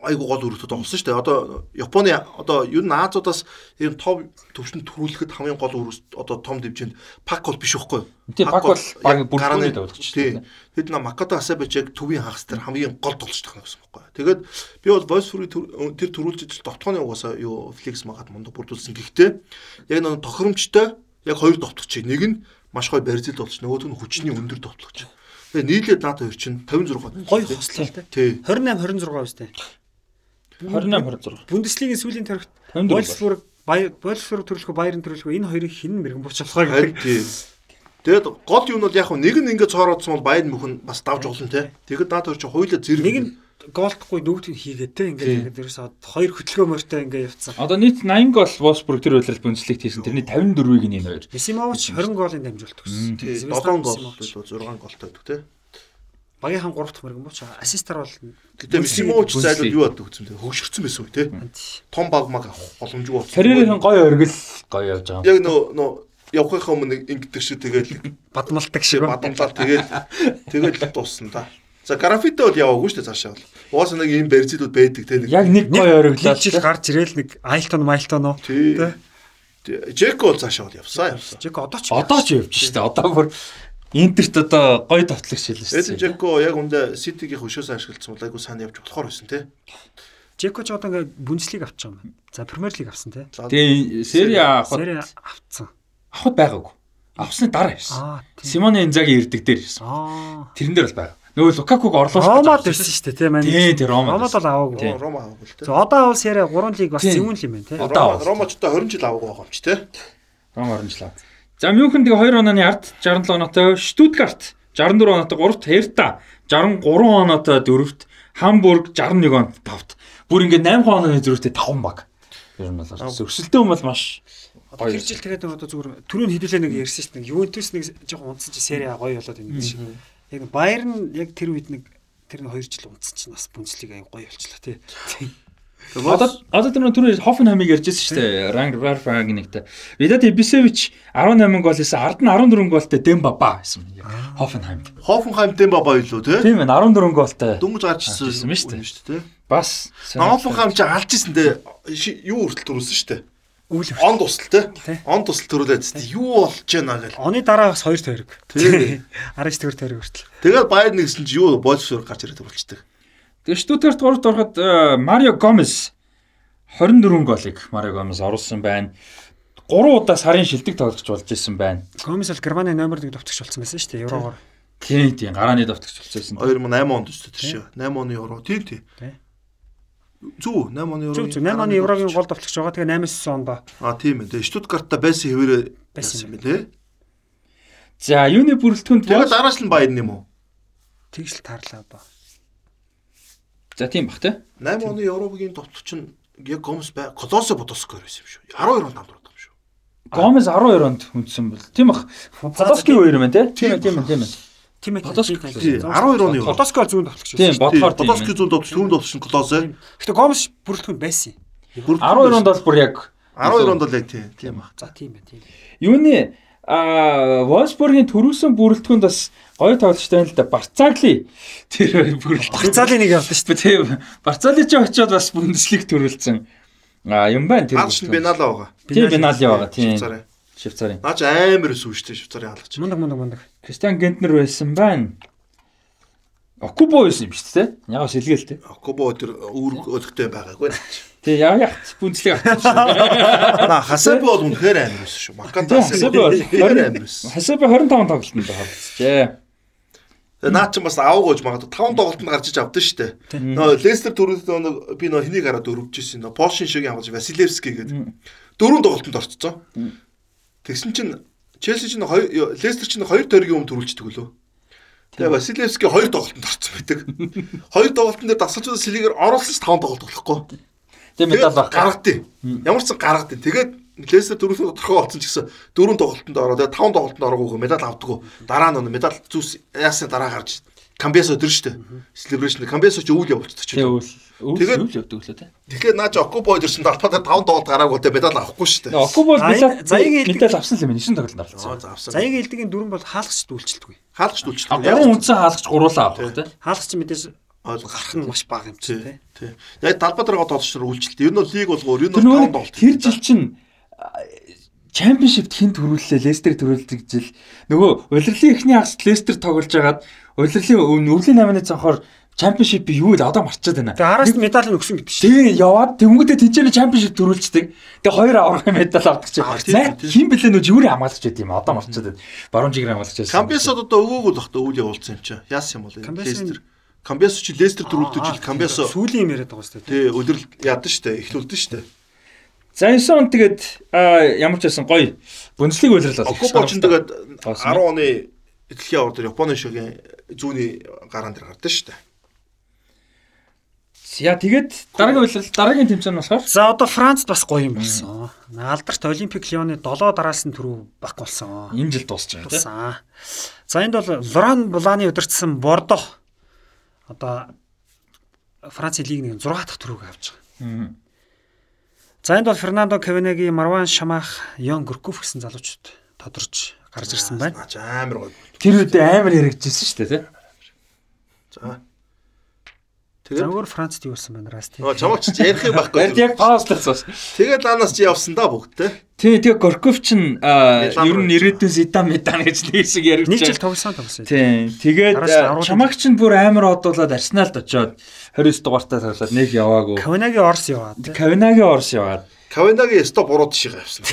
айгу гол өрөвдөд олсон шүү дээ. Одоо Японы одоо ер нь Азиудаас энэ топ төвшөнд төрүүлэхэд хамгийн гол өрөс одоо том дивжинд Пак бол биш байхгүй юу? Тийм Пак бол баг бүрдүүний давтагч. Тийм. Тэд на Маката Асабич яг төвийн хагас дээр хамгийн гол тахна гэсэн байхгүй юу? Тэгээд би бол Voice for тэр төрүүлж товтгооны угаасаа юу Flex магад мундаг бүрдүүлсэн. Гэхдээ яг нэг тохиромжтой яг хоёр товтлогч. Нэг нь маш гоё барьцил болж нөгөөх нь хүчний өндөр товтлогч. Тэгээ нийлээд надад хоёр чинь 56. Гоё хослоо л тий. 28 26 үстэй. 28 26. Бундеслигийн сүүлийн тарихт Wolfsburg Wolfsburg төрөлхөө Bayern төрөлхөө энэ хоёрыг хэн мэрэгэн бурч болохоо гэдэг. Тэгээд гол юм нь бол яг нэг нь ингээд цоороодсон бол Bayern мөхөн бас давж олон те. Тэгэхэд наад хоёр чи хоёулаа зэрэг нэг нь голдохгүй нөгөөдгийг хийгээд те ингээд ерөөсөө хоёр хөдөлгөөн морьтой ингээд явцсан. Одоо нийт 80 гол Wolfsburg тэр үйлрэл Бундслигт хийсэн. Тэрний 54-ийг нь энэ хоёр. Мисимович 20 голын дамжуулт өгсөн. 7 гол 6 голтой өгдөг те. Багийнхан 3 дахь мэрэгэн бууч ассистар бол гэтээ Мисимович зайлууд юу бод өгсөн те. Хөгшөрсөн байсан үү те. Том баг маг боломжгүй болсон. Карьерийн гоё өргөл гоё явж байгаа. Яг нөө нөө явахынхаа өмнө ингэдэг шиг тэгээд бадмалдаг шиг бадамлал тэгээд тэгээд дууссан та. За графитэ бол яваагүй шүү дээ цаашаа бол. Угаасаа нэг ийм барьцлууд байдаг те нэг. Яг нэг гоё ориглоо. Жил гарч ирээл нэг Айлтон Майлтон уу те. Жеко бол цаашаа бол явсан явсан. Жеко одоо ч одоо ч явж шүү дээ. Одоо бүр Интерт одоо гоё товтлогч хэлсэн шүү дээ. Эдэн Жеко яг үндэ Ситигийн хөшөөс ашигласан бол айгу сайн явж болохоор байсан те. Жеко ч одоо ингээ Бундслиг авч байгаа юм. За Премьер лиг авсан те. Тэгээ Сери А авахд авцсан. Авахд байгаагүй. Авсны дараа ирсэн. Симоне Инзаги ирдэг дээр ирсэн. Тэрэн дээр бол байгаа. Нөгөө Лукакуг орлуулах Ромад ирсэн шүү дээ тийм ээ. Тийм Ромад. Ромад бол аваагүй. Рома аваагүй л тийм. За одоо бол Сери 3 лиг бас зөвүүн л юм байна тийм. Одоо Рома ч одоо 20 жил аваагүй байгаа юм чи тийм. Рома 20 жил аваа. За Мюнхен тэгээ 2 онооны ард 67 оноотой Штутгарт 64 оноотой 3-т Херта 63 оноотой 4-т Хамбург 61 оноотой 5-т. Бүр ингээд 8 онооны зөрүүтэй 5 баг. Ер нь бол өсөлтөө юм бол маш тэр жил тэгээд одоо зүгээр түрүүн хэдүүлээ нэг ярьсан шүү дээ. Ювентус нэг жоохон унтсан чи сери А гоё болоод байна гэж. Яг Баерн яг тэр үед нэг тэр нэг 2 жил унтсан чинь бас бүнцлийг аяг гоё болчлаа тий. Одоо одоо тэр түрүү Хофенхаймыг ярьжсэн шүү дээ. Ранг Рарфаг нэгтэй. Видат Ибисевич 18 гол хийсэн, ард нь 14 голтой Дембаба байсан. Хофенхайм. Хофенхайм Дембаба юу те? Тийм ээ 14 голтой. Дөнгөж гарч ирсэн юм шүү дээ. Бас Хофенхайм ч алж ирсэн дээ. Юу хүртэл төрүүлсэн шүү дээ. Үйл он тусал те. Он тусал төрүүлээд юу болж байна гэл. Оны дараа бас 2 тойрог. Тийм. 19 төр тойрог хүртэл. Тэгээд Баер нэгсэн чи юу боолсоор гарч ирээд төрүүлчихдэг. Тэгээ Штутгарт 3-т ороход э, Марио Гомес 24 голыг Марио Гомес оруулсан байна. 3 удаа сарын шилдэг тоглогч болж исэн байна. Гомес бол Германы номер 1 давтагч болсон байсан шүү дээ. Еврогоор. Тийм тийм гарааны давтагч болсон. 2008 онд шүү дээ шүү. 8 оны евро. Тийм тийм. Зүг 8 оны евро. Зүг 8 оны еврогийн гол давтагч байгаа. Тэгээ 8-9 онд. Аа тийм ээ. Тэгээ Штутгартта байсан хэвээрээ байсан юм тий. За юуны бүрэлдэхүүнд Тэгээ дараач нь баян юм уу? Тэгж л таарлаа одоо. За тийм бах те. 8 оны Европын товтлогч нь яг Гомес бай Колосо Бодоскор байсан юм шүү. 12 онд хамтраад юм шүү. Гомес 12 онд хүндсэн бол. Тийм бах. Подоски үер юм те. Тийм тийм тийм. Тийм ээ. Подоски 12 оны Европ. Подоски зүүн товтлогч байсан. Тийм бодохоор тийм. Подоски зүүн товтлогч түүн товтлогч нь Колосо. Гэтэ Гомес бүрэлдэхүүн байсан. 12 онд бол бүр яг 12 онд бол яг тийм. Тийм бах. За тийм ээ тийм. Юуны а Wolfsburg-ийн төрүүлсэн бүрэлдэхүүнд бас гоё тоглолттой л да Барцагли тэр бүрэлдэхүүн Барцалийн нэг явсан шүү дээ. Тийм. Барцали ч очиод бас Бундеслиг төрүүлсэн. А юм байна тэр. Хаалч Бенала байгаа. Тийм Бенали байгаа. Тийм. Швейцарын. Наач амар өсвөн шүү дээ Швейцарын хаалгач. Мундаг мундаг мундаг. Кристиан Гентнер байсан байна. Окубо байсан юм шүү дээ. Яг сэлгээл тэ. Окубо тэр үүрэг өлегтэй байгаагүй. Тэг яа яа бүнцлэг авчихсан. На Хасаби бол үнэхээр амар байсан шүү. Маканта Хасаби бол 20 амар байсан. Хасаби 25 тоглолтод тоглолцжээ. Наад чинь бас аав гоож магадгүй 5 тоглолтод гарч иж авдсан шүү дээ. Нөө Лестер төрөлд нэг би нөө хэнийг хараад өрөвжсэн нөө Польшин шиг хамгаалж Василевский гэдэг. Дөрөв тоглолтод орцсон. Тэгсэн чинь Челси чинь хоёр Лестер чинь хоёр төргийн өмнө төрүүлждэг лөө. Тэгээ Василевский хоёр тоглолтод орцсон байдаг. Хоёр тоглолтын дээр дасгалжуулсан сэлгээр оруулсан ч 5 тоглолт болохгүй. Тэгээ медаль гаргадیں۔ Ямар ч сан гаргадیں. Тэгээд Лестер дөрөвсөө тодорхой болсон ч гэсэн дөрөв тоглолтод ороо тэгээ таван тоглолтод ороогүй медаль авдаггүй. Дараа нь медаль зүс яасан дараа гарч Камбесо дэр штэ. Celebration Камбесо ч өвөл явуулчихдаг ч. Тэгээд өвөл явдаг лөө те. Тэгэхээр наач Окубо дэрсэн талбайд таван тоглолт гараагүй тэгээ медаль авахгүй штэ. Окубо заягийн медаль авсан юм. 9 тоглолтод оролцсон. Заягийн элдгийн дөрөв бол хаалгач дүүлчихдэггүй. Хаалгач дүүлчихдэг. Гурван үндсэн хаалгач гуруулаа авах те. Хаалгач мэдээж гарах нь маш бага юм чинь тий. Яг талбай дээр тоглолчдор үйлчлэлт. Ер нь бол лиг болгоор ер нь таван тоглолт. Тэр жил чинь чемпионшипт хэн төрүүллээ Лестер төрүүлдэг жил нөгөө улирлын эхний хагас Лестер тоглож хагаад улирлын өвлийн 8-ны цанхоор чемпионшип юу л одоо марчаад байна. Тэгээ араас медаль нь өгсөн гэдэг чинь. Тий, яваад тэнгүүдээ тэнцэнэ чемпионшип төрүүлждэг. Тэгээ хоёр аврах медаль авдаг чинь. Хин блэ нөө жигүүрийн хамгаалагч байд юм одоо марчаад байна. Баруун жигүүрийн хамгаалагч байсан. Камбесод одоо өгөөгүй л бахта өвөл явуулсан юм чи. Яасан юм бол Лестер. Камбесо чи Лестер төрүүлдэг жил Камбесо сүүлийн юм яриад байгаа шүү дээ. Тий, өдрөл яадаг шүү дээ. Эхлүүлдэг шүү дээ. За 9 он тэгээд ямар ч байсан гоё Бундслиг үйлрэл болсон. Окубо ч тэгээд 10 оны эдлэгийн ордер Японы шогийн зүүнний гараан дээр гардаг шүү дээ. Яа тэгээд дараагийн үйлрэл дараагийн тэмцээн болохоор За одоо Францд бас гоё юм болсон. Алдарт Олимпик Лионы 7 дараалсан төрөв баг болсон. Энэ жил дуусч байгаа тийм. За энд бол Лоран Бланы удирдсан Бордо одоо Францын лиг нэг 6 дахь төрөг авч байгаа. За энд бол Фернандо Кавенеги, Марван Шамах, Йон Гуркуф гэсэн залуучууд тодорч гарч ирсэн байна. Амар гоё. Тэр үед амар яригдчихсэн шүү дээ, тий. За. Тэгээд өөр Францд юу болсон байна раас тий. Оо чамаач ч ярих юм байхгүй. Яг паузлаас бас. Тэгээд ланаас чи явсан да бүгд те. Тий, тэгээ Горков ч ер нь ирээдүйн Зидан медан гэж нэг шиг яригдчихсэн. Нэг жил тоглосон тоглосон. Тий. Тэгээд чамаагч нь бүр амар одуулаад Арсеналд очиод 29 дугаартай тоглоод нэг яваагүй. Кавинагийн Орс яваад. Кавинагийн Орс яваад. Кавинагийн өсто буруу тишээ авсан.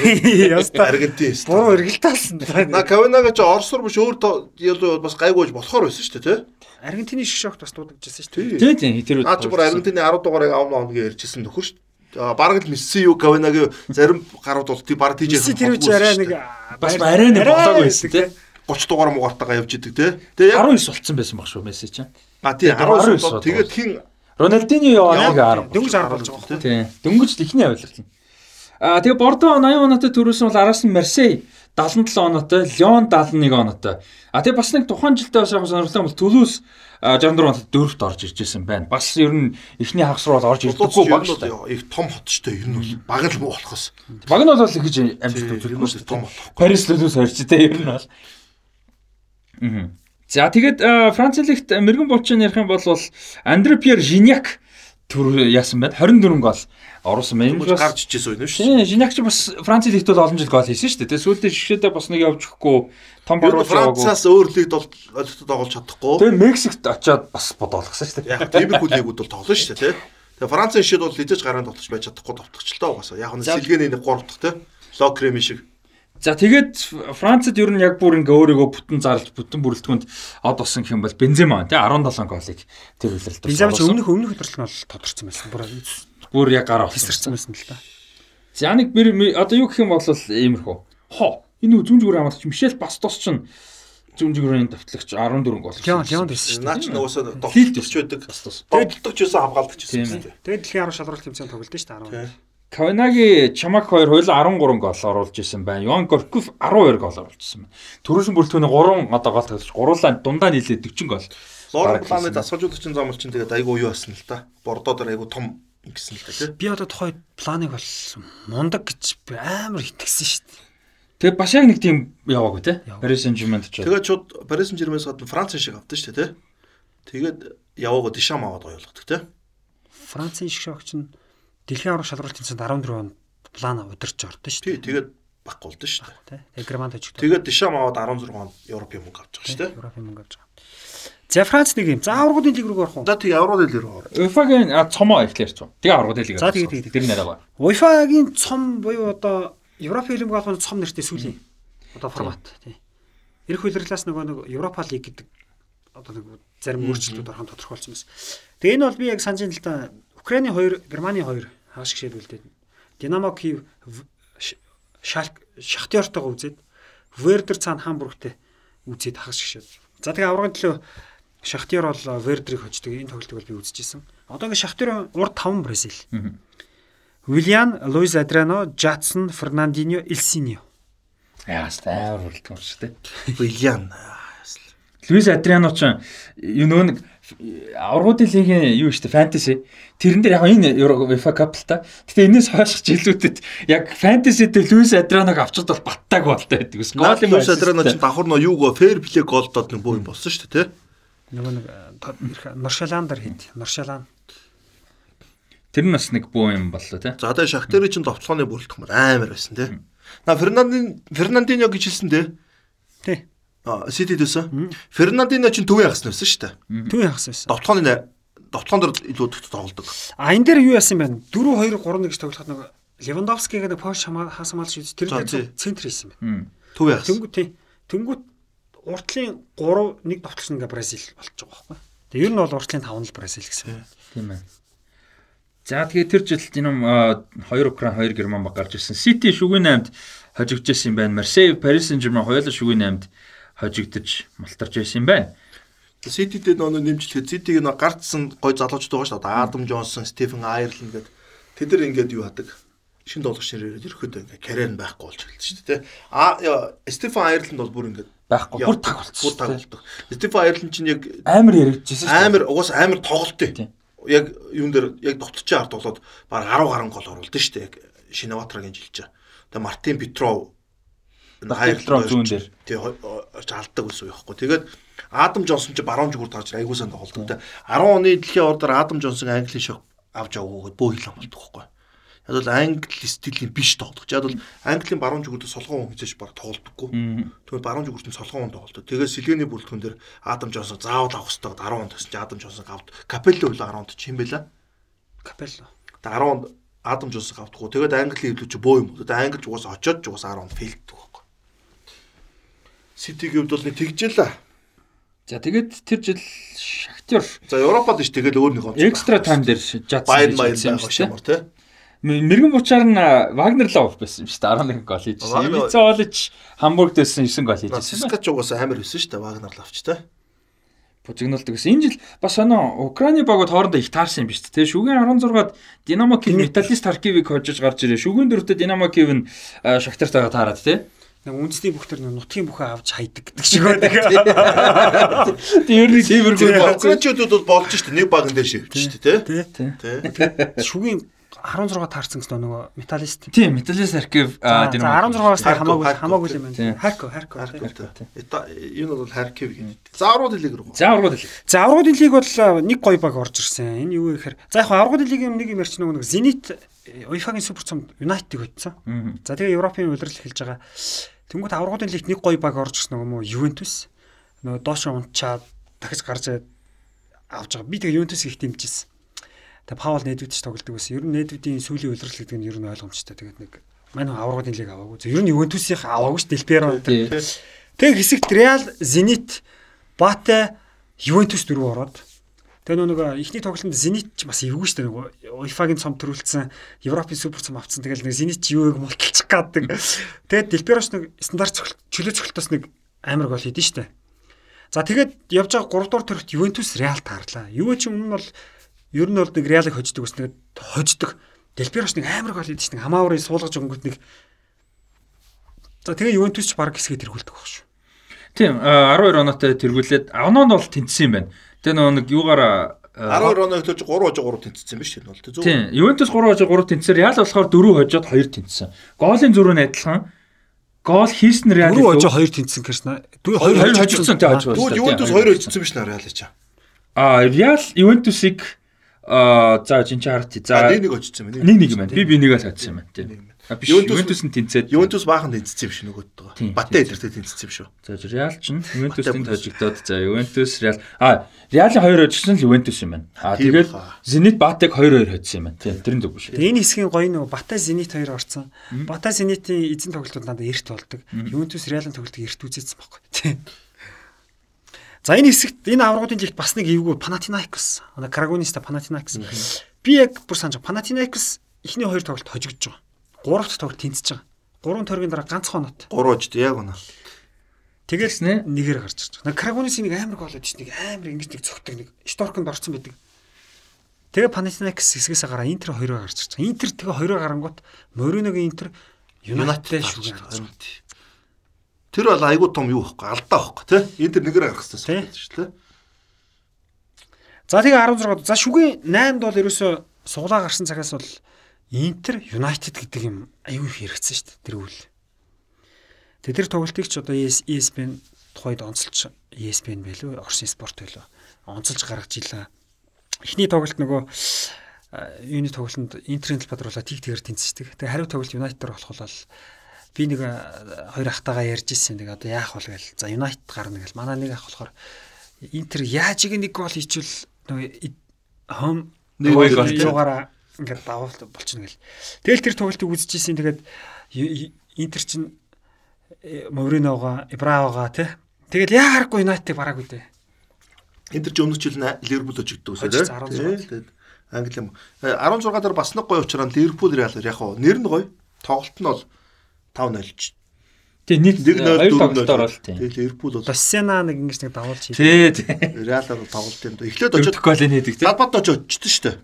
Яста. Аргентин өсто. Буруу эргэлтaalсан. На Кавинага ч Орсор биш өөр ялуу бас гайгүйж болохоор байсан шүү дээ, тий. Аргентины шиг шогт бас дуудагдчихсан шүү дээ. Тий, тий. Тэр үед. Наа чи бүр Аргентины 10 дугаарыг авна гэж ярьжсэн нөхөр шүү дээ. Бараг л Месси юу Кавинагийн зарим гарууд бол тий бараг тийж Месси тэр үуч арай нэг бас арай нэг болоогүй байсан тий. 30 дугаар муугартайгаа явж идэг тий. Тэгээ яг 19 болцсон байсан баг шүү Месси чинь. А тий 19 тэгээд хин Рональдиньо яваад 10 дөнгөж 10 болж байгаа тий. Тий. Дөнгөж л ихний авилгал. Аа тэгээ Бордо 80 оноотой төрүүлсэн бол араас нь Марсей 77 оноотой, Леон 71 оноотой. А тэгээ бас нэг тухайн жилдээ бас яг сонирхолтой бол Төлөөс 64 оноотой дөрөвт орж ирж байсан байна. Бас ер нь эхний хагас руу орж ирдэггүй баг шүү дээ. Их том хот шүү дээ. Ер нь бол баг л муу болохоос. Баг нь бол их гэж амжилт үзүүлсэн шүү дээ. Том хот. Парис Төлөөс орж дээ ер нь бол. Аа. За тэгээд Франц лигт мэрэгэн булчин ярих юм бол Андре Пьер Жиняк төр яасан байна. 24 гол оруулсан байна. Энэ гарч ичсэн юм шүү. Тийм, Жиняк ч бас Франц лигт бол олон жил гол хийсэн шүү дээ. Сүүлдээ шигшээдээ бас нэг явж өгөхгүй том боруулж байгаагүй. Францаас өөр лигт бол олигтод тоглож чадахгүй. Тэгээд Мексикт очиод бас бодоолгосон шүү дээ. Яг тиймэрхүү лигүүд бол тоглоно шүү дээ, тийм. Тэгээд Францын шид бол эзэж гараанд тоглож байж чадахгүй товтгочлоо угаасаа. Яг нь сэлгээний нэг 3 дахь тийм. Локреми шиг За тэгээд Францад ер нь яг бүр ингээ өөрийгөө бүтэн зарлж бүтэн бүрэлдэхүүнд од болсон хэм бол Бензема тий 17 голыг тэр үйлрэлд. Бензема ч өмнөх өмнөх өдрөл нь бол тодорцсон байсан. Бүр бүр яг гараа хэлсэрсэн байсан л да. За нэг одоо юу гэх юм бол иймэрхүү. Хо энэ зүүн зүгүүр хамаалагч Мишель Бастос ч зүүн зүгүүрийн давтлагч 14 гол. Леон Леон байсан шүү дээ. Наач нуусаа тоглолтч байдаг. Тоглолтч байсан хамгаалдаг ч байсан. Тэгээд дэлхийн 10 шалралт тэмцээн тоглолт шүү дээ 10. Кавинаги Чамак 2 хоёул 13 гол оруулж исэн байна. Йон Горков 12 гол оруулж исэн байна. Төрөөсөн бүрэлдэхүүний 3 одоо гол тоглож гуруулаа дундаа нийлээ 40 гол. Лорен Планы дасгалжуулагчийн зам чинь тэгээд айгүй юу басан л та. Бордоо дээр айгүй том ингэсэн л та тий. Би одоо тухай планыг бол мундаг гэж амар итгэсэн шүү дээ. Тэгээд бас яг нэг тийм яваагүй тий. Paris Saint-Germain ч. Тэгээд шууд Paris Saint-Germain-с гадна Франц шиг авдаг шүү дээ тий. Тэгээд яваагаа Дишам аваад гоёлгодог тий. Францын шиг шогч нь Дэлхийн аврах шалралт тэмцээнд 14 онд план удирч ордон шүү дээ. Тий, тэгээд баггуулсан шүү дээ. Тий. Германд ажиг. Тэгээд Дишам аваад 16 онд Европын мөнгө авч байгаа шүү дээ. Европын мөнгө авч байгаа. За Франц нэг юм. За аврагуудын лиг рүү орох уу? За тий аврагуудын лиг рүү орох. UEFA-гийн цомоо эхлэрч байна. Тэгээ аврагуудын лиг. За тэгээ тэгээ. Тэр нэрээ байна. UEFA-гийн цом буюу одоо Европын хөлбөмбөг албаны цом нэртэй сүүлийн одоо формат тий. Ирэх үйлрэлээс нөгөө нэг Европа лиг гэдэг одоо нэг зарим өөрчлөлтүүд орхон тодорхойлсон байсан. Тэгээ энэ бол би яг санджин л та Украины 2, Германы 2 хааш гişэдүүлдээд Динамо Киев Шалк Шахтёртойгоо үзээд Вердер цаана Хамбургтэй үзээд хагас гişэд. За тэгээ аврагын төлөө Шахтёр бол Вердерийг хочдөг энэ тоглолтыг бол би үзчихсэн. Одоо ингээ Шахтёрын урд 5 Бразил. Вильян, Луис Адриано, Жадсон, Фернандиньо, Элсиньо. Яас тайвар болтгоо ч тийм. Вильян. Луис Адриано ч юу нөгөө нэг аврагуудын лигийн юу штэ фэнтези тэрэн дээр яг энэ UEFA Cup л та. Гэтэ энэс хойших жилүүдэд яг фэнтези дээр Луис Адраног авчид бол баттааг болтой байдаг. Гол юм Луис Адрано ч давхар нөө юугаа фэр плей голдод нэг боо юм болсон штэ тий. Нөгөө нэг э, Норшаландер хэд. Норшалан. Тэр нь бас нэг боо юм боллоо тий. За одоо Шахтери чинь товтлооны бүрэлдэхүүн амар байсан тий. На Фернандин Фернандиньо гэж хэлсэн тий. Тий. Сити дэсэн. Фернандино ч төвийн хагас нэвсэн шүү дээ. Төвийн хагас байсан. Довтлооны довтлоон дээр илүү тоглодог. А энэ дээр юу яасан бэ? 4 2 3 1 гэж тоглоход нэг Левандовскиг нэг Пош хагас хамгаалж үзсэн. Тэр дээр центр хийсэн байна. Төвийн хагас. Тэнгүү тий. Тэнгүүд уртлын 3 нэг довтлсон ингээ Бразил болж байгаа байхгүй. Тэгээ ер нь бол уртлын 5 л Бразил гэсэн. Тийм ээ. За тэгээ тэр жилд энэ 2 Украин 2 Герман баг гарч ирсэн. Сити шүгэн 8-д хожигдж ирсэн юм байна. Марсей, Paris Saint-Germain хоёулаа шүгэн 8-д хожигдож малтарч байсан юм байна. Сититэй нөө нэмжлэхэд Ситиг нөө гарцсан гой залуучууд байгаа шүү дээ. Адам Джонсон, Стефен Айрланд гэдэг тэд нар ингээд юу хадаг. Шин тоглогч нэрээр ерөөхдөө ингээд карьер нь байхгүй болж эхэлсэн шүү дээ. А Стефен Айрланд бол бүр ингээд байхгүй. Бүр таг болчихсон. Бүр таг болдог. Стефен Айрланд чинь яг амар яригдчихсэн шүү дээ. Амар угаас амар тоглолттой. Яг юун дээр яг тогтцоо ард болоод баг 10 гаруй гол оруулдаг шүү дээ. Яг Шинаватрагийн жилж. Тэгээ Мартин Петров хайрлаа зүүн дээр. Тий алдаг ус байхгүй. Тэгээд Адам Джонсон ч баруун зүгүр тарж айгуусаа тоглолдог те. 10 оны дэлхийн ордоор Адам Джонсон Англи шог авч явуугаад бөө хилэн болдог байхгүй. Яг бол англи стилийн биш тоглох. Яг бол английн баруун зүгүрт солгоон хүн хийж баг тоглодоггүй. Тэгвэл баруун зүгүрт нь солгоон хүн тоглодог. Тэгээд сэлгээний бүрэлдэхүүн дээр Адам Джонсон заавал авах хэрэгтэй 10 онд гэсэн чи Адам Джонсон авт. Капелло үл 10 онд чи юм байла. Капелло. 10 онд Адам Джонсон авдаггүй. Тэгээд англи хэвлүүч бөө юм. Тэгээд англи угаас очоод угаас 10 онд фейлддэг Ситигийн хувьд бол нэг тэгжээлээ. За тэгээд тэр жил Шахтер За Европод ш тэгэл өөр нэг онцгой. Экстра тайм дээр жадсан. Баян баян байх шамар тий. Мэргэн бучаар нь Вагнер Лов байсан юм шүү дээ 11 гол хийжсэн. Вице Олич Хамбургт байсан 9 гол хийжсэн. Скач угаасаа амар өссөн шүү дээ Вагнер Ловч тий. Бужигнуулдаг гэсэн. Энэ жил бас оноо Украины багууд хоорондоо их таарсан юм биш үү? Шүгэн 16-ад Динамо Киев Металлист Харкивыг хожиж гарч ирээ. Шүгэн дөрөвдөд Динамо Киев нь Шахтартайгаа таарад тий. Нэг үндэсний бүх төр нутгийн бүхэ авч хайдаг гэдэг шиг байдаг. Тэр нэг тиймэрхүү Украинчуудад бол болж штэ нэг баган дээр шивч штэ тий. Тий. Шүгийн 16 таарсан гэсэн нөгөө металлист. Тийм, Metalist Archive За 16-аас хамаагүй хамаагүй юм байна. Харьков, Харьков. Харков. Энэ бол Харкив гэдэг. За аврууд хэлийг рүү. За ургууд хэлээ. За аврагын лиг бол нэг гой баг орж ирсэн. Энэ юу вэ гэхээр за яг аврагын лигийн нэг юм ярьч нөгөө нэг Zenit UEFA-гийн супер цомд United хөдсөн. За тэгээ Европын удирдал эхэлж байгаа. Тэнгүүт аврагын лигт нэг гой баг орж ирсэн нөгөө мó Juventus. Нөгөө доош унчаад дахиж гарч авж байгаа. Би тэгээ Juventus их дэмжижсэн. Тэгээ Паул Недвидч тоглодог байсан. Ер нь Недвидийн сүүлийн удирдал гэдэг нь ер нь ойлгомжтой. Тэгээд нэг манай аврагын лиг аваагүй. Ер нь Juventus-ийн аваагүй ш. Тий. Тэгээ хэсэгт Real, Zenit, Bate, Juventus дөрөв ороод тэгээ нөгөө ихний тоглолтод Zenit ч бас эвгүй шүү дээ нөгөө UEFA-гийн цом төрүүлсэн Европын супер цом авцсан тэгэл нэг Zenit ч юуг мулталчих гадаг. Тэгээд Delperos нэг стандарт цогт чөлөө цогтоос нэг амар гол хийдэн шүү дээ. За тэгээд явж байгаа 3 дугаар төрөлт Juventus Real таарлаа. Юу ч юм нь бол ер нь бол нэг Real-ыг хождог ус нэг хождог. Delperos нэг амар гол хийдэн шүү дээ. Хамааурыг суулгаж өнгөт нэг За тэгээ Juventus ч баг хэсгээ тэргүүлдэг баг шүү. Тийм, а, 12 оноотой тэргүүлээд оноо нь бол тэнцсэн юм байна. Тэгээ нөгөө нэг юугаар 12 оноо хөтлөж 3 хожоо 3 тэнцсэн юм. Энэ бол зөв. Тийм, Ювентус 3 хожоо 3 тэнцсэн. Реал болохоор 4 хожоод 2 тэнцсэн. Гоолын зөрүү нь адилхан. Гол хийсэн Реал. Дөрөв хожоо хоёр тэнцсэн гэшнэ. Дөрөв Хоёр хоёр хожигдсон тий хожиж Тэгвэл Ювентус 2 хожсон биш нэ Реал ч. А Реал Ювентусыг а за чинь харт. За нэг нэг хожсон юм. нэг нэг юм байна. Би би нэгээ татсан юм байна. Тийм. Ювентус- Ювентус нь тэнцээд. Ювентус баахан тэнцсэн юм шиг нөгөөдөө. Батэ эдэртэй тэнцсэн юм шүү. За Реал ч Ювентус Батэ тэнд хожигдоод за Ювентус Реал. А Реалын 2 хожигдсон л Ювентус юм байна. А баха. Зенит Батыг 2-2 хоцсон юм байна. Тийм тэрэн дүү биш. Тэгээ энэ хэсгийн гоё нөгөө Бата Зенит хоёр орсон. Бата Зенитийн эзэн тоглолтууд надад эрт болдог. Ювентус Реалын тоглолтыг эрт үзээсэн байхгүй. Тийм. За энэ хэсэгт энэ аврагуудын лигт бас нэг эвгүй Panathinaikos. Ана Крагониста Panathinaikos. Би яг бүр санаж Panathinaikos эхний хоёр тоглолт хожигдож байгаа. Гурав дахь тоглолт тэнцэж байгаа. Гурван тойргийн дараа ганцхан оноотой. 3 хожд яг үнэ. Тэгэл Тэгснэ? нэгээр гарч ирж байгаа. Нэг Крагонисийн нэг амар гол өгч нэг амар ингэж нэг цогтөг нэг шторконд орсон байдаг. Тэгээ Panathinaikos хэсгээс гараа Интер хоёроо гарч ирж байгаа. Интер тэгээ хоёроо гарангуут Мориногийн Интер Юнайтед шүүгээ гарч байгаа. Тэр бол айгүй том юу байхгүй алдаа тий. Энэ тэр нэгээр гарах хэрэгтэй шүү дээ. За тэгээ 16 за шүгийн 8-д бол ерөөсөө суглаа гарсан цагаас бол Интер Юнайтед гэдэг юм аюу их хэрэгцсэн шүү дээ тэр үл. Тэгээ тэр тоглолтыг ч одоо ES ESPN тухайд онцолж ESPN байлуу Орсын спорт байлуу онцолж гаргаж илаа. Эхний тоглолт нөгөө юуны тоглолтод Интерийн талбадруулаад тийг тэгэр тэнцдэг. Тэгээ хариу тоглолт Юнайтед болох бол би нэг хоёр ахтагаа ярьж ирсэн. Тэгээ одоо яах вэ гээл. За Юнайтед гарна гээл. Манай нэг ах болохоор Интер яаж иг нэг гол хийчихвэл нөгөө хом Нэг гол юугаараа ингээд давал болчихно гэл. Тэгэл тэр тоглолтыг үзчихсэн. Тэгээд Интер чин э, Мориногоо, Ибравага тий. Тэгэл яа харахгүй Юнайтед бараг үдээ. Энэ тэр чи өмнөх жил Ливерпул Хожигдсон, 16. Тэгээд Англи юм. Э, 16 дээр бас нэг гоё учраас Ливерпул Реал яг хоо нэр нь гоё. Тоглолт нь бол 5-0 Тийм нийт 1-0 хоёр 4-0. тоглолтоор бол тийм. Тэгээд Ливерпул бол Досена нэг ингэж нэг давуулж хийв. Тий, тий. Реалаар тоглолт юм. Эхлээд очоод Дөрөв голын хийдэг тий. Ладбад очоод очсон шүү дээ.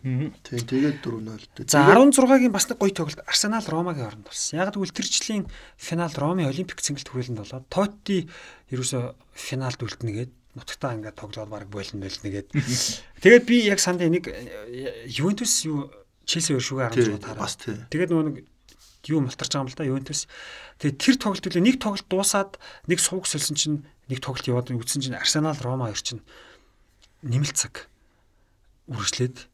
Тийм тэгээд 4-0. За 16-гийн бас нэг гоё тоглолт Арсенал Ромагийн оронд болсон. Яг гэвэл тэр жилийн финал Роми Олимпик цэнгэлт хүрээлэнд болоод Тотти ерөөсө финалд үлднэгээд нутагтаа ингээд тоглоод баг болно байлнэгээд. Тэгээд би яг санд нэг Ювентус юу Челси хоёр шүүгээ Тийм 16 тараа. бас тийм. Тэгээд нөгөө нэг юу мултарч байгаа юм л да Ювентус. Тэгээд тэр тоглолт үлээ нэг тоглолт дуусаад нэг сууг сольсон чинь нэг тоглолт яваад үтсэн чинь Арсенал Рома хоёр чинь нэмэлт цаг үргэлжлээд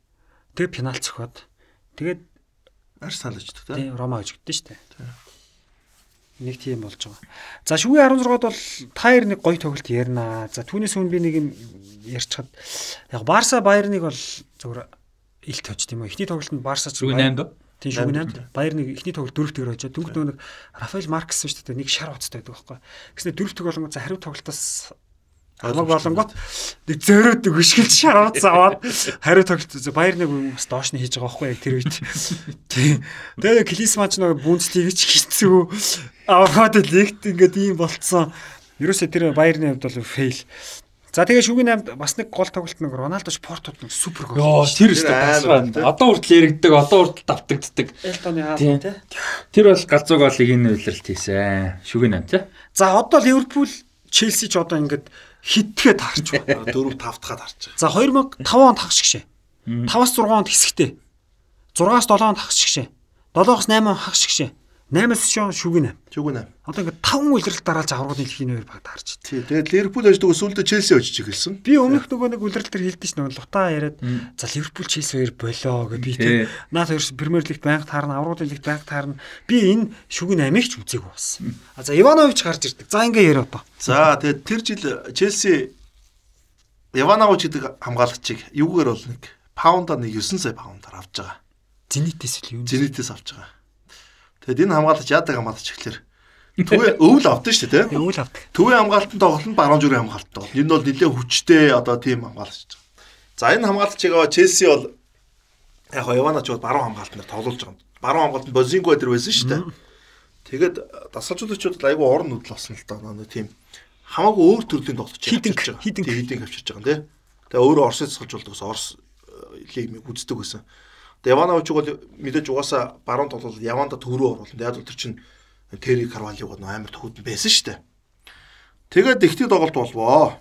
тэгээд пенальт цохоод тэгээд Арсенал очдог тий тийм. Рома хожигдсон шүү дээ. Нэг тийм болж байгаа. За шүүгийн 16-д бол таяр нэг гоё тоглолт ярина. За түүнээс өмнө би нэг юм ярьчихад яг Барса Байерныг бол зөвхөн илт хожд юм уу. Эхний тоглолт нь Барса ч Шүгэн 8 дөө. Тийм шүүгийн 8. Баяр нэг эхний тоглолт дөрөвтөөр хожоод дөнгөж нөгөө нэг Рафаэл Маркес шүү дээ. Нэг шар уцтай байдаг байхгүй. Гэснээр дөрөвтөг болонгоо за хариу тоглолтоос хамаг болонгот нэг зөөрөөд нэг өшгөлж шар уц аваад хариу тоглолт баяр нэг бас доош нь хийж байгаа байхгүй яг тэр үед. Тийм. Тэгээ Клисмач нөгөө Бундслигч хийцүү аваад лигт ингээд ийм болцсон. Ерөөсөө тэр баярны хувьд бол фейл. За тэгээ шүгэн 8 бас нэг гол тоглолт нэг Роналдо Портод нэг супер гол. Йоо тэр өстө тасгаа. Одоо хүртэл яригддаг, одоо хүртэл давтагддаг. Элтоны хаа тий. Тэр бол галзуу голыг энэ үйлрэлт хийсэн. Шүгэн 8 тий. За одоо Ливерпул Челси ч одоо ингээд хитгээ таарч байна. 4 5 дахад харж байгаа. За 2005 онд хагас шигшээ. 5-аас 6 онд хэсэгтэй. 6-аас 7 онд хагас шигшээ. 7-оос 8 онд хагас шигшээ. 8-аас шон шүгэн 8. Шүгэн 8. Одоо ингээд 5 үлрэлт дараалж аврагын дэлхийн хоёр баг таарч. Тий. Тэгээд Ливерпул аждаг сүүлдээ Челси очиж эхэлсэн. Би өмнөх нөгөө нэг үлрэлт төр хэлдэж ш нь лута яриад за Ливерпул Челси хоёр болоо гэж би тий. Наад хоёр Премьер лигт байнга таарна, аврагын лигт байнга таарна. Би энэ шүгэн 8-ыг ч үзээгүй бас. А за Иванович гарч ирдэг. За ингээ яриа одоо. За тэгээд тэр жил Челси Иванович гэдэг хамгаалагчийг юугаар бол нэг паундаар нэг 9 сая паундаар авч байгаа. Зенитээс л юу? Зенитээс авч байгаа. Тэгэд энэ хамгаалагч яадаг хамгаалагч гэхэлэр Төвөө өвөл авдаг шүү дээ тийм. Өвөл авдаг. Төвөө хамгаалтанд тоглолт нь баруун зүрийн хамгаалалт тоглолт. Энэ бол нэлээд хүчтэй одоо тийм хамгаалагч. За энэ хамгаалагчийг Челси бол яг Иванач бол баруун хамгаалтанд тоглуулж байгаа юм. Баруун хамгаалтанд Бозинго дээр байсан шүү дээ. Тэгээд дасгалжуулагчид айгүй орон нүүдэл болсон л доо нэг тийм хамаагүй өөр төрлийн тоглолт хийж байгаа. Хидинг хидинг авчирч байгаа юм тийм. Тэгээ өөрөө Оросыг дасгалжуулдаг ус Орос лиг үздэг гэсэн. Яванович бол мэдээж угаасаа баруун тоглол Яванда төрөө оруулна. Яг л тэр чинь Терри Карвалиг бол амар төхөд байсан шүү дээ. Тэгээд ихний тоглолт болвоо.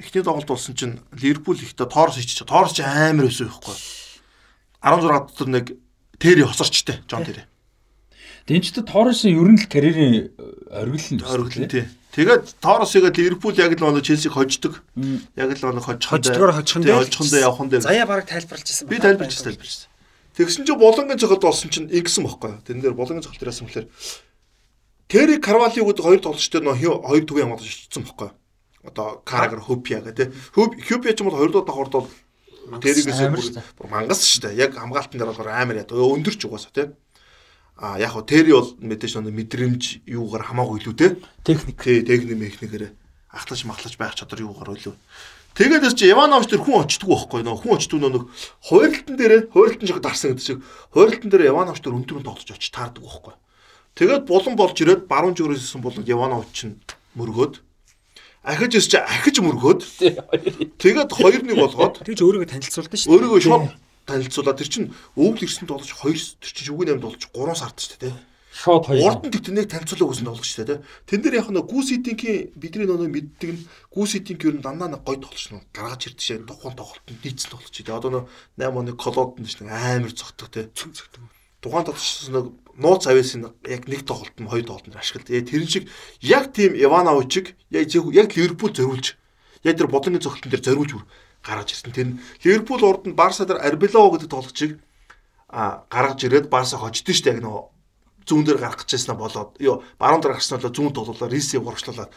Ихний тоглолт болсон чинь Ливерпул ихтэй Торос ичиж. Торос ч амар өсөө ихгүй. 16 дотор нэг Терри хосорчтой. Жон Терри. Дэнчтэй Торос ер нь л карьерийн оргил нь оргил тий. Тэгээд Торосыг Ливерпул яг л нөгөө Челсиг хождог. Яг л нөгөө хожих. Хождгоор хожих нь. Хожих нь явах нь. Заяа бараг тайлбарлаж ирсэн. Би тайлбарлаж тайлбарлаж. Тэгсэн чинь болонгийн цогт болсон чинь ингэсэн бохгүй. Тэн дээр болонгийн цогт яасан бэхээр Терри Карвалигууд хоёр тоглолчтой нөө хоёр төвийн хамгаалж очсон бохгүй. Одоо Карагар Хөпиа гэдэг. Хөпиа ч юм бол хоёр дахь хорд бол Терригээс бүр мангас шүү дээ. Яг хамгаалтан дээр бол амар яа. Өндөрч угаасаа тийм. А яг хөө Терри бол мэдээж нэг мэдрэмж юугаар хамаагүй илүү те. Техник. Тий, техник мехникээр ахлаж махлаж байх чадвар юугаар илүү. Тэгээд чи Иванович тэр хүн очтгүй байхгүй. Нөө хүн очтгүй нөө хуурилтан дээр хуурилтан шиг дарсан гэдэг шиг. Хуурилтан дээр Иванович тэр өндрөн тоглож очиж таардаг байхгүй. Тэгээд булан болж ирээд баруун зүгээрсэн булан Иванович чинь мөргөөд. Ахиж ирж ахиж мөргөөд. Тэгээд 2-1 болгоод тэгж өөрийгөө танилцуулдаг шүү. Өөрийгөө шууд танилцуулаад тэр чинь өвөл ирсэн тоглож 2 тэр чинь шүгэн 8 болж 3 сард шүү дээ шууд хоёр. Урд нь тэгтнийг танилцуулаа үзэн тоглож штэ тий. Тэн дээр яг нэг гүсидингийн бидний нөгөө мэддэг нь гүсидинг ер нь дандаа нэг гой тоглож нь гаргаж ирдэг шээ тухайн тоглолтод дийцэн тоглож тий. Одоо нөгөө 8 оны колод нь шүү амар цогтдог тий. Тухайн тоглолтоос нэг нууц авьяас нь яг нэг тоглолт нь хоёр тоглолтод ашиглав. Тэр шиг яг тийм Ивановичиг яг яг Ливерпул зориулж яг тэр бодлогын цогтолтын дээр зориулж гаргаж ирсэн. Тэр Ливерпул урд нь Барса дээр Арбелоо гэдэг тоглогчийг а гаргаж ирээд Барса хождсон шүү дээ яг нөгөө зүүн дээр гарах гэж байснаа болоод ёо баруун дээр гарсан бол зүүн тоглолоо рисийг урагшлуулаад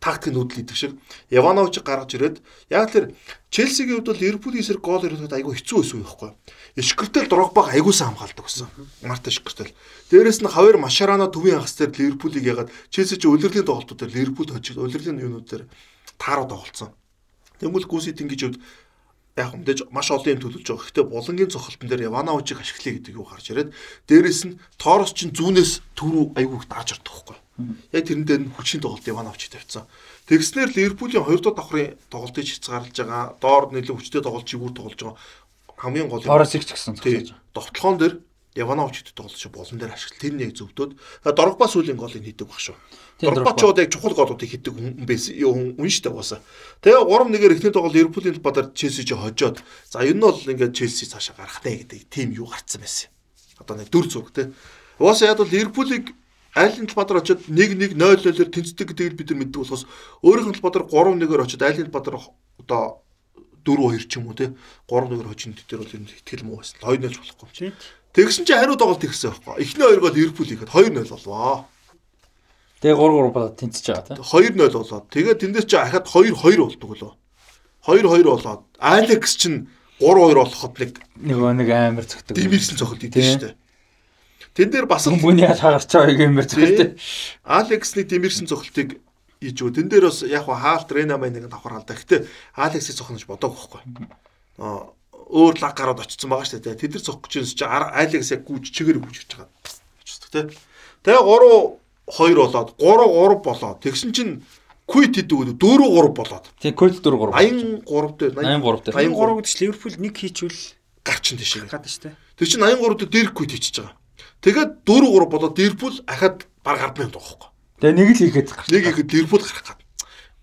тактик нүүдэл идэх шиг Яванович гаргаж ирээд яг тэр Челсигийн хувьд бол Ливерпулийн эсрэг гол ирэхэд айгүй хэцүү байсан байхгүй. Ишкэртэл Дрогбаг айгуусан хамгаалдаг гэсэн. Марта Ишкэртэл. Дээрээс нь хавар Машарана төвийн хагас дээр Ливерпулийг ягаад Челси ч улирлын тоглолтууд дээр Ливерпул хожиг улирлын юунууд дээр тааруу тоглолцсон. Тэнгүүл Гүсит ингэж хувьд яг мэдээж маш олон юм төлөвлөж байгаа. Гэхдээ булангийн цохолтон дээр Явановичийг ашиглая гэдэг юу гарч ирээд дээрэс нь Торос ч зүүнээс түрүү айгуух дааж ордог байхгүй. Яг тэрэн дээр нь хүчин тоглолт Яванович тавьсан. Тэгснээр Ливерпулийн 2 дахь давхрын тоглолтыг хязгаарлаж байгаа. Доор нэлээд хүчтэй тоглолт чигүүр тоглож байгаа. Хамгийн гол Торосыг ч гэсэн зогсож. Довтлохоон дээр Явановичд тоглож болон дээр ашигла. Тэр нэг зөвдөөд Дорогба сүлийн голыг хийдэг баг шүү. Дорогбачууд яг чухал голуудыг хийдэг хүн байсан. Үн штэ уусаа. Тэгээ 3-1-ээр эхний тоглол Ливерпулийн бадар Челси ч хожоод за энэ нь бол ингээд Челси цаашаа гарах нэ гэдэг тим юу гарцсан байсан. Одоо нэг дүр зураг те. Уусаа яг бол Ливерпулийг айлын талбадар очоод 1-1 0-0-ээр тэнцдэг гэдгийг бид нар мэддэг болохоос өөрийнх нь талбадар 3-1-ээр очоод айлын талбадар одоо 4-2 ч юм уу те 3-1-ээр хожин дээр бол энэ ихтгэл муу байсан. 2-0 болохгүй. Тэгсэн чинь хариу тоглолт ирсэн байхгүй. Эхний хоёр гол Ливерпул ихэд 2-0 болвоо. Тэгээ 3-3 болоод тэнцэж байгаа тийм. 2-0 болоод. Тэгээд тэндээс чи ахад 2-2 болдог лөө. 2-2 болоод Алекс чинь 3-2 болоход нэг нөгөө нэг амар цогтөг. Димэрсэн цогт идэв шүү дээ. Тэн дээр бас хүмүүний хагарч байгаа юм байна цогт. Алексний димэрсэн цогтыг ийж үү. Тэн дээр бас яг хаалт Рена мань нэг давхар алдаа. Гэтэ Алексийг цохноч бодог байхгүй. Аа өөр лаг гараад очсон байгаа шүү дээ. Тэд нар цохох гэж чи айлгаас яг гүйж чигээр гүйж гэж байгаа. Очсон тий. Тэгээ 3 2 болоод 3 3 болоод тэгсэн чинь Куйт хийдэг үү 4 3 болоод. Тийм Куйт 4 3. 83 дээр 83 дээр. 83 гэдэг чинь Ливерпул нэг хийчихвэл гарчин тийш. гадаа шүү дээ. Тэр чинь 83 дээр Дерек Куйт хийчихэж байгаа. Тэгээд 4 3 болоод Ливерпул ахад баг 10 минут байгаа хөөхгүй. Тэгээ нэг л хийхэд гарч. Нэг ихэд Ливерпул гарах гад.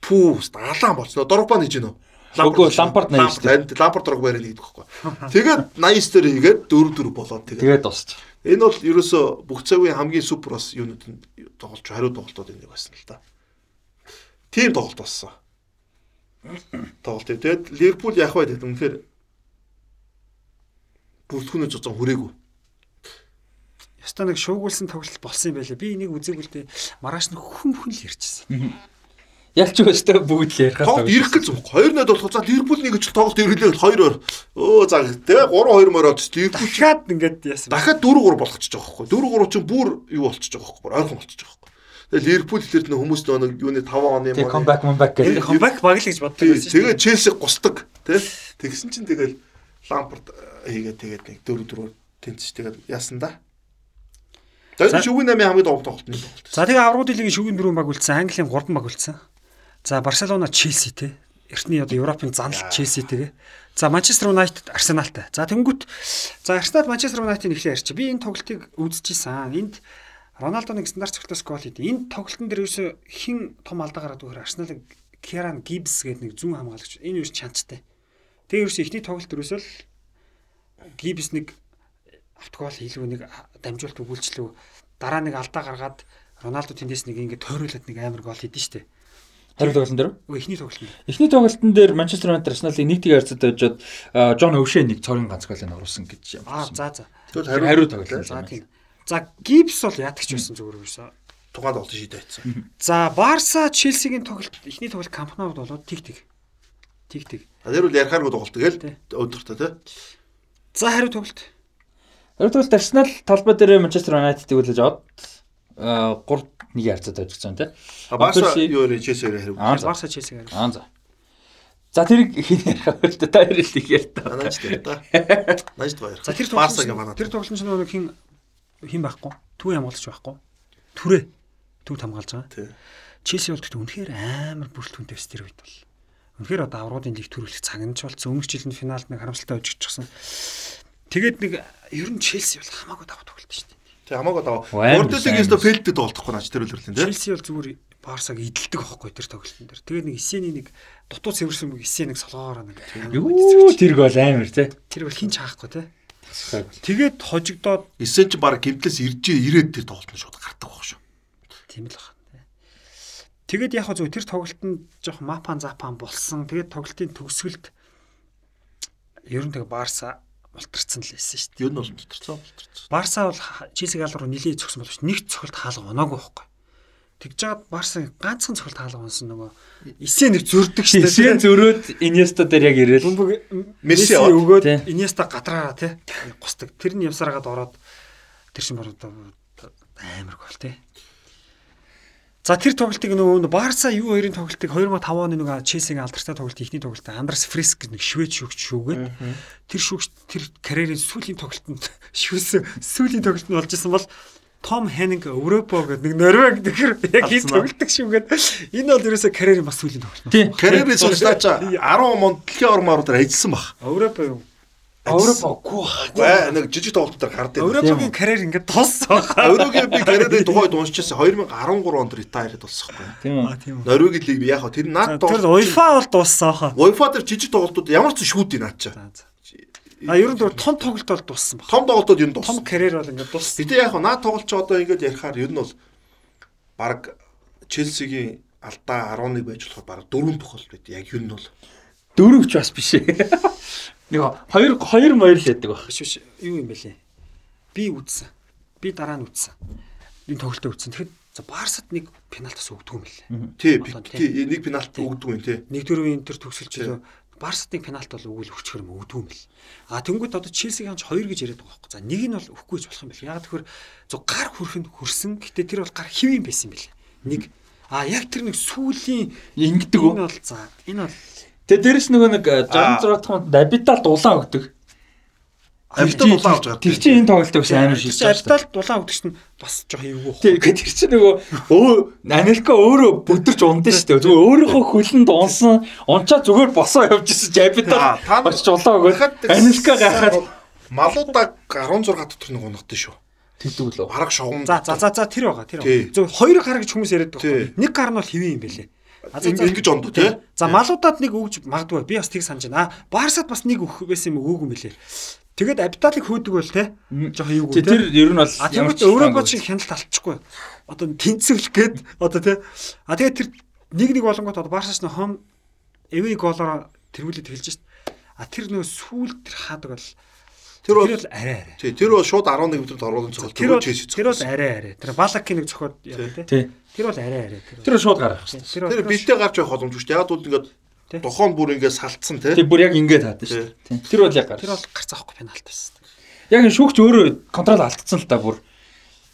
Пүү, алаан болчихно. Дорогба хийж гинөө. Үгүй Лампард наяа шүү дээ. Лампард дорог байраа нэгдэг байхгүй. Тэгээд 80 дээр хийгээд 4 4 болоод тэгээд. Тэгээд дуусч. Энэ бол ерөөсө бүх цагийн хамгийн супер бас юунууд нь тоглож хариу тоглолтууд энэ байсан л да. Тим тоглолт болсон. Тоглолт. Тэгээд Ливерпул яг бай гэдэг үнэхээр бүртгүүнээ зузаан хүрээгүй. Яста нэг шуугуулсан тоглолт болсон юм байлаа. Би энийг үзээгүй л дээ. Маргааш нь хүм хүн л ярьчихсан. Ялч өстэй бүгд л ярих тоглолт ирэх гэж зүг. 2-0 болох за Ливерпул нэг ч тоглолт ирлээ 2-2. Өө за тэ 3-2 мороод Ливерпул дахиад ингээд яасан. Дахиад 4-3 болгочихж байгаа байхгүй. 4-3 чинь бүр юу болчихж байгаа байхгүй. Ойрхон болчихж байгаа байхгүй. Тэгээ Ливерпул хэлэр нөө хүмүүс нэг юуны 5 оны мөн comeback comeback гэдэг comeback баг л гэж боддог байсан. Тэгээ Челси гусдаг тий. Тэгсэн чинь тэгэл Лампард хийгээд тэгээд нэг 4-4 тэнцэж тэгээд яасан да. Тэгээд шүгэн 8 хамгийн догт тоглолт нь. За тэгээ аврагууд лигийн шүгэн 4 баг үлдсэн, Английн 3 баг үлдсэн. За Барселона Челси те. Эртний одоо Европын занал Челси тэгээ. За Манчестер Юнайтед Арсеналтай. За тэнгүүт за Арсенал Манчестер Юнайтед нэхлээ ярьчих. Би энэ тоглолтыг үзчихсэн. Энд Роналдо нэг стандарт цогцлоос гол хийдэг. Энэ тоглолтын дээр ерөөсө хин том алдаа гараад өгөхөр Арсеналыг Керан Гибс гэдэг нэг зүүн хамгаалагч. Энэ юу чанцтай. Тэгээ ерөөсө ихний тоглолт ерөөсөө л Гибс нэг автогол хийлгүү нэг дамжуулт өгүүлчлээ. Дараа нэг алдаа гаргаад Роналдо тэндээс нэг ингэ тойруулаад нэг амар гол хийдэж штэ. Хариу тоглолтын дээр? Эхний тоглолтын дээр. Эхний тоглолтын дээр Манчестер Юнайтед Арсеналыг нэг тийг харьцаад байжгаад Жон Өвшээ нэг цорын ганц голыг оруулсан гэж юм. Аа за за. Тэгвэл хариу тоглолт. За тийм. За Гибс бол ядагч байсан зүгээр юусэн. Тугаанд болton шийдэ хийсэн. За Барса Челсигийн тоглолт эхний тоглолт Кампнууд болоод тиг тиг. Тиг тиг. Тэр үл ярихааргүй тоглолт тэгэл өдөртөө тий. За хариу тоглолт. Хариу тоглолт Арсенал талбай дээр Манчестер Юнайтедийг үлээж аваад 3 нэг харьцаад ажилласан тий. Барса юу ярэ Челсигээр хэрэг. Барса Челсигээр. Аа за. За тэрийг хин ярих вэ? Та хоёр л их яар та. Нааж тэр та. Нааж баяр. За тэр Барсагийн манай. Тэр тоглолт чинь нэг хин хин байхгүй. Төв хамгаалагч байхгүй. Түрээ төв хамгаалж байгаа. Тий. Челси бол гэхдээ үнэхээр амар бүрэлдэхүүнтэй өс тэр үед бол. Үнэхээр одоо авруудын лиг төрүүлэх цаг нь ч болцсон. Өмнөх жилийн финалд нэг харамсалтай өжигдчихсэн. Тэгээд нэг ер нь Челси бол хамаагүй даваа тоглолт шүү дээ. Тэг хамаагүй даваа. Бордолиг яста фэлдэд болтохгүй наач тэр үлрэлэн тий. Челси бол зүгээр Барсаг идэлдэг аахгүй тэр тоглолтын дээр. Тэгээд нэг Исений нэг дутуу цэвэрсэн үг Исээ нэг солгоороо нэг Юу тэр гол амар тий. Тэр бол хин чаахгүй тий. Тэгээд хожигдоод Исээ ч баг гимтлээс ирж ирээд тэр тоглолт нь шууд гардаг баг шүү. Тийм л байна. Тэгээд яг зөв тэр тоглолтод жоох мапан запан болсон. Тэгээд тоглолтын төгсгөлд ер нь тэгээ Барса мултарцсан л байсан шүү дээ. Юу нь бол мултарцсан мултарцсан. Барса бол Челсиг алруу нилээ зөксөн боловч нэг цохолт хаалга оноогүй байхгүй. Тэгж жаад Барса ганцхан цохолт хаалга онсон нөгөө Исээ нэг зөрдөг шүү дээ. Исээ зөрөөд Иньеста дээр яг ирээл. Месси өгөөд Иньеста гадраараа тий гусдаг. Тэр нь явсараагаад ороод тэр шин бороо амар гол тий. За тэр тоглолтыг нөгөө Барса юу хоёрын тоглолтыг 2005 оны нөгөө Челсигийн алдартай тоглолт ихний тоглолт Андрес Фриск нэг швед шүүгч шүүгээд тэр шүүгч тэр карьерийн сүүлийн тоглолтод шүүсэн сүүлийн тоглолт нь болж исэн бол Том Хенинг Европо гэдэг нэг Норвег нөхөр яг ийм тоглолтог шүүгээд энэ бол ерөөсөө карьерийн бас сүүлийн тоглолт. Карьерийн суулчаа 10 монд дэлхийн ормороор ажилласан баг. Европо юу? Европогүй бай нэг жижиг тоглолтоор гардаг. Европогийн карьер ингээд тоссон. Европогийн би карьерийн тухайд уншижсэн 2013 онд ретайрд болсон байхгүй. Тийм. Норвегийн лиг яг тэр наад тоглолт. Тэр UEFA бол дууссан хаа. UEFA дээр жижиг тоглолтууд ямар ч шүүдийн наад чаа. А ер нь том тоглолт бол дууссан баг. Том тоглолтууд ер нь дууссан. Том карьер бол ингээд дууссан. Гэтэ яг наад тоглолт ч одоо ингээд ярихаар ер нь бол баг Челсигийн алдаа 11 байж болохоор баг дөрвөн тохиолдол байд. Яг ер нь бол дөрөвч бас биш ээ. Нэг хоёр хоёр моёр л яддаг баг. Биш. Юу юм бэлээ? Би үзсэн. Би дараа нь үзсэн. Энэ тоглолтоо үзсэн. Тэгэхэд за Барсад нэг пенальтас өгдөг юм лээ. Тий, тий, нэг пенальт өгдөг юм тий. Нэг дөрвийн энэ төр төгсөлч Барсад нэг пенальт бол өгвөл өгчхөр юм өгдөг юм бэл. А тэнгууд одоо Челсигийн ч хоёр гэж яриад байгаа байхгүй. За нэг нь бол өгөхгүй ч болох юм бэл. Яг тэгэхээр зөв гар хүрхэнд хүрсэн. Гэтэ тэр бол гар хэвэн байсан юм бэл. Нэг А яг тэр нэг сүулийн ингэдэг үү? Энэ бол за энэ бол Тэгээ дээрэс нөгөө нэг Жан Зротхонд Дабитал дулаан өгдөг. Авилтаа дулаан авч байгаа. Тэр чинь энэ тоглолтыг бас амар шилж байгаа. Авилтаа дулаан өгдөг чинь бас жоох эвгүй. Тэгээд тэр чинь нөгөө өө Анилка өөрөө бүдэрч ундсан шүү дээ. Зүгээр өөрийнхөө хөлөнд унсан, унчаа зүгээр босоо явж исэн Жабитаа очиж улаа өгөөд Анилка гайхаад малуудаг 16 дотор нэг унгадсан шүү. тэгдэг лөө. Бараг шугам. За за за за тэр байгаа тэр. Зөв хоёр гар гэж хүмүүс яриад байгаа. Нэг гар нь бол хэвэн юм бэлээ. Ингэж ондоо тий. За малуудад нэг өгж магадгүй би бас тийг санаж байна. Барсад бас нэг өгөх байсан юм өгөөг юм бэлээ. Тэгээд абиталыг хөөдөг бол те жоох эвгүй те. Тэр ер нь бол ямар ч өөрөө гоо чинь хяналт алчихгүй. Одоо тэнцвэл гээд одоо те. А тэгээд тэр нэг нэг болонгот одоо Барсаас нөө хом эвэй голоор тэргүүлээд хэлж шít. А тэр нөө сүүл тэр хаадаг бол Тэр бол арай арай. Тий, тэр бол шууд 11 метрт оруулсан цогт Тэр бол тэр бол арай арай. Тэр балакийн нэг цохоод яваа те. Тий. Тэр бол арай арай. Тэр шууд гарах шүү. Тэр Тэр бэлтээ гарч явах боломжтой. Яг бол ингээд дохоон бүр ингээд салтсан тий. Тий бүр яг ингээд хаадаг шүү. Тий. Тэр бол яг гарах. Тэр бол гарц авахгүй пенальт байсан. Яг энэ шүүгч өөрөө контрол алдсан л та бүр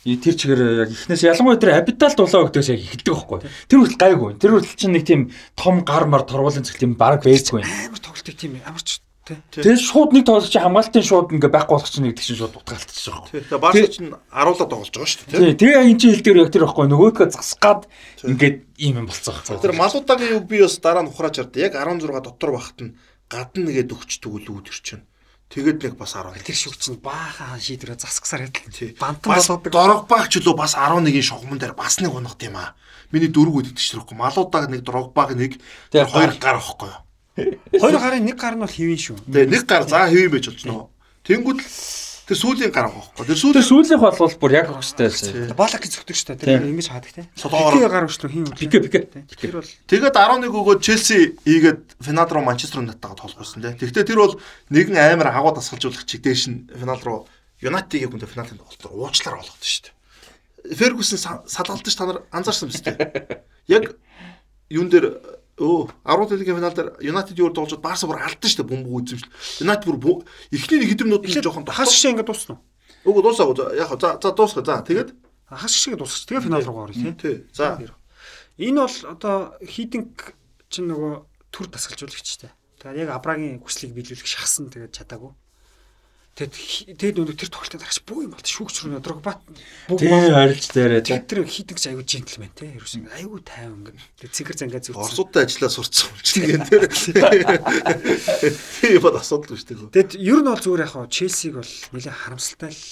тэр чигээр яг ихнээс ялангуяа тэр абитал дулаа өгдөөс яг эхэлдэг байхгүй. Тэр хүртэл гайгүй. Тэр хүртэл чинь нэг тийм том гар мар торгуулын цэгт юм баг байсгүй. Амар тоглолтыг тийм амар ч Тэгээд шууд нэг тоглолт чи хамгаалтын шууд ингээ байхгүй болох чинь гэдэг чинь шууд утгаалтчих жоох. Тэгээд Барса чинь аруулаад тоглож байгаа шүү дээ. Тий. Тэгээ энэ чинь хил дээр яг тэр байхгүй нөгөөдгөө засах гад ингээд ийм юм болцсон байхгүй. Тэр малуудагийн юу би бас дараа нь ухрааж ардаа. Яг 16 дотор багт нь гадна нэгэд өгч тгүүл үүдэр чинь. Тэгээд нэг бас 10. Тэр шиг чинь баахан шийдвэрээ засагсаар ядл. Бантан болоод дорог баг чөлөө бас 11-ийн шугамн дээр бас нэг унах юм аа. Миний дөрөв үдэт чинь ирэхгүй. Малуудаг нэг дорог баг нэг тэр хоёр гар واخхой. Хоёр гарын нэг гар нь бол хэвэн шүү. Тэгээ нэг гар заа хэвэн байж болж нөө. Тэнгүүд л тэр сүүлийн гар байхгүй. Тэр сүүлийн Тэр сүүлийнх бол бүр яг хөстэй байсан. Балак гэж зөвдөг шүү дээ. Тэр ингэж хаадаг те. Пике гар өчлөө хин үү. Пике пике. Тэр бол Тэгээд 11 өгөөд Челси ийгээд финал руу Манчестер Юнайтедтэйгээ толгойсон те. Тэгвэл тэр бол нэг нь амар хагуу дасгалжуулах чигтэй шин финал руу Юнайтедийг хүнд финалын тоглолтоор уучлаар болгоод шүү дээ. Фергюсон салгалдаж та нар анзаарсан биз дээ. Яг юун дээр Өө 10 дэлхийн финал дээр Юнайтед юу тоглож Барса бүр алдсан шүү дээ бөмбөг дээ. Юнайтед бүр эхний нэг хэдэн минут нь жоохон хас шиг ингээд дуусна уу? Үгүй дуусаагүй. Яг за за дуусга. За тэгээд хас шиг дуусчих. Тэгээ финал руу орё тий. За. Энэ бол одоо хитинг чинь нөгөө төр тасгалжуулагч дээ. Тэгээд яг Абрагийн хүслийг биелүүлэх шахсан тэгээд чадаагүй. Тэгэд тэгэд өнөө тэр тоглолтын дараач бүх юм болт шүүгч рүү Дрогбат бүх харилж дээрээ тэр хитэгч аягүй джентльмен те ерөөсөн аягүй тайван ингээд цэгэр зангаа зүгт Оросуудтай ажиллаа сурцсан юм чинь тэр тийм бод асуудал шүү дээ. Тэгэд ер нь бол зүгээр яг Челсиг бол нэлээд харамсалтай л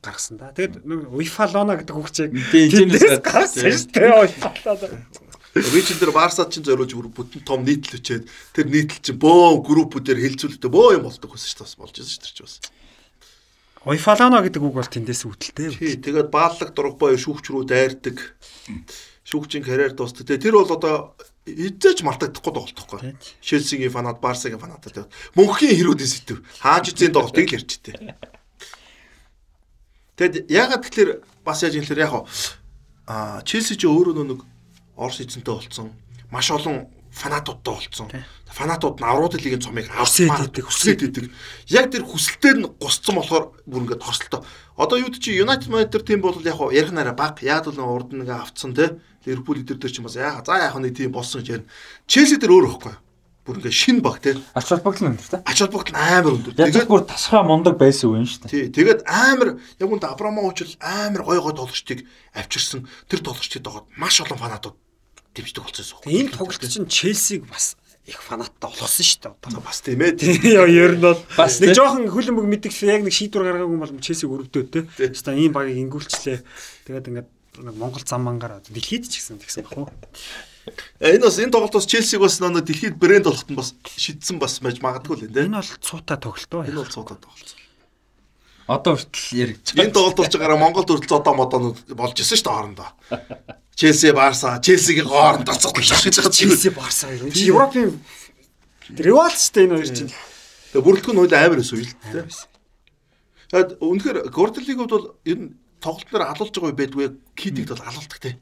гаргасан да. Тэгэд UEFA Lona гэдэг хүүхчийг тиймээс гаргасан шүү дээ. Ричл дээр Барсад чинь зориулж бүтэн том нийтлэл өчээд тэр нийтлэл чинь бөө группүүдээр хилцүүлэлтээ бөө юм болдог байсан шүү дээ бас болж байсан шүү дээ бас. Ойфалано гэдэг үг бол тэндээс үүдэлтэй. Тий, тэгээд бааллаг дургбай шүүгч рүү дайрдаг. Шүүгчийн карьер дуустдаг. Тэгээ тэр бол одоо эзэж мартагдахгүй тоглолтохгүй. Шелсигийн фанат, Барсагийн фанат тэгээд мөнхийн хэрүүдийн сэтв. Хааж эзэн тоглолтыг л ярьж тээ. Тэгэд ягаад тэгэхээр бас яаж юм хэлэхээр яг аа Челси ч өөрөө нэг Орос эзэнтэй болцсон. Маш олон фанатуудтай болцсон. Фанатууд нь аврууд лигийн цомыг авсаад идэг, хүсгээд идэг. Яг тэр хүсэлтээр нь гусцсан болохоор бүр ингээд хорсолтой. Одоо юу чи United Manager тийм бол яг ярих нараа баг. Яг л урд нэг авцсан те. Ливерпул эдэр дээр ч юм бас яг за яг нэг тийм болсон гэж ярина. Челси дээр өөр ихгүй. Бүр ингээд шин баг те. Ач холбогдол өндөр те. Ач холбогдол амар өндөр. Тэгээд бүр тасгаа мундаг байсан үе шүү дээ. Тий. Тэгээд амар яг үнд Абрамович л амар гой гой тоглогчдыг авчирсан. Тэр тоглогчдод байгаа маш олон фанатууд дэмждэг болсон юм. Энэ тоглолт чинь Челсиг бас их фанаттай болгосон шүү дээ. Бас тийм ээ. Яа ер нь бол бас нэг жоохон хөлбөмбөг мэдих яг нэг шийдвэр гаргаагүй бол Челсиг өрөвдөө те. Хэвээ ийм багийг ингүүлчлээ. Тэгээд ингээд нэг Монгол зам мангаар дэлхийд ч гэсэн тэгсэн баг. Энэ бас энэ тоглолтоос Челсиг бас нэг дэлхийд брэнд болоход нь бас шидсэн бас байж магадгүй л энэ. Энэ бол цуута тоглолт. Энэ бол цуута тоглолт. Одоо хүртэл яригч. Энэ тоглолт болж байгаараа Монголд хүртэл одоо модонууд болж исэн шүү дээ хоорондоо. Челси, Барса, Челсигийн хооронд цоцолж байгаа Челси, Барса. Европын ривалчтай энэ хоёр чинь. Тэгээ бүрэлдэхүүн хууль амар өсөв л дээ. Тэгээд үнэхээр Гордолиг бол ер нь тоглолтоор алуулж байгаа байдгүй кидигд бол алуулдаг те.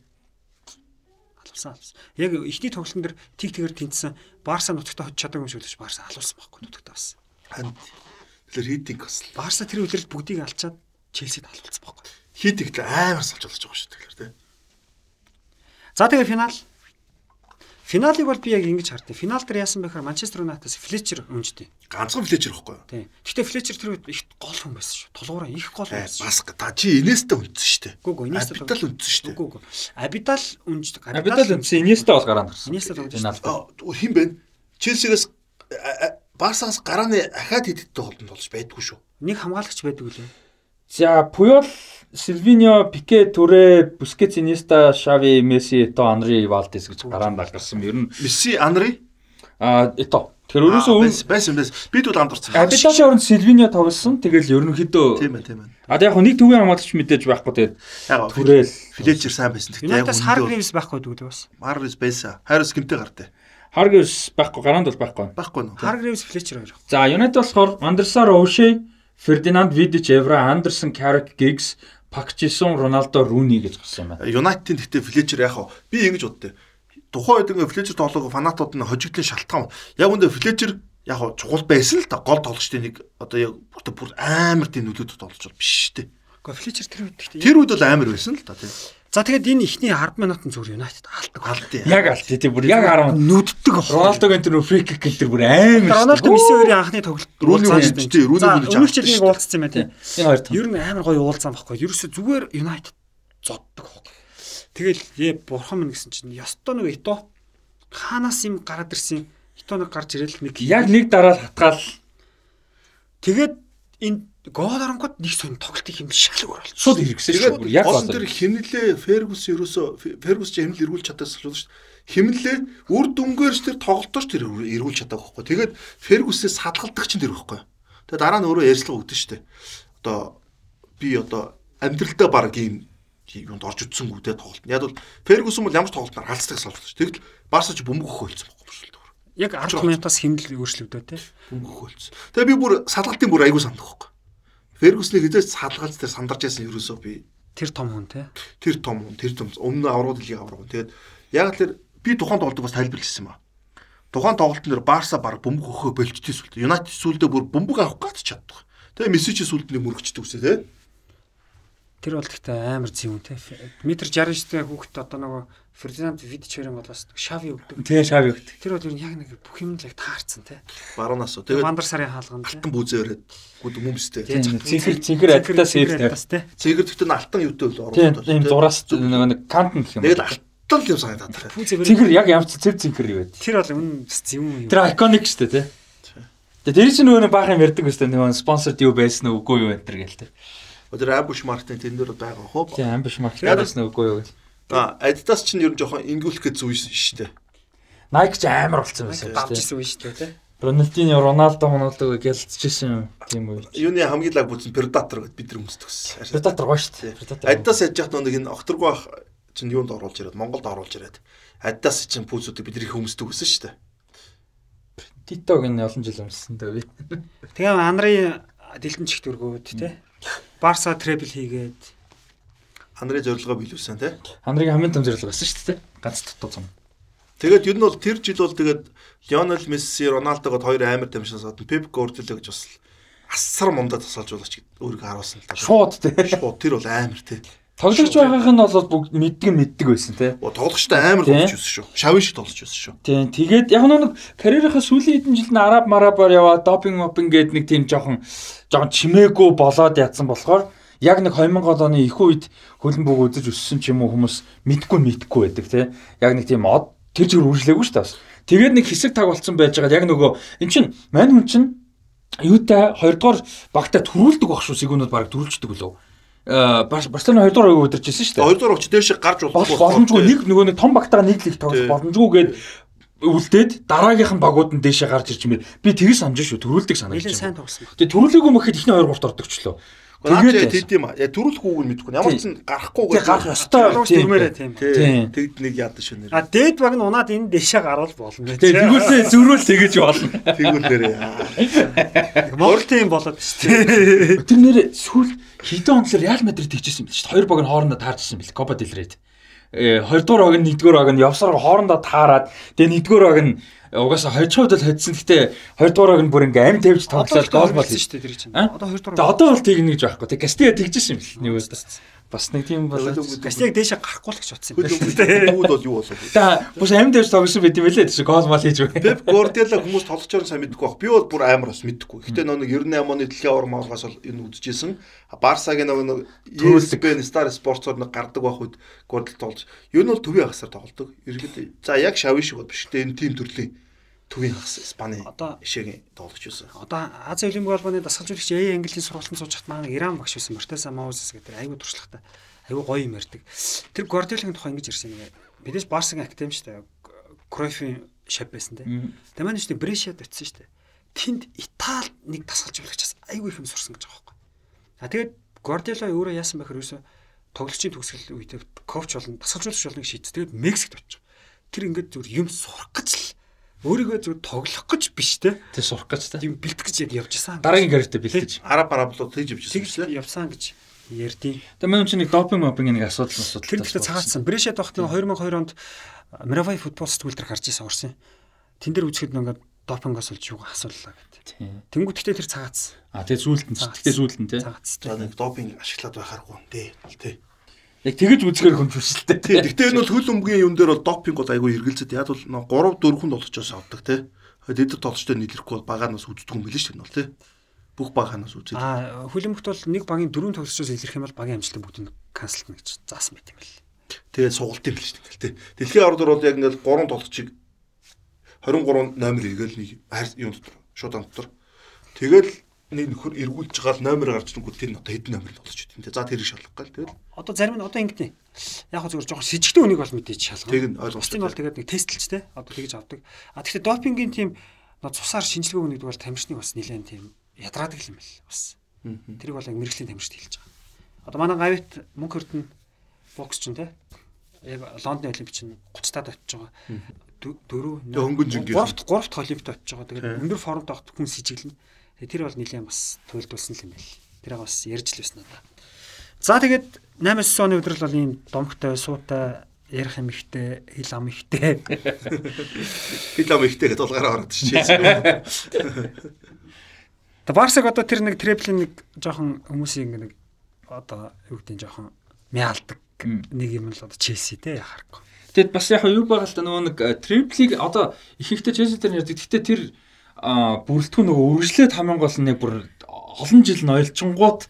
Алуулсан алуулсан. Яг ихний тоглолтын дээр тиг тэгэр тэнцсэн Барса нутагтаа хоч чадаагүй юм шиг л Барса алуулсан байхгүй нутагтаа бас. Тэгэхээр хидинг бас. Барса тэр үлрэлт бүгдийг алчаад Челсид алуулсан байхгүй. Хидигт амар салж болж байгаа шүү тэгэхээр те. За тэгээ финал. Финалыг бол би яг ингэж хардсан. Финал дээр яасан бэхээр Манчестер Юнайтед Флечер өнждөө. Ганцхан Флечер байхгүй юу? Тийм. Гэхдээ Флечер тэр үед их гол хүн байсан шүү. Тулгуураа их гол хүн байсан. Бас та чи Инеста үнсэн шүү дээ. Үгүй үгүй Инеста Абидал үнсэн шүү дээ. Үгүй үгүй. Абидал өнждөг. Абидал үнсэн Инеста бол гараанд гарсан. Инеста тоглож Финалд. Хин бэ? Челсигээс Барсаас гарааны ахаад хитэдтэй холдонд болж байдгүй шүү. Нэг хамгаалагч байдаг үлээ. За Пуйол, Сильвиньо, Пике, Туре, Бускетс, Инеста, Шави, Месси, Ето, Анри, Валдес гэж гараанд гарсан. Ер нь Месси, Анри а Ето. Тэр өрөөсөө өн байсан байсан. Бид бол амдурсан. Абидалын оронд Сильвиньо тоглосон. Тэгэл ерөнхийдөө Тийм ээ, тийм ээ. А яг нэг төвийн хамгаалагч мэдээж байхгүй тэгээд Түрэл Флечер сайн байсан. Тэгтээ яг Юнайтас Харгривс байхгүй дгүй бас. Маррис байсан. Харрис гинтэй гартай. Харгивс байхгүй гараанд бол байхгүй. Байхгүй нөө. Харгривс Флечер хоёр. За Юнайтед болохоор Андерсар Овшей, Фердинанд Видич, Евра, Андерсон, Карик, Гигс, Пакчисон, Роналдо, Руни гэж гарсан юм байна. Юнайтед тэгтээ Флечер яг хаа би ингэж боддоо. Тухайн үед ингээ Флечер тоглоог фанатууд нь хожигдлын шалтгаан. Яг үндэ Флечер яг чухал байсан л да. Гол тоглогчдын нэг одоо яг бүр бүр амар тийм нөлөөд тоглож бол биш дээ. Гэхдээ Флечер тэр үед гэхдээ. Тэр үед бол амар байсан л да тийм. За тэгээд энэ ихний 10 минутын зүгээр Юнайтед алдаг. Алдъя. Яг алт тийм бүр яг 10 нүддэг ах. Роналдогийн тэр фри кик гэл тэр бүр амар. Рональдо Месси хоёрын анхны тоглолт уулзсан үнэ тий, Рүүний үнэ Өмнөх жил нэг уулзсан юм байна тий. Энэ хоёр тань. Ер нь амар гоё уулзсан байхгүй. Ерөөсө зүгээр Юнайтед зоддог байхгүй. Тэгэл ээ бурхан минь гэсэн чинь ёстой нэг ито хаанаас юм гараад ирсэн ито нэг гарч ирэл нэг Яг нэг дараа хатгаал тэгээд энэ гол оронгод нэг сонь тоглолтыг юм шал өөр болсон. шууд хэрэгсэн шүү. Бүр яг гол болоо. тэр химнэлээ Фергус ерөөсө Фергус ч химнэл эргүүлж чадаас л шүү дээ. Химнэлээ үр дүнгээрч тэр тоглолтооч тэр эргүүлж чадаагүй байхгүй. Тэгээд Фергусээс садгалдаг чинь тэр байхгүй. Тэгээд дараа нь өөрөө ярьцлага өгдөн шүү дээ. Одоо би одоо амьдралдаа баг ийм юунд орж үтсэнгүү те тоглолт. Яг бол Фергус бол ямар ч тоглолтоор халцдаг салж шүү дээ. Тэгэл Барса ч бөмбөг өгөөлцсөн байхгүй шүү дээ. Яг 10 минутаас хэмнэл өөрчлөгдөө тий. Бөмбөг өгөөлцсөн. Тэгээд би бүр садгалтын бүр аягүй сандах байхгүй. Фергусны хизээс садгалт тэр сандарч яасан ерөөсөө би Тэр том хүн тий. тэр том хүн тэр том өмнө аврагд лиг авраг. Тэгээд яг л тэр би тухайн тоглолтыг бас тайлбарласан юм аа. Тухайн тоглолтын дээр Барса баг бөмбөг өгөхөө болчтой сүлд. Юнайтед сүлдээ бүр бөмбөг авах гэж чаддаг. Тэгээ Месси ч сүлд нэг мөрөгчдөг үсэ тий. Тэр бол гэхдээ амар зэв хүн тий. Метр 69-тэй хүүхэд одоо нөгөө Фердинанд Видич хоёрын бол бас Шави өгдөг. Тэгээ шав өгт. Тэр бол ер нь яг нэг бүх юм л яг таарсан тий. Баруунаас уу. Тэгээд Тэгээд Мандар сарын хаалганд тий. алтан бүзээ өрөөд гүд мөмстэй. Тийм, цэнхэр адитас хэлтэй. Адидас, тий. Цэгэр гэхдээ н алтан юутай л Тийм, оруулаад ийм зураас нөгөө нэг кантн гэх юм. Тэгэл алтан л юм санагдаад байна. Цэнхэр яг ч цэв цэнхэр юу вэ? Тэр бол үнэн юм. Тэр iconic шүү дээ, тий. Тэгээ тэр чинь нөгөө нэг баахан ярьдаг дээ. Нөгөө спонсорд юу байсан уу үгүй юу энэ төр гээл тий. Өдөр амбуш мартин тэн дээр байгаа хөө. Тийм, маркет Яг- байсан уу үгүй юу гэл. А Adidas ч нь ер нь жоохон ингүүлэх гэж зүй шүү дээ. Nike ч амар болсон байсан шүү дээ. исэн үе шүү дээ тий. Рональдиньо, Роналдо, гэлцчихсэн юм тийм үү. Юуны хамгийн лаг бүзэн Predator гэд бид нар өмсдөг гэсэн. Predator гоё шүү дээ. Adidas яж яхад нэг энэ огторгүй ах чинь юунд оруулж ирээд Монголд оруулж ирээд Adidas чинь пүүзүүдийг бид нар их өмсдөг гэсэн шүү дээ. Титог энэ олон жил өмссөн дээ би. Тэгээ Анри дэлгэнчигт өргөөд тий. Барса требл хийгээд Ханрын зорилгоо биелүүлсэн тий. Хандрын хамгийн том зорилго байсан шүү дээ. Ганц дутуу цом. Тэгээд ер нь бол тэр жил бол тэгээд Лионел Месси, Роналдогод хоёр амар тамшин саад Пеп Гвардиола гэж бас асар мундаа тасалж болооч өөрийгөө харуулсан л та. Шууд тий. Шууд тэр бол амар тий. Тоглогч байгаагх нь бол бүгд мэддэг мэддэг байсан тий. Оо тоглогчтой амар Тий. тоглож байсан шүү. Шавын шиг тоглож байсан шүү. Тийм. Тэгээд яг нэг карьерийнхаа сүүлийн хэдэн жилд нь араб марабаар яваа допинг мопинг гээд нэг тийм жоохон жоохон чимээгүй болоод ядсан болохоор яг нэг 2000 оны их үед хөлбөмбөг үзэж өссөн ч юм уу хүмүүс мэдгүй мэдгүй байдаг тий. Яг нэг тийм од тэр чигээр үржлээгүй шүү дээ бас. Тэгээд нэг хэсэг таг болцсон байж байгаа яг нөгөө эн чин мань хүн чин юутай 2 дугаар багтаа төрүүлдэг баг шүү сэгүүнүүд баг төрүүлждэг лөө. Э Барселона 2 дугаар өдөрчсэн шүү дээ. Хоёр дахь өгч дээш гарч Бол боломжгүй нэг нөгөө нэг том багтаага лиг тоглох боломжгүйгээд үлдээд дараагийнх нь багууд нь дээшээ гарч ирж мээр би тэгээс амжаа шүү төрүүлдэг санагдаж байна. Тэгээ төрүүлээгүй мэхэд ихний 2 3 ордогчлоо. Тэгээд тэд юм аа. Я төрүүлэхгүйг нь мэдгүй. Ямар ч зэн гарахгүй Тэгээ гарах ёстой. Залууч Тийм. Тэгд нэг яадаг шүү нэр. А дээд баг нь унаад энэ дэшээ гарвал болно. Тэгээ тэгүүлээ зөрүүл тэгэж болно. Фигүрээр. Монгол тийм болоод шүү дээ. Тэр нэр сүүл хэдэн онцлог Реал Мадрид тэгчихсэн юм биш үү? Хоёр баг нь хоорондоо таарчсан бэл Копа дел Рейд. Э хоёрдугаар баг нь нэгдүгээр баг нь явсаар хоорондоо таарад тэгээ нэгдүгээр баг нь угаасаа хожиход л хоцсон. Гэтэ хоёрдугаар баг нь бүр ингээм амь тавьж тоглоод гол бол шүү дээ тэр чинь. А? Одоо 2 Тэгээ дугаар. одоо бол тэгнэ гэж байхгүй. Тэгээ Кастиа тэгжсэн юм бэл нэг үст. Бас нэг тийм болоо. Гастиг дээшээ гарахгүй л гэж бодсон юм байна. Хөлөг бол юу болов? Та бүс амд дээр тогсон байт юм лээ тийш гол мал хийж байгаа. Пеп Гвардиола хүмүүс тоглолцоор сайн мэдгүй баг. Би бол бүр амар бас мэдгүй. Гэтэ нэг 98 оны дэлхийн авар маалгаас бол энэ үзчихсэн. Барсагийн нэг ESPN Star Sports-оор нэг гардаг байх үед Гвардиол тоглож. Юу нь бол төвийн хагасаар тоглодог. Иргэд за яг шавын шиг бол биш. Тэ энэ тим төрлийн төвийн хагас Испани ишээгийн тоглож байсан. Одоо Азийн Олимпик холбооны дасгалжуулагч Яи Английн сургалтанд сууж хат маань Иран багш байсан Мартеса Маузес гэдэг айгүй туршлагатай. Айгүй гоё юм ярьдаг. Тэр Гвардиолагийн тухай ингэж ярьсан юм. Бидээс Барсын академи шүү дээ. Кройфын шав байсан те. Тэр маань шүү дээ Брешад очсон шүү дээ. Тэнд Итали нэг дасгалжуулагчаас айгүй их юм сурсан гэж байгаа байхгүй. А тэгээд Гвардиола өөрөө яасан бэхэр юусе тоглолчийн төгсгөл үедээ коуч болно, дасгалжуулагч болно гэж шийдсэн. Тэгээд Мексикт очив. Тэр ингээд зүгээр юм сурах гэж л өөрийгөө зөв тоглох гэж биш те. Тэг сурах гэж те. Юм бэлтгэж яд явж исэн. Дараагийн карьертаа бэлтгэж. Араб араблууд тэгж явж исэн. Тэгж явсан гэж ярдیں۔ Тэгээ мөн чинь нэг допинг мопинг нэг асуудал асуудал. Тэр ихтэй цагаатсан. Брэшэд багт 2002 онд Мировай футбол сэтгүүл дээр гарч исэн орсон. Тэн дээр үзэхэд ингээд допингоос олж юу асууллаа гэдэг. Тэнгүүд гэхдээ тэр цагаатсан. А нь. Тэгээ зүүлд нь те. За нэг допинг ашиглаад байхааргүй дээ. Тэ. Яг тэгэж үзгээр хөнжүүлсэн тий. Гэхдээ энэ бол хөл өмгийн юм дээр бол допинг бол айгүй эргэлзээд яг бол 3 4 тоглолчоос авдаг тий. Дэд тоглолчтой нийлэхгүй бол багаанаас үздэг юм билээ шүү дээ бол тий. Бүх багаанаас үзээд. Аа хөлөмгт бол нэг багийн дөрөв тоглолчоос илэрх юм бол багийн амжилтыг бүгдийг канселт гэж заасан байт юм бэл. Тэгээд сугалт юм билээ шүү дээ тий. Дэлхийн аврал бол яг ингээл 3 тоглолчийг 23 номер игээл нэг юм дотор шуудан дотор. Тэгэл нэг нөхөр эргүүлж байгаа л номер гарч ирэнгүүт тэр нь одоо хэдэн номер л болж идэв. За тэрийг шалгах гал тэгэл. Одоо зарим нь одоо ингэдэй. Яг хөө зөвхөн жоохон с ิจ гтэй үнийг бол мэдээж шалгах. Тэг нь ойлгомжтой. Тийм бол тэгээд нэг тестлж те. Одоо тэгж авдаг. А тэгэхээр допингийн тийм цусаар шинжилгээ өгнөд бол тамирчныг бас нэлээд тийм ядраадаг юм бэл бас. Тэрийг бол яг мэрэгжлийн тамирчид хэлж байгаа. Одоо манай гавьт мөнгө хөрдөн бокс чинь те. Яг Лондон олимпич чинь 30 таад очиж байгаа. Дөрөв хөнгөн жингээ. Гуравт гуравт олимпиад очиж байгаа. Тэгээд өндөр формд авах хүн с ิจ гэлнэ. Тэр бол нэлээд бас туйлдулсан юм байл. Тэрийг бас ярьж л байсан надаа. За тэгээд 8-9 оны өдрөл бол ийм домгтой, суутай, ярих юм ихтэй, хил ам ихтэй. Хил ам ихтэй гэдэг дулгаараа ороод шийдсэн. Тэ Барсаг одоо тэр нэг треплийн нэг жоохон хүмүүсийн нэг одоо юу гэдэг нь жоохон мяалдаг нэг юм л одоо Челси те яхахгүй. Тэгэд бас яг юу байгаа л да нөгөө нэг триплиг одоо их ихтэй Челси дээр ярьдаг. Гэтэ тэр бүрэлдэхүүн нөгөө үргэлжлээд хамгийн гол нь нэг бүр олон жил нойлчингууд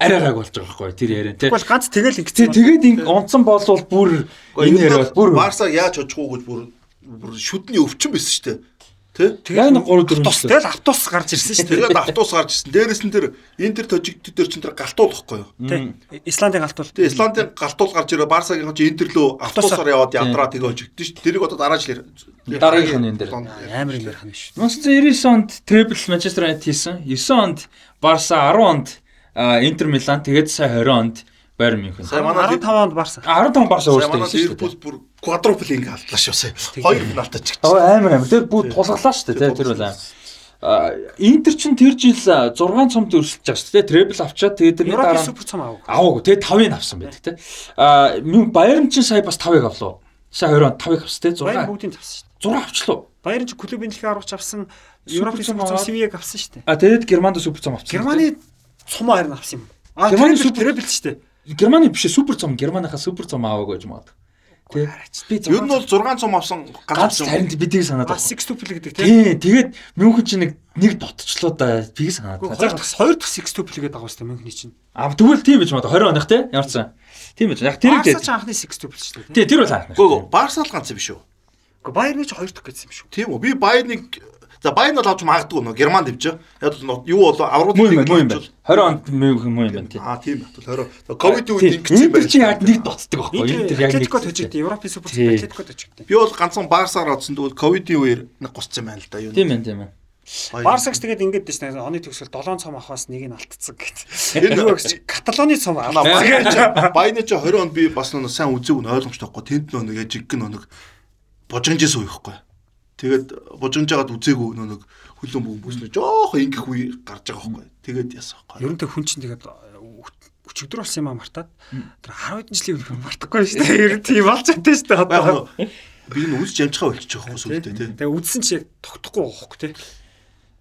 арайгааг болж байгаа байхгүй тэр яриа тий. Тэгвэл ганц тэгэл ингэсэн. Тэгээд ингэ онцон болвол бүр энэ яриа бүр Барса яаж очих уу гэж бүр бүр шүдний өвчин байсан шүү дээ. Тэгээд нэг 3 4 жил. Тэгэл автобус гарч ирсэн шүү дээ. Тэгээд автобус гарч ирсэн. Дээрээс нь тэр энэ тэр тожигдд төр чин тэр галтуул واخгүй юу? Тийм. Исландын галтуул. Тийм, Исландын галтуул гарч ирээ Барсагийн чи энэ тэр лөө автобусаар яваад ядраа тэгээ очигдсон шүү. Тэрийг одоо дараа жил дараагийнх нь энэ дэр амар юм ярих нь шүү. 1999 онд Требл Манчестер Юнайтед хийсэн. 9 онд Барса 10 онд Интер Милан тэгээд сая 20 онд Байер Мюнхен. Сая манай 15 онд Барса. 15 Барса өөртөө хийсэн. Ливерпул бүр квадрупл инг алдлаа шүү сая. Хоёр финалтай ч гэсэн. Амар амар. Тэр бүгд тулглаа шүү дээ. Тэр бол Интер чин тэр жил 6 цомд өрсөлдөж байгаа шүү дээ. Требл авчаад тэгээд тэрний дараа супер цом аваагүй. Аваагүй. Тэгээд 5-ыг авсан байдаг те. А Баярн чин сая бас 5-ыг авлаа. Сая 20 онд 5-ыг авсан те. 6. Баярн бүгдийг авсан шүү дээ. 6 авчлаа. Баярн чин клубын дэлхийн аргач авсан. Европын супер цом Сивиг авсан шүү дээ. А тэгээд Германд супер цом авсан. Германы цом харин авсан юм. А Германы супер требл шүү дээ. Германы биш супер цом Германыхаа супер цом аваагүй гэж магадгүй. Тий. Би ер нь бол 6 цум авсан ганц харин бидийг санаад байна. 6 tuple гэдэг тий. Тэгээд Мюнхен чинь нэг нэг дотчлоо да бийг санаад байна. Хоёр дахь хоёр дахь 6 tuple гэдэг байгаа шүү Мюнхний чинь. А тэгвэл тийм байж магадгүй 20 оных тий. Ямар ч сан. Тийм байж. Яг тэр дээр. Барса ч анхны 6 tuple шүү дээ. Тий, тэр бол анхны. Гөө Барса л ганц юм биш үү? Гэхдээ Байерны ч хоёр дахь гэсэн юм шүү. Тийм үү. Би Байерныг За Байн бол авч магадгүй нөө Германд дэвж. Яг л юу бол аврууд муу юм байна. 20 онд муу юм байна тийм. Аа тийм бол 20. Ковид үед ингэсэн юм байна. Чи яг нэг доцдог байхгүй юу? Тэр яг нэг тожигд Европын супер Атлетико тожигд. Би бол ганцхан Барсаар оцсон тэгвэл ковидын үеэр нэг гусцсан байна л да юу. Тийм байна тийм байна. Барсагч тэгээд ингэж дэш нэ оны төгсгөл 7 цом авахаас нэг нь алтцсан гэт. Энэ гэж Каталоны цом аваа. Байны ч 20 онд би бас нэг сайн үзег нь ойлгомжтой байхгүй. Тэнд нэг яжиг гэн нэг божинжээс уухгүй. Тэгээд божинж жагаад үзээгүй нэг хөлөн бүгэн бүснэ жоох ингэх үе гарч байгаа байхгүй. Тэгээд яасан байхгүй. Ер нь тэг хүн чинь тэгээд өчигдөр болсон юм а мартаад тэр 10 хэдэн жилийн өмнө мартахгүй шүү дээ. Ер нь тийм болж чадсан шүү дээ одоо. Би энэ үз жамчгаа болчих жоох юм сүлдээ тий. Тэгээ үзсэн чи тогтохгүй байхгүй тий.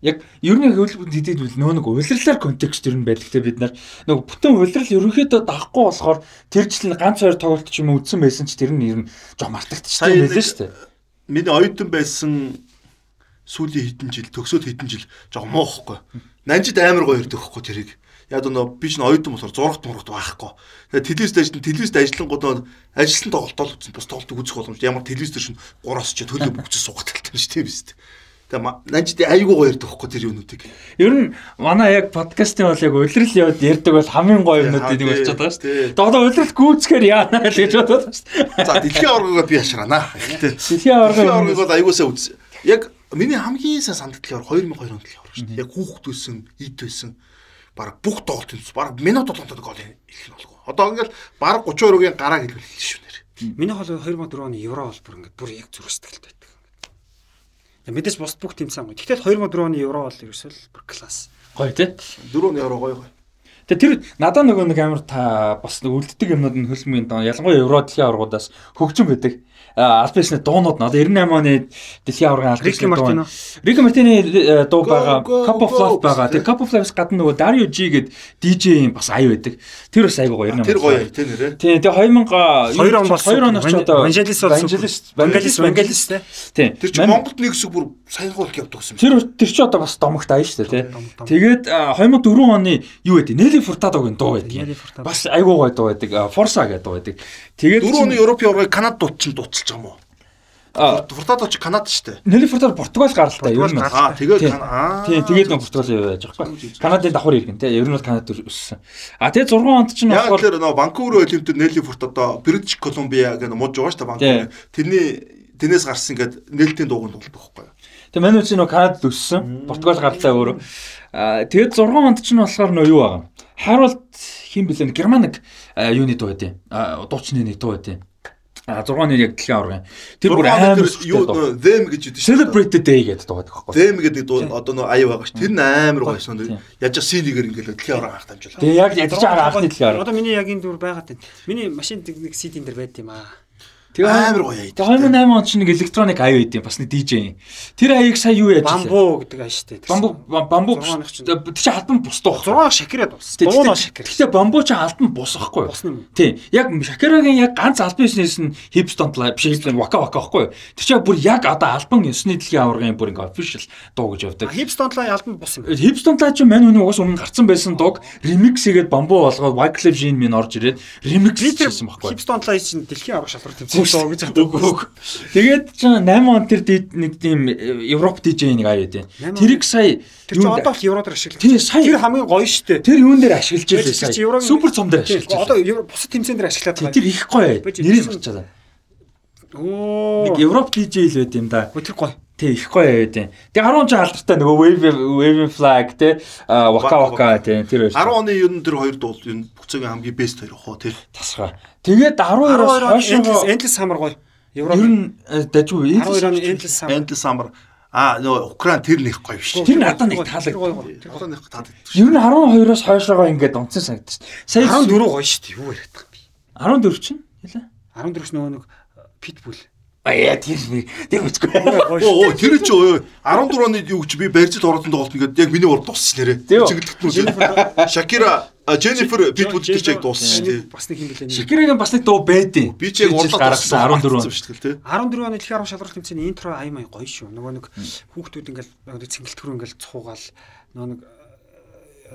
Яг ер нь хөвлөмж хэдийд үл нөө нэг улирлаар контекст ер нь байдаг те бид нар нөгөө бүтэн улирал ерөнхийдөө дагахгүй болохоор тэр жил нь ганц хоёр тоглолт ч юм уу үдсэн байсан ч тэр нь ер нь жоо мартагдчихсан байлээ шүү дээ. Миний оюутан байсан сүүлийн хэдэн жил төгсөөд хэдэн жил жоо муухгүй. Нанжид амар гоё ирдэг хөхгүй тэрийг. Яг нөө би ч оюутан болохоор зурагт мурагт байхгүй. Тэгээ телевизд ажиллан телевизд ажиллангууд ажилласан тоглолтол үзсэн. Бус тоглолтыг үзэх боломж ямар телевиз дээр шин 3-аас ч төлөө бүгд суугаад талтай шүү дээ биз дээ. Тэгээ нанжид айгүй гоё ярддаг хөхгүй тэр юмнуудыг. Ер нь манай яг подкастын бол яг улирал яваад ярддаг бол хамгийн гоё юмнууд энийг болчиход байгаа шүү дээ. Тэгээ одоо улирал гүйцэхээр яана л гэж бодоод шүү дээ. За дэлхийн аваргыг би яшраана. Дэлхийн аваргыг бол аюулсаа үз. Яг миний хамгийн сайн санддаг аварга 2002 онд л аварга шүү дээ. Яг хүүхэд байсан, ид байсан. Бараг бүх тоглолтын баг минут болгонд гол хэлэх нь болго. Одоо ингээл бараг 32-гийн гараа хэлбэл шүү нэр. Миний хол 2004 оны евро бол бүр ингээд бүр яг зүрх сэтгэлтэй Мэдээж бус бүх тим сан гоё. Тэгтэл 2004 оны евро бол ерөөсөө бүр класс. Гоё тий. 4 оны евро гоё гоё. Тэгээ тэр надад нөгөө нэг амар та бас үлддэг юмнууд нь хөлмийн доо ялангуяа евро дэлхийн аваргуудаас хөгжим байдаг альбисны дуунууд нь одоо 98 оны дэлхийн аваргын альбисны дуу. Рик Мартины э, дуу байгаа, Cup of Love байгаа. Тэгээ Cup of Love-с гадна нөгөө Dario G гээд DJ-ийн бас ая байдаг. Тэр бас айгуу гоё 98. Тэр гоё тий нэрээ. Тий, тэгээ 2000 2 он бас 2 оноос ч одоо Vangelis Vangelis Vangelis Vangelis тий. Тэр чинь Монголд нэг хэсэг бүр саяхуулах явдаг гэсэн. Тэр тэр чи одоо бас домогт ая шүү дээ тий. Тэгээд 2004 оны юу гэдэг Nelly Furtado-гийн дуу байдаг. Бас айгуу гоё дуу байдаг. Forza гэдэг дуу байдаг. Тэгээд 4 оны Европын аваргыг Канад дуудсан дууцсан болж байгаа юм уу? Фуртад бол ч Канада шүү дээ. Нэлээ Фуртад Португал гарлаа ер нь. Аа тэгээд аа. Тий, тэгээд нөө Португал явж байгаа байхгүй. Канадын давхар иргэн тий. Ер нь бол Канад өссөн. Аа тэгээд 6 онд чинь болохоор Яг тэр нөө Ванкувер олимпиадд нэлээ Фурт одоо Бритиш Колумбиа гэдэг мууж байгаа шүү дээ Ванкувер. Тэрний тэрнээс гарсан ингээд нээлтийн дууганд болдог байхгүй. Тэгээд манай чинь нөө Канадд өссөн. Португал гарлаа өөрөө. Аа тэгээд 6 онд чинь болохоор нөө юу байгаа. Харалт хин блэн Германыг юуны дуу байдیں۔ Дуучны нэг дуу байдیں۔ А 6 нэр яг дэлхийн аваргын. Тэр бүр амар юу them гэж үүдээ шүү. Celebrate day гэдэг дуугаад байхгүй. Them гэдэг дуу одоо нөө аяа байгаа ш. Тэр нь амар гоё сон. Яаж CD-гээр ингээл дэлхийн аварга анх дамжуулаа. Тэгээ яг ядаж байгаа анхны дэлхийн аварга. Одоо миний яг энэ дүр байгаад байна. Миний машин нэг CD-н дээр байд юм аа. Тэгээ амар гоё аяа. Тэгээ 2008 онд чинь нэг электроник аяа байд юм бас нэг DJ. Тэр аяыг сая юу яаж Бамбу гэдэг аяа шүү дээ. Бамбу бамбу тэр чи албан бус дуу. 6 шакираад бус. Дуунаа шакир. Гэхдээ бамбу чи албан бус байхгүй юу? Тийм. Яг шакирагийн яг ганц албан ёсноос нь hip stomp live биш хэл вака вака байхгүй юу? Тэр чи бүр яг одоо албан ёсны дэлхийн аваргын бүр ингээ official дуу гэж явдаг. Hip stomp live албан бус юм. Hip stomp live чи мань хүний уус өмнө гарцсан байсан дууг remix хийгээд бамбу болгоод Wyclef Jean минь орж ирээд remix хийсэн байхгүй юу? Hip stomp live чинь дэлхийн аварга шалралт тэмцээн дуу гэж Үгүй. Тэгээд ч 8 он тэр нэг тийм э, Европ DJ нэг аяа дээ. Тэрийг сая Тэр чинь одоо л евро дээр ашиглаж. Сая тэр хамгийн гоё штэ. Тэр юун дээр ашиглаж байлаа сая. Супер цом дээр ашиглаж. Одоо бусад тэмцээн дээр ашиглаад байгаа. Тэр их гоё. Нэрийг гарчаа. Оо. Нэг Европ DJ л байд юм да. Тэр гоё. Тэг их гоё байд юм. Тэг 10 ч алдартай нөгөө wave wave flag те waka waka те тэр 10 оны ер нь тэр хоёр дуу энэ бүцгийн хамгийн best хоёр хоо тэр тасгаа. Тэгээд 12-оос хойш endless summer гоё. Ер нь дажгүй 12 оны endless summer. Endless summer А нөө Украин тэр нэг гоё биш. Тэр надад нэг таалаг. Тэр надад нэг таалаг. Ер нь 12-оос хойшоогоо ингээд онцсон санагдаж байна. Сая 14 гоё шүү дээ. Юу яриад байгаа юм бэ? 14 чинь хэлээ. 14-ч нөгөө нэг питбул. Аяа тэр тэр үчгүй. Оо тэр чи өө 14 оны юу гэж би барьцад оролцсон тоглолт ингээд яг миний урд туссан нэрэ. Чиглэлт нь. Шакира Jennifer Pitbull тэр чиг дууссан шүү дээ. Бас нэг юм билээ. Шакирагийн бас нэг дуу байдیں۔ Би ч яг урд гаргасан 14 шүү дээ. 14 оны дэлхийн арга шалралт тэмцээний интро аймаа гоё шүү. Нөгөө нэг хүүхдүүд ингээл цэнгэлтгэрүү ингээл цуугаал нөгөө нэг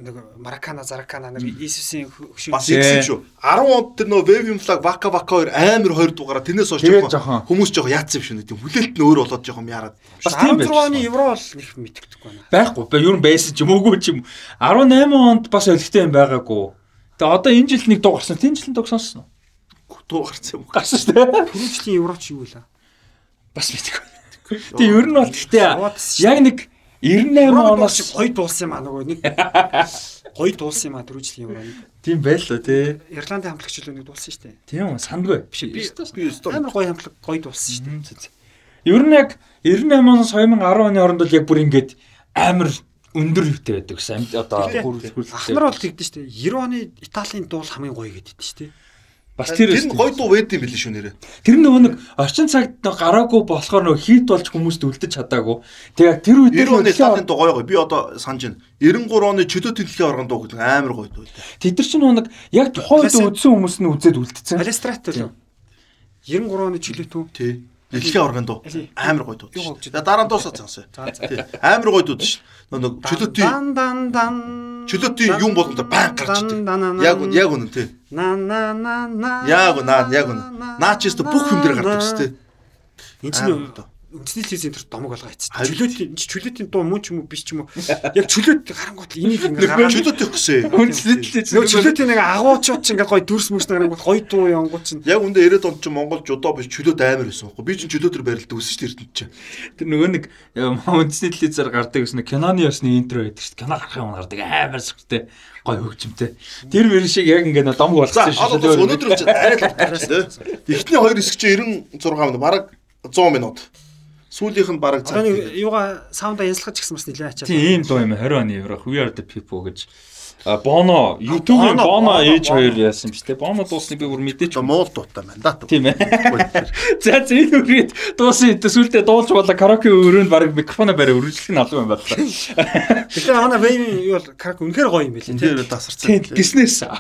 нэг Маракана Заракана нэг Иесусийн хөшөө бас ийсэн шүү. 10 онд тэр нөө Vevium Flag Vaka Vaka хоёр амар хоёр дугаараа тэрнээс хойш жоохон хүмүүс жоохон яатсан юм шүү. Тийм хүлээлт нь өөр болоод жоохон яарад. Бас тийм байж. 16 оны евро бол нэг мэддэхгүй байна. Байхгүй. Ер нь байсан ч юм уугүй ч юм. 18 онд бас өлегтэй юм байгаагүй. Тэгээ одоо энэ жил нэг дуу гарсан. Тэн жилийн дуу сонсон уу? Дуу гарсан юм. Гарсан шүү дээ. Түрүү жилийн евро ч юу вэ? Бас мэдгүй. Тэгээ ер нь бол гэхдээ яг нэг 98 оноос гоё дуулсан юм аа нөгөө нэг гоё дуулсан юм аа дөрөв жилийн юм аа. Тийм байлаа тий. Ирландын хамтлагч л нэг дуулсан шүү дээ. Тийм сандгүй. Биш би амар гоё хамтлаг гоё дуулсан шүү дээ. Ер нь яг 98 оноос 2010 оны хооронд бол яг бүр ингээд амар өндөр хөвтэй байдаг гэсэн. Одоо хүрэлцээ. Ахнар бол тэгдэж шүү дээ. 90 оны Италийн дуул хамгийн гоё гэдэг шүү дээ. Бас тэр тэр гой дуу байд юм билээ шүү нэрэ. Тэр нөгөө нэг орчин цагт гараагүй болохоор нөгөө хит болж хүмүүст үлдэж чадаагүй. Тэгээ тэр үед Тэр оны талын дуу гоё гоё. Би одоо санаж байна. 93 оны чөлөөтийн дэлхийн оргон дуу гэдэг амар гоё дуу. Тэд нар чинь нөгөө нэг яг тухайн үед үдсэн хүмүүс нь үзээд үлдсэн. Алистрат л. 93 оны чөлөөтөө. Тий. Дэлхийн оргон дуу амар гоё дуу. Дараа нь дуусаад цаасаа. Тий. Амар гоё дуу шүү. Нөгөө чөлөөтийн дан дан дан чөлөөтийн юм болгондоо баан гарч идэг. Яг үн яг үн тий. на на на на Яг үн наа яг үн. Наа ч өстө бүх юм дээр гардаг шүү дээ. энэ чинь үндэсний телевизийн төр домог болгоо хийчих. Чөлөөтийн чөлөөтийн дуу мөн ч юм уу биш ч юм уу. Яг чөлөөт гарангуут энийг ингээ гаргаж Чөлөөтийн гэсэн. Үндэслэлээ Нөгөө чөлөөтийн нэг агуучууд чинь ингээ гоё дүрс мөрс гарангуут гоё дуу янгууд чинь Яг үндэ 90-ад онд чинь Монгол жудоо биш чөлөөт амар байсан байхгүй. Би чинь чөлөөтөр барилд өсөж тэрдэнд чинь. Тэр нөгөө нэг үндэсний телевизээр гардаг гэсэн киноны ясны интро байдаг шүү дээ. Кино гарах юм гардаг амар сүртэй гой хөгжимтэй. Тэр мөр шиг яг ингээ нэг домог За болгосон шүү дээ. өнөөдөр ч арай л тий. Эхний хоёр хэсэг чинь 96 минут бараг 100 минут. Сүүлийнх нь бараг цаг. юугаа саунда янзлахаж гисэн бас нэлээд ачаад. Тийм ийм дуу юм 20 оны евро We are the people гэж А, Боно YouTube-ийн Bono, Боно Bono, ээж хоёр яасан юм шүү дээ. Боно дуусныг би бүр мэдээч. Одоо муул дуутай байна да. Тийм ээ. За за энэ үргээд дуусан төсвөлдөө дуулж болоо караоке өрөөнд баг микрофоно барай үргэлжлэх нь алга юм байна. Тэгэхээр манай вейн юу бол карак үнэхээр гоё юм билээ Тэр тасарсан. Тийм гиснээс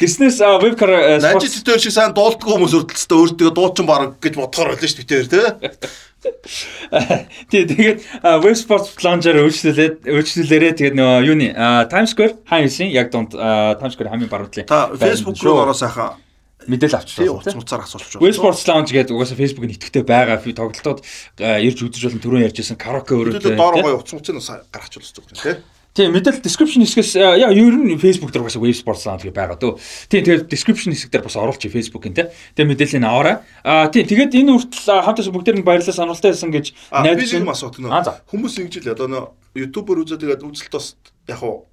гиснээс веб кар Нажид тэтэр шиг сайн дуулдгүй хүмүүс өрдөлтөд өөртөө дуучин баг гэж бодохоор байлаа шүү дээ тий. Тий тэгээд веб спорт планжаар өөрчлөлээд өөрчлөлөөрээ тэгээд нөгөө юуны Times Square хаясын яг донд Times Square хамгийн баруудлын Та Facebook руу ороо сайхан мэдээлэл тий авчихсан. утас муцаар асуулж Web Sports Lounge гэдэг угаасаа Facebook-ийн идэвхтэй байгаа тоглолтууд ирж үзэж болон түрүүн ярьжсэн караоке Өдөртөө өрөөтэй. доор гоё утас муцын гаргач болж байгаа тий. Тийм мэдээлэл description хэсгээс э, яа ер нь Facebook дээр Web Sports Lounge гэж байгаа дөө. Тийм тэгээд description хэсэг дээр бас оруулчих Facebook-ийн тий. Тэгээд мэдээллийг нь аваарай. Аа тийм тэгээд энэ хүртэл а, хамтаас бүгдээр нь баярлалаа сануултаа байсан гэж найдаж байна. Хүмүүс ингэж л одоо нөө ютубер үзээ тэгээд үзэлт бас яг уу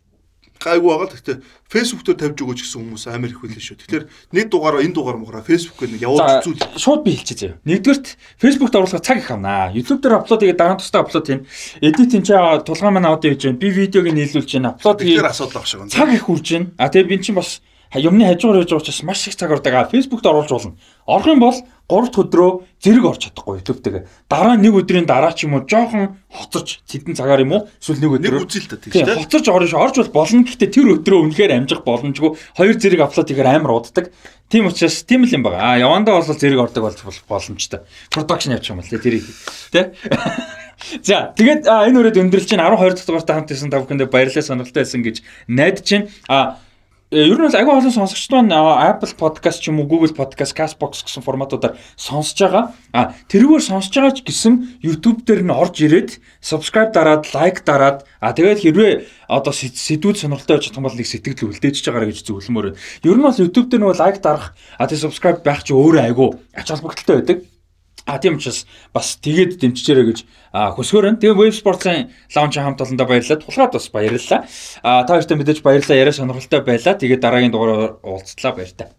гайгүй байгаа. Гэхдээ фэйсбүүк дээр тавьж өгөөч гэсэн хүмүүс амар их байлээ шүү. Тэгэхээр нэг дугаараа энэ дугаар мугараа фэйсбүүкээр нэг явуулж үзүүл. шууд би хэлчихье заяа. Нэгдүгürt Facebook-д оруулахад цаг их авнаа. YouTube дээр аплод хийгээд дараа нь тусдаа аплод хийн. Edit энэ чаа тулгаан маань аудио хийж байна. Би видеог нь нийлүүлж байна. Аплод хий. Тэгэхээр асуудал баг шиг байна. Цаг их хүрж байна. А тэгээ би чинь бас юмны хажуугаар явж байгаа учраас маш их цаг ордог. А Facebook-д оруулж болно. Орох юм бол 3 дахь өдрөө зэрэг орж чадахгүй YouTube-тэйгээ. Дараа нэг өдрийн дараа ч юм уу жоохон хоцорч цэдэн цагаар юм уу? Эсвэл нэг Нэг өдрөө үзэл та тийм Тийм шүү. хоцорж орж орж бол болно. Гэхдээ тэр өдрөө үнэхээр амжих боломжгүй. Хоёр зэрэг аплод хийхээр амар уддаг. Тийм учраас тийм л юм байна. А явандаа бол зэрэг ордог болж боломжтой. Production явуучих юм бол тэрийг тий. За тэгээд энэ үрээд өндөрлж чинь 12 дахь дугаартай хамт исэн та бүхэндээ баярлалаа сонирхолтой байсан гэж найдаж байна. А ер нь бол агүй олон сонсогчд маань Apple Podcast ч юм уу Google Podcast, Castbox гэсэн форматуудаар сонсож байгаа. А тэрүүгээр сонсож байгаа ч гэсэн YouTube дээр нь орж ирээд subscribe дараад, like дараад а тэгээд хэрвээ одоо сэд- сэдвүүд сонирхолтой байж чадсан бол нэг сэтгэл үлдээж байгаарай гэж зөвлөмөр. Ер нь бол YouTube дээр нөгөө like дарах, а тэгээд subscribe байх чи өөрөө айгүй ач холбогдолтой байдаг. А тийм учраас бас тэгээд дэмжижээрэй гэж а, хүсгөр байна. Тэгээ Web Sports-ын лаунч хамт олондоо баярлалаа. Тулгаад бас баярлалаа. А та хоёртай мэдээж баярлалаа. Яриа сонирхолтой байлаа. Тэгээд дараагийн дугаараар уулзлаа баяр та.